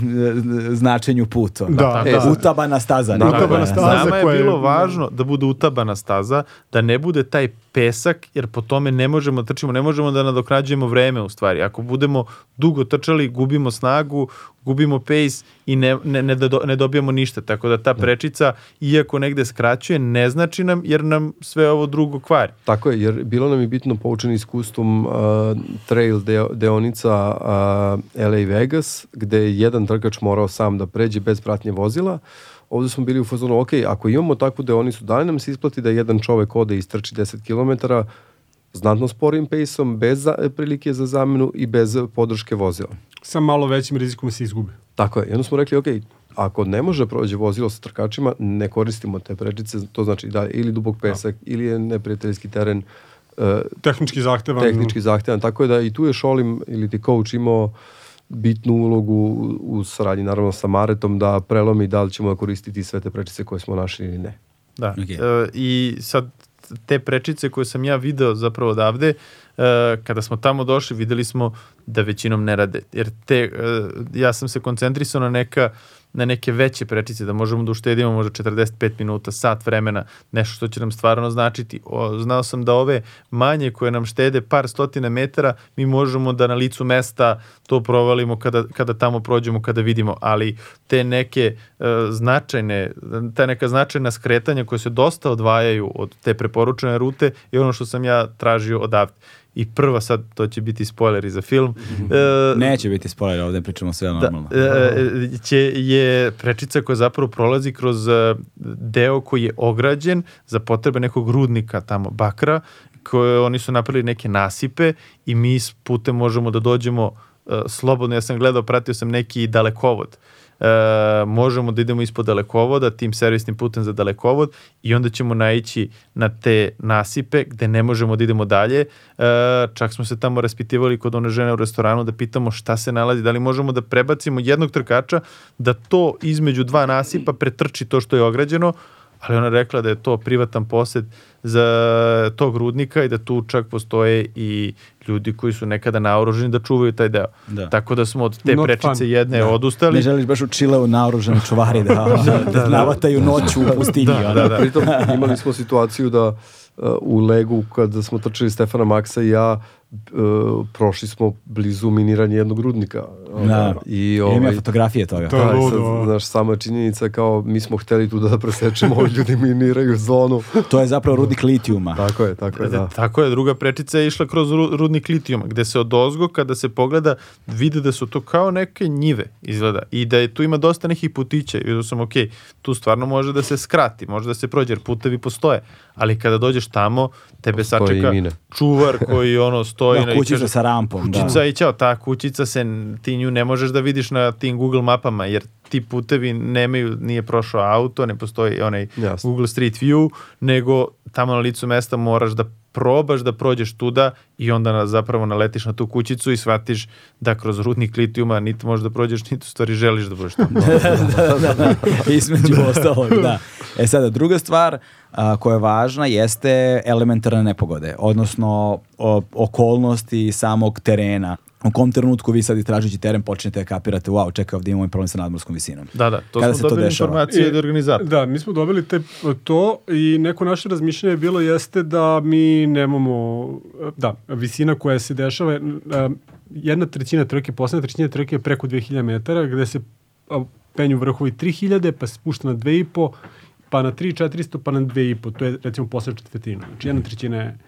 značenju put. ono. Da, tako da. je. Utabana staza. Da, utabana Da, staza. Nama je- bilo važno da bude utabana staza, da ne bude taj pesak, jer po tome ne možemo da trčimo, ne možemo da nadoknađujemo vreme u stvari. Ako budemo dugo trčali, gubimo snagu, gubimo pace i ne, ne, ne, do- ne dobijamo ništa. Tako da ta prečica, iako negde skraćuje, ne znači nam, jer nam sve ovo drugo kvari. Tako je, jer bilo nam je bitno poučeni iskustvom uh, trail deo, deonica uh, LA Vegas, gde je jedan trkač morao sam da pređe bez pratnje vozila. Ovde smo bili u fazonu, ok, ako imamo takvu deonicu, da li nam se isplati da jedan čovek ode i istrči 10 km znatno sporim pejsom, bez za, prilike za zamenu i bez podrške vozila. Sa malo većim rizikom da se izgubi. Tako je. I onda smo rekli, ok, ako ne može da prođe vozilo sa trkačima, ne koristimo te prečice, to znači da ili dubok pesak, ili je neprijateljski teren, e, Tehnički zahtevan. tehnički zahtevan. Tako je da i tu je Šolim ili ti coach imao bitnu ulogu u, saradnji naravno sa Maretom da prelomi da li ćemo da koristiti sve te prečice koje smo našli ili ne. Da. Ok. E, I sad te prečice koje sam ja video zapravo odavde, e, kada smo tamo došli videli smo da većinom ne rade. Jer te, e, ja sam se koncentrisao na neka na neke veće prečice, da možemo da uštedimo možda 45 minuta, sat vremena, nešto što će nam stvarno značiti. O, znao sam da ove manje koje nam štede par stotina metara, mi možemo da na licu mesta to provalimo kada, kada tamo prođemo, kada vidimo, ali te neke e, značajne, ta neka značajna skretanja koje se dosta odvajaju od te preporučene rute je ono što sam ja tražio odavde. I prva sad, to će biti spoileri za film. E, Neće biti spoiler, ovde pričamo sve da, normalno. e, će, je prečica koja zapravo prolazi kroz deo koji je ograđen za potrebe nekog rudnika tamo, bakra, koje oni su napravili neke nasipe i mi s putem možemo da dođemo e, slobodno, ja sam gledao, pratio sam neki dalekovod. E, možemo da idemo ispod dalekovoda, tim servisnim putem za dalekovod i onda ćemo naići na te nasipe gde ne možemo da idemo dalje. E, čak smo se tamo raspitivali kod one žene u restoranu da pitamo šta se nalazi, da li možemo da prebacimo jednog trkača da to između dva nasipa pretrči to što je ograđeno, ali ona rekla da je to privatan posed za tog rudnika i da tu čak postoje i ljudi koji su nekada naoruženi da čuvaju taj deo. Da. Tako da smo od te Not prečice fun. jedne Ne odustali. želiš baš u Čileu naoružani čuvari da, da, navataju noću u pustinji. ono. da, da. Pritom imali smo situaciju da uh, u Legu kada smo trčali Stefana Maksa i ja uh, prošli smo blizu miniranja jednog rudnika. Da. I ovaj, fotografije toga. To je Da, sad, znaš, sama činjenica kao mi smo hteli tu da presečemo, ovi ljudi miniraju zonu. To je zapravo rudnik litijuma. Tako je, tako je, da. Tako je, druga prečica je išla kroz ru- rudnik litijuma, gde se od ozgo, kada se pogleda, vide da su to kao neke njive, izgleda. I da je tu ima dosta nekih putića. I vidio sam, ok, tu stvarno može da se skrati, može da se prođe, jer putevi postoje. Ali kada dođeš tamo, tebe sačeka mine. čuvar koji ono stoji Da, na kućica sa rampom. Da. Kućica i ćao, ta kućica se, ti nju ne možeš da vidiš na tim Google mapama, jer ti putevi nemaju, nije prošao auto, ne postoji onaj Jasno. Google Street View, nego tamo na licu mesta moraš da probaš da prođeš tuda i onda na, zapravo naletiš na tu kućicu i shvatiš da kroz rudnik litijuma niti možeš da prođeš, niti u stvari želiš da budeš tamo. da, da, da. Između ostalog, da. E sada, druga stvar a, koja je važna jeste elementarne nepogode, odnosno o, okolnosti samog terena. U kom trenutku vi sad istražujući teren počnete da kapirate, wow, čekaj, ovdje imamo problem sa nadmorskom visinom. Da, da, to Kada smo se to dobili dešava? informacije od organizatora. Da, mi smo dobili te, to i neko naše razmišljanje je bilo jeste da mi nemamo, da, visina koja se dešava, je, a, jedna trećina trke, poslednja trećina trke je preko 2000 metara, gde se penju vrhovi 3000, pa se spušta na 2,5, pa na 3,400, pa na 2,5. To je recimo poslednja četvrtina. Znači jedna trećina je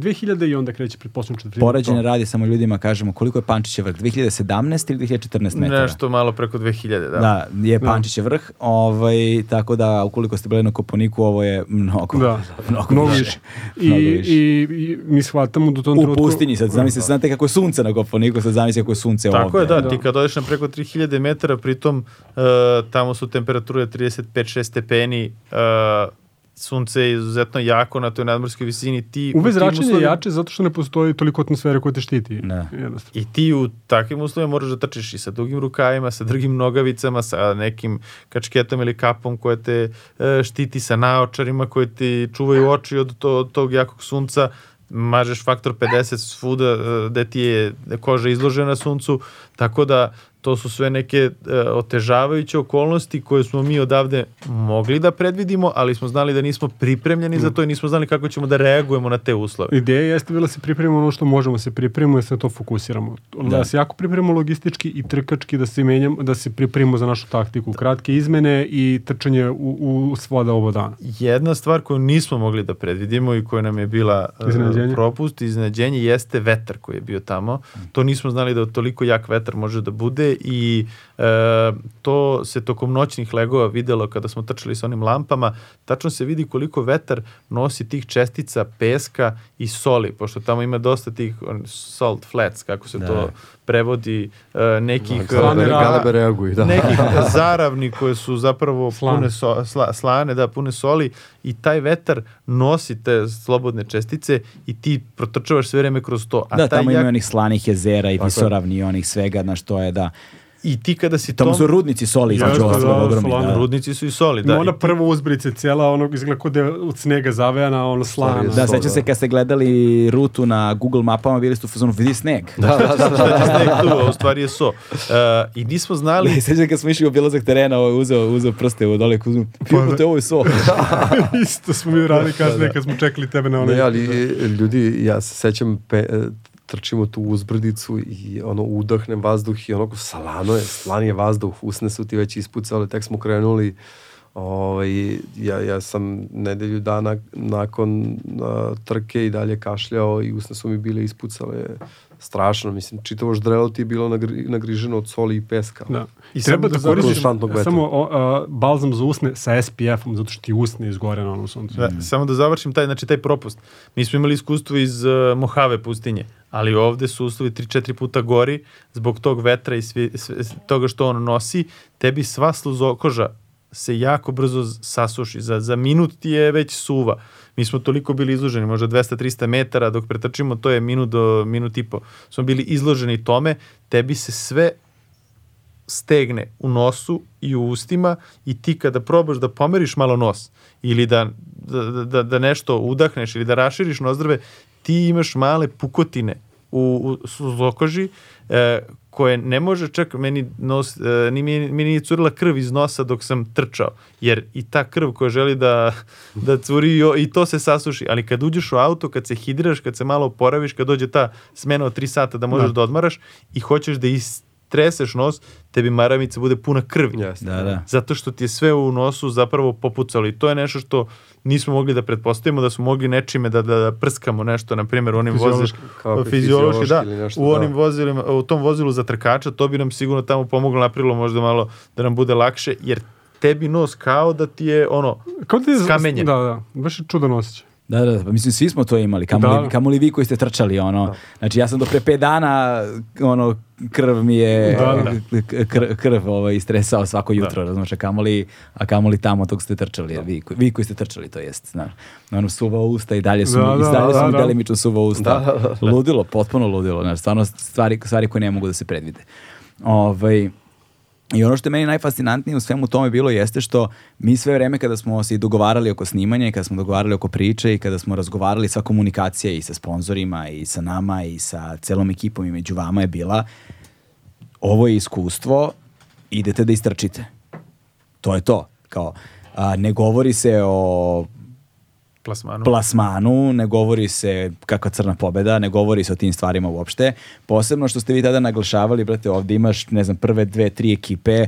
2000 i onda kreće poslednju četvrtinu. Poređenje To. radi samo ljudima, kažemo, koliko je Pančićev vrh? 2017 ili 2014 metara? Nešto malo preko 2000, da. Da, je Pančićev vrh, ovaj, tako da ukoliko ste bili na Koponiku, ovo je mnogo, Da, mnogo, mnogo više. I, Mnogo više. i, I mi shvatamo da u tom U pustinji, sad zamislite, znate kako je sunce na Koponiku, sad zamislite kako je sunce Tako ovde. je, da, Da. ti kad odeš na preko 3000 metara, pritom uh, tamo su temperature 35-6 stepeni, uh, sunce je izuzetno jako na toj nadmorskoj visini. Ti UV zračenje je uslovima- jače zato što ne postoji toliko atmosfere koja te štiti. Jednostavno. I ti u takvim uslovima moraš da trčiš i sa dugim rukavima, sa drugim nogavicama, sa nekim kačketom ili kapom koja te e, štiti, sa naočarima koje ti čuvaju oči od, to, od tog jakog sunca, mažeš faktor 50 svuda e, gde ti je koža izložena suncu, tako da to su sve neke e, otežavajuće okolnosti koje smo mi odavde mogli da predvidimo, ali smo znali da nismo pripremljeni za to i nismo znali kako ćemo da reagujemo na te uslove. Ideja jeste bila da se pripremimo ono što možemo se pripremimo i da se na to fokusiramo. Da. Da. se jako pripremimo logistički i trkački, da se menjamo, da se pripremimo za našu taktiku. Kratke izmene i trčanje u, u svoda oba dana. Jedna stvar koju nismo mogli da predvidimo i koja nam je bila uh, Iznenađenje. propust, iznenađenje, jeste vetar koji je bio tamo. To nismo znali da toliko jak vetar može da bude i e, to se tokom noćnih legova videlo kada smo trčali sa onim lampama. Tačno se vidi koliko vetar nosi tih čestica peska i soli, pošto tamo ima dosta tih salt flats, kako se Da. to prevodi, e, nekih... Slane Galebe, ra- galebe reaguju, da. nekih zaravni koje su zapravo Slane. pune so, sla, slane, da, pune soli i taj vetar nosi te slobodne čestice i ti protrčavaš sve vreme kroz to. A Da, taj tamo jak- ima onih slanih jezera i visoravni i onih svega, na što je, da. I ti kada si Tamo tom... su rudnici soli, između da, ogromni. Da. Rudnici su i soli, Da, da. ona i ti- prva uzbrica cijela onog izgleda kod je od snega zavejana, ono slana. Da, sećam se da. kad ste gledali rutu na Google mapama, bili ste u fazonu, vidi sneg. Da, da, da, da. Sneg tu, a u stvari je so. Uh, I nismo znali... Ali sećam kad smo išli u obilazak terena, ovo je uzeo, uzeo prste u dole, uzeo, pijebote, ovo je so. Isto smo mi radili kasnije kad smo čekali tebe na onaj... Ne, ali ljudi, ja se sećam, pe, e, trčimo tu uzbrdicu i ono udahnem vazduh i onako salano je, slan je vazduh, usne su ti već ispucale, tek smo krenuli, ovaj, ja, ja sam nedelju dana nakon a, trke i dalje kašljao i usne su mi bile ispucale strašno, mislim, čitavo ždrelo ti je bilo nagri, nagriženo od soli i peska. Da. I treba da da koristiš konstantnog vetra. samo o, a, balzam za usne sa SPF-om, zato što ti usne izgore na onom suncu. Da, Samo da završim taj, znači taj propust. Mi smo imali iskustvo iz uh, Mohave pustinje, ali ovde su uslovi 3-4 puta gori zbog tog vetra i svi, sve, toga što on nosi, tebi sva sluzokoža se jako brzo sasuši. Za, za minut ti je već suva. Mi smo toliko bili izloženi, možda 200-300 metara, dok pretrčimo, to je minut do minut i po. Smo bili izloženi tome, tebi se sve stegne u nosu i u ustima i ti kada probaš da pomeriš malo nos ili da, da, da, da nešto udahneš ili da raširiš nozdrve, ti imaš male pukotine u, u suzokoži e, koje ne može čak meni nos, e, ni, meni, meni nije curila krv iz nosa dok sam trčao, jer i ta krv koja želi da, da curi i, to se sasuši, ali kad uđeš u auto, kad se hidraš, kad se malo oporaviš, kad dođe ta smena od 3 sata da možeš da, Da. odmaraš i hoćeš da istreseš nos, tebi maramica bude puna krvi. Jeste. Da, da. Zato što ti je sve u nosu zapravo popucalo i to je nešto što nismo mogli da pretpostavimo da smo mogli nečime da, da, da prskamo nešto, na primjer u onim vozilima Fiziološki. Da, nešto, u da. onim vozilima, u tom vozilu za trkača, to bi nam sigurno tamo pomoglo napravilo možda malo da nam bude lakše, jer tebi nos kao da ti je ono, Kao da je Skamenjen. Da, da. Baš je čudan osjećaj. Da, da, pa mislim, svi smo to imali, kamoli, Da. kamoli vi koji ste trčali, ono. Znači, ja sam do pre pet dana, ono, krv mi je, Da, k- krv, krv ovaj, istresao svako jutro, razumiješ, a kamoli, a kamoli tamo tog ste trčali, jer vi, vi koji ste trčali, to jest, znaš. Ono, suva usta i dalje su Da, mi, i da, dalje su da, mi da. delimično suva usta. Da, da, da. Ludilo, potpuno ludilo, znaš, stvarno stvari, stvari koje ne mogu da se predvide. Ovaj, I ono što je meni najfascinantnije u svemu tome bilo jeste što mi sve vreme kada smo se i dogovarali oko snimanja i kada smo dogovarali oko priče i kada smo razgovarali sva komunikacija i sa sponzorima i sa nama i sa celom ekipom i među vama je bila ovo je iskustvo, idete da istrčite. To je to. Kao, a, ne govori se o Plasmanu. plasmanu, ne govori se kakva crna pobeda, ne govori se o tim stvarima uopšte. Posebno što ste vi tada naglašavali, brate, ovdje imaš, ne znam, prve dve, tri ekipe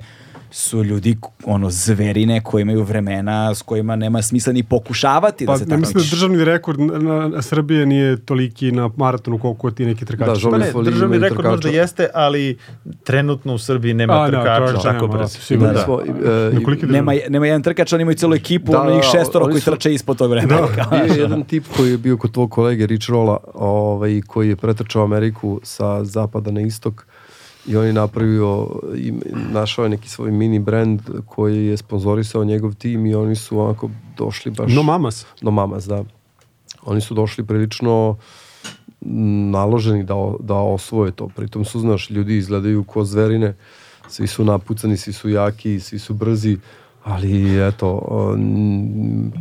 su ljudi, ono, zverine koji imaju vremena s kojima nema smisla ni pokušavati Pa da se ne mislim da državni rekord na, na Srbije nije toliki na maratonu koliko ti neki trkači. Da, Pa ne, državni rekord možda trkača. jeste, ali trenutno u Srbiji nema A, da, trkača trkača tako da, brzo. sigurno. Da, da. E, Nema, nema jedan trkač, oni imaju celu ekipu, Da, ono njih da, šestoro koji su- trče ispod tog vremena. Bio je jedan tip koji je bio kod tvog kolege Rich Rolla, ovaj, koji je pretrčao Ameriku sa zapada na istok i on je napravio, i našao je neki svoj mini brand koji je sponzorisao njegov tim i oni su onako došli baš... No mamas. No mamas, da. Oni su došli prilično naloženi da, da osvoje to. Pritom su, znaš, ljudi izgledaju ko zverine, svi su napucani, svi su jaki, svi su brzi, ali eto,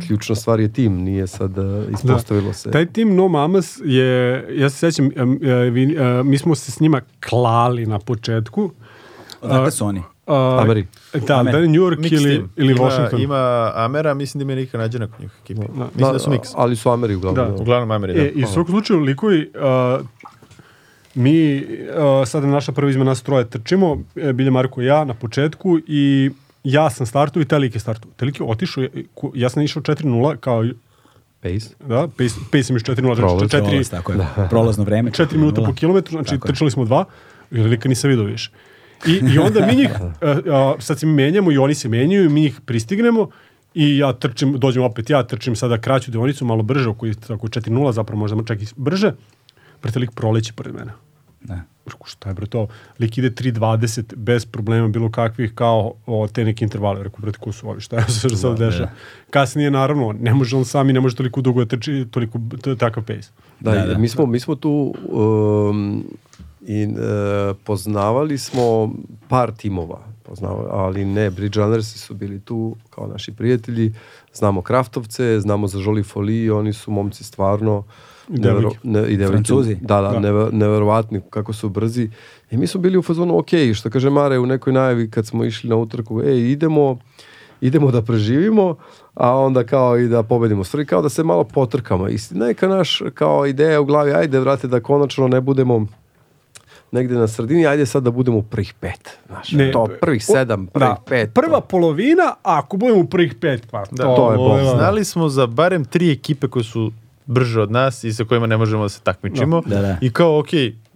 ključna stvar je tim, nije sad e, ispostavilo se. Taj tim No Mamas je, ja se sjećam, em, e, e, mi smo se s njima klali na početku. Odakle su oni? A, Ameri. Da, Amer. da New York Mix ili, team. ili ima, Washington. Ima Amera, mislim da ima Nika Nađena kod njih ekipi. Mislim da, su mix. ali su Ameri uglavnom. Da. da. Uglavnom Ameri, da. E, I u svakom slučaju, likovi, uh, mi, uh, sada naša prva izmena nas troje trčimo, Bilje Marko i ja na početku i ja sam startu i taj lik je startu. Taj lik je otišao, je- ja sam išao 4-0, kao, Pace. da, pace, pace sam išao 4-0, znači Prolaz. 4, Prolaz, tako je. Prolazno vreme. 4 minuta po kilometru, znači Tako je. trčali smo dva, i lika nisam vidio više. I, I onda mi njih, uh, uh, sad se mi menjamo i oni se menjaju mi njih pristignemo i ja trčim, dođem opet ja, trčim sada kraću deonicu, malo brže, oko, oko 4.0, zapravo možda čak i brže, brate lik proleće pored mene. Da. Rekao, šta je bre to? Lik ide 3.20 bez problema, bilo kakvih, kao o, te neke intervale. Rekao, brate, ko su ovi, šta je se sad dešava? Kasnije, naravno, ne može on sam i ne može toliko dugo da trči, toliko, takav pace. Da, Da, da. Mi, smo, mi smo tu um, i e, poznavali smo par timova, poznavali, ali ne, Bridge Runnersi su bili tu kao naši prijatelji, znamo Kraftovce, znamo za Žoli Foli, oni su momci stvarno I devojke. ne, i devojke. Francuzi. Da, da, Da. neve- neverovatni kako su brzi. I mi smo bili u fazonu, ok, što kaže Mare u nekoj najavi kad smo išli na utrku, ej, idemo, idemo da preživimo, a onda kao i da pobedimo. Stvari kao da se malo potrkamo. I neka naš kao ideja u glavi, ajde vrate da konačno ne budemo negde na sredini, ajde sad da budemo u prvih pet. Znaš, to prvih sedam, prvih da, pet. Prva to. polovina, a ako budemo u prvih pet, pa Da, to, to je bol. da. Znali smo za barem tri ekipe koje su brže od nas i sa kojima ne možemo da se takmičimo. Da, da. I kao, ok,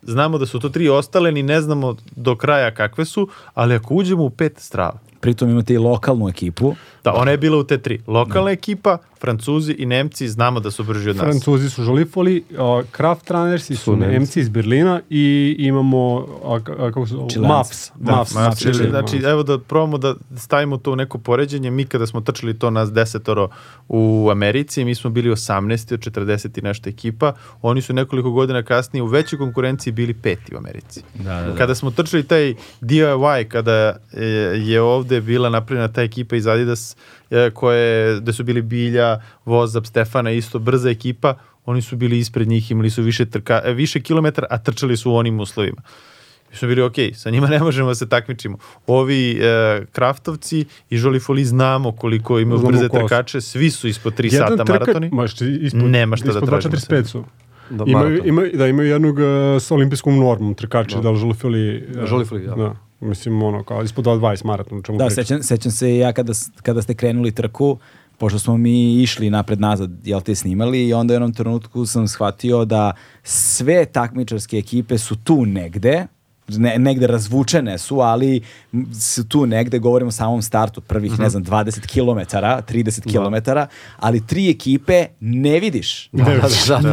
znamo da su to tri ostale, ni ne znamo do kraja kakve su, ali ako uđemo u pet strava, Pritom imate i lokalnu ekipu. Da, ona je bila u te tri. Lokalna ekipa, Francuzi i Nemci, znamo da su brži od nas. Francuzi su žolifoli, uh, Kraft Runnersi su, Su Nemci. Nemci iz Berlina i imamo, a, kako? Čileanci. Maps. Da, Maps, Maps, znači, Maps. evo da probamo da stavimo to u neko poređenje. Mi kada smo trčali to nas desetoro u Americi, mi smo bili 18 od 40 i nešto ekipa. Oni su nekoliko godina kasnije u većoj konkurenciji bili peti u Americi. Da, da, da. Kada smo trčali taj DIY, kada je, je ovde bila napravljena ta ekipa iz Adidas, e, koje, gde su bili Bilja, Vozab, Stefana, isto brza ekipa, oni su bili ispred njih, imali su više, trka, e, više kilometara, a trčali su u onim uslovima. Mi smo bili, ok, sa njima ne možemo da se takmičimo. Ovi e, kraftovci i Žolifoli znamo koliko imaju Znamo brze ko su. trkače, svi su ispod 3 Jedan sata trkač- maratoni. Ma, što ispod, Nema šta da ispod tražimo 2.45 su. Da, Imaju, maraton. imaju, da, imaju jednog uh, sa olimpijskom normom trkača, da li žolifili... uh, Žolifili, da. da. Mislim, ono, kao ispod 2.20 maraton, o čemu Da, pričam. sećam, sećam se ja kada, kada ste krenuli trku, pošto smo mi išli napred nazad, jel te snimali i onda u jednom trenutku sam shvatio da sve takmičarske ekipe su tu negde, ne, negde razvučene su, ali su tu negde, govorimo o samom startu, prvih, ne znam, 20 km, 30 km, ali tri ekipe ne vidiš.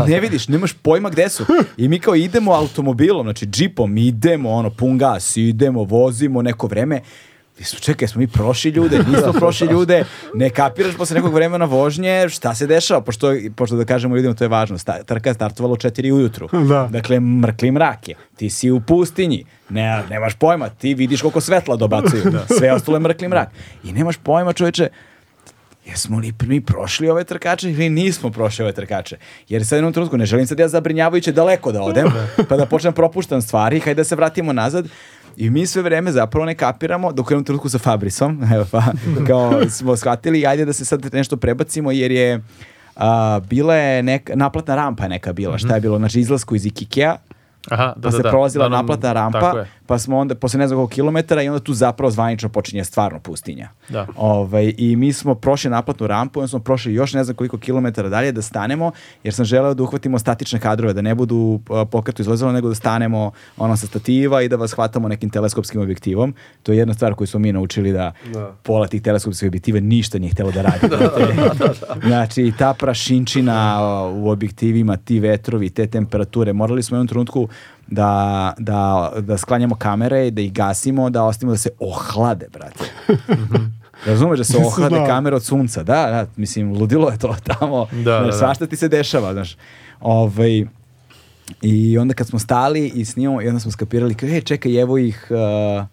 Ne vidiš, nemaš pojma gde su. I mi kao idemo automobilom, znači džipom, idemo, ono, pun gas, idemo, vozimo neko vreme, Ti su, čekaj, smo mi prošli ljude, nismo prošli ljude, ne kapiraš posle nekog vremena vožnje šta se dešava, pošto, pošto da kažemo ljudima to je važno, sta, trka je startovala u 4 ujutru, Da. dakle mrkli mrak je, ti si u pustinji, ne, nemaš pojma, ti vidiš koliko svetla dobacuju, sve ostalo je mrkli mrak. I nemaš pojma čoveče, jesmo li mi prošli ove trkače ili nismo prošli ove trkače. Jer sad u jednom trenutku ne želim sad ja zabrinjavajuće daleko da odem, pa da počnem propuštam stvari, hajde da se vratimo nazad. I mi sve vreme zapravo ne kapiramo, dok u jednom trenutku sa Fabrisom, evo pa, kao smo shvatili, ajde da se sad nešto prebacimo, jer je a, bila je neka, naplatna rampa neka bila, šta je bilo, znači izlasku iz Ikikea, Aha, pa se prolazila Uglavnom, naplatna tako rampa. Pa smo onda, posle ne znam koliko kilometara, i onda tu zapravo zvanično počinje stvarno pustinja. Da. Ovaj, I mi smo prošli naplatnu rampu, onda smo prošli još ne znam koliko kilometara dalje da stanemo, jer sam želeo da uhvatimo statične kadrove, da ne budu pokretu izlazilo, nego da stanemo ono sa stativa i da vas hvatamo nekim teleskopskim objektivom. To je jedna stvar koju smo mi naučili da, Da. pola tih teleskopskih objektiva ništa nije htjelo da radi. Znači, ta prašinčina u objektivima, ti vetrovi, te temperature, morali smo u jednom trenutku da, da, da sklanjamo kamere i da ih gasimo, da ostavimo da se ohlade, brate. Razumeš da se ohlade znao. kamere od sunca, da, da, mislim, ludilo je to tamo, Da, znaš, da, da. svašta ti se dešava, znaš. Ovaj, I onda kad smo stali i snimamo, i onda smo skapirali, kao, e, čekaj, evo ih, uh.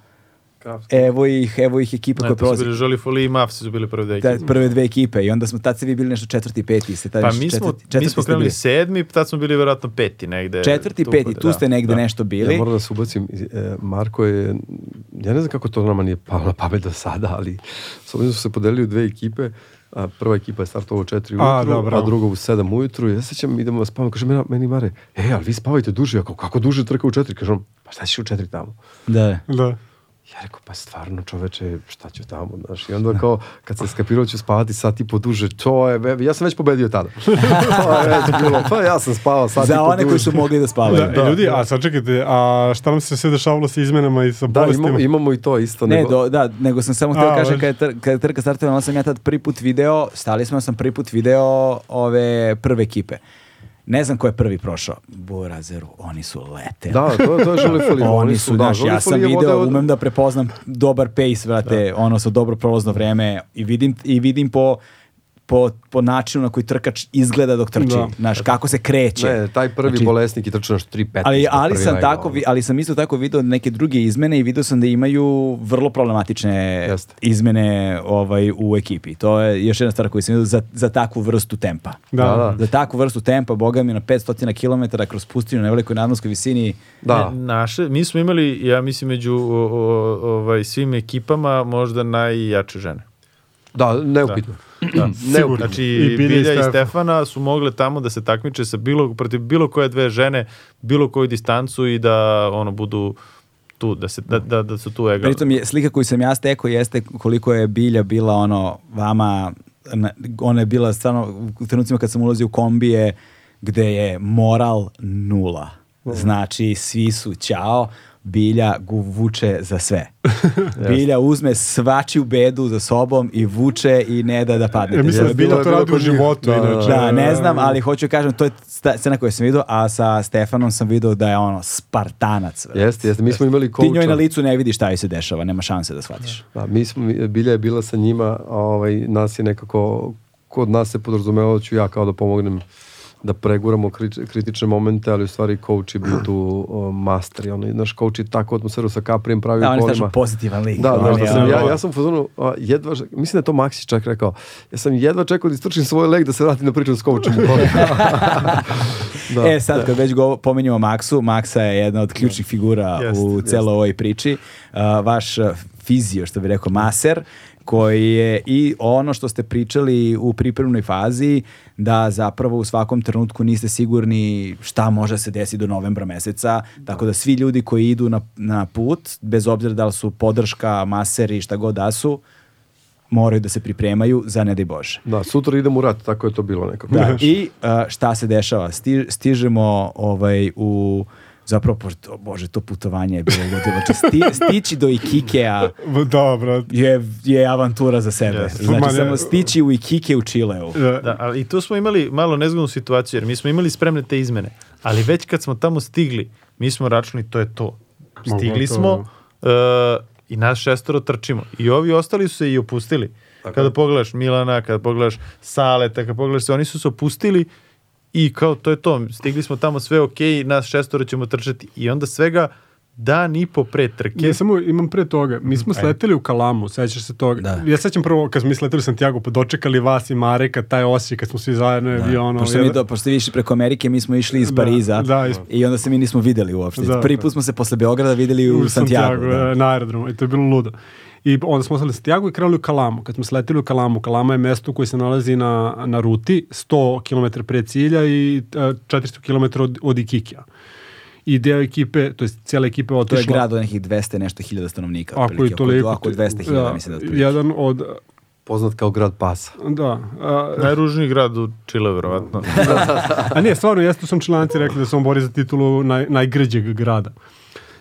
Evo ih, evo ih ekipa Ne, koja to su prolazi. bili Žoli Foli i Mavs su bili prve dve Da, ekipe. prve dve ekipe i onda smo, tad ste vi bili nešto četvrti, peti. Ste tad Pa mi smo, četvrti, mi smo krenuli bili. sedmi, tad smo bili verovatno peti negde. Četvrti, Tu peti, tu da, ste negde da. nešto bili. Ja moram da se ubacim, e, Marko je, ja ne znam kako to nama nije palo na pamet do sada, ali s obzirom da su se podelili u dve ekipe, a prva ekipa je startovala u četiri A, ujutru, da, a, druga u sedam ujutru. Ja se sećam, idemo da spavamo, kaže meni, meni Mare, e, ali vi spavajte duže, ja kao, kako duže trka u četiri? Kaže on, pa šta ćeš u četiri tamo? Da. Da. Ja rekao, pa stvarno čoveče, šta ću tamo, znaš, i onda kao, kad se skapirao ću spavati sat i po duže, to je, ja sam već pobedio tada. to je već bilo, pa ja sam spavao sat i Za po one koji su mogli da Da, spavaju. e, ljudi, a sad čekajte, a šta nam se sve dešavalo sa izmenama i sa Da, bolestima? imamo, imamo i to isto. Ne, nego- do, da, nego sam samo htio kažem kada je, tr- kada je trka startovala, onda sam ja tad prvi put video, stali smo, ja sam prvi put video ove prve ekipe. Ne znam ko je prvi prošao. Burazeru, oni su leteli. Da, to, to je Žoli Foli. Oni su, da, ja sam video, umem da prepoznam dobar pace, vrate, ono sa dobro prolazno vreme i vidim, i vidim po, po, po načinu na koji trkač izgleda dok trči, Da. znaš, kako se kreće. Ne, taj prvi Znači, bolesnik je trčao nešto 3.15. Ali, ali sam tako, ali sam isto tako video neke druge izmene i video sam da imaju vrlo problematične Jeste. izmene ovaj u ekipi. To je još jedna stvar koju sam vidio za, za takvu vrstu tempa. Da, Da, da. Za takvu vrstu tempa, boga mi na 500 km kroz pustinu na velikoj nadmorskoj visini. Da, Ne, naše, mi smo imali, ja mislim, među o, o, ovaj, svim ekipama možda najjače žene. Da, neupitno. Da. Neupitno. Znači, I Bilja i Bilja i Stefan. Stefana su mogle tamo da se takmiče sa bilo, protiv bilo koje dve žene, bilo koju distancu i da ono budu tu, da, se, da, da, da su tu egal. Pritom je, slika koju sam ja stekao jeste koliko je bilja bila ono vama, na- ona je bila stvarno u trenucima kad sam ulazio u kombije gde je moral nula. Znači, svi su ćao, Bilja gu vuče za sve. Bilja uzme svačiju bedu za sobom i vuče i ne da da padne. Ja mislim da Bilja to radi u životu, Da, da, inače. Da, ne znam, ali hoću kažem, to je scena koju sam vidio, a sa Stefanom sam vidio da je ono Spartanac. Jeste, jeste. Mi smo imali Ti coacha. njoj na licu ne vidiš šta joj se dešava, nema šanse da shvatiš. Da, mi smo, Bilja je bila sa njima, a ovaj, nas je nekako, kod nas se podrazumevalo da ću ja kao da pomognem da preguramo kri- kritične momente, ali u stvari coach je bio tu master. I ono, naš coach je takvu atmosferu sa Kaprijem pravio Da, on je kolima. strašno pozitivan lik. Da, znaš je da sam, ja, ja sam u fazonu, a, jedva, mislim da je to Maksić čak rekao, ja sam jedva čekao da istrčim svoj leg da se vratim da pričam s coachom da. e, sad kad već go, pominjamo Maksu, Maksa je jedna od ključnih figura Jeste, u celoj ovoj priči. Uh, vaš fizio, što bi rekao, maser, koji je i ono što ste pričali u pripremnoj fazi, da zapravo u svakom trenutku niste sigurni šta može se desiti do novembra meseca, tako da svi ljudi koji idu na, na put, bez obzira da li su podrška, maseri, šta god da su, moraju da se pripremaju za ne daj Bože. Da, sutra idem u rat, tako je to bilo nekako. Da, i uh, šta se dešava? Sti, stižemo ovaj, u zapravo, pošto, bože, to putovanje je bilo ludilo. Znači, sti, stići do Ikikea brat. je, je avantura za sebe. Jeste. Znači, Ma ne- samo stići u Ikike u Čileu. Da, Da, ali i tu smo imali malo nezgodnu situaciju, jer mi smo imali spremne te izmene, ali već kad smo tamo stigli, mi smo računali to je to. Stigli gotovo. smo, e, i nas šestoro trčimo. I ovi ostali su se i opustili. Kada pogledaš Milana, kada pogledaš Saleta, kada pogledaš se, oni su se opustili i kao to je to, stigli smo tamo sve ok, nas šestoro ćemo trčati. I onda svega dan i po pre trke. Ja samo imam pre toga. Mi smo sleteli u Kalamu, sećaš se toga. Da. Ja sećam prvo kad smo mi sleteli u Santiago, pa dočekali vas i Mareka, taj osjećaj kad smo svi zajedno da. avionu. Pošto, mi do, pošto ste išli preko Amerike, mi smo išli iz Da, Pariza da, iz- i onda se mi nismo videli uopšte. Da, Prvi da. put smo se posle Beograda videli u, Santiago. da. e, na aerodromu. I to je bilo ludo. I onda smo ostali u Santiago i krenuli u Kalamu. Kad smo sleteli u Kalamu, Kalama je mesto koje se nalazi na, na ruti, 100 km pre cilja i e, 400 km od, od Ikikija. I deo ekipe, to je cijela ekipa To je otišla... grad od nekih 200 nešto hiljada stanovnika. Ako otprilike, je toliko... Oko, oko 200 hiljada, da, mislim da je otprilike. Jedan od... Poznat kao grad pasa. Da. A, Najružniji grad u Čile, verovatno. A nije, stvarno, jeste sam članci rekli da se on bori za titulu naj, najgrđeg grada.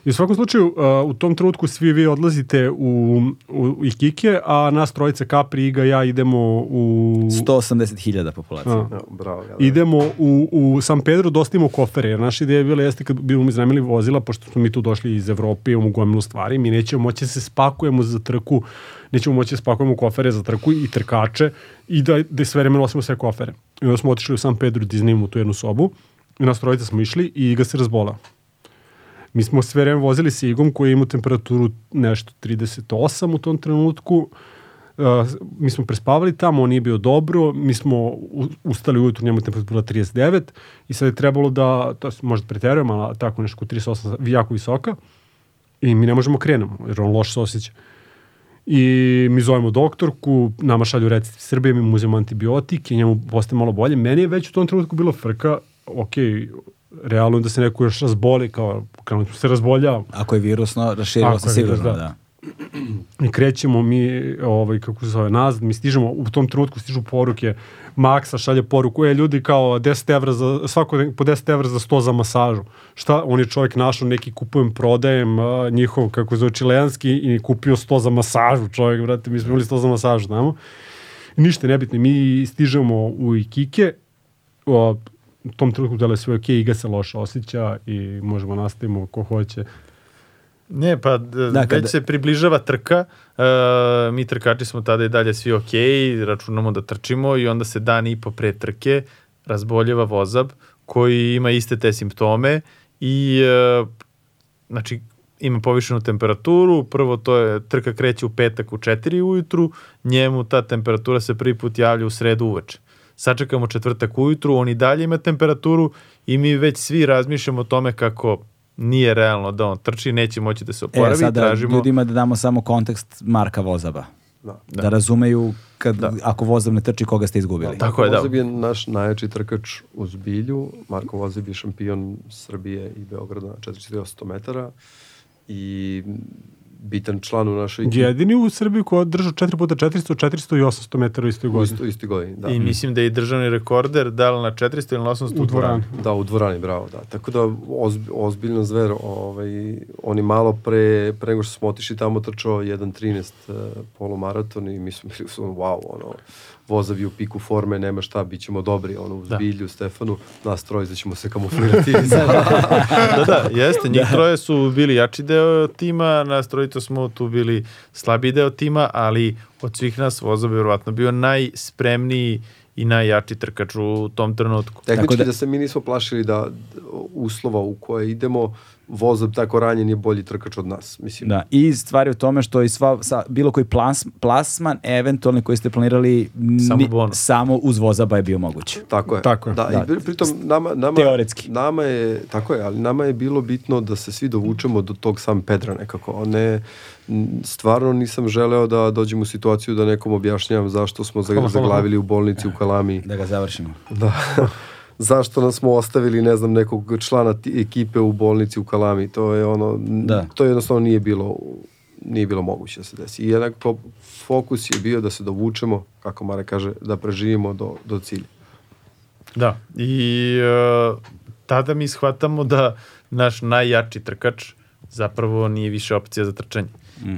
I u svakom slučaju, uh, u tom trenutku svi vi odlazite u, u Ikike, a nas trojica Capri, Iga, ja idemo u... 180 hiljada populacije. A. Ja, bravo. Ja, Idemo u, u San Pedro, dostavimo kofere, jer naša ideja je bila jeste kad budemo iznajmili vozila, pošto smo mi tu došli iz Evrope, imamo gomilu stvari, mi nećemo moći da se spakujemo za trku, nećemo moći da spakujemo kofere za trku i trkače i da, da sve vreme nosimo sve kofere. I onda smo otišli u San Pedro da iznimimo tu jednu sobu i nas trojica smo išli i Iga se razbola. Mi smo sve vreme vozili sa Igom koji je imao temperaturu nešto 38 u tom trenutku. Uh, mi smo prespavali tamo, on nije bio dobro, mi smo ustali ujutru, njemu je temperatura 39 i sad je trebalo da, to možda preterujem, ali tako nešto, 38, jako visoka i mi ne možemo krenemo, jer on loš se osjeća. I mi zovemo doktorku, nama šalju recept Srbije, mi mu uzemo antibiotike, njemu postaje malo bolje. Meni je već u tom trenutku bilo frka, ok, realno da se neko još razboli, kao, kao se razbolja, Ako je virusno, raširilo se sigurno, virus, da. da. I krećemo mi, ovaj, kako se zove, nazad, mi stižemo, u tom trenutku stižu poruke, Maksa šalje poruku, e, ljudi kao 10 evra za, svako po 10 evra za 100 za masažu. Šta, on je čovjek našao neki kupujem, prodajem, a, njihov, kako zove, čileanski i kupio 100 za masažu, čovjek, brate, mi smo imali 100 za masažu, znamo. Ništa nebitno, mi stižemo u Ikike, o, u tom trenutku dele sve ok, Iga se loše osjeća i možemo nastavimo ko hoće. Ne, pa Da, već kada- se približava trka, e, mi trkači smo tada i dalje svi ok, računamo da trčimo i onda se dan i po pre trke razboljeva vozab koji ima iste te simptome i e, znači ima povišenu temperaturu, prvo to je trka kreće u petak u 4 ujutru, njemu ta temperatura se prvi put javlja u sredu uveče. Sačekamo četvrtak ujutru, on i dalje ima temperaturu i mi već svi razmišljamo o tome kako nije realno da on trči, neće moći da se E, oporavi, sada tražimo... ljudima da damo samo kontekst marka vozaba. Da. Da, razumeju kad, ako vozab ne trči koga ste izgubili. Tako je, da. Je naš najjači trkač u zbilju. Marko Vozeb je šampion Srbije i Beograda na 4800 metara i bitan član u našoj ekipi. Jedini u Srbiji ko je držao 4 puta 400, 400 i 800 metara u istoj U godini. isto, isti godini, da. I mislim da je i državni rekorder da li na 400 ili na 800 U dvorani. Da, u dvorani, bravo, da. Tako da, ozb, ozbiljno zver, ovaj, on je malo pre, pre nego što smo otišli tamo trčao 1.13 uh, polumaraton i mi smo bili u svom, wow, ono, vozavi u piku forme, nema šta, bit ćemo dobri, ono, u Da. zbilju, Stefanu, nas trojica ćemo se kamuflirati. da, da, jeste, njih troje su bili jači deo tima, nas trojica smo tu bili slabiji deo tima, ali od svih nas Vozob je vjerovatno bio najspremniji i najjači trkač u tom trenutku. Tehnički Tako da... da- da se mi nismo plašili da uslova u koje idemo, vozab tako ranjen je bolji trkač od nas. Mislim, Da, i stvari u tome što i sva, sa, bilo koji plas, plasman, eventualni koji ste planirali, Samo ni- samo uz vozaba je bio moguće. Tako je. Tako je. Da, Da. i pri- pritom nama, nama, Teoretski. Nama je, tako je, ali nama je bilo bitno da se svi dovučemo do tog sam Pedra nekako. Ne, stvarno nisam želeo da dođem u situaciju da nekom objašnjavam zašto smo zag- zaglavili u bolnici u Kalami. Da ga završimo. Da. zašto nas smo ostavili, ne znam, nekog člana ekipe u bolnici u Kalami. To je ono, Da. to jednostavno nije bilo nije bilo moguće da se desi. I jednak fokus je bio da se dovučemo, kako Mare kaže, da preživimo do, do cilja. Da, i e, tada mi shvatamo da naš najjači trkač zapravo nije više opcija za trčanje.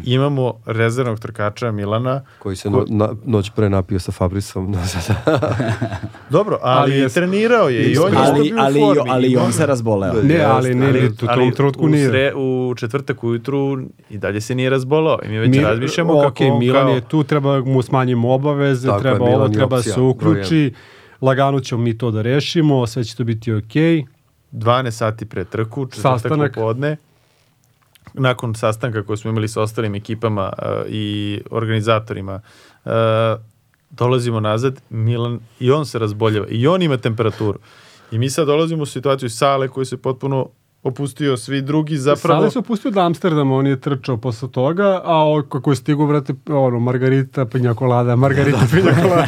Imamo rezervnog trkača Milana, Koji se no, na, noć pre napio sa Fabrisom. dobro, ali, Ali je- trenirao je i on je isto ali, bio u ali, formi. ali i on se razboleo. Ne, ali ne, ali, u tom trenutku u, nije. sre- u četvrtak ujutru i dalje se nije razbolao i mi već Mi- razmišljamo ok, kako on Milan kao... je tu, treba mu smanjimo obaveze, Tako je, treba Milan ovo, je treba opcija, se uključi, lagano ćemo mi to da rešimo, sve će to biti okej. 12 sati pre trku, četvrtak Sastanak. Nakon sastanka koji smo imali sa ostalim ekipama uh, i organizatorima, uh, dolazimo nazad, Milan, i on se razboljeva, i on ima temperaturu. I mi sad dolazimo u situaciju sale koji se potpuno opustio, svi drugi zapravo... Sada se opustio do Amsterdama, on je trčao posle toga, a kako je stigu, vrate, ono, Margarita Pinjakolada, Margarita Pinjakolada.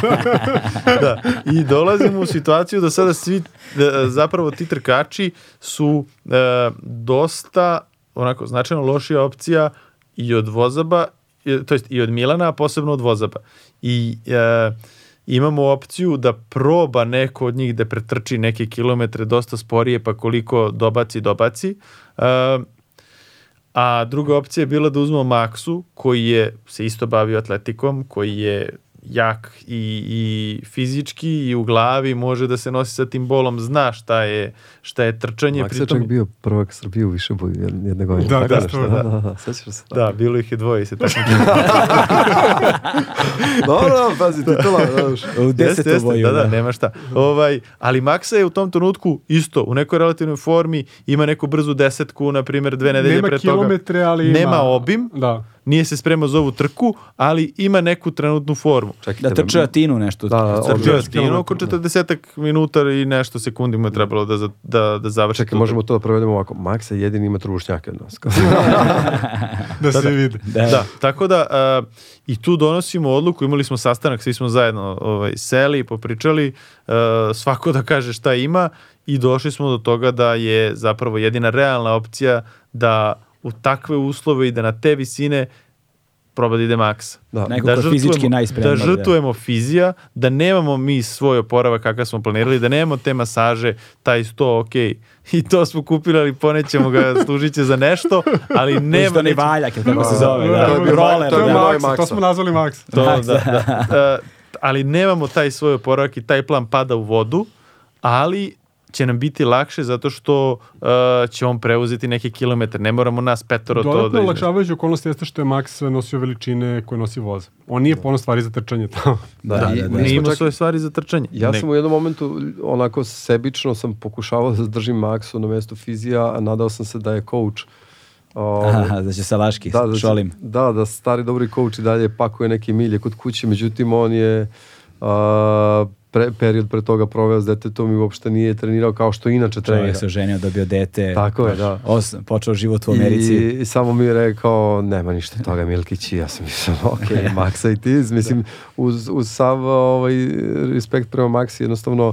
da. I dolazimo u situaciju da sada svi, da, zapravo ti trkači su e, dosta onako značajno lošija opcija i od Vozaba, i- to jest i od Milana, a posebno od Vozaba. I e, imamo opciju da proba neko od njih da pretrči neke kilometre dosta sporije, pa koliko dobaci, dobaci. E, a druga opcija je bila da uzmemo Maksu, koji je se isto bavio atletikom, koji je jak i, i fizički i u glavi može da se nosi sa tim bolom, zna šta je, šta je trčanje. Maks je čak bio prvak Srbije u Višeboju jed- jedne godine. Da, Tako da, nešto, da. da, da, da, se. Da, bilo ih je dvoje i se tako Dobro, da, pazi, titula, znaš. U desetom boju, da, da, nema šta. Ovaj, ali Maksa je u tom trenutku isto, u nekoj relativnoj formi, ima neku brzu desetku, na primjer, dve nedelje Nema pre toga. kilometre, ali ima... Nema obim, Da. Nije se spremao za ovu trku, ali ima neku trenutnu formu. Čekajte, Da trče Atinu nešto. Da, da, je Stino oko 40 minuta i nešto sekundi mu je trebalo da, da, da završi. Čekaj, možemo to da provedemo ovako. Max je jedini ima trubušnjake od nas. Da, se vidi. Da. Da, tako da uh, i tu donosimo odluku, imali smo sastanak, svi smo zajedno ovaj, seli, popričali, uh, svako da kaže šta ima i došli smo do toga da je zapravo jedina realna opcija da u takve uslove i da na te visine proba da ide maksa. Da. Neko ko je fizički najspremniji, Da da. žrtvujemo fizija, da nemamo mi svoj oporavak kakav smo planirali, da nemamo te masaže, taj sto, ok, i to smo kupili, ali ponećemo ga, služit će za nešto, ali Nema nema... ne valjak, ili kako se Da, zove. da, Da, to je Roller, to je da. Max, to smo nazvali Max. To, da, da. E, ali nemamo taj svoj oporavak i taj plan pada u vodu, ali će nam biti lakše zato što e, će on preuzeti neke kilometre. Ne moramo nas petoro to Dodatno da izmešamo. olakšavajuća okolnost jeste što je Max nosio veličine koje nosi voz. On nije puno stvari za trčanje tamo. Da, da, da. mi Nije imao čak- svoje stvari za trčanje. Ja Ne- sam u jednom momentu onako sebično sam pokušavao da zadržim Maxu na mestu fizija, a nadao sam se da je coach. O, Aha, da će Salaški, da, da, šolim. da, da stari dobri coach i dalje pakuje neke milje kod kuće, međutim on je a, pre, period pre toga proveo s detetom i uopšte nije trenirao kao što inače trenira. Čovjek se oženio, dobio dete. Tako je, da. Os, počeo život u Americi. I, I samo mi je rekao, nema ništa toga Milkić i ja sam mislio, ok, Maksa i ti, mislim, uz, uz sav ovaj, respekt prema Maksi, jednostavno,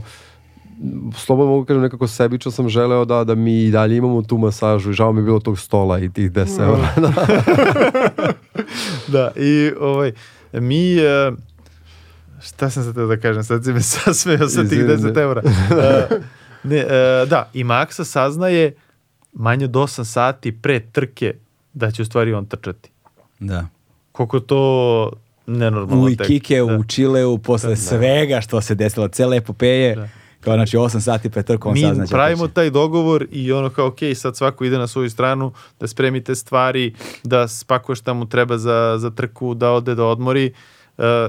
slobodno mogu kažem, nekako sebično sam želeo da, da mi i dalje imamo tu masažu i žao mi je bilo tog stola i tih 10 eura. Da, i ovaj, mi... e, šta sam sad da kažem? Sad si me sasmeo sa tih Izvini, 10 ne. eura. E, ne, e, da, i Maksa saznaje manje od 8 sati pre trke da će u stvari on trčati. Da. Koliko to nenormalno U. Ikike, Da. u Čileu, posle svega što se desilo, cele epopeje, Da. kao znači 8 sati pre trku, on mi saznaće. pravimo taj dogovor i ono kao, ok, sad svako ide na svoju stranu, da spremi te stvari, da spakuje šta mu treba za, za trku, da ode da odmori. Uh,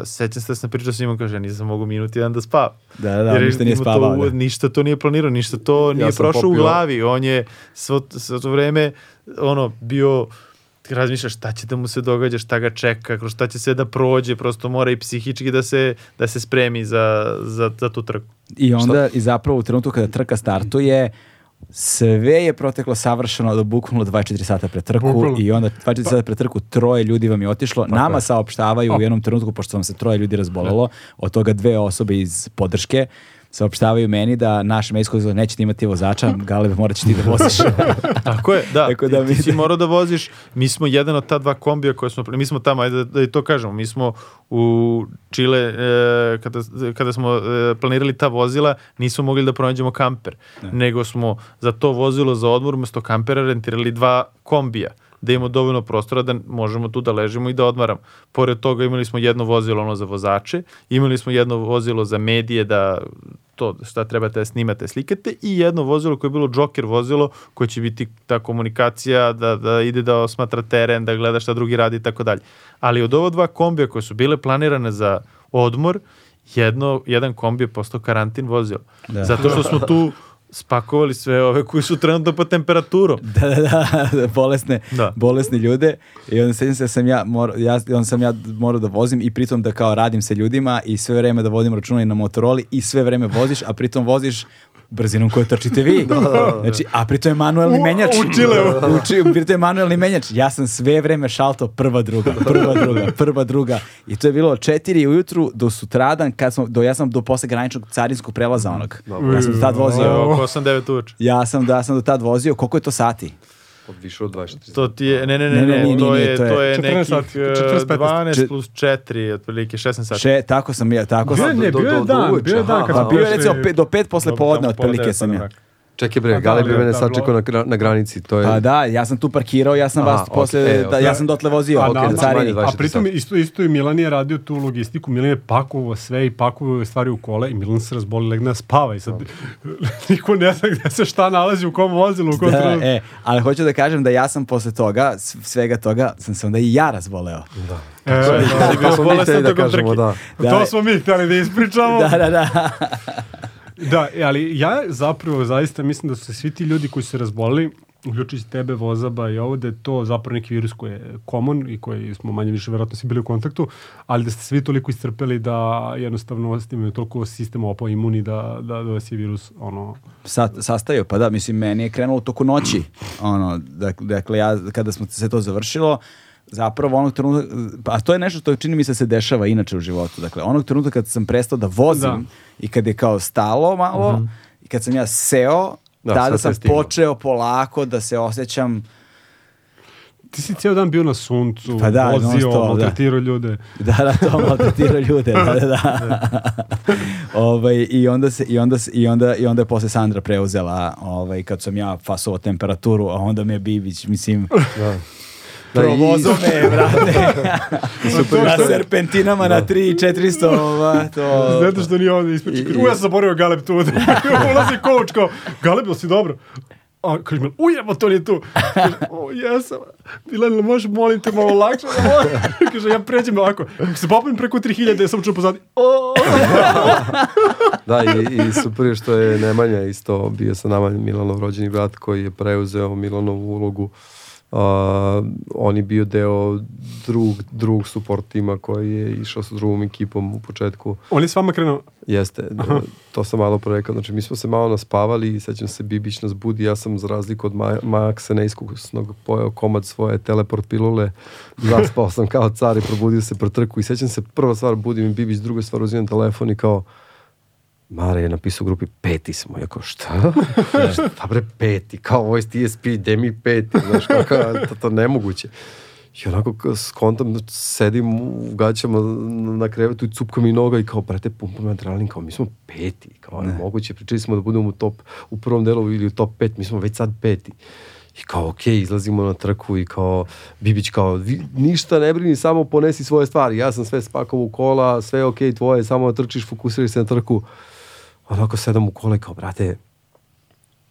sećam se da sam pričao s njim, on kaže, ja nisam mogu minut jedan da spavam. Da, da, da, Jer ništa nije to spavao. u- da. Ništa to nije planirao, ništa to nije sam prošlo u popio- glavi. On je svo, svo to vreme ono, bio razmišlja šta će da mu se događa, šta ga čeka, kroz šta će sve da prođe, prosto mora i psihički da se, da se spremi za, za, za tu trku. I onda, i zapravo u trenutku kada trka startuje, sve je proteklo savršeno do bukvalno 24 sata pre trku Bukvalno. i onda 24 sata pre trku troje ljudi vam je otišlo. Nama saopštavaju u jednom trenutku, pošto vam se troje ljudi razbolelo, od toga dve osobe iz podrške, saopštavaju meni da naš medijsko izgled nećete imati vozača, Galeb morat će ti da voziš. Tako je, da. Tako da ti, ti mi- si morao da voziš. Mi smo jedan od ta dva kombija koje smo, mi smo tamo, ajde da, da i to kažemo, mi smo u Čile, e, kada, kada smo e, planirali ta vozila, nismo mogli da pronađemo kamper, nego smo za to vozilo za odmor umesto kampera rentirali dva kombija da imamo dovoljno prostora da možemo tu da ležimo i da odmaramo. Pored toga imali smo jedno vozilo ono za vozače, imali smo jedno vozilo za medije da to šta trebate da snimate, slikate i jedno vozilo koje je bilo Joker vozilo koje će biti ta komunikacija da, da ide da osmatra teren, da gleda šta drugi radi i tako dalje. Ali od ova dva kombija koje su bile planirane za odmor, jedno, jedan kombi je postao karantin vozilo. Da. Zato što smo tu spakovali sve ove koji su trenutno pod temperaturom. da, da, da, bolesne, Da. bolesni ljude i onda sećam se da sam ja, mor, ja, onda sam ja morao da vozim i pritom da kao radim sa ljudima i sve vreme da vodim računa i na Motoroli i sve vreme voziš, a pritom voziš brzinom koju trčite vi. Znači, a pritom je manuelni U- menjač. u Čileu. U Čileu, pritom je manuelni menjač. Ja sam sve vreme šalto prva druga, prva druga, prva druga. I to je bilo od četiri ujutru do sutradan, kad smo, do, ja sam do posle graničnog carinskog prelaza onog. Ja sam do tad vozio. oko 8-9 uveče. Ja sam, da, ja sam do tad vozio. Koliko je to sati? Od više od 24 To ti je, ne, ne, ne, Ne, ne, ne, nije, to, je, to je to je 14 nekih sati, eh, 14, 15. 12 plus 4, otprilike 16 sati. Še, tako sam ja, tako Bio sam. je, bio je do- do dan, bio je dan Pa bio je recimo do pet posle Dobro, podne otprilike sam ja. Čekaj bre, Pa da, Galeb je da, mene da, sačekao na, gra- na granici, to je... Pa da, ja sam tu parkirao, ja sam Aha, vas posle, okej, e, da, okej. ja sam dotle vozio, A, okay, na carini. A pritom isto, isto i Milan je radio tu logistiku, Milan je pakovao sve i pakovao stvari u kole i Milan se razboli, legne da spava i sad niko ne zna gde se šta nalazi u kom vozilu, u kom Da, trenutku. e, ali hoću da kažem da ja sam posle toga, svega toga, sam se onda i ja razboleo. E, da. mi bolestan hteli da tokom kažemo, trke. da. Da. To smo mi htjeli da ispričamo. Da, da, da. Da, ali ja zapravo zaista mislim da su se svi ti ljudi koji su se razbolili, uključujući tebe, Vozaba i ovo, da je to zapravo neki virus koji je common i koji smo manje više verovatno svi bili u kontaktu, ali da ste svi toliko istrpeli da jednostavno ste imaju toliko sistem opo imuni da, da, da vas je virus ono... Sa, sastaju, pa da, mislim, meni je krenulo toku noći. Ono, dak- dakle, ja, kada smo se to završilo, zapravo onog trenutka, a to je nešto što čini mi se se dešava inače u životu. Dakle, onog trenutka kad sam prestao da vozim Da. i kad je kao stalo malo, i kad sam ja seo, Da, tada sam počeo polako da se osjećam Ti si cijel dan bio na suncu, Pa da, vozio, non-stop, da. maltretirao ljude. Da, da, to maltretira ljude, da, da, da. ovaj, i, onda se, i, onda, i, onda, I onda je posle Sandra preuzela, ovaj, kad sam ja fasovao temperaturu, a onda me je Bibić, mislim, Da. Da, i- provozo me, brate, Super na serpentinama na 3 400, ova, to... Zato što nije ovdje ispričao. I- U, ja sam zaboravio Galeb tu. Ulazi coach kao, Galeb, jel si dobro? A kaže mi, ujebo, to nije tu. Kaže, o, jesam. Milan, možeš, molim te, malo lakše? da volim?" kaže, ja pređem ovako. Kako se popim preko 3000, ja sam čuo pozadi. O, Da, i, i super je što je Nemanja isto bio sa nama Milanov rođeni brat koji je preuzeo Milanovu ulogu. Uh, on je bio deo drugog, drugog support tima koji je išao sa drugom ekipom u početku. On je s vama krenuo. Jeste, da, to sam malo pre rekao. Znači, mi smo se malo naspavali i sećam se Bibić nas budi. Ja sam za razliku od Maja, Majaksa neiskusnog pojao komad svoje teleport pilule. Zaspao sam kao car i probudio se pro trku. I sećam se, prva stvar budim i Bibić, druga stvar uzimam telefon i kao Mare je napisao u grupi peti smo. Ja kao šta? šta bre peti? Kao Voice TSP, gde mi peti? Znaš, kako, to, to nemoguće. I onako k- skontam, sedim u gaćama na krevetu i cupka mi noga i kao, brate, pumpam adrenalin, kao, mi smo peti, kao, ne. moguće, pričali smo da budemo u top, u prvom delu ili u top pet, mi smo već sad peti. I kao, okej, izlazimo na trku i kao, Bibić kao, "Vi- ništa ne brini, samo ponesi svoje stvari. Ja sam sve spakovao u kola, sve je okej tvoje, samo trčiš, fokusiraj se na trku. Onako sedam u kola i kao, brate,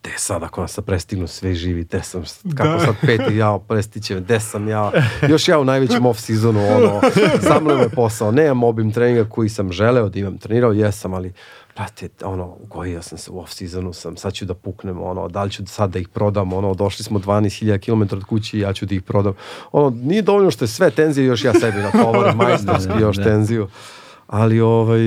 te sad ako nas sad prestignu sve živi, te sam, kako Da. sad peti, jao, prestiće me, de sam ja, još ja u najvećem off sezonu, ono, zamleo me posao, nemam obim treninga koji sam želeo da imam, trenirao jesam, ali, brate, ono, ugojio sam se u off sezonu sam, sad ću da puknem, ono, da li ću sad da ih prodam, ono, došli smo 12.000 km od kući i ja ću da ih prodam. Ono, nije dovoljno što je sve tenzije, još ja sebi natovaram majstorski još tenziju. Ali ovaj,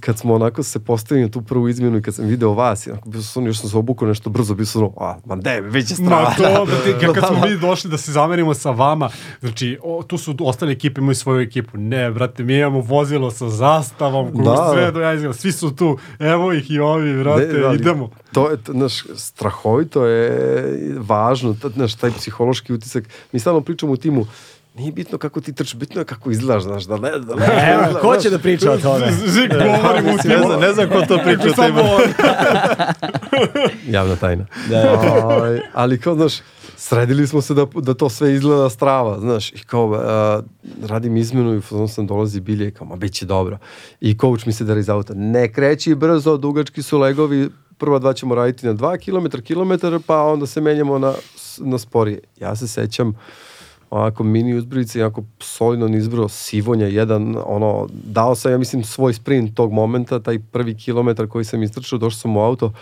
kad smo onako se postavili na tu prvu izmjenu i kad sam video vas, onako, bio sam, još sam se obukao nešto brzo, bio sam ono, a, ma ne, već je strava. Ma to, brate, kad, kad smo mi došli da se zamerimo sa vama, znači, o, tu su ostale ekipe, imaju svoju ekipu. Ne, brate, mi imamo vozilo sa zastavom, koju Da. sve do jazila, svi su tu, evo ih i ovi, brate, Ne, ali idemo. To je, to, znaš, strahovito je važno, znaš, taj psihološki utisak. Mi stalno pričamo u timu, nije bitno kako ti trčiš, bitno je kako izgledaš, znaš, da ne, da ne, Evo, da, ko znaš, će da priča o tome? Zik govori mu Ne znam, ne znam ko to priča o tebe. javna tajna. Da. Ovaj, ali kao, znaš, sredili smo se da, da to sve izgleda strava, znaš, i kao, uh, radim izmenu i u fazonu sam dolazi bilje i kao, ma bit će dobro. I coach mi se dara iz auta, ne kreći brzo, dugački su legovi, prva dva ćemo raditi na 2 km, kilometar, pa onda se menjamo na, na sporije. Ja se sećam, onako mini uzbrice, jako solidno nizbro, sivonja jedan, ono, dao sam, ja mislim, svoj sprint tog momenta, taj prvi kilometar koji sam istrčao, došao sam u auto,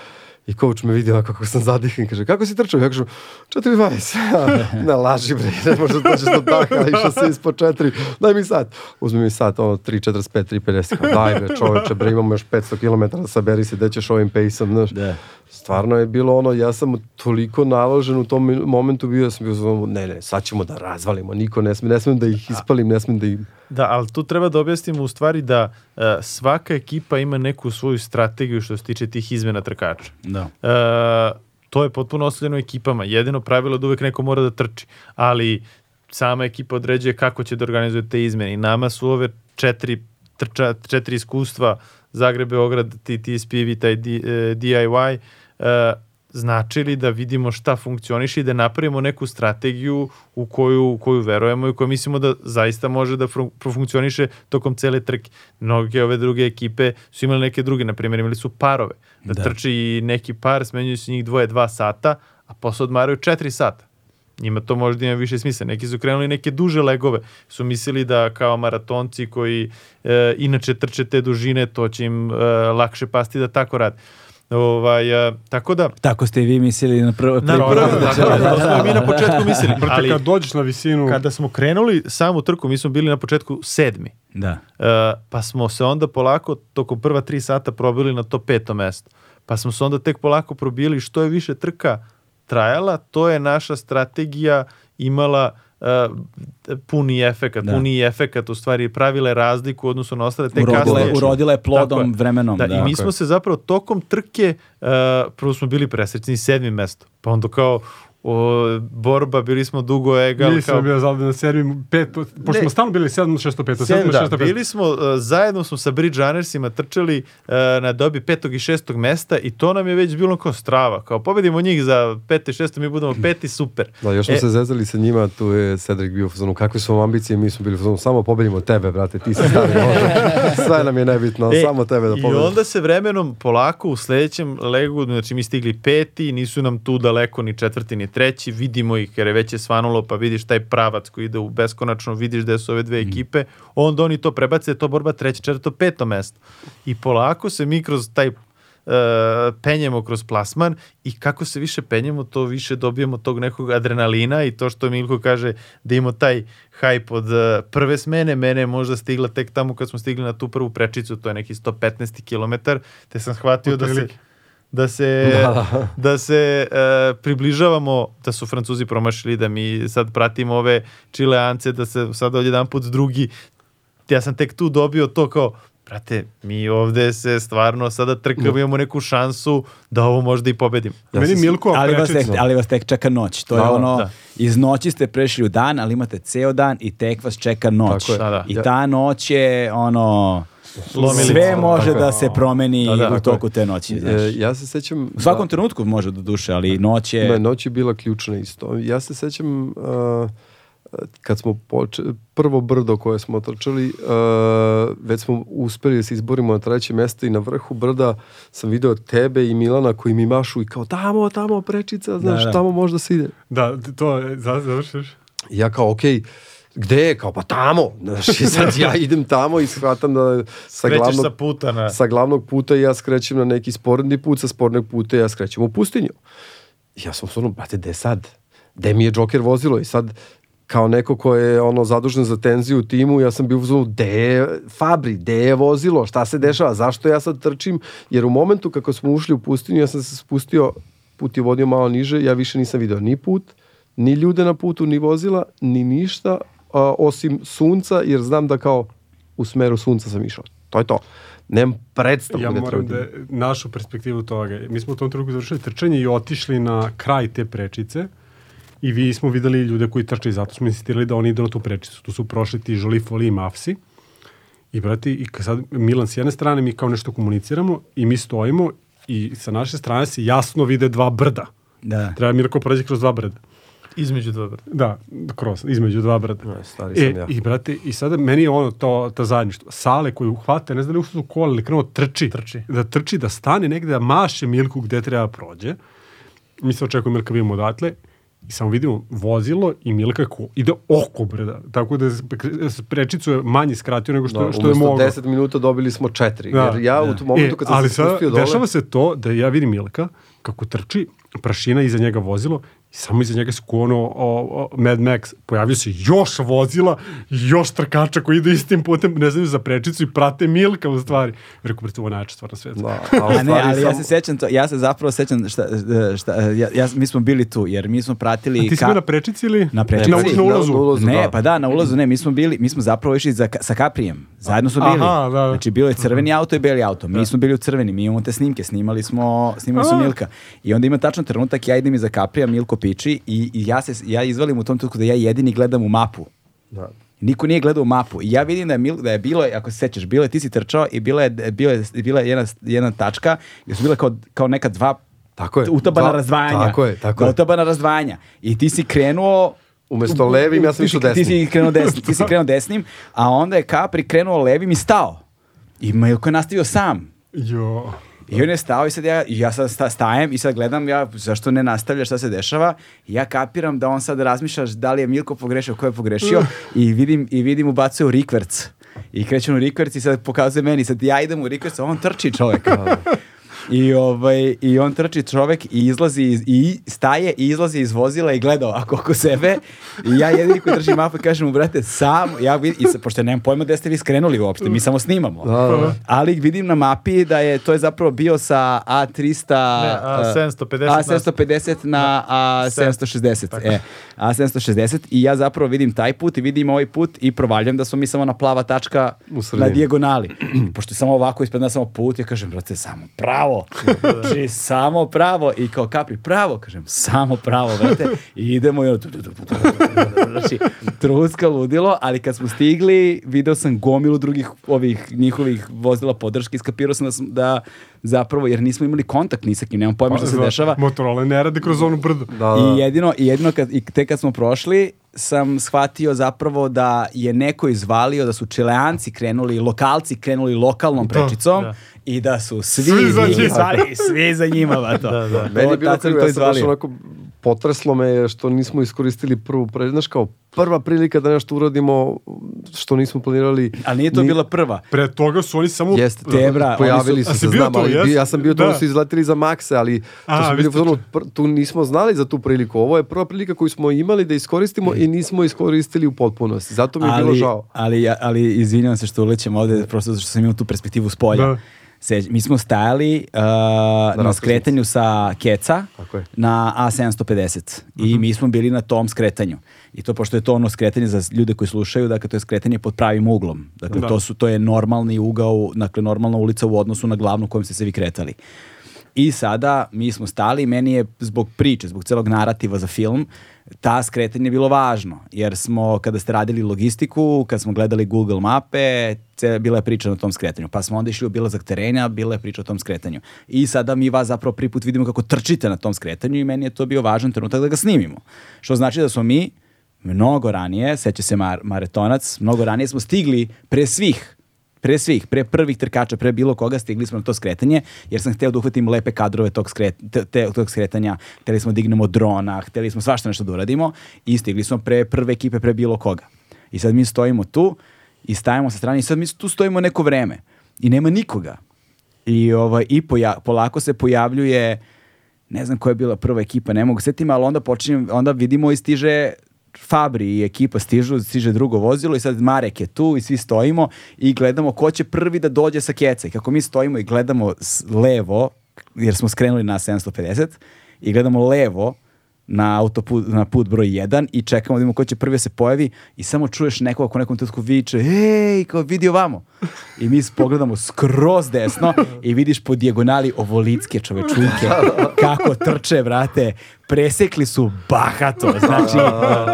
I coach me vidi onako kako sam zadihan, kaže, kako si trčao? Ja kažem, 4.20. ne, laži bre, ne možeš da dođeš do taka, išao si ispod 4, daj mi sat. Uzmi mi sat, ono, 3.45, 3.50, kao, daj bre, čoveče, bre, imamo još 500 km, saberi se, gde ćeš ovim pejsom, znaš. Da. Stvarno je bilo ono, ja sam toliko naložen u tom momentu bio, ja sam bio zvonu, ne, ne, sad ćemo da razvalimo, niko ne sme, ne smem da ih ispalim, ne smem da ih... Da, ali tu treba da objasnimo u stvari da uh, svaka ekipa ima neku svoju strategiju što se tiče tih izmena trkača. Da. Uh, to je potpuno ostavljeno ekipama. Jedino pravilo je da uvek neko mora da trči, ali sama ekipa određuje kako će da organizuje te izmene. I nama su ove četiri, trča, četiri iskustva Zagreb, Beograd, TSPV, taj D, e, DIY, uh, značili da vidimo šta funkcioniše i da napravimo neku strategiju u koju, u koju verujemo i koju mislimo da zaista može da profunkcioniše tokom cele trke. Mnoge ove druge ekipe su imali neke druge, na primjer imali su parove, da, Da. da. trči neki par, smenjuju se njih dvoje, dva sata, a posle odmaraju četiri sata. Njima to možda ima više smisla. Neki su krenuli neke duže legove. Su mislili da kao maratonci koji e, inače trče te dužine, to će im e, lakše pasti da tako rade. Ovaj, e, tako da, Tako ste i vi mislili na prvo. na prvo- prvo, da, smo mi na početku mislili. Brate, Ali kad dođeš na visinu... kada smo krenuli samu trku, mi smo bili na početku sedmi. Da. Uh, pa smo se onda polako tokom prva tri sata probili na to peto mesto. Pa smo se onda tek polako probili što je više trka trajala, to je naša strategija imala uh, puni efekat, Da. puni efekat u stvari pravila je razliku u odnosu na ostale te Urodila, kasnije. urodila je plodom je. vremenom. Da, Da, i mi smo se zapravo tokom trke, uh, prvo smo bili presrećni sedmim mesto, pa onda kao o, borba, bili smo dugo egal. Nisam kao, bio zadovoljan seriju, pet, pošto Ne. smo stalno bili 7, 605, 7, Sedam, 605. da, bili smo, uh, zajedno smo sa Bridge Runnersima trčali uh, na dobi petog i šestog mesta i to nam je već bilo kao strava. Kao pobedimo njih za pete i šesto, mi budemo peti, super. Da, još smo E, se zezali sa njima, tu je Cedric bio u fazonu, kakve su vam ambicije, mi smo bili u fazonu, samo pobedimo tebe, brate, ti si stari, može. Sve nam je nebitno, E, samo tebe da I pobedimo. onda se vremenom polako u sledećem legu, znači mi stigli peti, nisu nam tu daleko ni četvrti ni treći, vidimo ih jer je već je svanulo, pa vidiš taj pravac koji ide u beskonačno, vidiš da su ove dve ekipe, onda oni to prebace, to borba treće, četvrto, peto mesto. I polako se mi kroz taj uh, penjemo kroz plasman i kako se više penjemo, to više dobijemo tog nekog adrenalina i to što Milko kaže da imamo taj hype od uh, prve smene, mene je možda stigla tek tamo kad smo stigli na tu prvu prečicu, to je neki 115 km, te sam shvatio da se. Da se, da se e, približavamo, da su Francuzi promašili, da mi sad pratimo ove Čileance, da se sad odjedan put drugi, ja sam tek tu dobio to kao, brate, mi ovde se stvarno sada trkamo, imamo neku šansu da ovo možda i pobedimo. Ja Meni se- Milko ali, vas tek, ali vas tek čeka noć. To je Da, ono, da. iz noći ste prešli u dan, ali imate ceo dan i tek vas čeka noć. Tako je. Da, da. I ta noć je ono... Slomilica. Sve može da se promeni Da, da, u toku te noći. Znaš. E, ja se sećam... U svakom trenutku može do duše, ali noć je... Ne, noć je bila ključna isto. Ja se sećam uh, kad smo poče, prvo brdo koje smo trčali, uh, već smo uspeli da se izborimo na treće mesto i na vrhu brda sam video tebe i Milana koji mi mašu i kao tamo, tamo prečica, znaš, da. tamo možda se ide. Da, to završiš. Ja kao, okej, gde je? Kao, pa tamo. Znaš, i sad ja idem tamo i shvatam da sa Krećeš glavnog, sa puta na... sa glavnog puta ja skrećem na neki sporedni put, sa sporednog puta ja skrećem u pustinju. I ja sam stvarno, brate, gde sad? Gde mi je Joker vozilo? I sad, kao neko ko je ono zadužen za tenziju u timu, ja sam bio u zonu, gde je Fabri, gde je vozilo, šta se dešava, zašto ja sad trčim? Jer u momentu kako smo ušli u pustinju, ja sam se spustio, put je vodio malo niže, ja više nisam video ni put, ni ljude na putu, ni vozila, ni ništa, a, osim sunca, jer znam da kao u smeru sunca sam išao. To je to. Nemam predstavu Ja gde moram da da... našu perspektivu toga. Mi smo u tom trenutku završili trčanje i otišli na kraj te prečice I vi smo videli ljude koji trče i zato smo insistirali da oni idu na tu prečicu. Tu su prošli ti Žolifoli i Mafsi. I brati, i kad sad Milan s jedne strane mi kao nešto komuniciramo i mi stojimo i sa naše strane se jasno vide dva brda. Da. Treba Mirko prođe kroz dva brda. Između dva brda. Da, kroz, između dva brda. Ne, stari E, sam ja. i brate, i sada meni je ono, to, ta zajedništvo. Sale koju uhvate, ne znam da li su kola ili krenuo trči. Trči. Da trči, da stane negde, da maše Milku gde treba prođe. Mi se očekujemo Milka vidimo odatle i samo vidimo vozilo i Milka ko ide oko brda. Tako da prečicu je manje skratio nego što, Da, što je umesto mogao. 10 minuta dobili smo 4. Da. Jer ja u tom momentu kad sam ali se sada spustio dole... dešava se to da ja vidim Milka kako trči, prašina iza njega vozilo i samo iza njega se kuono o, o, Mad Max. Pojavio se još vozila, još trkača koji ide istim putem, ne znaju za prečicu i prate Milka u stvari. Rekao, brate, ovo je najjača stvar na svijetu. Da, A ne, ali ja sam- se sećam to, ja se zapravo sećam šta, šta ja, ja, mi smo bili tu, jer mi smo pratili... A ti si ka- bio na prečici ili? Na prečici. Na, na ulazu? Na ulazu, Ne, da. pa da, na ulazu ne, mi smo bili, mi smo zapravo išli za, sa Kaprijem. Zajedno smo bili. Aha, da. Znači bilo je crveni auto i beli auto. Mi smo bili u crveni, mi imamo te snimke, snimali smo, snimali smo. Milka. I onda ima tačno trenutak, ja idem iza Kaprija, Milko piči i, i ja se ja izvalim u tom trenutku da ja jedini gledam u mapu. Da. Niko nije gledao mapu. I ja vidim da je, Mil, da je bilo, ako se sećaš, bilo je, ti si trčao i bila je, bio je, bila je jedna, jedna tačka gdje su bila kao, kao neka dva Tako je. utabana Dva- razdvajanja. tako je, tako je. Utabana razdvajanja. I ti si krenuo Umesto levim, ja sam išao desnim. Ti si krenuo desnim, ti si krenuo desnim, a onda je Capri krenuo levim i stao. I Milko je nastavio sam. Jo. I on je stao i sad ja, ja sad sta- stajem i sad gledam ja zašto ne nastavlja šta se dešava i ja kapiram da on sad razmišlja da li je Milko pogrešio, ko je pogrešio i vidim, i vidim ubacuje u rikverc. I kreće on u rikverc i sad pokazuje meni, sad ja idem u rikverc, a on trči čovek. I, ovaj, I on trči čovek i izlazi iz, i staje i izlazi iz vozila i gleda ovako oko sebe i ja jedini koji držim mapu i kažem mu brate sam, ja vidim, i sad, pošto nemam pojma da ste vi skrenuli uopšte, mi samo snimamo. Da, da. Ali vidim na mapi da je to je zapravo bio sa A300 Ne, A750 na- A750 na A760. E, A760 i ja zapravo vidim taj put i vidim ovaj put i provaljam da smo mi samo na plava tačka na dijagonali. Pošto je samo ovako ispred nas samo put, ja kažem, brate, samo pravo pravo. Znači, samo pravo. I kao kapi, pravo, kažem, samo pravo, vrate. I idemo i ono... Znači, truska ludilo, ali kad smo stigli, video sam gomilu drugih ovih njihovih vozila podrške, iskapirao sam da, sam, da zapravo, jer nismo imali kontakt ni sa kim, nemam pojma šta se Za- dešava. Motorola ne radi kroz onu brdu. Da, da. I jedino, i jedino kad, i te kad smo prošli, sam shvatio zapravo da je neko izvalio, da su Čileanci krenuli, lokalci krenuli lokalnom Da, prečicom da. i da su svi, Svi za njih njim. izvali, svi za njima, vato. Da, da. To- Meni je bilo to ja sam baš izvalio. onako potreslo me je što nismo iskoristili prvu pre, znaš kao prva prilika da nešto uradimo što nismo planirali. Ali nije to Ni- bila prva. Pre toga su oni samo... Jeste, Tebra, pojavili su- A su se, znam, tu, ali ja sam bio tu, Da. da su izletili za Maxe, ali A, to su bili fazonu, pr- tu nismo znali za tu priliku. Ovo je prva prilika koju smo imali da iskoristimo i nismo iskoristili u potpunosti. Zato mi je bilo ali, žao. Ali, ali izvinjam se što ulećem ovde, prosto zato što sam imao tu perspektivu s polja. Da. Se, mi smo stajali uh, na raskrsnici. skretanju sa Keca na A750 i Mhm. mi smo bili na tom skretanju. I to pošto je to ono skretanje za ljude koji slušaju, dakle to je skretanje pod pravim uglom. Dakle Da. to su to je normalni ugao, dakle normalna ulica u odnosu na glavnu kojom ste se vi kretali. I sada mi smo stali, meni je zbog priče, zbog celog narativa za film, ta skretanje je bilo važno, jer smo, kada ste radili logistiku, kad smo gledali Google mape, bila je priča na tom skretanju. Pa smo onda išli u obilazak terena, bila je priča o tom skretanju. I sada mi vas zapravo prvi put vidimo kako trčite na tom skretanju i meni je to bio važan trenutak da ga snimimo. Što znači da smo mi mnogo ranije, seća se Mar Maretonac, mnogo ranije smo stigli pre svih pre svih, pre prvih trkača, pre bilo koga stigli smo na to skretanje, jer sam hteo da uhvatim lepe kadrove tog, skret, te, te- tog skretanja, hteli smo da dignemo drona, hteli smo svašta nešto da uradimo i stigli smo pre prve ekipe, pre bilo koga. I sad mi stojimo tu i stajemo sa strane i sad mi tu stojimo neko vreme i nema nikoga. I, ovaj, i poja, polako se pojavljuje ne znam koja je bila prva ekipa, ne mogu setim, ali onda počinjem, onda vidimo i stiže Fabri i ekipa stižu, stiže drugo vozilo i sad Marek je tu i svi stojimo i gledamo ko će prvi da dođe sa keca. I kako mi stojimo i gledamo levo, jer smo skrenuli na 750, i gledamo levo na autoput, na put broj 1 i čekamo da vidimo ko će prvi da se pojavi i samo čuješ nekoga ko nekom trenutku viče ej, kao vidi ovamo. I mi pogledamo skroz desno i vidiš po dijagonali ovolitske čovečunke kako trče, brate, presekli su bahato, znači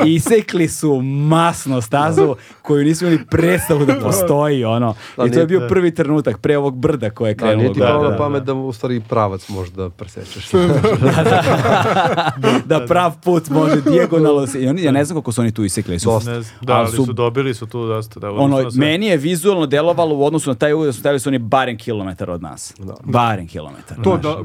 isekli su masno stazu koju nismo imali predstavu da postoji, ono. Da, I to je bio prvi trenutak pre ovog brda koje je Da, krenulo. nije ti palo da, na da. pamet da u stvari pravac možda presečeš. da prav put može dijagonalno se. I oni, ja ne znam koliko su oni tu isekli. Su, Ne znam, da, ali su- dobili su tu dosta. Da, ono, meni je vizualno delovalo u odnosu na taj ugao da su stavili su oni barem kilometar od nas. Barem kilometar. To da,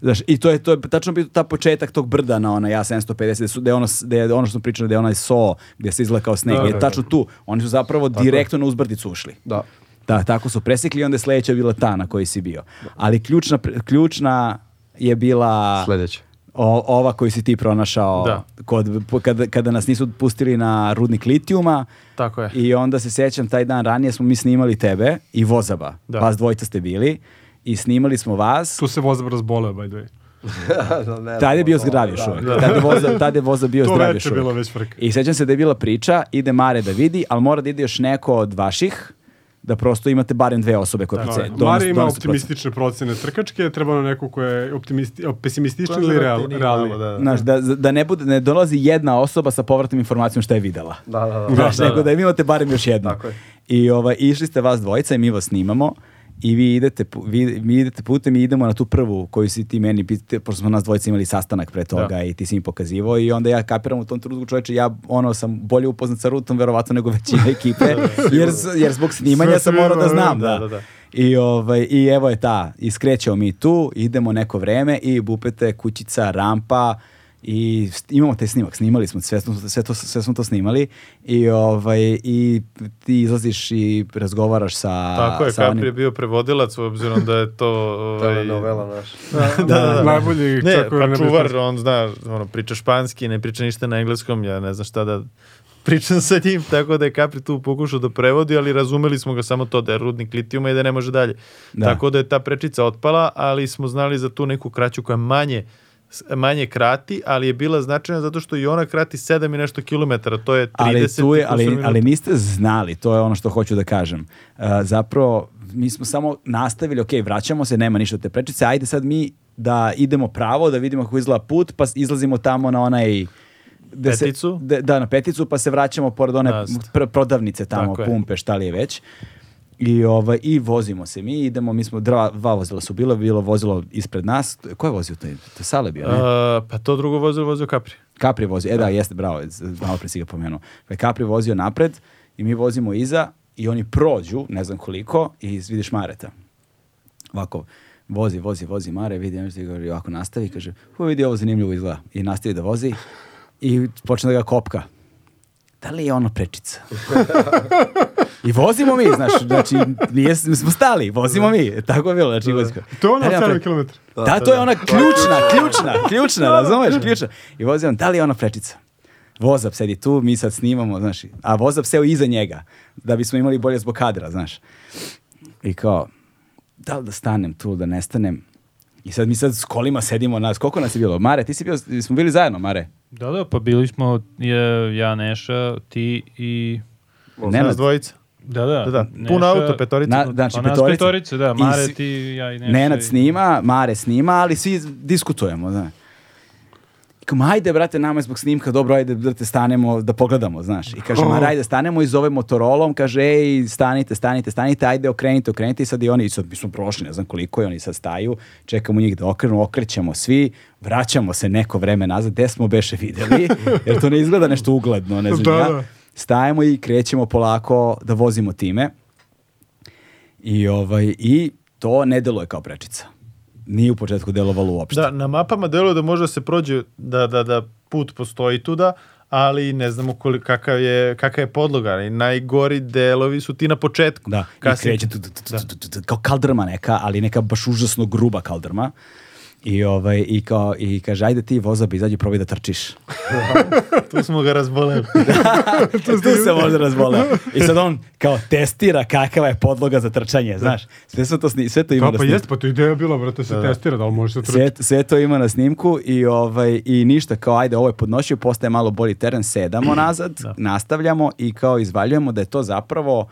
Znaš, I to je, to je tačno bio ta početak tog brda na ona ja 750, gde, su, je ono, gde je ono što smo pričali, gde je onaj so, gde se izgleda kao sneg. Da, je da, tačno tu. Oni su zapravo direktno na uzbrdicu ušli. da. Da, tako su presekli i onda je sledeća bila ta na kojoj si bio. Ali ključna, ključna je bila Sledeće. o- ova koju si ti pronašao Da. kod, kada, kada nas nisu pustili na rudnik litijuma Tako je. i onda se sjećam taj dan ranije smo mi snimali tebe i Vozaba. Da. Vas dvojica ste bili i snimali smo vas. tu se vozab razboleo, by the way. Tad je bio zdrav još uvijek. Tad je Voza, tad je Voza bio To zdrav još veče uvijek. bilo već frka. I sećam se da je bila priča, ide Mare da vidi, ali mora da ide još neko od vaših, da prosto imate barem dve osobe koje procene. Mari ima optimistične procene trkačke, treba na neku koja je optimisti, pesimistična ili real, realni. malo, da. Znaš, da, da ne, bude, ne dolazi jedna osoba sa povratnom informacijom šta je videla. Da, da, da. Znaš, da, nego da. da, imate barem još jednu. Tako je. I ovaj, išli ste vas dvojica i mi vas snimamo i vi idete, vi, mi idete putem i idemo na tu prvu koju si ti meni, pit- pošto smo nas dvojica imali sastanak pre toga Da. i ti si mi pokazivao i onda ja kapiram u tom trenutku čoveče, ja ono sam bolje upoznat sa rutom verovatno nego većina ekipe, jer, s- jer zbog snimanja Sve sam morao da znam. da, Da, da, da. I, ovaj, I evo je ta, iskrećemo mi tu, idemo neko vreme i bupete kućica, rampa i imamo taj snimak, snimali smo, sve, smo- sve, to, sve smo to snimali i, ovaj, i ti izlaziš i razgovaraš sa... Tako je, sa Capri onim- je bio prevodilac, s obzirom da je to... Ovaj, Telenovela naša. da, da, da. Najbolji Ne, čak koji pa čuvar, on zna, ono, priča španski, ne priča ništa na engleskom, ja ne znam šta da pričam sa njim, tako da je Capri tu pokušao da prevodi, ali razumeli smo ga samo to da je rudnik litijuma i da ne može dalje. Da. Tako da je ta prečica otpala, ali smo znali za tu neku kraću koja manje manje krati, ali je bila značajna zato što i ona krati 7 i nešto kilometara, to je 30 ali, tu je, ali, ali niste znali, to je ono što hoću da kažem. Uh, zapravo, mi smo samo nastavili, ok, vraćamo se, nema ništa od te prečice, ajde sad mi da idemo pravo, da vidimo kako izgleda put, pa izlazimo tamo na onaj... se- Peticu? de- da, na peticu, pa se vraćamo pored one pr- prodavnice tamo, Tako pumpe, šta li je već. I, ovaj, I vozimo se mi, idemo, mi smo, dva, dva vozila su bila, bilo vozilo ispred nas. Ko je vozio taj? To je Sale bio, ne? A, pa to drugo vozilo vozio Capri. Capri vozio, e da, jeste, bravo, malo pre si ga pomenuo. Pa Capri vozio napred i mi vozimo iza i oni prođu, ne znam koliko, i vidiš Mareta. Ovako, vozi, vozi, vozi Mare, vidi nešto govori, ovako nastavi, kaže, vidi ovo zanimljivo izgleda. I nastavi da vozi i počne da ga kopka. Da li je ono prečica? I vozimo mi, znaš, znači, nije, smo stali, vozimo mi, tako je bilo, znači, vozimo. To je ono Da 7 pre- km. da, to je ona ključna, ključna, ključna, razumeš, ključna. I vozi on, da li je ona prečica? Vozap sedi tu, mi sad snimamo, znaš, a Vozap seo iza njega, da bismo imali bolje zbog kadra, znaš. I kao, da li da stanem tu, da ne stanem? I sad mi sad s kolima sedimo, nas, koliko nas je bilo? Mare, ti si bio, smo bili zajedno, Mare? Da, da, pa bili smo je, ja, Neša, ti i... Nas dvojica. Da, da. Da, da. Neša- Puno auto, petorica. Na- unutra. znači, Pa nas petorica. petorica, da, Mare, ti, ja i Neša. Nenad i- snima, Mare snima, ali svi diskutujemo, znaš. Kao, ajde, brate, nama je zbog snimka, dobro, ajde, brate, stanemo da pogledamo, znaš. I kaže, ma ajde, stanemo i zove Motorolom, kaže, ej, stanite, stanite, stanite, ajde, okrenite, okrenite. I sad i oni, i sad mi smo prošli, ne znam koliko, i oni sad staju, čekamo njih da okrenu, okrećemo svi, vraćamo se neko vreme nazad, gde smo beše videli, jer to ne izgleda nešto ugledno, ne znam Da, ja. da. Stajemo i krećemo polako da vozimo time. I, ovaj, I to ne deluje kao prečica. Nije u početku delovalo uopšte. Da, na mapama deluje da može da se prođe, da, da, da put postoji tuda, ali ne znamo koliko, kakav je, kakva je podloga. I najgori delovi su ti na početku. Da, i Kasnije- kreće tu, tu, tu, tu, tu, tu, tu, kao kaldrma neka, ali neka baš užasno gruba kaldrma. I, ovaj, i, kao, I kaže, ajde ti vozabi, izađi probaj da trčiš. Tu smo ga razboleli. tu se možda razboleo. I sad on kao testira kakava je podloga za trčanje, znaš. Sve, su to, sni, sve to ima Kao na pa snimku. jeste, pa to ideja bila, brate, se testira, da li može se. Sve, sve to ima na snimku i, ovaj, i ništa, kao ajde, ovo je podnošio, postaje malo bolji teren, sedamo nazad, nastavljamo i kao izvaljujemo da je to zapravo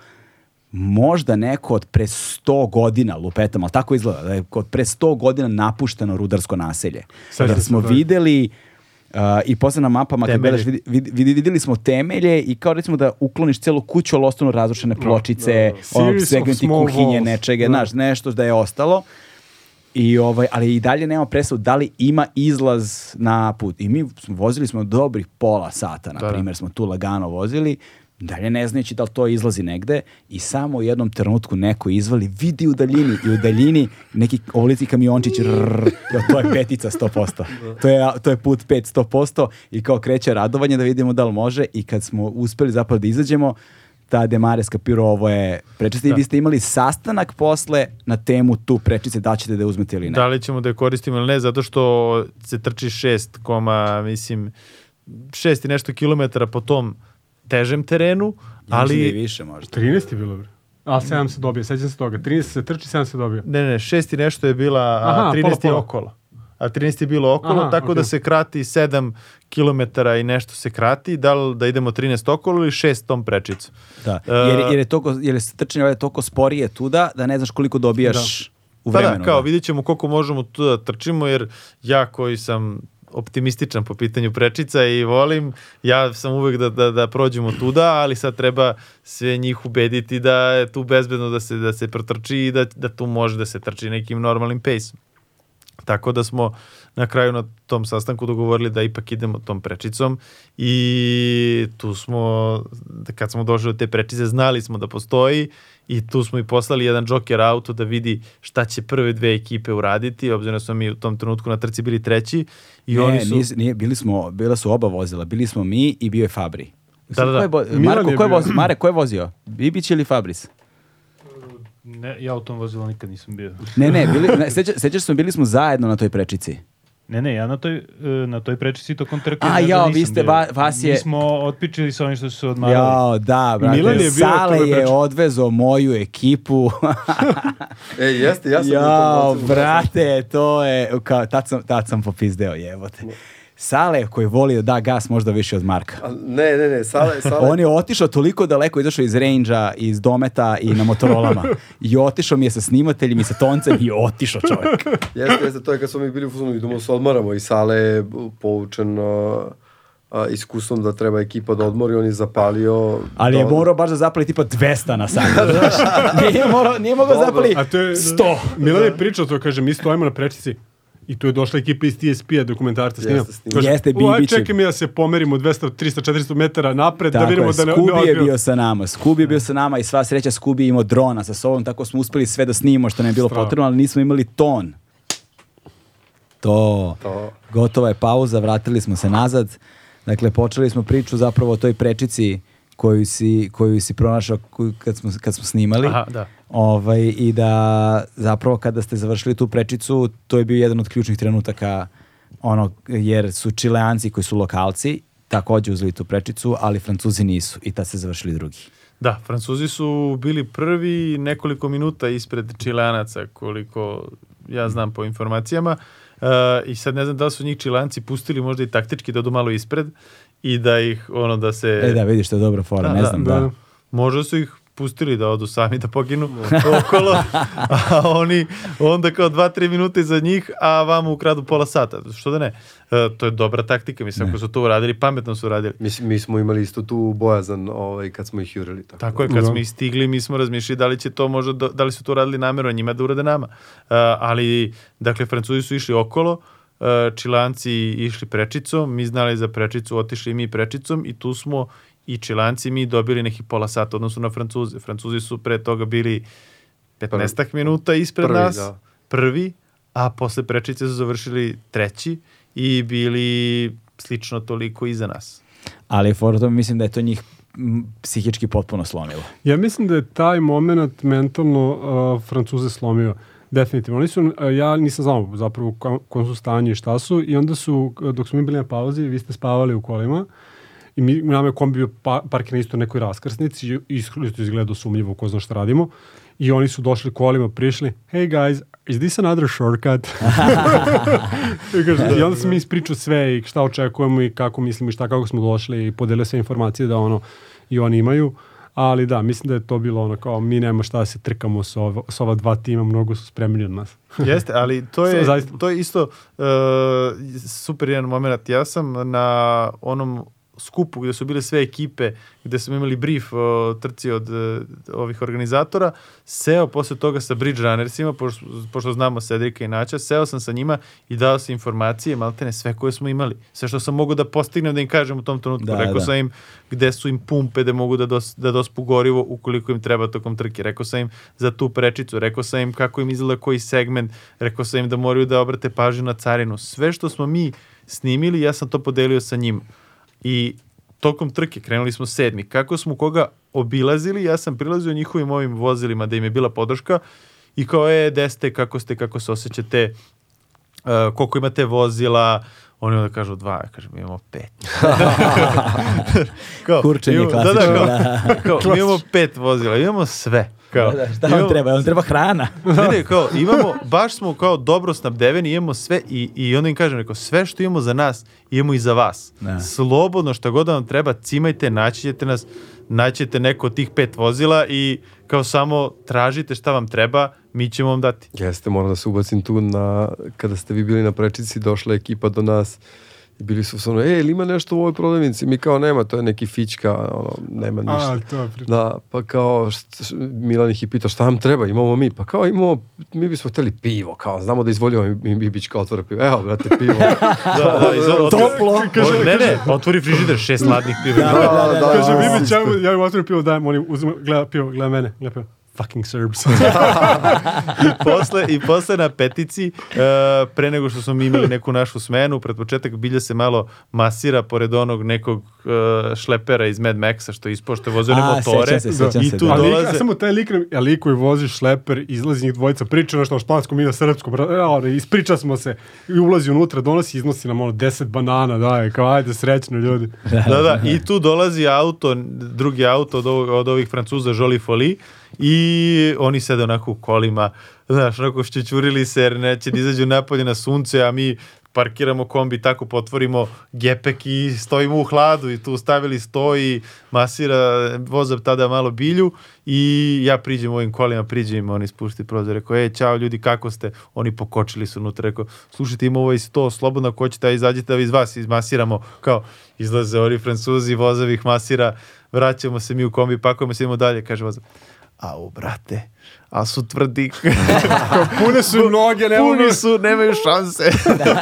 možda neko od pre 100 godina, lupetam, ali tako izgleda, da je od pre 100 godina napušteno rudarsko naselje. Jer se smo videli uh, i posle na mapama kad gledaš, vidi- vidi- videli smo temelje i kao recimo da ukloniš celu kuću, ali ostanu razrušene pločice, ono, Series of segmenti small kuhinje, walls. nečega, Da. znaš, nešto da je ostalo. I ovaj, ali i dalje nema predstavu da li ima izlaz na put. I mi smo, vozili smo dobrih pola sata, na Da, da. primjer, smo tu lagano vozili, dalje ne znajući da li to izlazi negde i samo u jednom trenutku neko izvali, vidi u daljini i u daljini neki ovlici kamiončić, rrrr, jo, to je petica 100%. To je, to je put 5 100% i kao kreće radovanje da vidimo da li može i kad smo uspeli zapravo da izađemo, ta Demare skapirao ovo je prečice i vi ste imali sastanak posle na temu tu prečice da ćete da je uzmete ili ne. Da li ćemo da je koristimo ili ne, zato što se trči 6, koma, mislim, 6 i nešto kilometara po tom težem terenu, Ja da ali... više možda. 13 je bilo, bre. A 7 se dobije, sećam se toga. 13 se trči, 7 se dobije. Ne, ne, 6 i nešto je bila, a Aha, 13 pola, je pola. okolo. A 13 je bilo okolo, Aha, tako da okej. se krati 7 kilometara i nešto se krati, da li da idemo 13 okolo ili 6 tom prečicom. Da. E, Jer, jer je toliko, jer je trčanje ovaj toliko sporije tuda da ne znaš koliko dobijaš u Pa vremenu. da, kao vidjet ćemo koliko možemo tu da trčimo, jer ja koji sam optimističan po pitanju prečica i volim, ja sam uvek da, da, da prođemo tuda, ali sad treba sve njih ubediti da je tu bezbedno da se, da se protrči i da, da tu može da se trči nekim normalnim pejsom. Tako da smo na kraju na tom sastanku dogovorili da ipak idemo tom prečicom i tu smo, kad smo došli do te prečice, znali smo da postoji i tu smo i poslali jedan joker auto da vidi šta će prve dve ekipe uraditi, obzirom da smo mi u tom trenutku na trci bili treći i ne, oni su... nis- nije, bili smo, bila su oba vozila. Bili smo mi i bio je Fabri. Da, da, da. Ko je bo- Marko, ko je vozio? Mare, ko je vozio? Bibić ili Fabris? Ne, ja u tom vozilu nikad nisam bio. Ne, ne, bili, ne seća, sećaš se, bili smo zajedno na toj prečici. Ne, ne, ja na toj, e, na toj prečici tokom trke A, znam, jao, vi ste, va- vas je- Mi smo otpičili sa onim što su odmarali. Jao, da, brate. Milan je Sale je odvezo moju ekipu. E, jeste, ja sam tom Jao, vozilu, brate, to je, kao, tad sam, tad sam popizdeo, jebote. Sale koji voli da da gas možda više od Marka. Ne, ne, ne, Sale, Sale, On je otišao toliko daleko, izašao iz range iz dometa i na motorolama. I otišao mi je sa snimateljem i sa toncem i otišao čovjek. Jeste, jeste, to je kad smo mi bili u fuzonu, idemo se odmaramo i Sale je poučen a, a, iskustvom da treba ekipa da odmori, on je zapalio... Ali je da- morao baš da zapali tipa 200 na sat. znaš. nije, morao, nije mogao Dobro. zapali A to je... 100. Milan je pričao to, kaže, mi stojimo na prečici. I tu je došla ekipa iz TSP-a, dokumentarca snima. Jeste, snima. Kaže, Jeste, "U, aj, Bibić je- Čekaj mi da se pomerimo 200, 300, 400 metara napred, da Tako vidimo je, da ne... Skubi ne je odbijemo." bio sa nama. Skubi je bio sa nama i sva sreća Skubi je imao drona sa sobom, tako smo uspeli sve da snimimo što nam je bilo Strava. potrebno, ali nismo imali ton. To. To. Gotova je pauza, vratili smo se nazad. Dakle, počeli smo priču zapravo o toj prečici koju si, koju si pronašao kad smo, kad smo snimali. Aha, da. Ovaj, I da zapravo kada ste završili tu prečicu, to je bio jedan od ključnih trenutaka ono, jer su čileanci koji su lokalci takođe uzeli tu prečicu, ali francuzi nisu i tad ste završili drugi. Da, Francuzi su bili prvi nekoliko minuta ispred Čileanaca, koliko ja znam po informacijama. E, I sad ne znam da li su njih Čilanci pustili možda i taktički da odu malo ispred i da ih, ono, da se... E da, vidiš, to je dobra fora, Da, ne da, znam, da. da. Možda su ih pustili da odu sami da poginu okolo, a oni onda kao dva, tri minuta iza njih, a vama ukradu pola sata. Što da ne? E, to je dobra taktika, mislim, ako su to uradili, pametno su uradili. Mislim, mi smo imali isto tu bojazan ovaj, kad smo ih jurili. Tako, Tako je, kad Da. smo ih stigli, mi smo razmišljali da li će to možda, da, da li su to radili namjerno njima da urade nama. Uh, ali, dakle, Francuzi su išli okolo, uh, Čilanci išli prečicom, mi znali za prečicu, otišli mi prečicom i tu smo i Čilanci mi dobili nekih pola sata odnosno na Francuze. Francuzi su pre toga bili 15 minuta ispred Prvi, nas, da. prvi, a posle prečice su završili treći i bili slično toliko iza nas. Ali tome mislim da je to njih psihički potpuno slomilo. Ja mislim da je taj moment mentalno uh, Francuze slomio. Definitivno. Oni su, uh, ja nisam znao zapravo kom, su stanju i šta su i onda su, uh, dok smo mi bili na pauzi, vi ste spavali u kolima i mi, nama je kombi bio pa, parkiran isto nekoj raskrsnici i iskreno izgledao sumnjivo ko zna šta radimo. I oni su došli kolima, prišli, hey guys, is this another shortcut? I, kaže, I onda sam mi ispričao sve i šta očekujemo i kako mislimo i šta kako smo došli i podelio sve informacije da ono i oni imaju. Ali da, mislim da je to bilo ono kao mi nema šta da se trkamo s, ovo, s ova dva tima, mnogo su spremni od nas. Jeste, ali to je, to je isto uh, super jedan moment. Ja sam na onom skupu gde su bile sve ekipe, gde smo imali brief o trci od e, ovih organizatora, seo posle toga sa Bridge Runnersima, pošto, pošto znamo Cedrika i Naća, seo sam sa njima i dao sam informacije, maltene sve koje smo imali. Sve što sam mogu da postignem da im kažem u tom trenutku. Da, Rekao da. sam im gde su im pumpe da mogu da, dos, da dospu gorivo ukoliko im treba tokom trke. Rekao sam im za tu prečicu, rekao sam im kako im izgleda koji segment, rekao sam im da moraju da obrate pažnju na carinu. Sve što smo mi snimili, ja sam to podelio sa njim. I tokom trke krenuli smo sedmi. Kako smo koga obilazili, ja sam prilazio njihovim ovim vozilima da im je bila podrška i kao, e, gde ste, kako ste, kako se osjećate, uh, koliko imate vozila, oni onda kažu dva, ja kažem, mi imamo pet. kao, Kurčenje imamo- klasično, Da, da, kao, da. kao, mi imamo pet vozila, imamo sve. Kao, Da, šta vam imamo- treba? Vam treba hrana. ne, ne, kao, imamo, baš smo kao dobro snabdeveni, imamo sve i, i onda im kažem, rekao, sve što imamo za nas, imamo i za vas. Da. Slobodno, šta god da vam treba, cimajte, naći ćete nas, naći ćete neko od tih pet vozila i kao samo tražite šta vam treba, mi ćemo vam dati. Jeste, moram da se ubacim tu na, kada ste vi bili na prečici, došla ekipa do nas i bili su ono, e, ili ima nešto u ovoj prodavnici? Mi kao, nema, to je neki fička, ono, nema ništa. A, to je priča. Da, pa kao, Milan ih je pitao šta nam treba, imamo mi, pa kao imamo, mi bismo hteli pivo, kao, znamo da izvoljamo i Bibić kao otvore pivo, evo, brate, pivo. Da, da, iz- otvori- Toplo. Kaže, ne, ne, otvori frižider, šest ladnih piva. Da, da, da, da. Kaže, da, Bibić, ja, ja im otvorim pivo, dajem, oni uzme, gleda pivo, gleda mene, gleda pivo. Fucking Serbs. I posle, I posle na petici, e, pre nego što smo mi imali neku našu smenu, pred početak bilja se malo masira pored onog nekog e, šlepera iz Mad Maxa što je je vozio one A, motore. sećam se, sećam I se, tu da. Dolaze... a samo taj lik, nam- a lik koji vozi šleper, izlazi njih dvojica, priča nešto o španskom i na srpskom, ispriča smo se, i ulazi unutra, donosi, iznosi nam ono 10 banana, daje, kao ajde, srećno ljudi. Da, da, i tu dolazi auto, drugi auto od, ovog, od ovih Francuza Jolie Folie i oni sede onako u kolima, znaš, onako šćećurili se jer neće da izađu napolje na sunce, a mi parkiramo kombi, tako potvorimo gepek i stojimo u hladu i tu stavili sto i masira voza tada malo bilju i ja priđem ovim kolima, priđem oni spušti prozor, rekao, ej, čao ljudi, kako ste? Oni pokočili su unutra, rekao, slušajte, ima ovaj sto, slobodno ako hoćete, a izađite da iz vas izmasiramo, kao, izlaze oni francuzi, vozavi ih masira, vraćamo se mi u kombi, pakujemo se, idemo dalje, kaže vozav, au, brate, a su tvrdi, Pune su noge, ne mogu. puni su, nemaju šanse.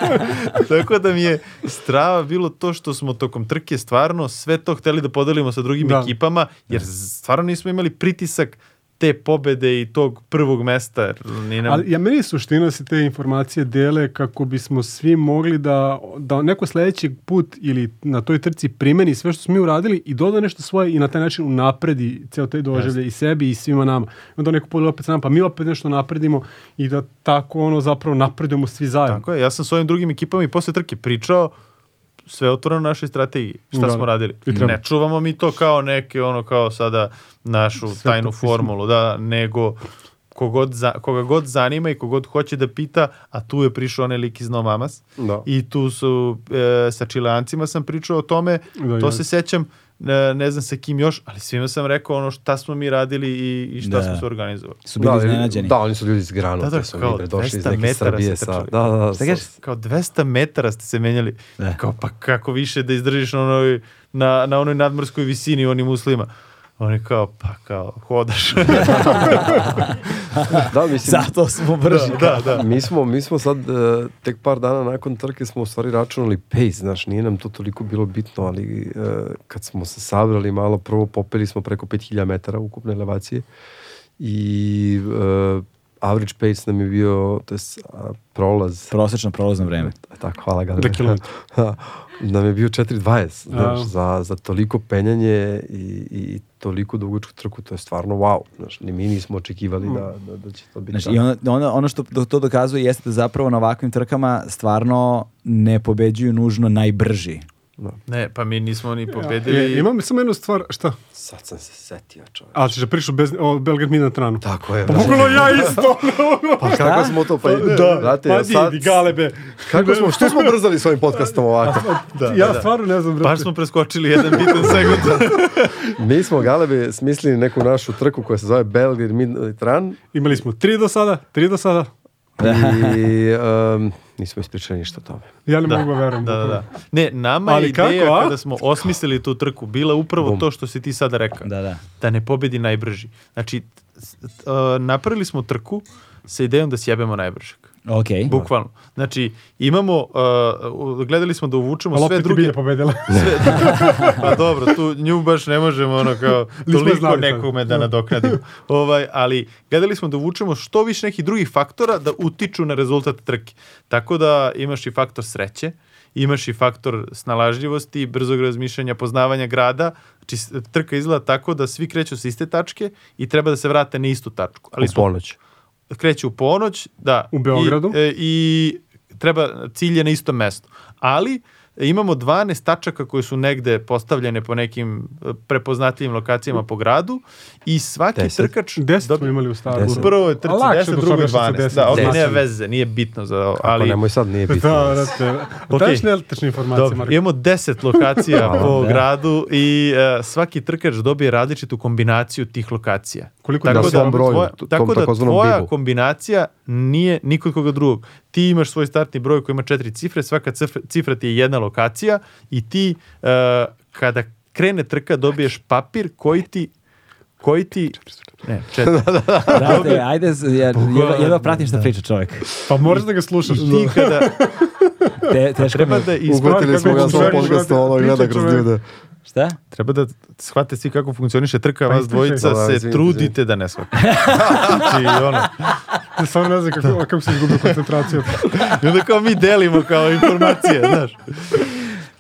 Tako da mi je strava bilo to što smo tokom trke stvarno sve to hteli da podelimo sa drugim Da. ekipama, jer stvarno nismo imali pritisak te pobede i tog prvog mesta. Ni nam... Ali ja meni suština da se te informacije dele kako bismo svi mogli da, da neko sledeći put ili na toj trci primeni sve što smo mi uradili i doda nešto svoje i na taj način unapredi ceo taj doživlje i sebi i svima nama. I onda neko podeli opet sa nama, pa mi opet nešto napredimo i da tako ono zapravo napredujemo svi zajedno. Tako je, ja sam s ovim drugim ekipama i posle trke pričao sve otvoreno na našoj strategiji. Šta Da, smo radili? Ne čuvamo mi to kao neke, ono, kao sada našu Sve tajnu formulu, da, nego kogod za, koga god zanima i kogod hoće da pita, a tu je prišao onaj lik iz No Mamas Da. i tu su e, sa čileancima sam pričao o tome, Da, to ja. se sećam, ne, ne znam sa kim još, ali svima sam rekao ono šta smo mi radili i, i šta Da. smo se organizovali. Su bili ali- iznenađeni. Da, oni su ljudi iz Granu, Da, da, su kao mi bre, došli iz 200 neke metara Srbije. ste Sa, trčali. da, da, Šta kažeš? Kao 200 metara ste se menjali. Da. Kao pa kako više da izdržiš na onoj, na, na onoj nadmorskoj visini u onim uslima. Oni kao, pa kao, hodaš. da, mislim, Zato smo brži. da, da. mi smo, mi smo sad, e, tek par dana nakon trke smo u stvari računali pace, znaš, nije nam to toliko bilo bitno, ali e, kad smo se sabrali malo, prvo popeli smo preko 5000 metara ukupne elevacije i e, average pace nam je bio, to je prolaz, Prosečno prolazno vreme. tako, hvala ga. Da kilometar. nam je bio 4.20, znaš, A. za, za toliko penjanje i, i toliko dugačku trku, to je stvarno wow, znaš, ni mi nismo očekivali da, da, da će to biti Znaš, tako. i ono, ono, ono što do- to dokazuje jeste da zapravo na ovakvim trkama stvarno ne pobeđuju nužno najbrži. Ne, pa mi nismo ni E, pobedili. imam samo jednu stvar, šta? Sad sam se setio, čovječ. A, ćeš da pričaš bez, o Belgrad Midantranu? Tako je. Pa bukvalno ja isto. Pa kako smo to, pa da, brate, pa sad, di, galebe. kako smo, što smo brzali s ovim podcastom ovako? Da, ja da, da. stvarno ne znam, brate. Baš smo preskočili jedan bitan segment. Mi smo Galebe smislili neku našu trku koja se zove Belgrade Midnight Run Imali smo tri do sada, tri do sada. i um, nismo ispričali ništa o tome. Ja ne Da, mogu da verujem. Da, da, bukvalno. da. Ne, nama Ali je ideja kako, kada smo osmislili tu trku bila upravo Bum. to što si ti sada rekao. Da, da. Da ne pobedi najbrži. Znači, uh, napravili smo trku sa idejom da sjebemo najbržeg. Ok. Bukvalno. Znači, imamo, uh, gledali smo da uvučemo Ali sve opet je druge... bilje pobedila. Sve, pa dobro, tu nju baš ne možemo ono kao toliko nekome da nadoknadimo. ovaj, ali gledali smo da uvučemo što više nekih drugih faktora da utiču na rezultat trke. Tako da imaš i faktor sreće, imaš i faktor snalažljivosti, brzog razmišljanja, poznavanja grada. Znači, trka izgleda tako da svi kreću sa iste tačke i treba da se vrate na istu tačku. Ali U smo ponoć. Kreću u ponoć, da. U Beogradu? I, e, i treba, cilj je na istom mestu. Ali e, imamo 12 tačaka koje su negde postavljene po nekim e, prepoznatljivim lokacijama po gradu i svaki Deset. trkač... Deset smo dobi- imali u staru. Deset. U prvoj trci A lakše 10, do drugoj toga što su 12. deset Da, ovdje nema veze, nije bitno za ovo. Ali, Ali, nemoj sad, nije bitno. Da, brate. Ok. Daješ netačne informacije, dobro, Marko. imamo 10 lokacija po Da. gradu i e, svaki trkač dobije različitu kombinaciju tih lokacija. Koliko Na da svom broju, tvoja, tom tako da tvoja bibu. kombinacija nije nikod koga drugog. Ti imaš svoj startni broj koji ima četiri cifre, svaka cifra, cifra ti je jedna lokacija i ti e, kada krene trka dobiješ papir koji ti koji ti ne, četiri. Brate, ajde, ja, jedva, jedva pratim šta priča čovjek. Pa moraš da ga slušaš. ti kada Te, teško treba mi. da isprati Ugotili smo ga Kako sa čovjek, podcastu, ono gleda kroz ljude. Šta? treba da shvate svi kako funkcioniše trka, Pa vas dvojica Da, se izvinite, trudite da ne shvatite. Znači, ono, Ja stvarno ne znam kako, kako se izgubio koncentraciju. i onda kao mi delimo kao informacije, znaš.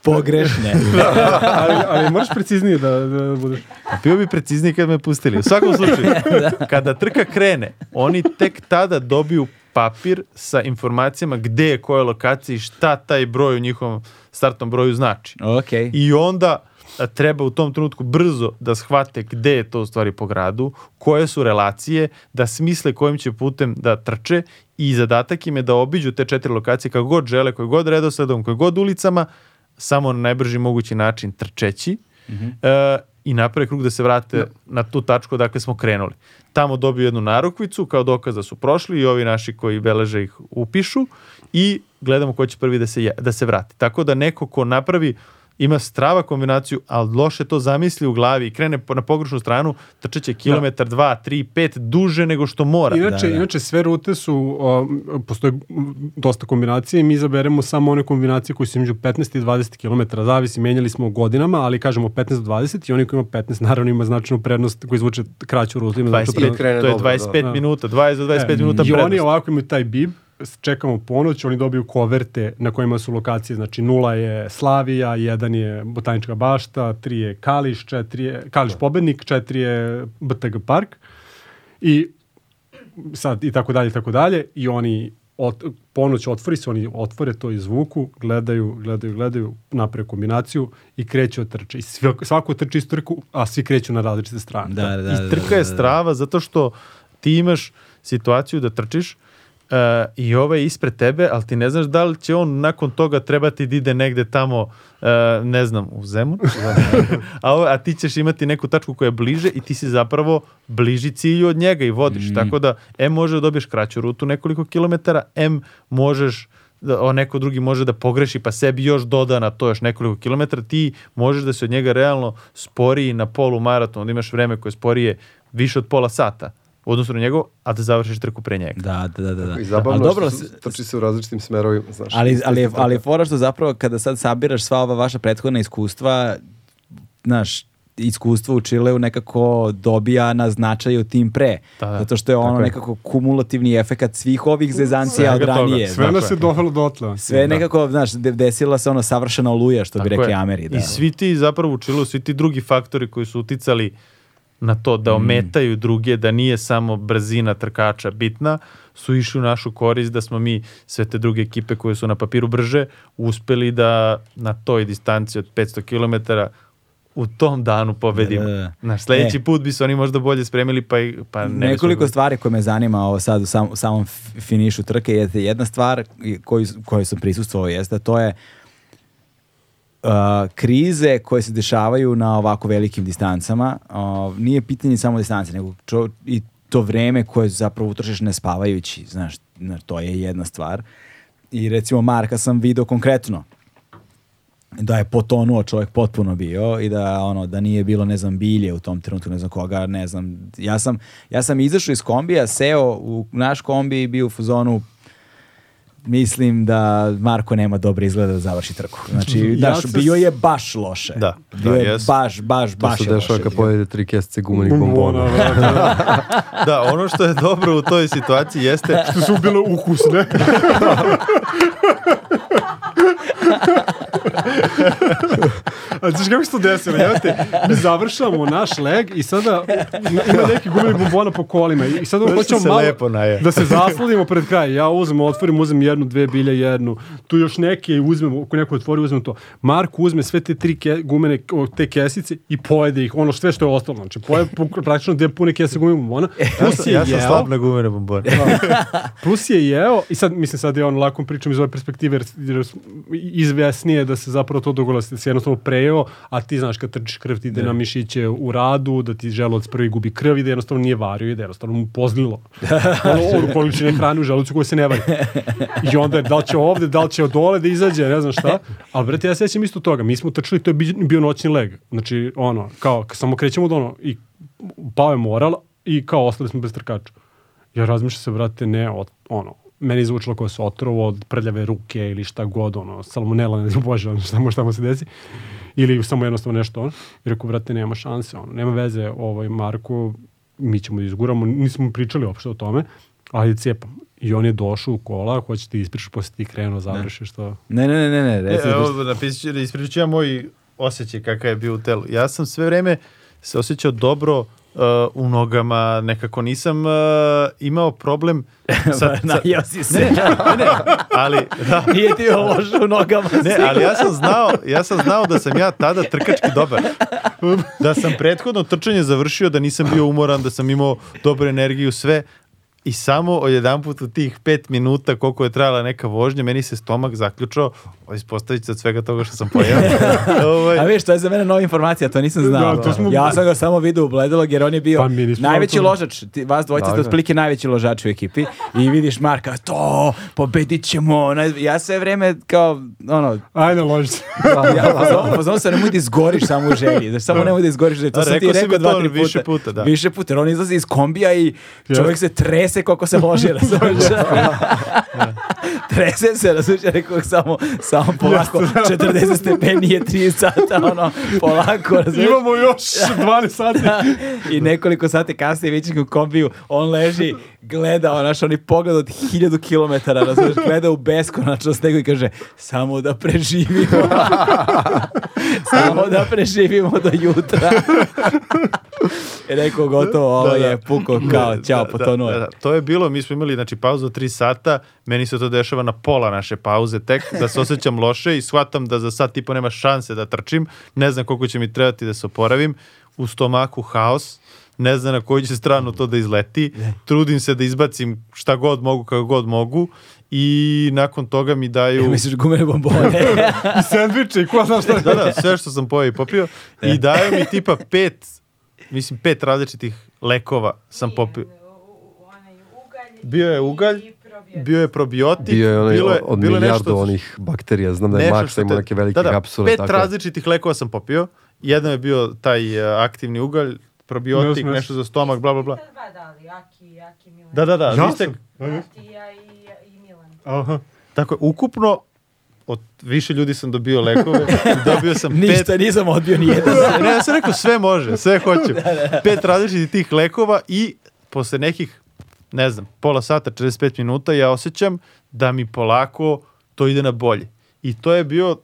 Pogrešne. ali, ali moraš preciznije da, da budeš. Bio bi precizniji kad me pustili. U svakom slučaju, kada trka krene, oni tek tada dobiju papir sa informacijama gde je koja lokacija i šta taj broj u njihovom startnom broju znači. ok. I onda a, treba u tom trenutku brzo da shvate gde je to u stvari po gradu, koje su relacije, da smisle kojim će putem da trče i zadatak im je da obiđu te četiri lokacije kako god žele, koji god redosledom, koji god ulicama, samo na najbrži mogući način trčeći e, i naprave krug da se vrate na tu tačku odakle smo krenuli. Tamo dobiju jednu narukvicu kao dokaz da su prošli i ovi naši koji beleže ih upišu i gledamo ko će prvi da se, da se vrati. Tako da neko ko napravi ima strava kombinaciju, ali loše to zamisli u glavi i krene po- na pogrešnu stranu, trčeće kilometar, dva, tri, pet, duže nego što mora. Inače, Da, da. inače sve rute su, o, postoje dosta kombinacije i mi izaberemo samo one kombinacije koje su između 15 i 20 km, zavisi, menjali smo godinama, ali kažemo 15 do 20 i oni koji ima 15 naravno ima značajnu prednost koji izvuče kraću rutu. Ima značajnu 25, prednost. krene to je dobro, 25 da. minuta, 20 do 25 minuta I oni prednost. ovako imaju taj bib, čekamo ponoć, oni dobiju koverte na kojima su lokacije, znači nula je Slavija, jedan je Botanička bašta, tri je Kališ, četiri je Kališ pobednik, četiri je BTG park i sad i tako dalje i tako dalje i oni od, ponoć otvori se, oni otvore to izvuku, gledaju, gledaju, gledaju, naprave kombinaciju i kreću od trče. I sve, svako trči istu trku, a svi kreću na različite strane. Da, da, da. I trka je strava zato što ti imaš situaciju da trčiš uh, i ovaj je ispred tebe, ali ti ne znaš da li će on nakon toga trebati da ide negde tamo, uh, ne znam, u Zemun, a, a ti ćeš imati neku tačku koja je bliže i ti si zapravo bliži cilju od njega i vodiš. Tako da, M može da dobiješ kraću rutu nekoliko kilometara, M možeš da o neko drugi može da pogreši pa sebi još doda na to još nekoliko kilometara, ti možeš da se od njega realno sporiji na polu maratonu, da imaš vreme koje je sporije više od pola sata u odnosu na njegov, a da završiš trku pre njega. Da, da, da, da. I zabavno Ali dobro, što trči se u različitim smerovima, znaš. ali, ali, ali je fora što zapravo kada sad sabiraš sva ova vaša prethodna iskustva, znaš, iskustvo u Čileu nekako dobija na značaju tim pre. Da, da. Zato što je ono Tako je. nekako kumulativni efekat svih ovih zezancija od Svega toga. ranije. Sve nas je dovelo dotle. Sve je nekako, znaš, de- desila se ono savršena oluja, što bi Tako rekli je. Ameri. Da. I svi ti zapravo u Čilu, svi ti drugi faktori koji su uticali na to da ometaju druge, da nije samo brzina trkača bitna, su išli u našu korist da smo mi sve te druge ekipe koje su na papiru brže uspeli da na toj distanci od 500 km u tom danu pobedimo. Da, da, da. Naš sledeći E. put bi se oni možda bolje spremili pa, i- pa ne Nekoliko stvari koje me zanima ovo sad u, sam, samom finišu trke jeste jedna stvar koju, koju sam prisustvovao jeste, to je uh, krize koje se dešavaju na ovako velikim distancama. Uh, nije pitanje samo distance, nego čo, i to vreme koje zapravo utrošiš ne spavajući, znaš, to je jedna stvar. I recimo Marka sam video konkretno da je potonuo čovjek potpuno bio i da ono da nije bilo ne znam bilje u tom trenutku ne znam koga ne znam ja sam ja sam izašao iz kombija seo u naš kombi i bio u fazonu mislim da Marko nema dobre izgleda da završi trku. Znači, Ja daš, se- bio je baš loše. Da, bio da, je jes. baš, baš, To baš se je dešava loše kad pojede tri kesice gumenih Bombona, bombona. da, da. Da, ono što je dobro u toj situaciji jeste Što su bile ukusne. A znaš kako se to desilo? Evo te, mi završamo naš leg i sada ima neki gumeni bombona po kolima i sada hoćemo malo lepo naje. da se zasladimo pred kraj. Ja uzmem, otvorim, uzmem jednu, dve bilje, jednu. Tu još neke uzmem, ako neko otvori, uzmem to. Marko uzme sve te tri ke, gumene, te kesice i pojede ih, ono sve što je ostalo. Znači, pojede praktično dve pune kese gumenih bombona. Plus je ja sam jeo- slab na gumene bombone. Plus je jeo, i sad, mislim, sad je on lakom pričam iz ove perspektive, jer, jer izvesnije da se zapravo to dogodilo, da se jednostavno prejeo, a ti znaš kad trčiš krv ti ide na mišiće u radu, da ti želudac prvi gubi krv i da jednostavno nije vario i da jednostavno mu pozlilo. ono, ono količine hrane u želucu koje se ne vari. I onda je da li će ovde, da li će od dole da izađe, ne znam šta. Ali, brate, ja se sećam isto toga. Mi smo trčali, to je bi- bio noćni leg. Znači, ono, kao, samo krećemo od ono, i pao je moral i kao ostali smo bez trkača. Ja razmišljam se, brate, ne, od, ono, meni je zvučalo kao se otrovo od prljave ruke ili šta god, ono, salmonela, ne znam, bože, ono, šta, mu se desi. Ili samo jednostavno nešto, ono. I rekao, brate, nema šanse, ono, nema veze, ovaj, Marko, mi ćemo da izguramo, nismo pričali uopšte o tome, ali cepam. I on je došao u kola, hoće ti ispričaš, posle ti krenuo, završiš to. Ne, ne, ne, ne, ne. reci E, da- Evo, napisat ću, ispričat ću ja moj osjećaj kakav je bio u telu. Ja sam sve vreme se osjećao dobro uh, u nogama, nekako nisam uh, imao problem sa, Najeo si se. ne, ne, ali, da, Nije ti bilo loše u nogama. ne, ali ja sam znao, ja sam znao da sam ja tada trkački dobar. Da sam prethodno trčanje završio, da nisam bio umoran, da sam imao dobru energiju, sve. I samo od jedan put u tih pet minuta koliko je trajala neka vožnja, meni se stomak zaključao, ovo ispostavit se od svega toga što sam pojeo. ovaj, A vidiš, to je za mene nova informacija, to nisam znao. Da, to smo- Ja sam ga samo vidio u Bledolog jer on je bio Pa najveći to. ložač. Ti, vas dvojica ste Da, da. otprilike najveći ložači u ekipi i vidiš Marka, to, pobedit ćemo. Ja sve vreme kao, ono, Ajde, loži se. ja pozvao, se nemoj da izgoriš samo u želji. Znaš, samo nemoj da izgoriš. To A, sam ti rekao dva, to tri puta. više puta, da. Više puta, jer on izlazi iz kombija i čovjek se trese koliko se loži, razumiješ? trese se, razumiješ? Rekao samo, samo polako, 40 stepeni je 3 sata, ono, polako, razumiješ? Imamo još 12 sati. I nekoliko sati kasnije većeg u kombiju, on leži, gleda, on, naš, oni pogled od hiljadu kilometara, razumiješ, gleda u beskonačnost nego i kaže, samo da preživimo. samo da preživimo do jutra. I rekao, gotovo, ovo Da, da. je puko kao, ćao, Da, potonuo. da, da, to je bilo, mi smo imali znači, pauzu od 3 sata, meni se to dešava na pola naše pauze tek, da se osjećam loše i shvatam da za sat i po nema šanse da trčim, ne znam koliko će mi trebati da se oporavim, u stomaku haos, ne znam na koju će stranu to da izleti, trudim se da izbacim šta god mogu, kako god mogu i nakon toga mi daju... Misliš gumene bombone? I sandviče i ko zna šta. Da, da, sve što sam pojeo i popio. I daju mi tipa pet, mislim pet različitih lekova sam popio. Bio je ugalj, bio je probiotik, Bio je onaj bilo je, od bilo milijardu nešto, onih bakterija. Znam da je Max imao neke velike da, da, kapsule. Pet tako. različitih lekova sam popio. Jedan je bio taj uh, aktivni ugalj, probiotik, Ne nešto za stomak, bla, bla, bla. Sad dva dali, Aki, Aki Milan. Da, da, da. Ja ste-. Ti, ja i, i Milan. Aha. Tako je, ukupno od više ljudi sam dobio lekove. Dobio sam pet Ništa, nisam odbio ni jedan. ne, ja sam rekao sve može, sve hoću. Pet različitih tih lekova i posle nekih, ne znam, pola sata, 45 minuta ja osjećam da mi polako to ide na bolje. I to je bio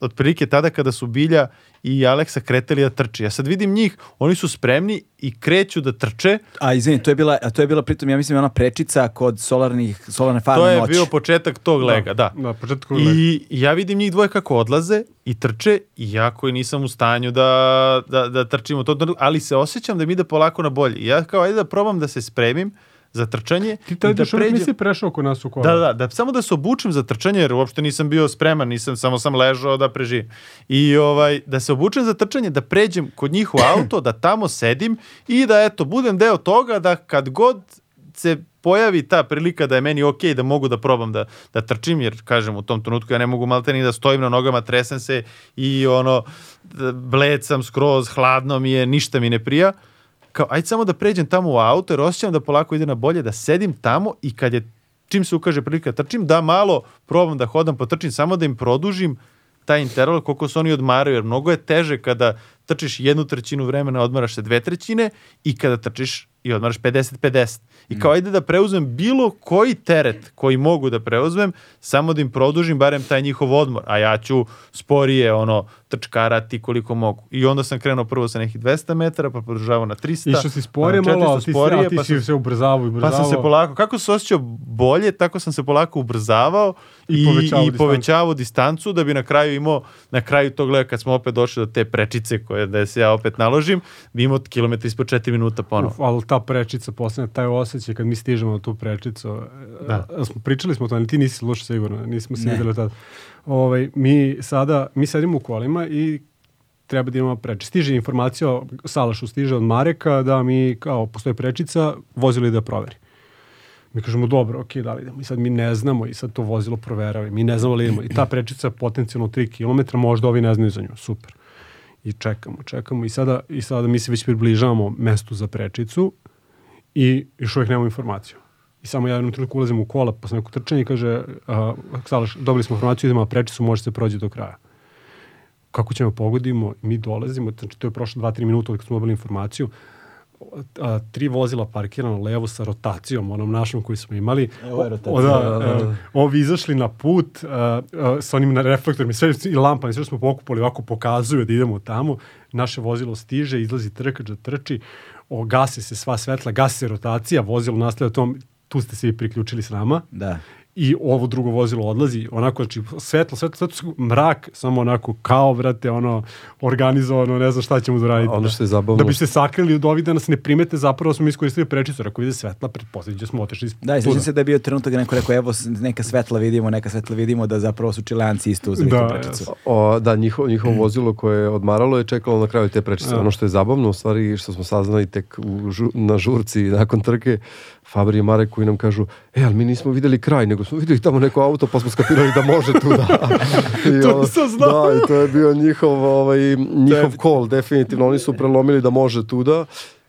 otprilike tada kada su Bilja i Aleksa kretali da trče. Ja sad vidim njih, oni su spremni i kreću da trče. A izvini, to je bila, a to je bila pritom, ja mislim, ona prečica kod solarnih, solarne farme To je noć. bio početak tog lega, da. Da, početku I ja vidim njih dvoje kako odlaze i trče i ja koji nisam u stanju da, da, da trčimo to, ali se osjećam da mi ide polako na bolje. I Ja kao, ajde da probam da se spremim za trčanje. Ti tada da još uvijek nisi prešao kod nas u kola. Da, da, da, samo da se obučem za trčanje, jer uopšte nisam bio spreman, nisam, samo sam ležao da preživim. I ovaj, da se obučem za trčanje, da pređem kod njih u auto, da tamo sedim i da, eto, budem deo toga da kad god se pojavi ta prilika da je meni ok, da mogu da probam da, da trčim, jer kažem u tom trenutku ja ne mogu malte ni da stojim na nogama, tresem se i ono, bled sam skroz, hladno mi je, ništa mi ne prija kao, ajde samo da pređem tamo u auto, jer osjećam da polako ide na bolje, da sedim tamo i kad je, čim se ukaže prilika da trčim, da malo probam da hodam, potrčim, samo da im produžim taj interval koliko se oni odmaraju, jer mnogo je teže kada trčiš jednu trećinu vremena, odmaraš se dve trećine i kada trčiš i odmaraš 50-50. I kao ajde da preuzmem bilo koji teret koji mogu da preuzmem, samo da im produžim barem taj njihov odmor, a ja ću sporije ono trčkarati koliko mogu. I onda sam krenuo prvo sa nekih 200 metara, pa produžavao na 300. Išao si sporije pa malo, 400 ali ti, sporije, a ti pa si sam- se ubrzavao i pa ubrzavao. sam se polako, kako se osjećao bolje, tako sam se polako ubrzavao I i, povećavao i distancu. povećavao distancu da bi na kraju imao, na kraju tog lega kad smo opet došli do te prečice koje da se ja opet naložim, bi imao kilometra ispod 4 minuta ponovo. Uf, ali ta prečica, posljedna, taj osjećaj kad mi stižemo na tu prečicu, Da. da. smo, pričali smo o tome, ali ti nisi slušao sigurno, nismo se Ne. vidjeli tada. Ovaj, mi sada, mi sedimo u kolima i treba da imamo prečice. Stiže informacija, Salašu stiže od Mareka da mi, kao, postoji prečica, vozilo ide da proveri. Mi kažemo, dobro, ok, da li idemo? I sad mi ne znamo i sad to vozilo proverava mi ne znamo li idemo. I ta prečica je potencijalno 3 km, možda ovi ne znaju za nju, super. I čekamo, čekamo i sada, i sada mi se već približavamo mestu za prečicu i još uvijek nemamo informaciju. I samo ja jednom trenutku ulazim u kola posle nekog trčanja i kaže, uh, Salaš, dobili smo informaciju, idemo na prečicu, može se prođe do kraja. Kako ćemo pogodimo, mi dolazimo, znači to je prošlo 2-3 minuta od kad smo dobili informaciju, a, tri vozila parkirano levo sa rotacijom, onom našom koju smo imali. Evo je rotacija. O, da, e, ovi izašli na put e, e, sa onim reflektorima, sve i lampama, sve smo pokupali, ovako pokazuju da idemo tamo. Naše vozilo stiže, izlazi trkač da trči, o, gase se sva svetla, gase se rotacija, vozilo nastavlja tom, tu ste se vi priključili s nama Da. I ovo drugo vozilo odlazi, onako, znači, svetlo, svetlo, svetlo, mrak, samo onako, kao, brate, ono, organizovano, ne znam šta ćemo da raditi. Ono što je zabavno- Da bi se sakrili od ovih da nas ne primete, zapravo smo iskoristili prečicu, ako vide svetla, pretpostavljaju da smo otišli iz Da, i sjećam se da je bio trenutak da neko rekao, evo neka svetla vidimo, neka svetla vidimo, da zapravo su čileanci isto uzeli Da, tu prečicu. O, da, njihovo, njihovo vozilo koje je odmaralo je čekalo na kraju te prečice. Da. Ono što je zabavno, u stvari, što smo saznali tek u, žu- na žurci nakon trke, Fabri i Marek koji nam kažu, e, ali mi nismo vidjeli kraj, nego smo vidjeli tamo neko auto, pa smo skapirali da može tu da... I To nisam znao. Da, i to je bio njihov, ovaj, njihov call, definitivno. Oni su prelomili da može tu da...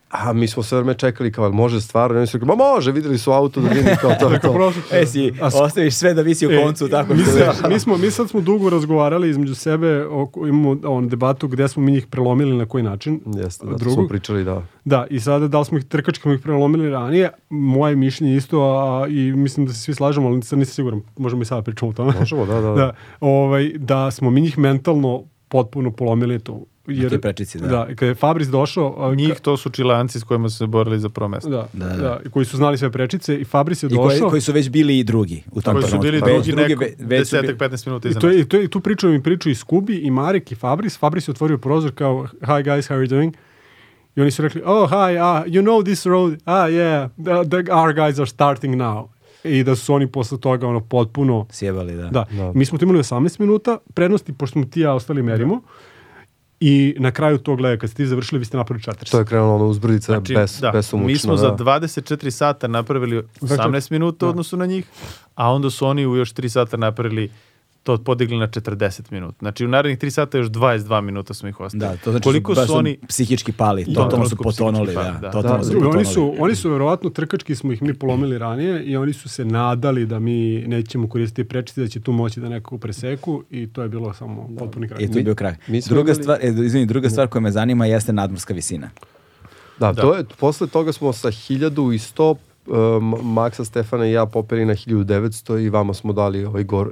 A mi smo sve vreme čekali kao, može stvarno? I oni su rekli, ma može, vidjeli su auto da vidi kao to. to. E si, ostaviš sve da visi u E, koncu, tako mi, što se, mi, smo, mi sad smo dugo razgovarali između sebe, oko, imamo on, debatu gde smo mi njih prelomili na koji način. Jeste, da, to Drugog. smo pričali, da. Da, i sada da li smo ih trkački smo ih prelomili ranije, moje mišljenje je isto, a, i mislim da se svi slažemo, ali sad nisam siguran, možemo i sada pričamo o tome. Možemo, da, da. da. da, ovaj, da smo mi njih mentalno potpuno polomili tu. Jer, toj prečici, da. Da, i kad je Fabris došao... Njih to su čilanci s kojima su se borili za prvo mesto. Da, Da, da, da. i koji su znali sve prečice i Fabris je I koji, došao... koji su već bili i drugi u tom Koji su bili Već drugi, neko, ve- već su bili- desetak, 15 minuta I iza to, nas. je, i to, je- tu priču mi priču i Skubi i Marek i Fabris. Fabris je otvorio prozor kao, hi guys, how are you doing? I oni su rekli, oh, hi, ah, you know this road? Ah, yeah, the, the, our guys are starting now. I da su oni posle toga ono potpuno... Sjebali, da. Da, Da. mi smo tu imali 18 minuta prednosti, pošto smo ti i ja ostali merimo. I na kraju tog lega, kad ste ti završili, vi ste napravili 40. To je krenulo ono uzbrdica Znači, bes, da, besomučno. mi smo da. za 24 sata napravili 18 minuta u Da. odnosu na njih, a onda su oni u još 3 sata napravili to podigli na 40 minuta. Znači u narednih 3 sata još 22 minuta smo ih ostali. Da, to znači Koliko su, su oni psihički pali, Da, totalno su potonuli, da, da. totalno Da, su potonuli. oni su, oni su verovatno trkački smo ih mi polomili ranije i oni su se nadali da mi nećemo koristiti prečice, da će tu moći da nekako preseku i to je bilo samo potpuni kraj. I to je bio kraj. mi Druga imali- stvar, e, izvini, druga stvar koja me zanima jeste nadmorska visina. Da, Da. to je, posle toga smo sa 1100, um, Maksa, Stefana i ja popeli na 1900 i vama smo dali ovaj gor,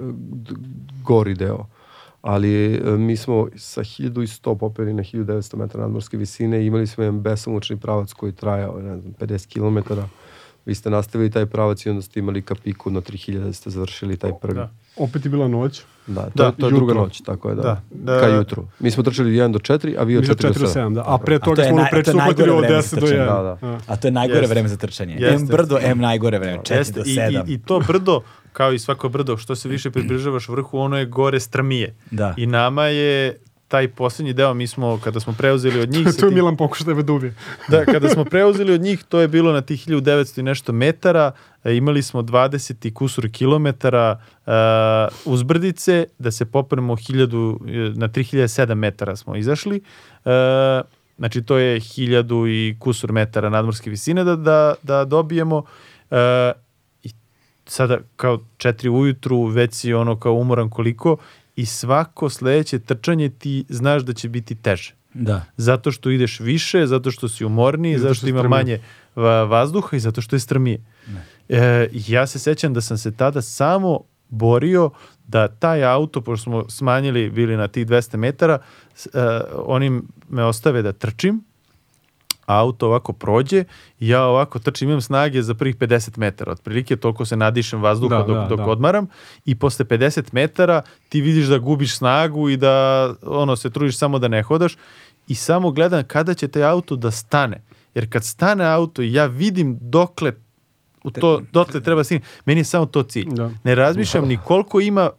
gori deo. ali e, mi smo sa 1100 popeli na 1900 metara nadmorske visine i imali smo jedan besomučni pravac koji trajao, ne znam, 50 km. Vi ste nastavili taj pravac i onda ste imali kapiku na 3000 ste završili taj prvi. Da. Opet je bila noć. Da, to, Da, je, to je druga noć, tako je, da. Da, da. Ka jutru. Mi smo trčali 1 do 4, a vi od Mi za 4 do 4 do 7. 7, da. A pre to toga smo ono to preče uhvatili najgore od vreme 10 za do trčanje. 1. Da, da. A to je najgore Jeste. vreme za trčanje. Jeste, M brdo, M najgore vreme. 4 Jeste, do i, 7. i, I to brdo, kao i svako brdo, što se više približavaš vrhu, ono je gore strmije. Da. I nama je taj poslednji deo, mi smo, kada smo preuzeli od njih... Tu je Milan pokušao da me. Da, kada smo preuzeli od njih, to je bilo na tih 1900 i nešto metara, e, imali smo 20 i kusur kilometara uh, uzbrdice, da se popnemo 1000, e, na 3007 metara smo izašli, uh, znači to je 1000 i kusur metara nadmorske visine da, da, da dobijemo. Uh, i sada kao 4 ujutru već si ono kao umoran koliko i svako sledeće trčanje ti znaš da će biti teže Da. zato što ideš više, zato što si umorniji, zato što ima strmije. manje va- vazduha i zato što je strmije. E, ja se sećam da sam se tada samo borio da taj auto, pošto smo smanjili, bili na tih 200 metara, e, oni me ostave da trčim, auto ovako prođe i ja ovako trčim, imam snage za prvih 50 metara, otprilike toliko se nadišem vazduha Da, dok, da, dok da. odmaram i posle 50 metara ti vidiš da gubiš snagu i da ono se trudiš samo da ne hodaš i samo gledam kada će taj auto da stane. Jer kad stane auto i ja vidim dokle u to, dotle treba stigne, meni je samo to cilj. Da. Ne razmišljam ni koliko ima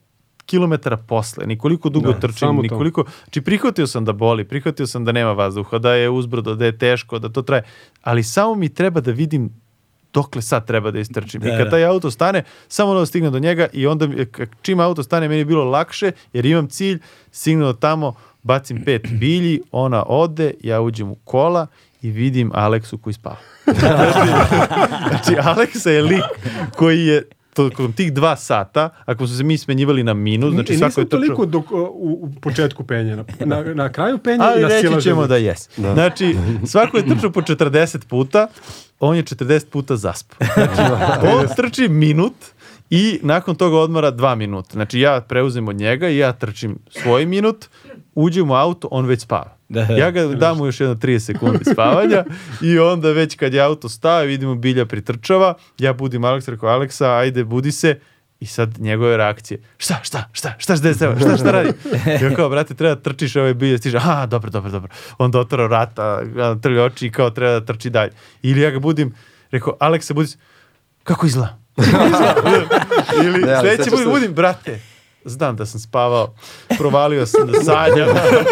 kilometara posle, ni koliko dugo Da, trčim, ni to. koliko... Znači, prihvatio sam da boli, prihvatio sam da nema vazduha, da je uzbrdo, da je teško, da to traje, ali samo mi treba da vidim dokle sad treba da istrčim. Da, I kad da. taj auto stane, samo da stignem do njega i onda čim auto stane meni je bilo lakše jer imam cilj, stignem do tamo, bacim pet bilji, ona ode, ja uđem u kola i vidim Aleksu koji spava. znači, Aleksa je lik koji je tokom tih dva sata, ako su se mi smenjivali na minut, znači Ni- svako nisam je trčao... toliko dok, u, u početku penja. Na, na, na kraju penja i Ali na reći silaženju. ćemo da jes. Znači, svako je trčao po 40 puta, on je 40 puta zaspao. Znači, on trči minut i nakon toga odmora dva minuta. Znači, ja preuzem od njega i ja trčim svoj minut, uđem u auto, on već spava. Da, da ja ga da, dam mu da. još jedno 30 sekundi spavanja i onda već kad je auto stava, vidimo Bilja pritrčava, ja budim Aleksa, rekao Aleksa, ajde budi se, I sad njegove reakcije. Šta, šta, šta, šta, šta, šta, šta, šta radi? Ja kao, brate, treba da trčiš ovaj ove bilje, stiže, aha, dobro, dobro, dobro. On otvara rata, trlja oči i kao treba da trči dalje. Ili ja ga budim, rekao, Aleksa, budi se, kako izla? ili sledeće budim, budim, brate, znam da sam spavao, provalio sam da sanjam.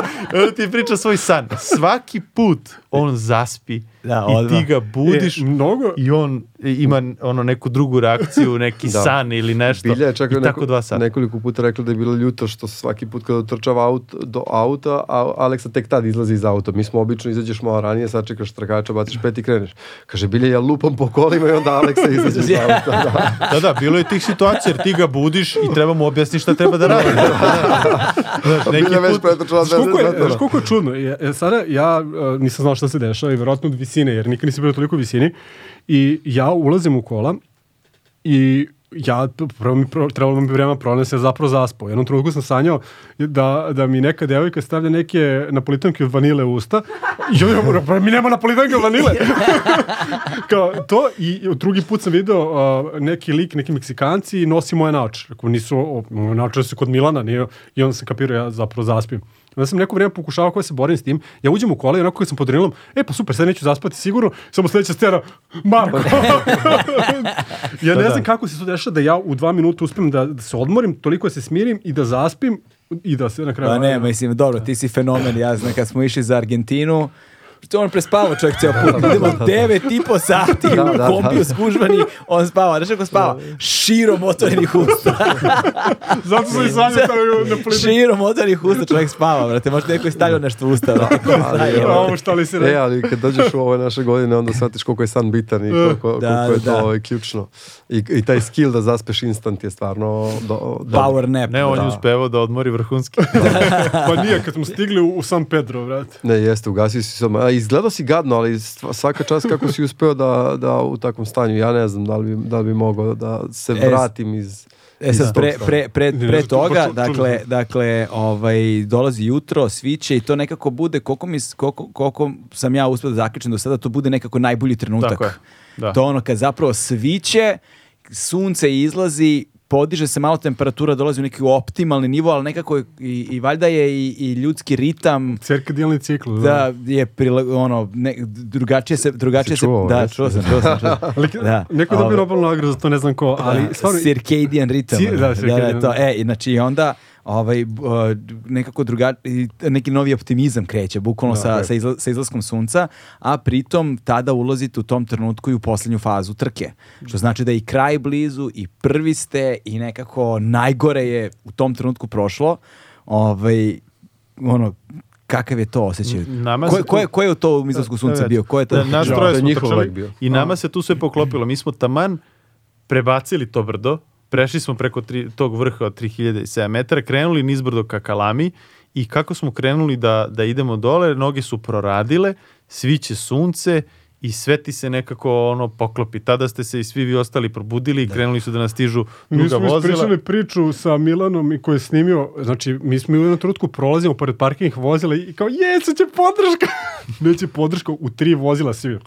Ti priča svoj san. Svaki put on zaspi Da, i odmah. ti ga budiš E, mnogo, i on ima ono neku drugu reakciju, neki Da. san ili nešto. Bilja je čak I neko, tako dva sata. nekoliko puta rekla da je bilo ljuto što svaki put kada trčava aut, do auta, a Aleksa tek tad izlazi iz auta. Mi smo obično izađeš malo ranije, sačekaš trkača, baciš pet i kreneš. Kaže, Bilja, ja lupam po kolima i onda Aleksa izađe iz auta. Da. Da, da, bilo je tih situacija jer ti ga budiš i treba mu objasniti šta treba da radi. Znaš, neki put, Znaš koliko 10 je, znaš koliko je čudno? Ja, ja, sada ja uh, nisam znao šta se dešava i verovatno od visine, jer nikad nisam bio toliko u visini. I ja ulazim u kola i ja, prvo mi trebalo mi vremena pronese, ja zapravo zaspao. Jednom trenutku sam sanjao da, da mi neka devojka stavlja neke napolitanke od vanile u usta. I ja moram, pa mi nema napolitanke od vanile. Kao to i drugi put sam video uh, neki lik, neki Meksikanci i nosi moje naoče. Rekao, nisu, o, naoče su kod Milana, nije, i onda sam kapirao, ja zapravo zaspim. Onda sam neko vrijeme pokušavao kako se borim s tim. Ja uđem u kola i onako kad sam pod adrenalinom, e pa super, sad neću zaspati sigurno, samo sledeća scena, Marko. ja ne znam kako se to dešava da ja u dva minuta uspem da, da se odmorim, toliko da se smirim i da zaspim i da se na kraju... Pa ne, mislim, dobro, ti si fenomen, ja znam, kad smo išli za Argentinu, on prespavao čovjek ceo put. Idemo devet i po sati Da, da, kombiju da. skužbani, on spava. Znaš kako spava? Širom otvorenih usta. Zato sam i stavio na politan. Širom otvorenih usta čovjek spava, brate. Možda neko je stavio nešto u usta, brate. Ovo šta li se E, ali kad dođeš u ove naše godine, onda shvatiš koliko je san bitan i koliko, Da, koliko je da. to ovaj, ključno. I, I taj skill da zaspeš instant je stvarno do, do, Power nap. ne, on je Da. uspevao da odmori vrhunski. Pa nije, kad smo stigli u, u San Pedro, brate. Ne, jeste, ugasio si samo. A, izgledao si gadno, ali svaka čast kako si uspeo da, da u takvom stanju. Ja ne znam da li bi, da li bi mogao da se vratim iz... E sad, pre, pre, pre, pre toga, dakle, dakle ovaj, dolazi jutro, sviće i to nekako bude, koliko, mi, koliko, koliko sam ja uspio da zaključim do sada, to bude nekako najbolji trenutak. Tako je, da. To ono kad zapravo sviće, sunce izlazi, podiže se malo temperatura, dolazi u neki optimalni nivo, ali nekako je i, i valjda je i, i ljudski ritam Cirkadijalni cikl. da je prila, ono ne, drugačije se drugačije se čuo da čuo sam čuo sam, čuo sam. Ali, da Neko dobio ovaj, Nobel nagradu za to, ne znam ko, ali da, stvarno... circadian ritam. Ci- ono. da, da, circadian. to, e, znači onda ovaj, nekako druga, neki novi optimizam kreće, bukvalno Da, sa, ok. sa, izla- sa izlaskom sunca, a pritom tada ulazite u tom trenutku i u posljednju fazu trke. Što znači da je i kraj blizu i prvi ste i nekako najgore je u tom trenutku prošlo. Ovaj, ono, kakav je to osjećaj? Nama Ko, ko, je, ko je u to u izlasku sunca Da, bio? Ko je to? Da, nas Da, troje smo trčali bio. I nama se tu sve poklopilo. Mi smo taman prebacili to brdo, prešli smo preko tri, tog vrha od 3007 metara, krenuli nizbrdo ka Kalami i kako smo krenuli da, da idemo dole, noge su proradile, sviće sunce i sve ti se nekako ono poklopi. Tada ste se i svi vi ostali probudili i krenuli su da nas stižu Mi druga smo vozila. ispričali priču sa Milanom i koji je snimio, znači mi smo u jednom trenutku prolazimo pored parkingih vozila i kao jesu će podrška. Neće podrška u tri vozila svi.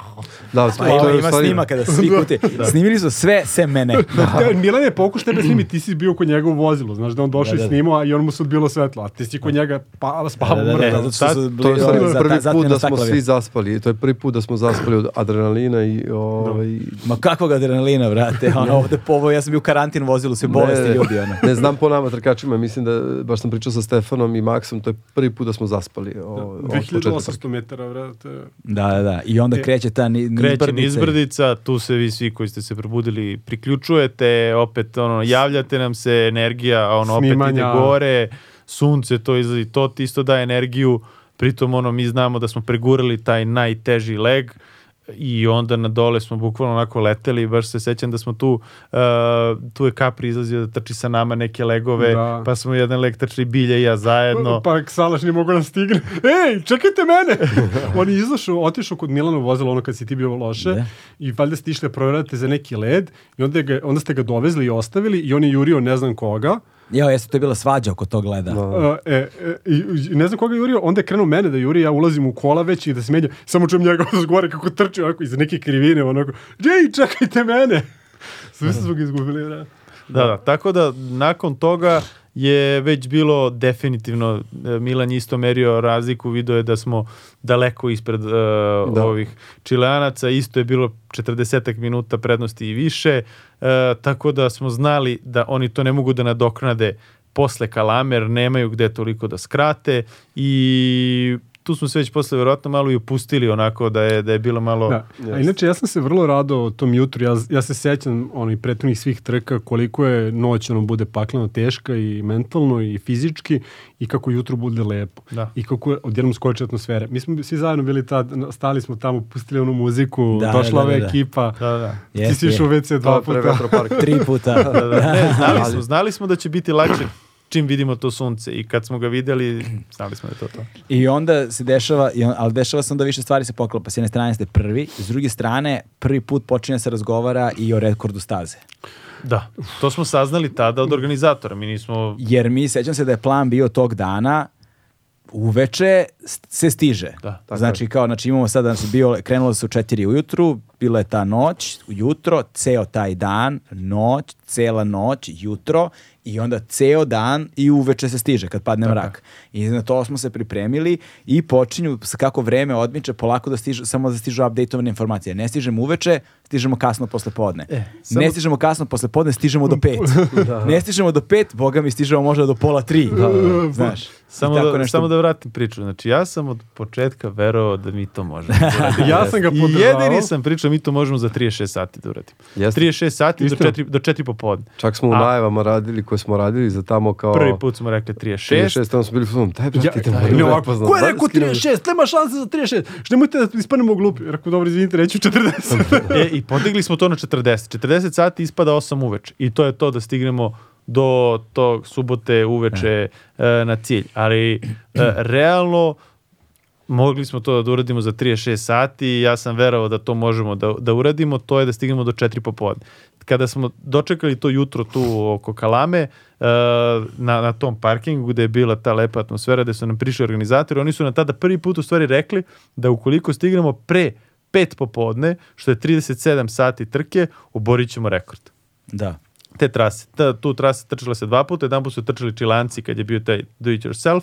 Da, Pa to ima, je ima stvari- snima kada svi kuti. Snimili su sve sem mene. Da, Milan je pokušao tebe snimi, ti si bio kod njega u vozilu, znaš da on došao Da, da, i da. snimao, a i on mu se odbilo svetlo, a ti si kod njega pa, spavao Da, da, da, mrtav. zato što su To je bili, stvari ovaj, za- prvi zatvoreni put da smo staklovi. svi zaspali. To je prvi put da smo zaspali od adrenalina i ovaj, Ma kakvog adrenalina, brate, ono, ovde po ovo, ja sam bio u karantin vozilu, sve bolesti Ne, ljudi, ono. Ne znam po nama trkačima, mislim da baš sam pričao sa Stefanom i Maksom, to je prvi put da smo zaspali. O, trke. 2800 metara, vrate. Da, da, da, i onda E, kreće ta ni, kreće nizbrdica. nizbrdica, tu se vi svi koji ste se probudili priključujete, opet ono, javljate nam se, energija, ono, opet ide Snimanja. gore, sunce to izlazi, to ti isto daje energiju, pritom ono, mi znamo da smo pregurali taj najteži leg, i onda na dole smo bukvalno onako leteli baš se sećam da smo tu uh, tu je Capri izlazio da trči sa nama neke legove Da. pa smo jedan leg trčali Bilja i ja zajedno Pa Salaš nije mogao da stigne. Ej, čekajte mene! On je izašao, otišao kod Milana u vozilo, ono kad si ti bio loše, Da. i valjda ste išli da provjerate za neki led, i onda, ga, onda ste ga dovezli i ostavili, i on je jurio ne znam koga, Jao, jeste, to je bila svađa oko tog leda. Uh, e, e, i, i ne znam koga je jurio, onda je krenuo mene da juri, ja ulazim u kola već i da se menja, samo čujem njega s gore kako trči onako iz neke krivine, onako, Jay, čekajte mene! Svi smo ga izgubili, da. Da, da, tako da nakon toga je već bilo definitivno, e, Milan je isto merio razliku, video je da smo daleko ispred e, ovih čileanaca, isto je bilo 40 minuta prednosti i više, e, tako da smo znali da oni to ne mogu da nadoknade posle Kalamer, nemaju gde toliko da skrate i tu smo se već posle vjerojatno malo i opustili onako da je, da je bilo malo... Da. A inače, ja sam se vrlo radao tom jutru, ja, ja se sećam onih prethodnih svih trka, koliko je noć ono bude pakleno teška i mentalno i fizički i kako jutro bude lepo. Da. I kako je odjednom skoči atmosfere. Mi smo svi zajedno bili tad, stali smo tamo, pustili onu muziku, Da, došla da, ova da, da. ekipa, Da, da. ti si išao u WC dva puta. Tri puta. Da, da, ne, znali smo, znali smo da će biti lakše čim vidimo to sunce i kad smo ga videli, znali smo da je to to. I onda se dešava, i on, ali dešava se onda više stvari se poklopa. S jedne strane ste prvi, s druge strane prvi put počinje da se razgovara i o rekordu staze. Da, to smo saznali tada od organizatora, mi nismo... Jer mi, sećam se da je plan bio tog dana, uveče se stiže. Da, tako znači, kao, znači imamo sada, znači, bio, krenulo se u četiri ujutru, bila je ta noć, ujutro, ceo taj dan, noć, cela noć, jutro i onda ceo dan i uveče se stiže kad padne mrak. I na to smo se pripremili i počinju kako vreme odmiče polako da stižu, samo da stižu updateovane informacije. Ne stižemo uveče, stižemo kasno posle podne. E, samo- Ne stižemo kasno posle podne, stižemo do pet. Ne stižemo do pet, boga mi stižemo možda do pola tri. Znaš. Samo I tako da, nešto- samo da vratim priču. Znači, ja sam od početka verovao da mi to možemo da. Ja sam ga I podržavao. jedini sam pričao, mi to možemo za 36 sati da uradimo. Jeste. 36 sati do Istina. 4, do 4 popodne. Čak smo u A- najavama radili koje smo radili za tamo kao... Prvi put smo rekli 36. 36, tamo smo bili filmu, daj brate, Ja, idemo. ne idemo, ovako, ko je da rekao skinemo. 36? Nema šanse za 36. Što nemojte da ispanemo glupi. Rekao, dobro, izvinite, reću 40. E, i podigli smo to na 40. 40 sati ispada 8 uveče. I to je to da stignemo do tog subote uveče e, na cilj. Ali e, realno mogli smo to da uradimo za 36 sati i ja sam verovao da to možemo da, da uradimo, to je da stignemo do 4 popodne. Kada smo dočekali to jutro tu oko Kalame, e, na, na tom parkingu gde je bila ta lepa atmosfera, gde su nam prišli organizatori, oni su nam tada prvi put u stvari rekli da ukoliko stignemo pre 5 popodne, što je 37 sati trke, oborit ćemo rekord Da. te trase. Ta, tu trase trčala se dva puta, jedan put su trčali Čilanci kad je bio taj do it yourself,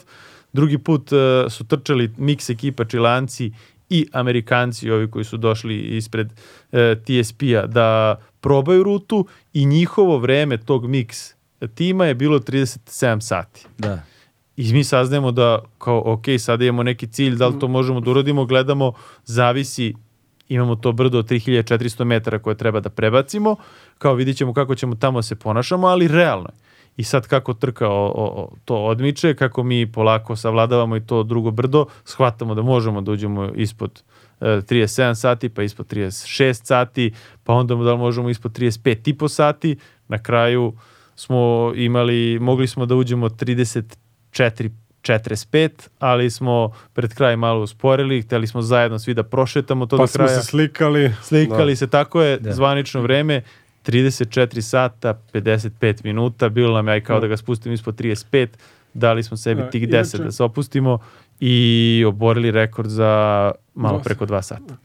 drugi put uh, su trčali mix ekipa Čilanci i Amerikanci, ovi koji su došli ispred uh, TSP-a da probaju rutu i njihovo vreme tog mix tima je bilo 37 sati. Da. I mi saznajemo da kao, ok, sada imamo neki cilj, da li to možemo da uradimo, gledamo, zavisi, imamo to brdo od 3400 metara koje treba da prebacimo, kao vidit ćemo kako ćemo tamo se ponašamo, ali realno je. I sad kako trka o, o, to odmiče, kako mi polako savladavamo i to drugo brdo, shvatamo da možemo da uđemo ispod e, 37 sati, pa ispod 36 sati, pa onda da li možemo ispod 35 i po sati, na kraju smo imali, mogli smo da uđemo 34 45, ali smo pred kraj malo usporili, hteli smo zajedno svi da prošetamo to Pa do smo kraja. se slikali. Slikali se, tako je, Da. zvanično vreme, 34 sata, 55 minuta, bilo nam je aj kao da ga spustimo ispod 35, dali smo sebi Da, tih inače- 10 da se opustimo i oborili rekord za malo preko 2 sata.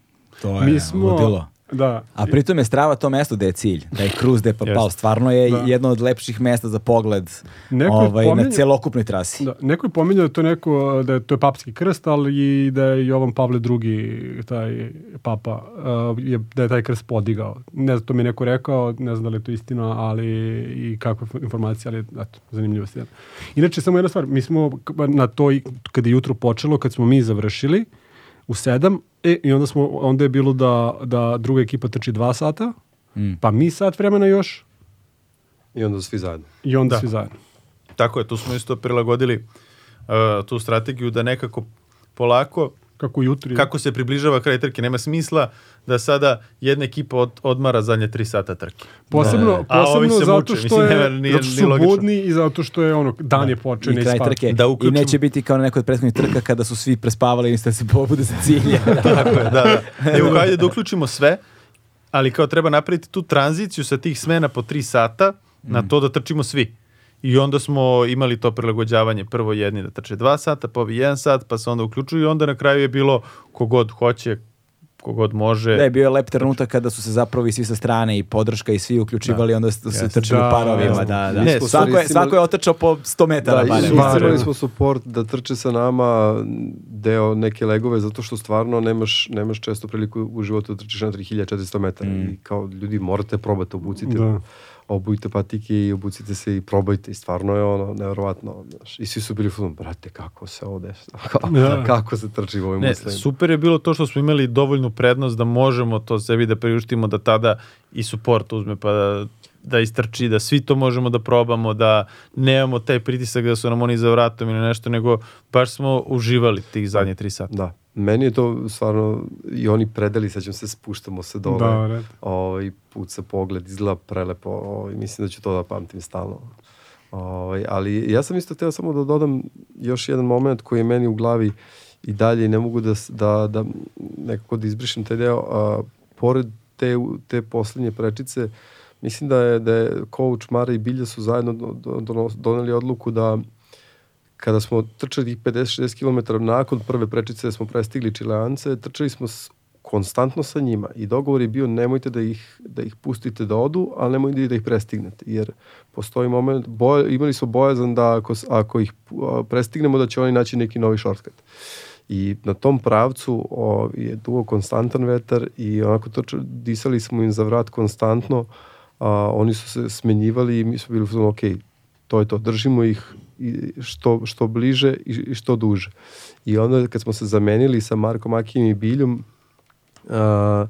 To je Mi smo- ludilo. Da. A pritom je strava to mesto gde je cilj, da je kruz gde je. Jeste. Stvarno je Da. jedno od lepših mesta za pogled Neko ovaj, na pominjao- celokupnoj trasi. Da, neko je pominjao da to neko, da je to je papski krst, ali i da je Jovan Pavle II, taj papa, uh, je, da je taj krst podigao. Ne znam, to mi je neko rekao, ne znam da li je to istina, ali i kakva informacija, ali eto, zanimljivost. Inače, samo jedna stvar, mi smo na toj, kada je jutro počelo, kad smo mi završili, u sedam, e, i onda, smo, onda je bilo da, da druga ekipa trči dva sata, Mm. pa mi sat vremena još, I onda svi zajedno. i onda Da. svi zajedno. Tako je, tu smo isto prilagodili uh, tu strategiju da nekako polako Kako jutro. kako se približava kraj trke. Nema smisla da sada jedna ekipa od, odmara zadnje tri sata trke. Posebno, Da. Posebno se zato muče, što mislim, je, nema- nije- zato što budni i zato što je ono, dan je počeo, I kraj trke. Da I uključimo- neće biti kao na nekoj od prethodnih trka kada su svi prespavali i da se pobude sa cilja. Tako je, da, da. Evo, hajde da uključimo sve, ali kao treba napraviti tu tranziciju sa tih smena po tri sata na to da trčimo svi. I onda smo imali to prilagođavanje prvo jedni da trče dva sata, pa ovi jedan sat, pa se onda uključuju i onda na kraju je bilo kogod hoće, kogod može. Da je bio lep trenutak kada su se zapravo i svi sa strane i podrška i svi uključivali, onda su se Jeste. trčali Da, u parovima. Da, da. Ne, svako, je, svako je otrčao po 100 metara. Da, barem. i Stvarno. istirali smo support da trče sa nama deo neke legove, zato što stvarno nemaš, nemaš često priliku u životu da trčiš na 3400 metara. I kao ljudi morate probati, obucite, Da. Obujte patike i obucite se i probajte. I stvarno je ono, nevjerovatno. Znaš. I svi su bili fazonu, brate, kako se ovo dešava? Kako, Da. kako se trči u ovim Ne, uslovima? super je bilo to što smo imali dovoljnu prednost da možemo to sebi da priuštimo, da tada i support uzme pa da, da istrči, da svi to možemo da probamo, da nemamo taj pritisak da su nam oni za vratom ili nešto, nego baš smo uživali tih zadnje tri sata. Da. Meni je to stvarno, i oni predali, sad ćemo se, spuštamo se dole. Da, red. ovaj, puca pogled, izgleda prelepo, ovaj, mislim da ću to da pamtim stalno. Ovaj, ali ja sam isto htio samo da dodam još jedan moment koji je meni u glavi i dalje ne mogu da, da, da nekako da izbrišem taj deo. A, pored te, te poslednje prečice, mislim da je, da je coach Mara i Bilja su zajedno doneli odluku da kada smo trčali tih 50-60 km nakon prve prečice da smo prestigli Čileance, trčali smo s, konstantno sa njima i dogovor je bio nemojte da ih, da ih pustite da odu, ali nemojte da ih prestignete, jer postoji moment, boj, imali smo bojazan da ako, ako ih prestignemo da će oni naći neki novi shortcut. I na tom pravcu o, je dugo konstantan vetar i onako trča, disali smo im za vrat konstantno, a, oni su se smenjivali i mi smo bili ok, to je to, držimo ih što, što bliže i, što duže. I onda kad smo se zamenili sa Markom Akijem i Biljom, a,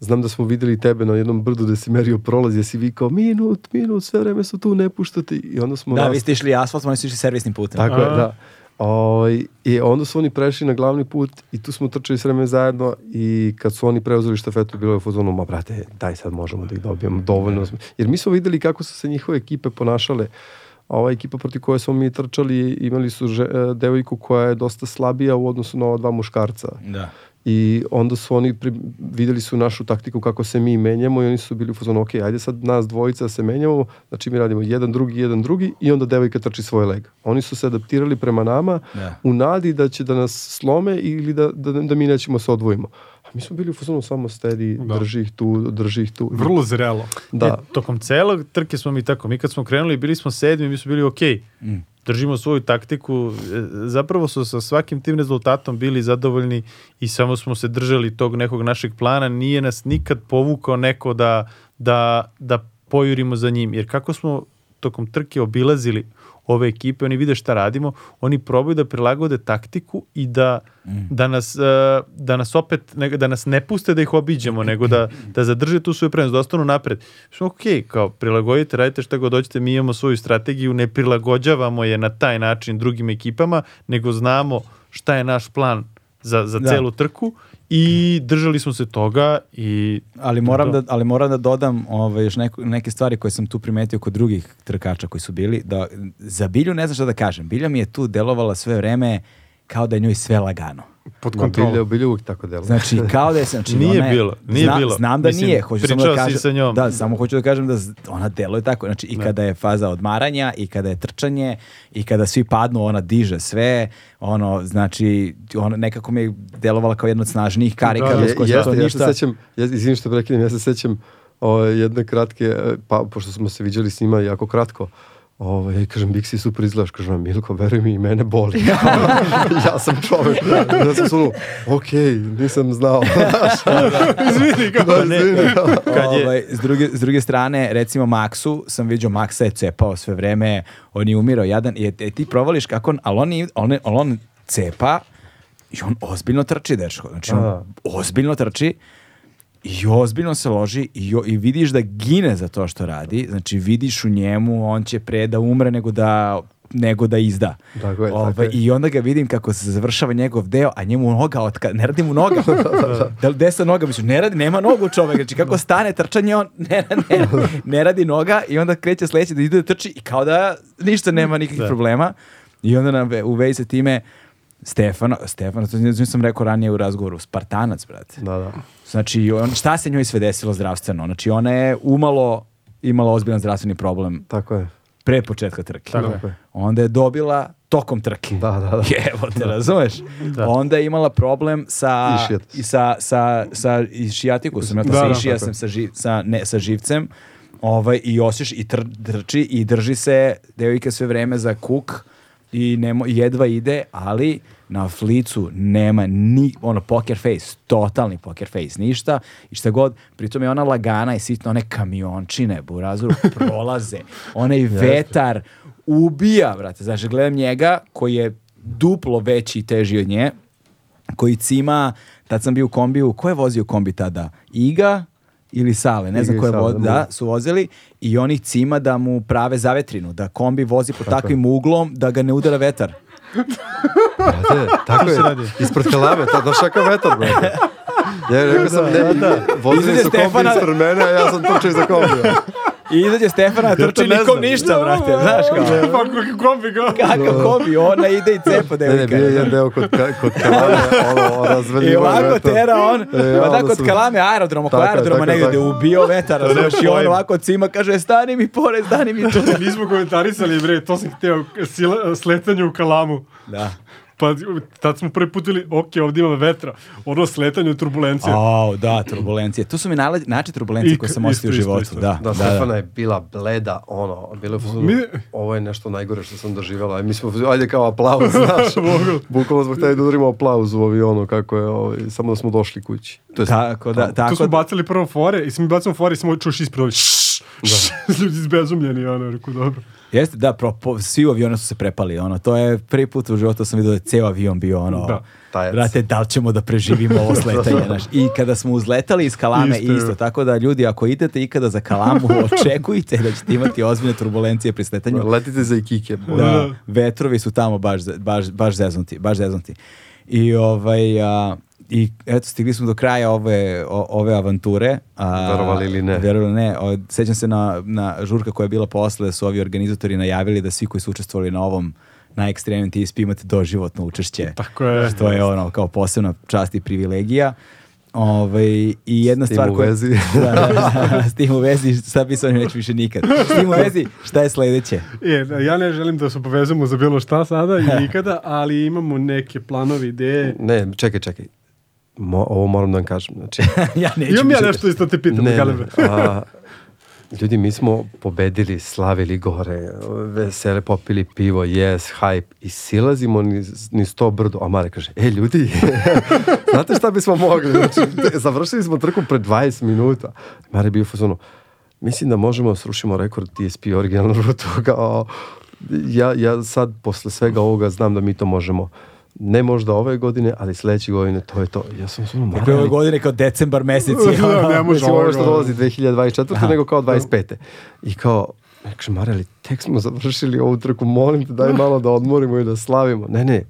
znam da smo videli tebe na jednom brdu da si merio prolaz, jesi vikao minut, minut, sve vreme su tu, ne puštate. I onda smo Da, nas- vi ste išli asfalt, oni su išli servisnim putem. tako je, A. da. Ovaj, I onda su oni prešli na glavni put i tu smo trčali s vreme zajedno i kad su oni preuzeli štafetu bilo je u fazonu, ma brate, daj sad možemo da ih dobijemo, dovoljno smo. Jer mi smo videli kako su se njihove ekipe ponašale a ova ekipa protiv koje smo mi trčali imali su že, e, devojku koja je dosta slabija u odnosu na ova dva muškarca. Da. I onda su oni pri, videli su našu taktiku kako se mi menjamo i oni su bili u fazonu, ok, ajde sad nas dvojica se menjamo, znači mi radimo jedan drugi, jedan drugi i onda devojka trči svoj leg. Oni su se adaptirali prema nama Da. u nadi da će da nas slome ili da, da, da mi nećemo se odvojimo. A mi smo bili u fazonu samo stedi, Da. drži ih tu, drži ih tu. Vrlo zrelo. Da. E, tokom celog trke smo mi tako. Mi kad smo krenuli, bili smo sedmi, mi smo bili okej. Mm. Držimo svoju taktiku. E, Zapravo su sa svakim tim rezultatom bili zadovoljni i samo smo se držali tog nekog našeg plana. Nije nas nikad povukao neko da, da, da pojurimo za njim. Jer kako smo tokom trke obilazili ove ekipe, oni vide šta radimo, oni probaju da prilagode taktiku i da, da, nas, e, da nas opet, da nas ne puste da ih obiđemo, nego da, da zadrže tu svoju prednost, da ostanu napred. Smo ok, kao prilagodite, radite šta god hoćete, mi imamo svoju strategiju, ne prilagođavamo je na taj način drugim ekipama, nego znamo šta je naš plan za, za Da. celu trku i držali smo se toga i Ali moram To. da, ali moram da dodam ovaj, još neko, neke stvari koje sam tu primetio kod drugih trkača koji su bili. Da, za Bilju ne znam šta da kažem. Bilja mi je tu delovala sve vreme kao da je njoj sve lagano. Pod kontrolom. bilje, bilje uvijek tako delo. Znači, kao da je... Znači, Nije ona je- bilo, nije Zna- bilo. Znam da Mislim, nije. Hoću samo da pričao si kažem, sa njom. Da, samo hoću da kažem da ona deluje tako. Znači, i Da. kada je faza odmaranja, i kada je trčanje, i kada svi padnu, ona diže sve. Ono, znači, ona nekako mi je delovala kao jedna od snažnijih karika. Da, Je, jeste, ja ništa- se sećam, ja, izvini što prekinem, ja se sećam o, jedne kratke, e, pa pošto smo se viđali s njima jako kratko, Ovo, ja kažem, Biksi super izgledaš, kažem, Milko, veruj mi, i mene boli. ja sam čovek. Ja sam sunu, ok, nisam znao. Izvini, kao da, izvini, da. Kad je- Ovaj, s, druge, s druge strane, recimo Maksu, sam vidio Maksa je cepao sve vreme, on je umirao jadan, i e, ti provališ kako on, ali on, je- on, je- on cepa i on ozbiljno trči, dečko. Znači, on A. ozbiljno trči i ozbiljno se loži i, i vidiš da gine za to što radi. Znači, vidiš u njemu, on će pre da umre nego da nego da izda. Tako je, tako Ovaj, je. I onda ga vidim kako se završava njegov deo, a njemu noga otka, ne radi mu noga. da li desa noga, mislim, ne radi, nema nogu čovek, znači kako stane trčanje, on ne, ne, ne radi noga i onda kreće sledeće da ide da trči i kao da ništa nema nikakvih Da. problema. I onda nam u vezi sa time Stefano, Stefano, to sam rekao ranije u razgovoru, Spartanac, brate. Da, da. Znači, on, šta se njoj sve desilo zdravstveno? Znači, ona je umalo imala ozbiljan zdravstveni problem Tako je. pre početka trke. Tako je. Onda je dobila tokom trke. Da, da, da. Evo te, razumeš? Da. Onda je imala problem sa Išijat. i sa sa sa i šijatikusom, ja Da, sa da, išija tako sam sa živ, sa ne sa živcem. Ovaj i osješ i tr, trči i drži se devojka sve vreme za kuk i nemo, jedva ide, ali na flicu nema ni ono poker face, totalni poker face, ništa. I šta god, pritom je ona lagana i sitno one kamiončine burazuru prolaze, onaj vetar ubija, brate, znači gledam njega koji je duplo veći i teži od nje, koji cima, tad sam bio u kombiju, ko je vozio kombi tada? Iga ili Sale, ne znam i ko je Sale, da, da, su vozili i oni cima da mu prave zavetrinu, da kombi vozi pod takvim uglom da ga ne udara vetar. Brate, tako je. Ispred kalame, to, znaš kakav vetar, brate. Ja rekao sam, ne, vozili Izađe su kombi Stefana- ispred mene, a ja sam trčao iza kombija. I izađe Stefana, trči ne nikom ništa, brate, znaš kao. Pa kako kombi, kao. Kakav kombi, ona ide i cepa Ne, ne, devojka. bio je jedan deo kod, ka- kod kalame, ono, I razvaljivo je ovako tera on, E, pa da kod kalame aerodroma, kod Tako je, aerodroma tako je ubio vetar, razumeš, i on ovako cima kaže, stani mi pored, stani mi tu. Nismo komentarisali, bre, to sam sile, sletanje u kalamu. Da. Pa tad smo prvi put vidjeli, ok, ovdje ima vetra. Ono sletanje u turbulencije. Au, da, turbulencije. To su mi najlađe, način turbulencije I- koje sam isto, osjetio u isto, životu, isto. da. Da, Stefana je bila bleda, ono, fazonu, Mi- ovo je nešto najgore što sam doživjela. Mi smo, ajde kao aplauz, znaš. Bukvalno zbog tada da udarimo aplauz u avionu, kako je, ovaj, samo da smo došli kući. To je Tako da, tu tako smo da, bacili prvo fore i smo bacimo fore i samo čuš ispred ovdje. Ljudi izbezumljeni, ono, rekao, dobro. Jeste, da, pro, po- svi u avionu su se prepali, ono, to je prvi put u životu sam vidio da je ceo avion bio, ono, Da. Brate, da li ćemo da preživimo ovo sletanje, znaš, i kada smo uzletali iz Kalame Isto, isto, tako da ljudi, ako idete ikada za Kalamu, očekujte da ćete imati ozbiljne turbulencije pri sletanju, Letite za Ikike. Da, Da. vetrovi su tamo baš, baš, baš zeznuti, baš zeznuti. I ovaj, a, I eto, stigli smo do kraja ove, o- ove avanture. A, Verovali ili ne. Verovali ne. O, sećam se na, na žurka koja je bila posle, da su ovi organizatori najavili da svi koji su učestvovali na ovom najekstremnijem TSP imate doživotno učešće. Tako je. Što je ono kao posebna čast i privilegija. Ovaj, I jedna S tim stvar u koja... vezi. da, da, da, s tim u vezi, sad bi se neću više nikad. S tim u vezi, šta je sledeće? Je, da, ja ne želim da se povezujemo za bilo šta sada i nikada, ali imamo neke planovi, ideje. Ne, čekaj, čekaj. Mo, ovo moram da vam kažem. Znači, ja neću Imam ja nešto isto te pitam. ne, Galebe. ne, a, ljudi, mi smo pobedili, slavili gore, vesele, popili pivo, yes, hype i silazimo niz, niz to brdo. A Mare kaže, e ljudi, znate šta bismo mogli? Znači, završili smo trku pred 20 minuta. Mare je bio u fazonu, mislim da možemo da srušimo rekord TSP originalnu rutu. Kao, ja, ja sad posle svega ovoga znam da mi to možemo ne možda ove godine, ali sledeće godine to je to. Ja sam ono, Dakle, ove godine kao decembar mesec je Da, ne može ovo što dolazi 2024. nego kao 25. I kao, ja kažem, Mare, ali tek smo završili ovu trku, molim te, daj malo da odmorimo i da slavimo. Ne, ne,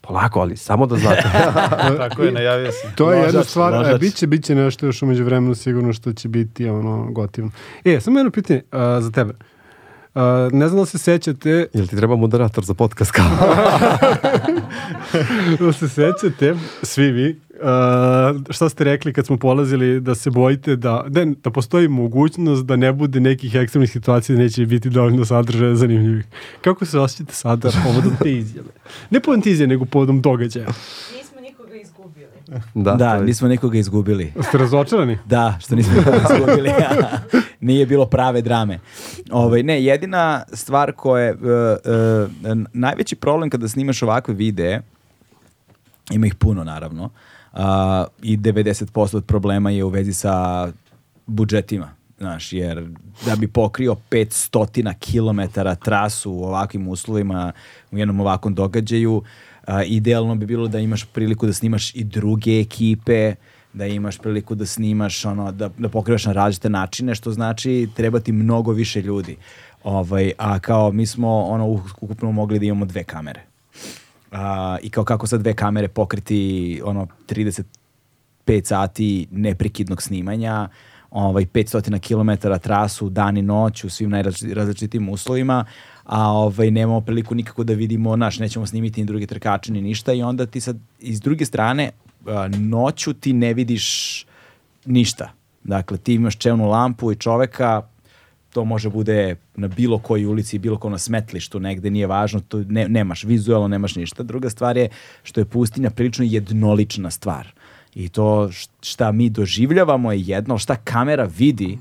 polako, ali samo da znate. Tako je, najavio sam. To je jedna Ložač, stvar, ložač. a, biće, biće nešto još umeđu vremenu sigurno što će biti ono gotivno. E, samo jedno pitanje a, za tebe. Ne znam da se sećate, Jel ti treba moderator za podcast kao? da se sećate, svi vi, a, šta ste rekli kad smo polazili da se bojite da, da, da postoji mogućnost da ne bude nekih ekstremnih situacija da neće biti dovoljno sadržaja zanimljivih. Kako se osjećate sada povodom te izjave? Ne povodom te izjave, nego povodom događaja. Nismo nikoga izgubili. Da, Da, nismo nikoga izgubili. Ste razočarani? Da, što nismo nikoga izgubili. Nije bilo prave drame. Ovaj, ne, jedina stvar koja je... uh, uh, najveći problem kada snimaš ovakve videe, ima ih puno naravno, a, i 90% od problema je u vezi sa budžetima. Znaš, jer da bi pokrio 500 km trasu u ovakvim uslovima, u jednom ovakvom događaju, idealno bi bilo da imaš priliku da snimaš i druge ekipe, da imaš priliku da snimaš, ono, da, da pokrivaš na različite načine, što znači treba ti mnogo više ljudi. Ovaj, a kao mi smo ono ukupno mogli da imamo dve kamere. A, I kao kako sad dve kamere pokriti ono 35 sati neprekidnog snimanja, ovaj 500 km trasu dan i noć u svim najrazličitim uslovima, a ovaj nemamo priliku nikako da vidimo, naš nećemo snimiti ni druge trkače ni ništa i onda ti sad iz druge strane noću ti ne vidiš ništa. Dakle, ti imaš čevnu lampu i čoveka, to može bude na bilo kojoj ulici, bilo ko na smetlištu negde, nije važno, to ne, nemaš vizualno, nemaš ništa. Druga stvar je što je pustinja prilično jednolična stvar. I to šta mi doživljavamo je jedno, šta kamera vidi,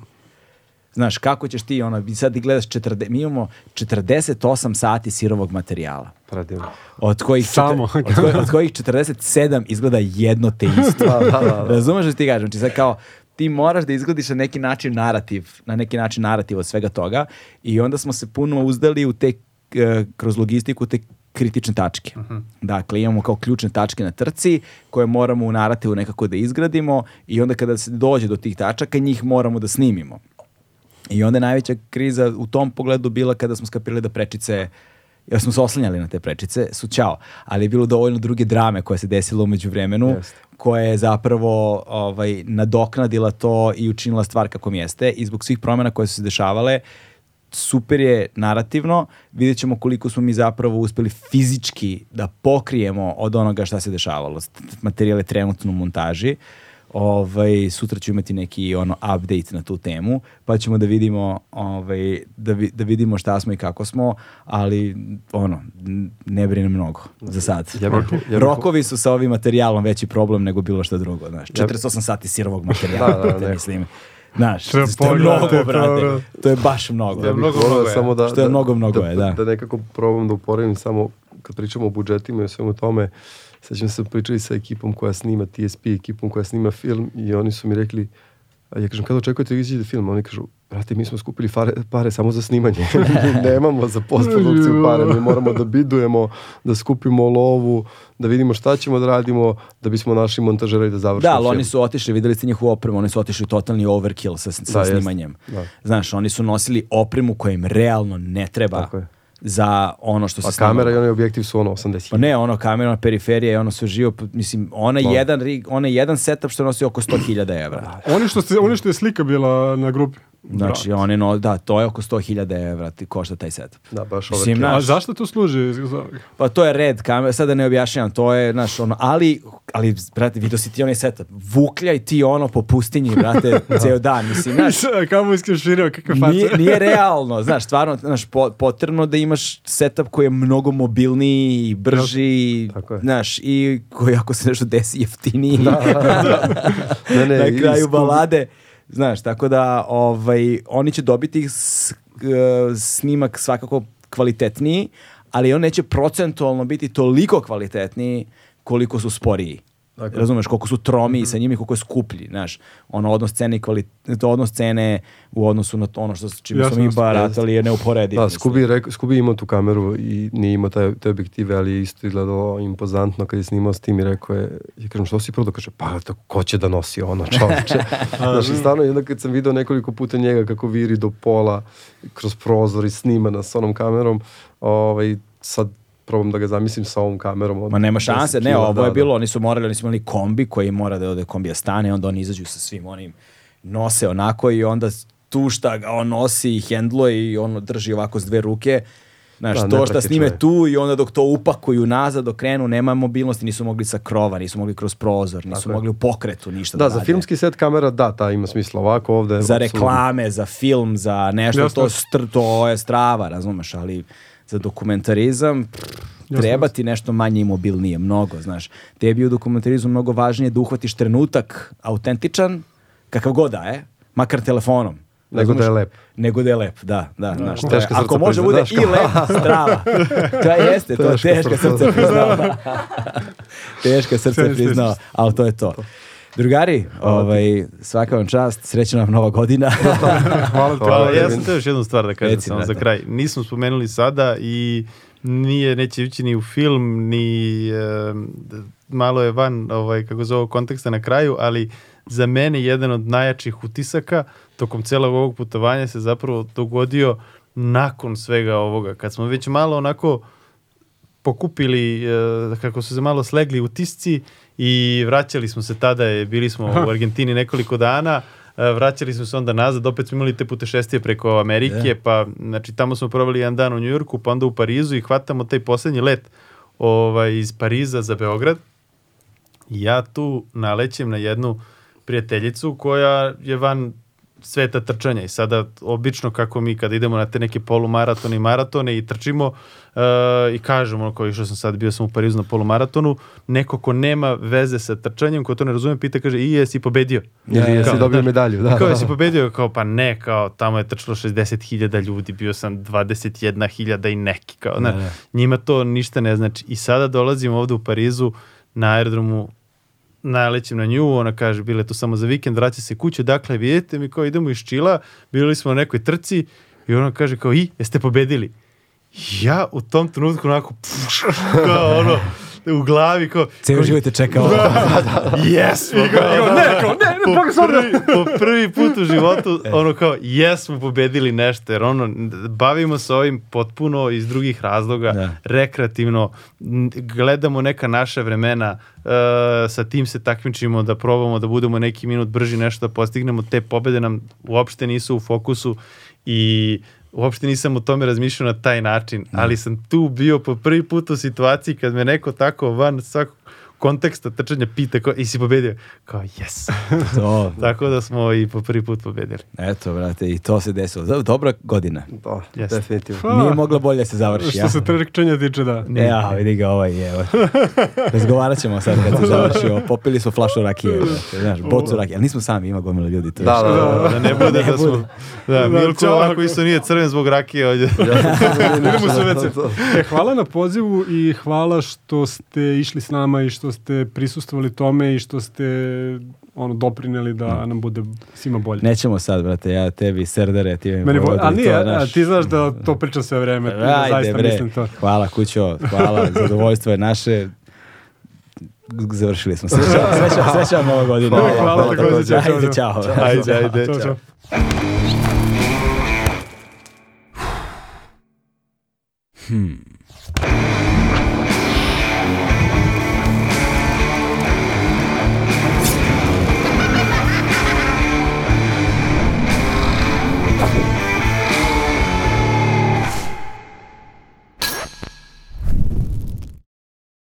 znaš, kako ćeš ti, ono, sad gledaš, 40, mi imamo 48 sati sirovog materijala Predivno. od kojih, Samo. četir- od, kojih, od kojih 47 izgleda jedno te isto. Razumeš što ti kažem? Znači sad kao, ti moraš da izglediš na neki način narativ, na neki način narativ od svega toga i onda smo se puno uzdali u te, e, kroz logistiku te kritične tačke. Dakle, imamo kao ključne tačke na trci koje moramo u narativu nekako da izgradimo i onda kada se dođe do tih tačaka njih moramo da snimimo. I onda je najveća kriza u tom pogledu bila kada smo skapirali da prečice jer smo se oslanjali na te prečice, su ćao. Ali je bilo dovoljno druge drame koja se desila umeđu vremenu, Jeste. koja je zapravo ovaj, nadoknadila to i učinila stvar kako jeste. I zbog svih promjena koje su se dešavale, super je narativno, vidjet ćemo koliko smo mi zapravo uspeli fizički da pokrijemo od onoga šta se dešavalo. St- Materijal je trenutno u montaži. Ovaj, sutra ću imati neki ono update na tu temu, pa ćemo da vidimo ovaj, da, vi- da vidimo šta smo i kako smo, ali ono, ne brine mnogo za sad. Ja bih- ja bih- Rokovi su sa ovim materijalom veći problem nego bilo šta drugo, znaš. 48 sati sirovog materijala, Da, da, ne. mislim. Znaš, to je mnogo, brate. to- To je baš mnogo. Ja mnogo, mnogo je. samo da, Što je da- mnogo, mnogo je, da. Da nekako probam da uporedim samo kad pričamo o budžetima i o svemu tome, sećam se pričali sa ekipom koja snima TSP, ekipom koja snima film i oni su mi rekli, a ja kažem, kada očekujete da izađe film? Oni kažu, brate, mi smo skupili pare, pare samo za snimanje. nemamo za postprodukciju pare, mi moramo da bidujemo, da skupimo lovu, da vidimo šta ćemo da radimo, da bismo našli montažera i da završimo Da, ali film. oni su otišli, videli ste njihovu opremu, oni su otišli totalni overkill sa, sa Da, jest. snimanjem. Da. Znaš, oni su nosili opremu koja im realno ne treba. Tako je. Za ono što se A snimalo. kamera i onaj objektiv su ono 80. Pa ne, ono kamera, periferija i ono sve živo, mislim, onaj Dobro. jedan, rig, onaj jedan setup što nosi oko 100.000 evra. Oni što, ste, oni što je slika bila na grupi. Znači, Brate. on je, no, da, to je oko 100.000 evra ti košta taj setup. Da, baš Mislim, overkill. na- A zašto to služi? Pa to je red kamera, sada ne objašnjavam, to je, znaš, ono, ali, ali, brate, vidio si ti onaj setup, vukljaj ti ono po pustinji, brate, ceo dan, mislim, znaš, Kako iskreširio, kakve face. nije, nije realno, znaš, stvarno, znaš, po- potrebno da imaš setup koji je mnogo mobilniji i brži, Tako je. znaš, i koji ako se nešto desi jeftiniji, Ne, ne, na kraju balade, znaš, tako da, ovaj, oni će dobiti s- e, snimak svakako kvalitetniji, ali on neće procentualno biti toliko kvalitetniji koliko su sporiji. Dakle. Razumeš, koliko su tromiji Mhm. sa njima i koliko je skuplji, znaš. Ono, odnos cene i kvali... to odnos cene u odnosu na to ono što, s čime Jasno, smo mi baratali je neuporediv. Da. Scooby, rekao, Scooby je imao tu kameru i nije imao taj, te objektive, ali je isto izgledalo impozantno kad je snimao s tim i rekao je, ja kažem, što si prodao? Kaže, pa tako, ko će da nosi ono čoveče? Znaš, i stvarno, i onda kad sam video nekoliko puta njega kako viri do pola kroz prozor i snima nas onom kamerom, ovaj, sad probam da ga zamislim sa ovom kamerom. od Ma nema 10 šanse, ne, ovo da, je da. bilo, oni su morali, oni su imali kombi koji mora da ode kombija stane, onda oni izađu sa svim onim, nose onako i onda tu šta ga on nosi i hendluje i on drži ovako s dve ruke, Znaš, Da, to šta snime je. tu i onda dok to upakuju nazad, dok krenu, nema mobilnosti, nisu mogli sa krova, nisu mogli kroz prozor, nisu Tako je. mogli u pokretu ništa Da, da za rade. filmski set kamera, da, ta ima smisla ovako ovde. za reklame, za film, za nešto, Jasno. to, str, to je strava, razumeš, ali za dokumentarizam pff, treba ti nešto manje i mobilnije, mnogo, znaš. Tebi je u dokumentarizmu mnogo važnije da uhvatiš trenutak autentičan, kakav god da je, makar telefonom. Nego da je lep. Nego da je lep, da, da, znaš. to je- ako može bude znaš i lep, strava. To jeste, to je Teška srca priznao. teška srca Sve priznao, ali to je to. Drugari, ovaj, svaka vam čast, srećna vam nova godina. Hvala ti. Hvala. Ja sam teo još jednu stvar da kažem Reci, samo za kraj. Nismo spomenuli sada i nije, neće ići ni u film, ni e, malo je van ovaj, kako zove konteksta na kraju, ali za mene jedan od najjačih utisaka tokom celog ovog putovanja se zapravo dogodio nakon svega ovoga. Kad smo već malo onako pokupili, e, kako su se malo slegli utisci i vraćali smo se tada, je, bili smo u Argentini nekoliko dana, e, vraćali smo se onda nazad, opet smo imali te putešestije preko Amerike, pa znači tamo smo provali jedan dan u Njujorku, pa onda u Parizu i hvatamo taj posljednji let ovaj, iz Pariza za Beograd. I ja tu nalećem na jednu prijateljicu koja je van sveta trčanja i sada obično kako mi kada idemo na te neke polumaratone i maratone i trčimo uh, i kažemo ono kao išao sam sad, bio sam u Parizu na polumaratonu, neko ko nema veze sa trčanjem, ko to ne razume, pita kaže i jesi pobedio? Ili jesi Kao, dobio da. medalju, da. Kao da. jesi pobedio? Kao pa ne, kao tamo je trčalo 60.000 ljudi, bio sam 21.000 i neki. Kao, ne, Njima to ništa ne znači. I sada dolazim ovde u Parizu na aerodromu nalećem na nju, ona kaže, bile tu samo za vikend, vraća se kuće, dakle, vidite mi kao idemo iz Čila, bili smo na nekoj trci i ona kaže kao, i, jeste pobedili? Ja u tom trenutku onako, pš, kao ono, u glavi, kao, Ceo život te čekao. Jesmo! Kao, ne, kao, ne, ne, po, prvi, po prvi put u životu, ono kao, jesmo pobedili nešto, jer ono, bavimo se ovim potpuno iz drugih razloga, Da. rekreativno, gledamo neka naša vremena, e, sa tim se takmičimo da probamo da budemo neki minut brži nešto da postignemo, te pobede nam uopšte nisu u fokusu i uopšte nisam o tome razmišljao na taj način, ali sam tu bio po prvi put u situaciji kad me neko tako van svakog konteksta trčanja pita kao, i si pobedio? Kao, yes. to, Tako da smo i po prvi put pobedili. eto, brate, i to se desilo. Do- Dobra godina. Da, Jeste. definitivno. Pa, Nije mogla bolje da se završi. Što ja. se trčanja tiče, da. E, Ja, vidi ga ovaj, evo. Razgovarat ćemo sad kad se završio. Popili smo flašu rakije, brate, znaš, bocu rakije. Ali nismo sami, ima gomila ljudi. To Da, da, da. Da ne bude da smo... Da, Da, Milko ovako isto nije crven zbog rakije ovdje. Idemo se već. E, hvala na pozivu i hvala što ste išli s nama i što ste prisustvovali tome i što ste ono doprineli da nam bude svima bolje. Nećemo sad, brate, ja tebi serdere, ti mi Meni povodi, a nije, to, a, znaš. ti znaš da to pričam sve vreme, da Ajde, zaista bre. mislim to. Hvala, kućo, hvala, zadovoljstvo je naše. Završili smo. Sreća, sreća, sreća vam nova godina. Hvala, Hvala hvala takođe, Ajde, čao. Ajde, ajde, čao. čao. Hmm.